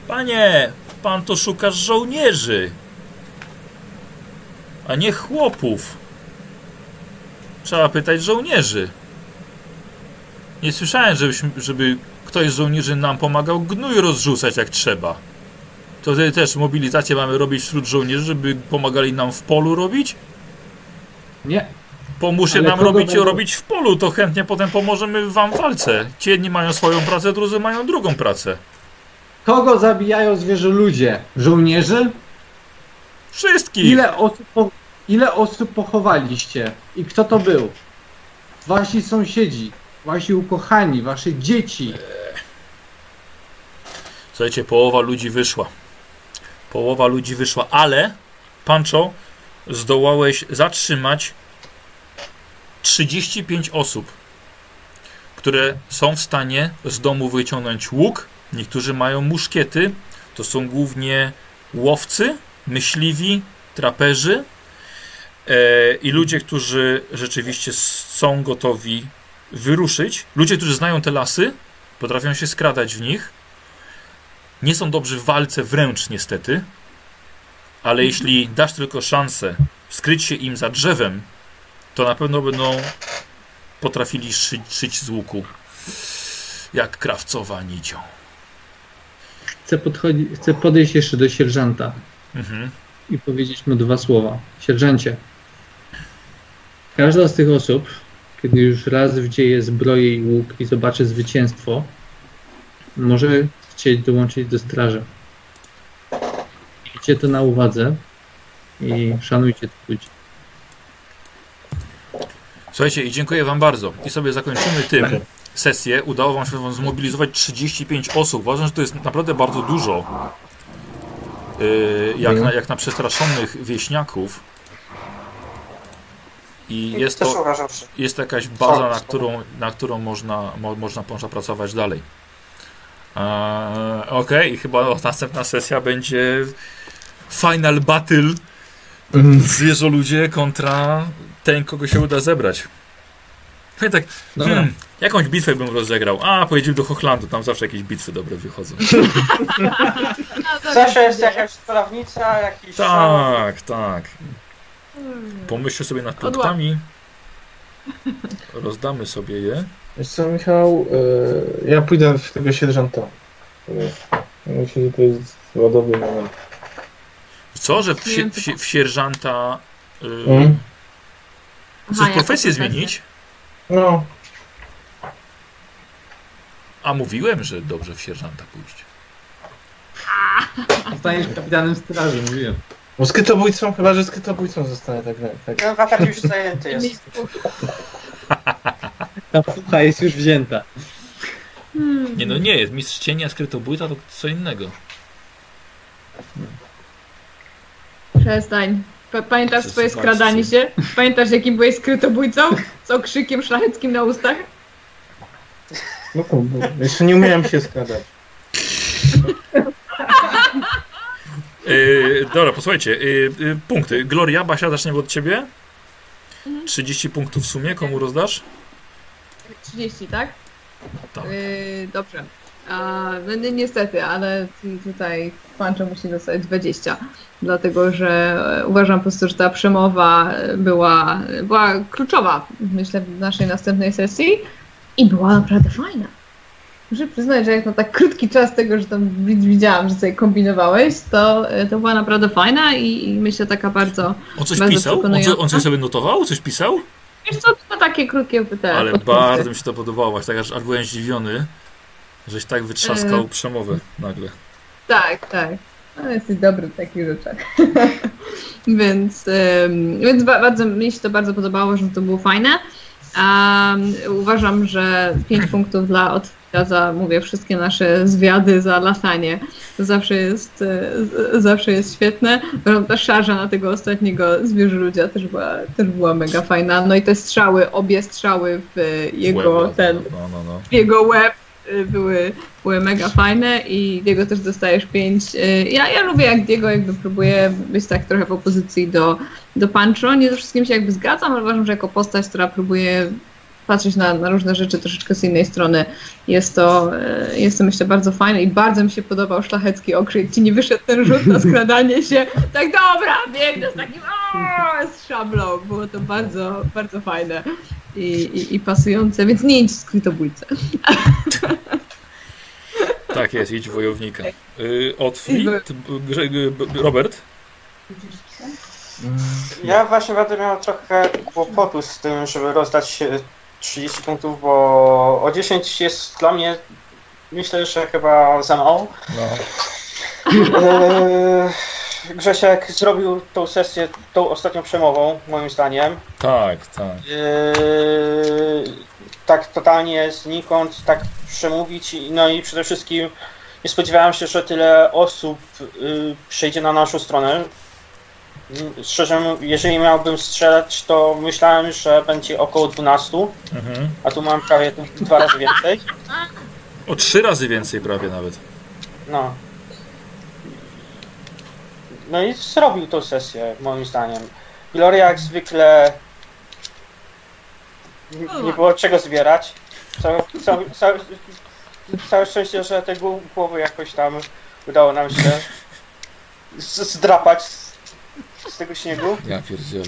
Panie, pan to szukasz żołnierzy, a nie chłopów. Trzeba pytać żołnierzy. Nie słyszałem, żebyśmy, żeby ktoś z żołnierzy nam pomagał gnój rozrzucać jak trzeba. To wtedy też mobilizację mamy robić wśród żołnierzy, żeby pomagali nam w polu robić? Nie. Pomóżcie Ale nam robić, będą- robić w polu, to chętnie potem pomożemy wam w walce. Ci jedni mają swoją pracę, drudzy mają drugą pracę. Kogo zabijają zwierzę ludzie? Żołnierzy? Wszystkich! Ile osób, ile osób pochowaliście? I kto to był? Wasi sąsiedzi, wasi ukochani, wasze dzieci. Słuchajcie, połowa ludzi wyszła. Połowa ludzi wyszła, ale Pancho zdołałeś zatrzymać 35 osób, które są w stanie z domu wyciągnąć łuk. Niektórzy mają muszkiety. To są głównie łowcy, myśliwi, traperzy e, i ludzie, którzy rzeczywiście są gotowi wyruszyć. Ludzie, którzy znają te lasy, potrafią się skradać w nich Nie są dobrzy w walce wręcz niestety, ale jeśli dasz tylko szansę skryć się im za drzewem, to na pewno będą potrafili szyć, szyć z łuku jak krawcowa nicią. Chcę, chcę podejść jeszcze do sierżanta Mhm. i powiedzieć mu dwa słowa. Sierżancie, każda z tych osób, kiedy już raz wdzieje zbroję i łuk i zobaczy zwycięstwo, może chcieć dołączyć do straży. Miejcie to na uwadze i szanujcie tych ludzi. Słuchajcie, i dziękuję Wam bardzo. I sobie zakończymy tym sesję. Udało Wam się zmobilizować 35 osób. Uważam, że to jest naprawdę bardzo dużo. Yy, jak, na, jak na przestraszonych wieśniaków. I jest Też to, uważam, że jest to jakaś baza, na którą, na którą można, mo, można, można pracować dalej. Eee, Okej, i chyba następna sesja będzie Final Battle zwierzoludzie kontra ten, kogo się uda zebrać. No i tak, Dobra. hmm, jakąś bitwę bym rozegrał. A, pojedziemy do Hochlandu, tam zawsze jakieś bitwy dobre wychodzą. <laughs> zawsze jest jakaś sprawnica, jakiś. Tak, tak. Pomyślcie sobie nad punktami. Rozdamy sobie je. Wiesz co, Michał, e, ja pójdę w tego sierżanta. Myślę, że to jest ładowy moment. Co, że w, wiem, w, sie, w sierżanta y, Mm. chcesz Aha, profesję zmienić? No, A mówiłem, że dobrze w sierżanta pójść. Zostaniesz kapitanem straży, mówiłem. Bo skrytobójcą, chyba że skrytobójcą zostanę tak. tak. Ten wakat już zajęty jest. Ta fucha jest już wzięta. Hmm. Nie no nie, jest mistrz cienia, skrytobójca to co innego. Przestań. Pa- Pamiętasz Wszyscy swoje skradanie się? Pamiętasz jakim byłeś skrytobójcą? Z okrzykiem szlacheckim na ustach? No to, jeszcze nie umiałem się skradać. <laughs> Yy, dobra, posłuchajcie, yy, yy, punkty. Gloria, Basia, zaczniemy od ciebie. 30 punktów w sumie, komu rozdasz? 30, tak? Tak. Dobrze. A, no ni- niestety, ale tu- tutaj Pancho musi dostać 20, dlatego że e, uważam po prostu, że ta przemowa e, była, była kluczowa, myślę, w naszej następnej sesji i była naprawdę fajna. Muszę przyznać, że jak na tak krótki czas tego, że tam wi- widziałam, że sobie kombinowałeś, to, e, to była naprawdę fajna i, i myślę taka bardzo... On coś Bardzo pisał? On, co, on coś sobie notował? Coś pisał? Wiesz co, to takie krótkie te Ale podpunkty. bardzo mi się to podobało, właśnie tak aż, aż byłem zdziwiony, żeś tak wytrzaskał Yy. przemowę nagle. Tak, tak. No, jesteś dobry w takich rzeczach. <laughs> więc em, więc ba- bardzo, mi się to bardzo podobało, że to było fajne. Um, uważam, że 5 punktów dla Otwita za, mówię, wszystkie nasze zwiady, za latanie. To zawsze jest, e, zawsze jest świetne. Zresztą ta szarża na tego ostatniego zwierzoludzia też była, też była mega fajna. No i te strzały, obie strzały w e, jego Łeb, ten, No, no, no. w jego łeb y, były, były mega fajne i Diego też dostajesz 5. Ja, ja lubię jak Diego jakby próbuje być tak trochę w opozycji do, do Pancho. Nie ze wszystkim się jakby zgadzam, ale uważam, że jako postać, która próbuje patrzeć na, na różne rzeczy troszeczkę z innej strony. Jest to, y, jest to myślę bardzo fajne i bardzo mi się podobał szlachecki okrzyk. Ci nie wyszedł ten rzut na skradanie się. Tak dobra, biegnę z takim "Aaa!" z szablą. Było to bardzo, bardzo fajne i, i, i pasujące, więc nie idź w skrytobójcę. Tak jest, idź wojownika. Grze- g- b- Robert? Ja właśnie będę miał trochę kłopotu z tym, żeby rozdać e, 30 punktów, bo o 10 jest dla mnie myślę, że chyba za mało. No. Eee, Grzesiek zrobił tą sesję tą ostatnią przemową, moim zdaniem. Tak, tak. Eee, tak totalnie znikąd, tak przemówić. i- No i przede wszystkim nie spodziewałem się, że tyle osób y, przejdzie na naszą stronę. Szczerze, mówiąc, jeżeli miałbym strzelać, to myślałem, że będzie około 12, Mhm. a tu mam prawie dwa razy więcej. O trzy razy więcej prawie nawet. No. No i zrobił tą sesję, moim zdaniem. Gloria jak zwykle nie było czego zbierać. Całe, całe, całe, całe szczęście, że te gł- głowy jakoś tam udało nam się zdrapać z, tego śniegu. Ja pierdzielę.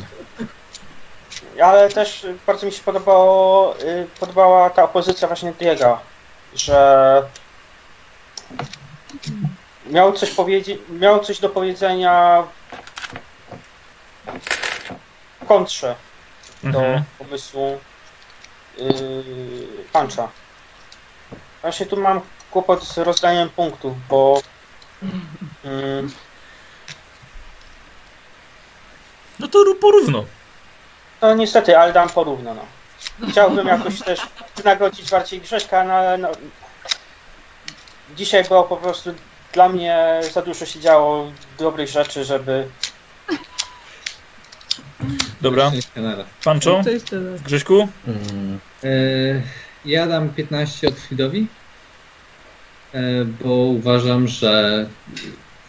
Ale też bardzo mi się podobało, y, podobała ta opozycja właśnie Diego, że miał coś powiedzieć, miał coś do powiedzenia w kontrze do Mhm. pomysłu yy, Puncha. Właśnie tu mam kłopot z rozdaniem punktów, bo mm, No to rób porówno. no niestety, ale dam porówno. No. Chciałbym jakoś też wynagrodzić bardziej Grześka, no ale no, dzisiaj było po prostu dla mnie za dużo się działo dobrych rzeczy, żeby Dobra. Pancho, da. Grześku? Mm. E, ja dam 15 od Fridowi, e, bo uważam, że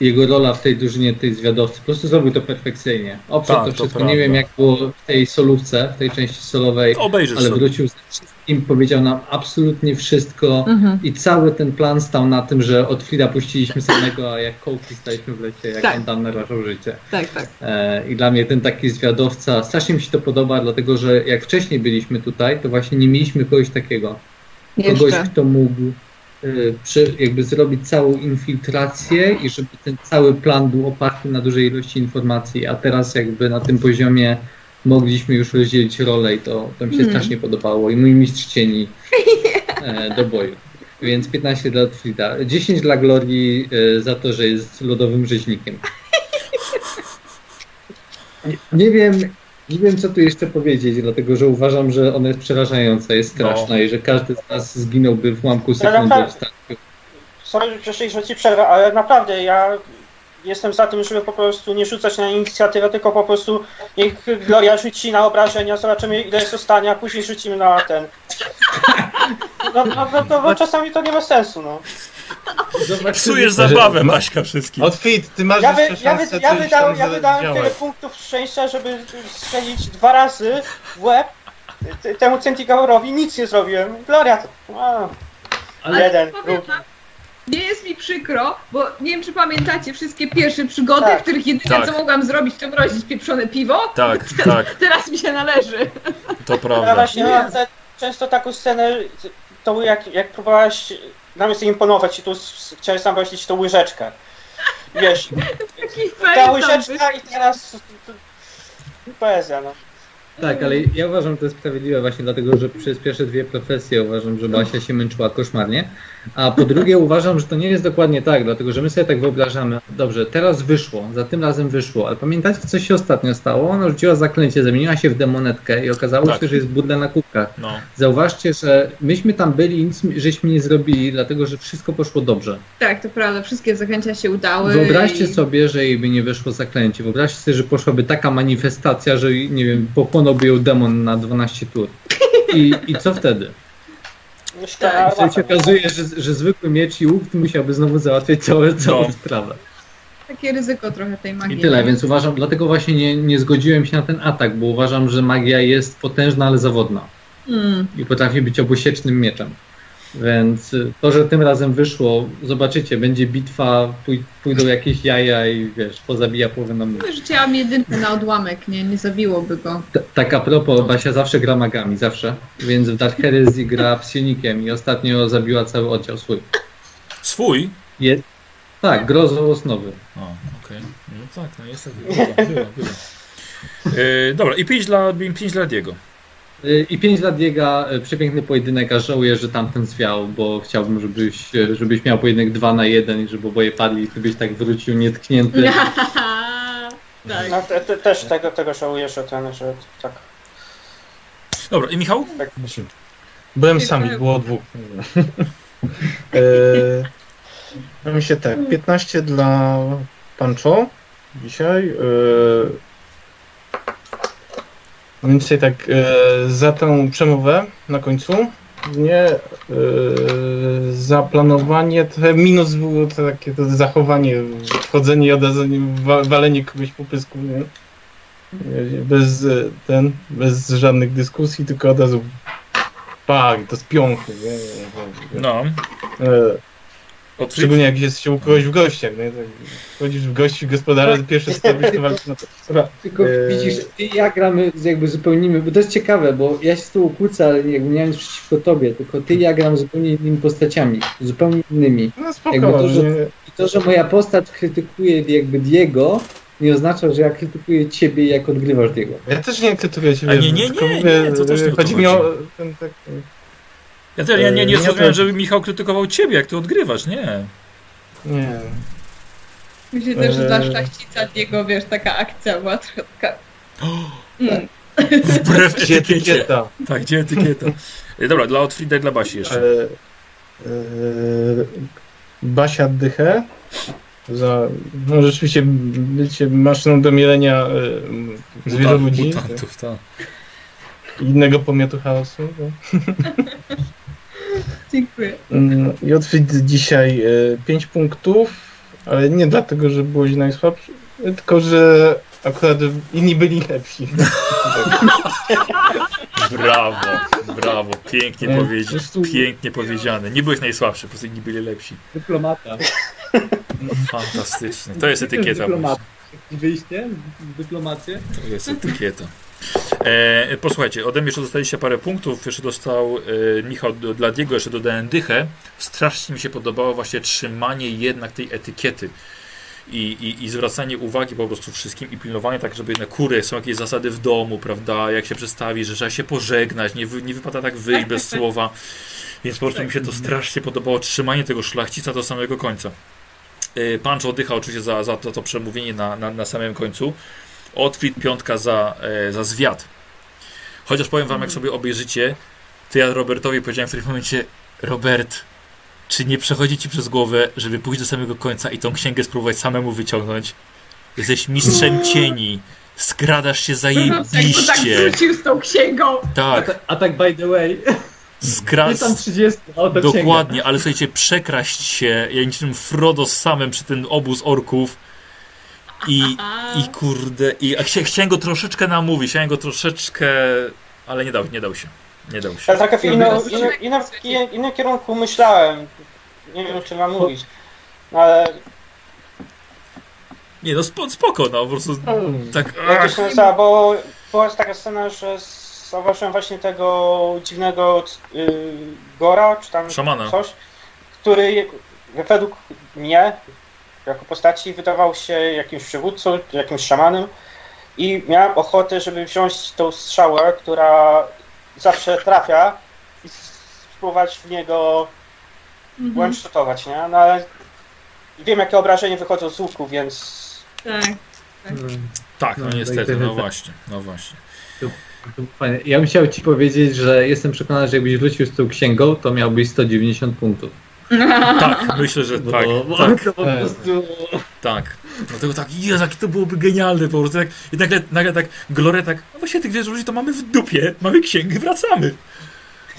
jego rola w tej drużynie tej zwiadowcy po prostu zrobił to perfekcyjnie. Oprzeć Tak, to to wszystko. prawda. Nie wiem jak było w tej solówce, w tej części solowej, Obejrzysz ale sobie. wrócił ze wszystkim, powiedział nam absolutnie wszystko Mhm. i cały ten plan stał na tym, że od Frida puściliśmy samego, a jak kołki staliśmy w lecie, jak Tak. on tam narażał życie. Tak, tak. E, I dla mnie ten taki zwiadowca, strasznie mi się to podoba, dlatego że jak wcześniej byliśmy tutaj, to właśnie nie mieliśmy kogoś takiego. Kogoś, Jeszcze. kto mógł przy, jakby zrobić całą infiltrację i żeby ten cały plan był oparty na dużej ilości informacji, a teraz jakby na tym poziomie mogliśmy już rozdzielić rolę i to, to mi się Mm. strasznie podobało i mój mistrz cieni e, do boju. Więc 15 dla Frida. 10 dla Glorii e, za to, że jest lodowym rzeźnikiem. Nie, <laughs> nie wiem, nie wiem co tu jeszcze powiedzieć, dlatego że uważam, że ona jest przerażająca, jest straszna i że każdy z nas zginąłby w ułamku sekundy naprawdę- w starciu. Sorry, że że ci przerwę, ale naprawdę ja jestem za tym, żeby po prostu nie rzucać na inicjatywę, tylko po prostu niech Gloria rzuci na obrażenia, zobaczymy ile zostanie, a później rzucimy na ten. No, no, no, no bo czasami to nie ma sensu, no. Psujesz zabawę, Maśka, wszystkim. Outfit, ty masz Ja, wy, ja, wy, ja, wydałem, ja wydałem tyle punktów szczęścia, żeby strzelić dwa razy w łeb temu Centigaorowi, nic nie zrobiłem. Gloria to... Ale- jeden, drugi. wam, Nie jest mi przykro, bo nie wiem, czy pamiętacie wszystkie pierwsze przygody, Tak. w których jedyne Tak. co mogłam zrobić, to mrozić pieprzone piwo. Tak, <laughs> tak, Teraz mi się należy. to Ja prawda. właśnie Nie. mam te, często taką scenę, to jak, jak próbowałaś nam sobie imponować i tu chciałeś zamrozić tą łyżeczkę. Wiesz, ta łyżeczka i teraz poezja, no. Tak, ale ja uważam, że to jest sprawiedliwe właśnie dlatego, że przez pierwsze dwie profesje uważam, że Basia się męczyła koszmarnie, a po drugie uważam, że to nie jest dokładnie tak, dlatego że my sobie tak wyobrażamy, dobrze, teraz wyszło, za tym razem wyszło, ale pamiętacie, co się ostatnio stało? Ona rzuciła zaklęcie, zamieniła się w demonetkę i okazało Tak. się, że jest budle na kubkach. No, Zauważcie, że myśmy tam byli i nic żeśmy nie zrobili, dlatego że wszystko poszło dobrze. Tak, to prawda, wszystkie zaklęcia się udały. Wyobraźcie i... sobie, że jej by nie wyszło zaklęcie. Wyobraźcie sobie, że poszłaby taka manifestacja, że nie wiem, pochłonąłby ją demon na 12 tur. I, i co wtedy? Tak, Wtedy się okazuje, że, że zwykły miecz i łuk musiałby znowu załatwiać całe, całą No. sprawę. Takie ryzyko trochę tej magii. I tyle, więc uważam, dlatego właśnie nie, nie zgodziłem się na ten atak, bo uważam, że magia jest potężna, ale zawodna. Mm. I potrafi być obusiecznym mieczem. Więc y, to, że tym razem wyszło, zobaczycie, będzie bitwa, pój- pójdą jakieś jaja i wiesz, pozabija połowę na mnie. Rzuciłam jedynkę na odłamek, nie, nie zabiłoby go. T- Tak a propos, Basia zawsze gra magami, zawsze. Więc w Dark Heresy gra <laughs> psionikiem i ostatnio zabiła cały oddział swój. swój? Je... Tak, grozą osnowy. O, okej. No tak, no jest tak. Yy, dobra, i 5 dla, pięć dla Diego. Y, I 5 lat biega, y, przepiękny pojedynek, a żałuję, że tamten zwiał, bo chciałbym, żebyś, y, żebyś miał pojedynek 2 na 1 i żeby oboje padli i ty byś tak wrócił nietknięty. <laughs> tak. No, te, te, też tego, tego żałuję, że ten, że tak. Dobra, i Michał? tak Byłem sami, było dwóch. <laughs> No mi się tak, 15 dla Pancho dzisiaj. No więc tak, eee, za tę przemowę na końcu. Nie, eee, za planowanie, trochę minus było to takie to zachowanie, wchodzenie i od razu nie- wa- walenie kogoś po pysku, nie? Nie, Bez e, ten, bez żadnych dyskusji, tylko od razu tak, to z piąchy, nie. No. Otwórz. Szczególnie jak jest się u kogoś w gościach, nie? Tak, chodzisz w gości gospodarza, to pierwsze robisz, to walczysz na to. Dobra, tylko Eee. widzisz, ty i ja gramy jakby zupełnymi, bo to jest ciekawe, bo ja się z tobą kłócę, ale jakby nie mam nic przeciwko tobie, tylko ty i ja gram zupełnie innymi postaciami, zupełnie innymi. No Jakby spoko, to, że- nie? I to, że moja postać krytykuje jakby Diego, nie oznacza, że ja krytykuję ciebie jak odgrywasz Diego. Ja też nie krytykuję ciebie. A nie, nie, nie, nie, to też nie to Chodzi mi o ten tak... Ja, też, ja nie, nie Eee, zrozumiałem, żeby Michał krytykował ciebie, jak ty odgrywasz, nie. Nie. Myślę też, że dla Eee. szlachcica Diego, wiesz, taka akcja była trochę <gasps> taka... Mm. Wbrew Gdzie etykiecie. etykieta? Tak, gdzie etykieta? E, Dobra, dla Otfrida i dla Basi jeszcze. E, Basia dychę za no rzeczywiście bycie maszyną do mielenia e, zwierzę ludzi Mutantów, tak. i innego pomiotu chaosu. No. <laughs> Dziękuję. Mm, I Otwit dzisiaj 5 punktów, ale nie dlatego, że byłeś najsłabszy, tylko że akurat inni byli lepsi. <laughs> Brawo, brawo, pięknie, Nie, powiedzi po prostu- pięknie powiedziane. Nie byłeś najsłabszy, po prostu inni byli lepsi. Dyplomata. Fantastycznie. To jest etykieta. Dyplomata. Wyjście, dyplomację. To jest etykieta. E, posłuchajcie, ode mnie jeszcze dostaliście parę punktów. Jeszcze dostał e, Michał dla Diego, jeszcze dodałem dychę. Strasznie mi się podobało właśnie trzymanie jednak tej etykiety. I, i, I zwracanie uwagi po prostu wszystkim i pilnowanie tak, żeby na kury są jakieś zasady w domu, prawda? Jak się przedstawi, że trzeba się pożegnać, nie, wy, nie wypada tak wyjść bez <laughs> słowa. Więc po prostu mi się to strasznie podobało, trzymanie tego szlachcica do samego końca. E, Punch oddycha oczywiście za, za to, to przemówienie na, na, na samym końcu. Otwit piątka za, e, za zwiat. Chociaż powiem wam, jak sobie obejrzycie, to ja Robertowi powiedziałem w którymś momencie, Robert, czy nie przechodzi ci przez głowę, żeby pójść do samego końca i tą księgę spróbować samemu wyciągnąć? Jesteś mistrzem cieni, skradasz się Jak <laughs> go tak zajebiście. wrócił z tą księgą. A, Tak, ta, a tak by the way, jest tam 30, a oto księga. Dokładnie, ale słuchajcie, przekraść się, ja niczym Frodo samym przy ten obóz orków i, i kurde, i chciałem go troszeczkę namówić, chciałem go troszeczkę, ale nie dał, nie dał się, nie dał się. Ja trochę w Ja innym, innym, kierunku myślałem. Nie wiem, czy mam mówić. No, ale Nie no, spo, spoko, no, po prostu tak, jak to ach, się nazywa, bo była taka scena, że zauważyłem właśnie tego dziwnego y, Gora, czy tam Szamana. coś, który według mnie, jako postaci, wydawał się jakimś przywódcą, jakimś szamanem i miałem ochotę, żeby wziąć tą strzałę, która zawsze trafia i spróbować w niego Mhm. one-shotować, nie? No ale wiem, jakie obrażenia wychodzą z łuku, więc Tak. Mm, tak, no No, niestety, tak, no tak. właśnie, no właśnie. Ja bym chciał ci powiedzieć, że jestem przekonany, że jakbyś wrócił z tą księgą, to miałbyś 190 punktów. <laughs> Tak, myślę, że tak, bo tak, to po Tak. prostu... tak. Dlatego tak, Jezu, jakie to byłoby genialne po prostu, tak, i nagle, nagle tak, Gloria tak, no właśnie tych wieży ludzi to mamy w dupie, mamy księgę, wracamy.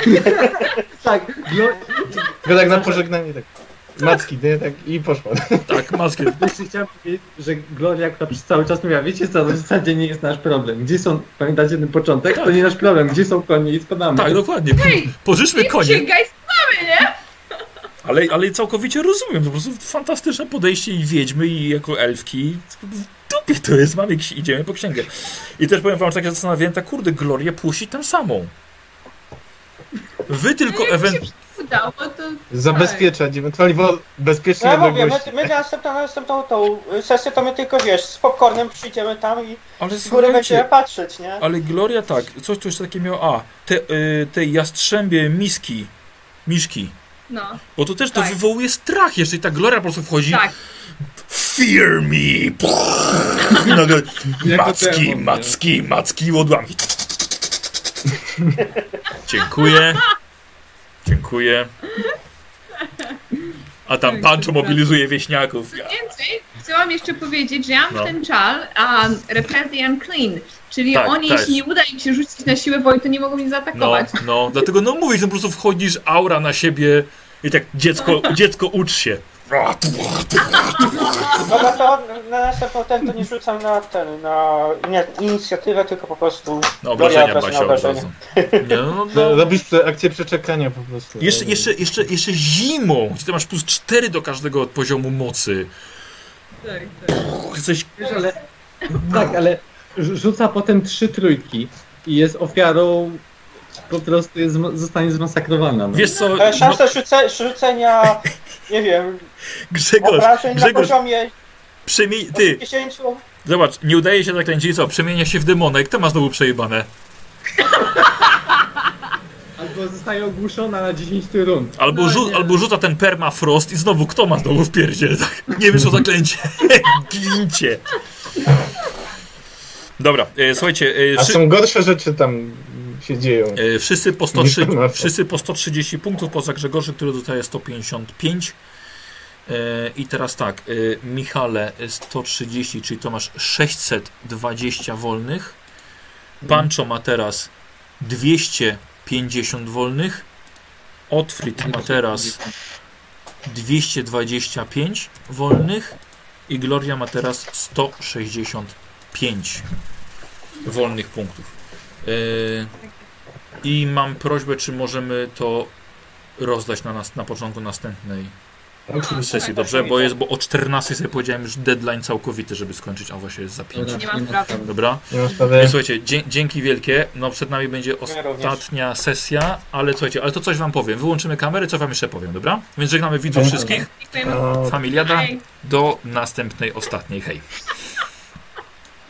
<laughs> Tak, no, Tylko tak na pożegnanie tak. Macki, nie? Tak i poszła. Tak, maskę, jeszcze chciałem powiedzieć, że Gloria, która przez cały czas mówiła, wiecie co, to w zasadzie nie jest nasz problem. Gdzie są, pamiętacie ten początek? To nie nasz problem. Gdzie są konie i spadamy. tak, dokładnie, pożyczmy konie. Księga jest mamy, nie? Ale, ale całkowicie rozumiem, to po prostu fantastyczne podejście i wiedźmy i jako elfki. W dupie to jest, mamy, idziemy po księgę. I też powiem wam, że tak się zastanawiałem, ta kurde, Glorię puści tam samą. Wy tylko Jak mi ewent... się udało, to... Zabezpieczać, ewentualnie bo bezpiecznie no ja mówię, my, my na następną, na następną tą sesję to my tylko wiesz, z popcornem przyjdziemy tam i Ale z góry będziemy patrzeć, nie? ale Gloria tak, coś tu jeszcze takie miało, a, te, y, te jastrzębie miski, miszki. No, Bo to też to Tak. wywołuje strach jeszcze i ta Gloria po prostu wchodzi. tak. Fear me! Nagle <laughs> macki, demon, macki, macki i odłamki. Dziękuję. Dziękuję. A tam Pancho mobilizuje wieśniaków. Ja. Więcej, chciałam jeszcze powiedzieć, że ja mam No. ten czal um, Repair the Unclean, czyli Tak, oni, też. jeśli nie uda im się rzucić na siłę woli, to nie mogą mnie No, zaatakować. no, dlatego no mówisz, no po prostu wchodzisz, aura na siebie i tak dziecko, dziecko ucz się. Dobra, to na następną ten to nie rzucam na ten, na nie, inicjatywę, tylko po prostu No, obrażenia Basia od obrażenia. razu. Nie, no, no, No, no. robisz akcję przeczekania po prostu. Jeszcze, jeszcze, jeszcze, jeszcze zimą, gdzie ty masz plus 4 do każdego poziomu mocy. Tak, tak. Jesteś ale... Tak, ale rzu- rzuca potem trzy trójki i jest ofiarą, po prostu jest, zostanie zmasakrowana. No. Wiesz co, Ale no, szansa rzuce, rzucenia, nie wiem, Grzegorz, obrażeń na Grzegorz, poziomie przemień, ty, 10, zobacz, nie udaje się zaklęcie i co, przemienia się w demonek, to ma znowu przejebane. <laughs> Albo zostaje ogłuszona na 10 rund. Albo, No rzu albo rzuca ten permafrost i znowu kto ma znowu w pierdzie, tak? Nie wyszło zaklęcie. <laughs> Gincie. Dobra, e, słuchajcie, e, A są gorsze rzeczy tam się dzieją. e, wszyscy, po 103, Nie ma co. wszyscy po 130 punktów, poza Grzegorzem, który dostaje 155. E, I teraz tak, e, Michale e, 130, czyli to masz 620 wolnych. Pancho ma teraz 250 wolnych. Otfrid ma teraz 225 wolnych i Gloria ma teraz 165 wolnych punktów. Yy, I mam prośbę, czy możemy to rozdać na, nas, na początku następnej sesji, dobrze? Bo jest, bo o 14 sobie powiedziałem już deadline całkowity, żeby skończyć, a właśnie jest za 5. Nie mam sprawy. Dobra? Nie ma Więc sprawy. słuchajcie, dzie dzięki wielkie. No przed nami będzie ostatnia sesja, ale słuchajcie, ale to coś wam powiem. Wyłączymy kamery, co wam jeszcze powiem, dobra? Więc żegnamy widzów wszystkich. Familiada do następnej, ostatniej. Hej.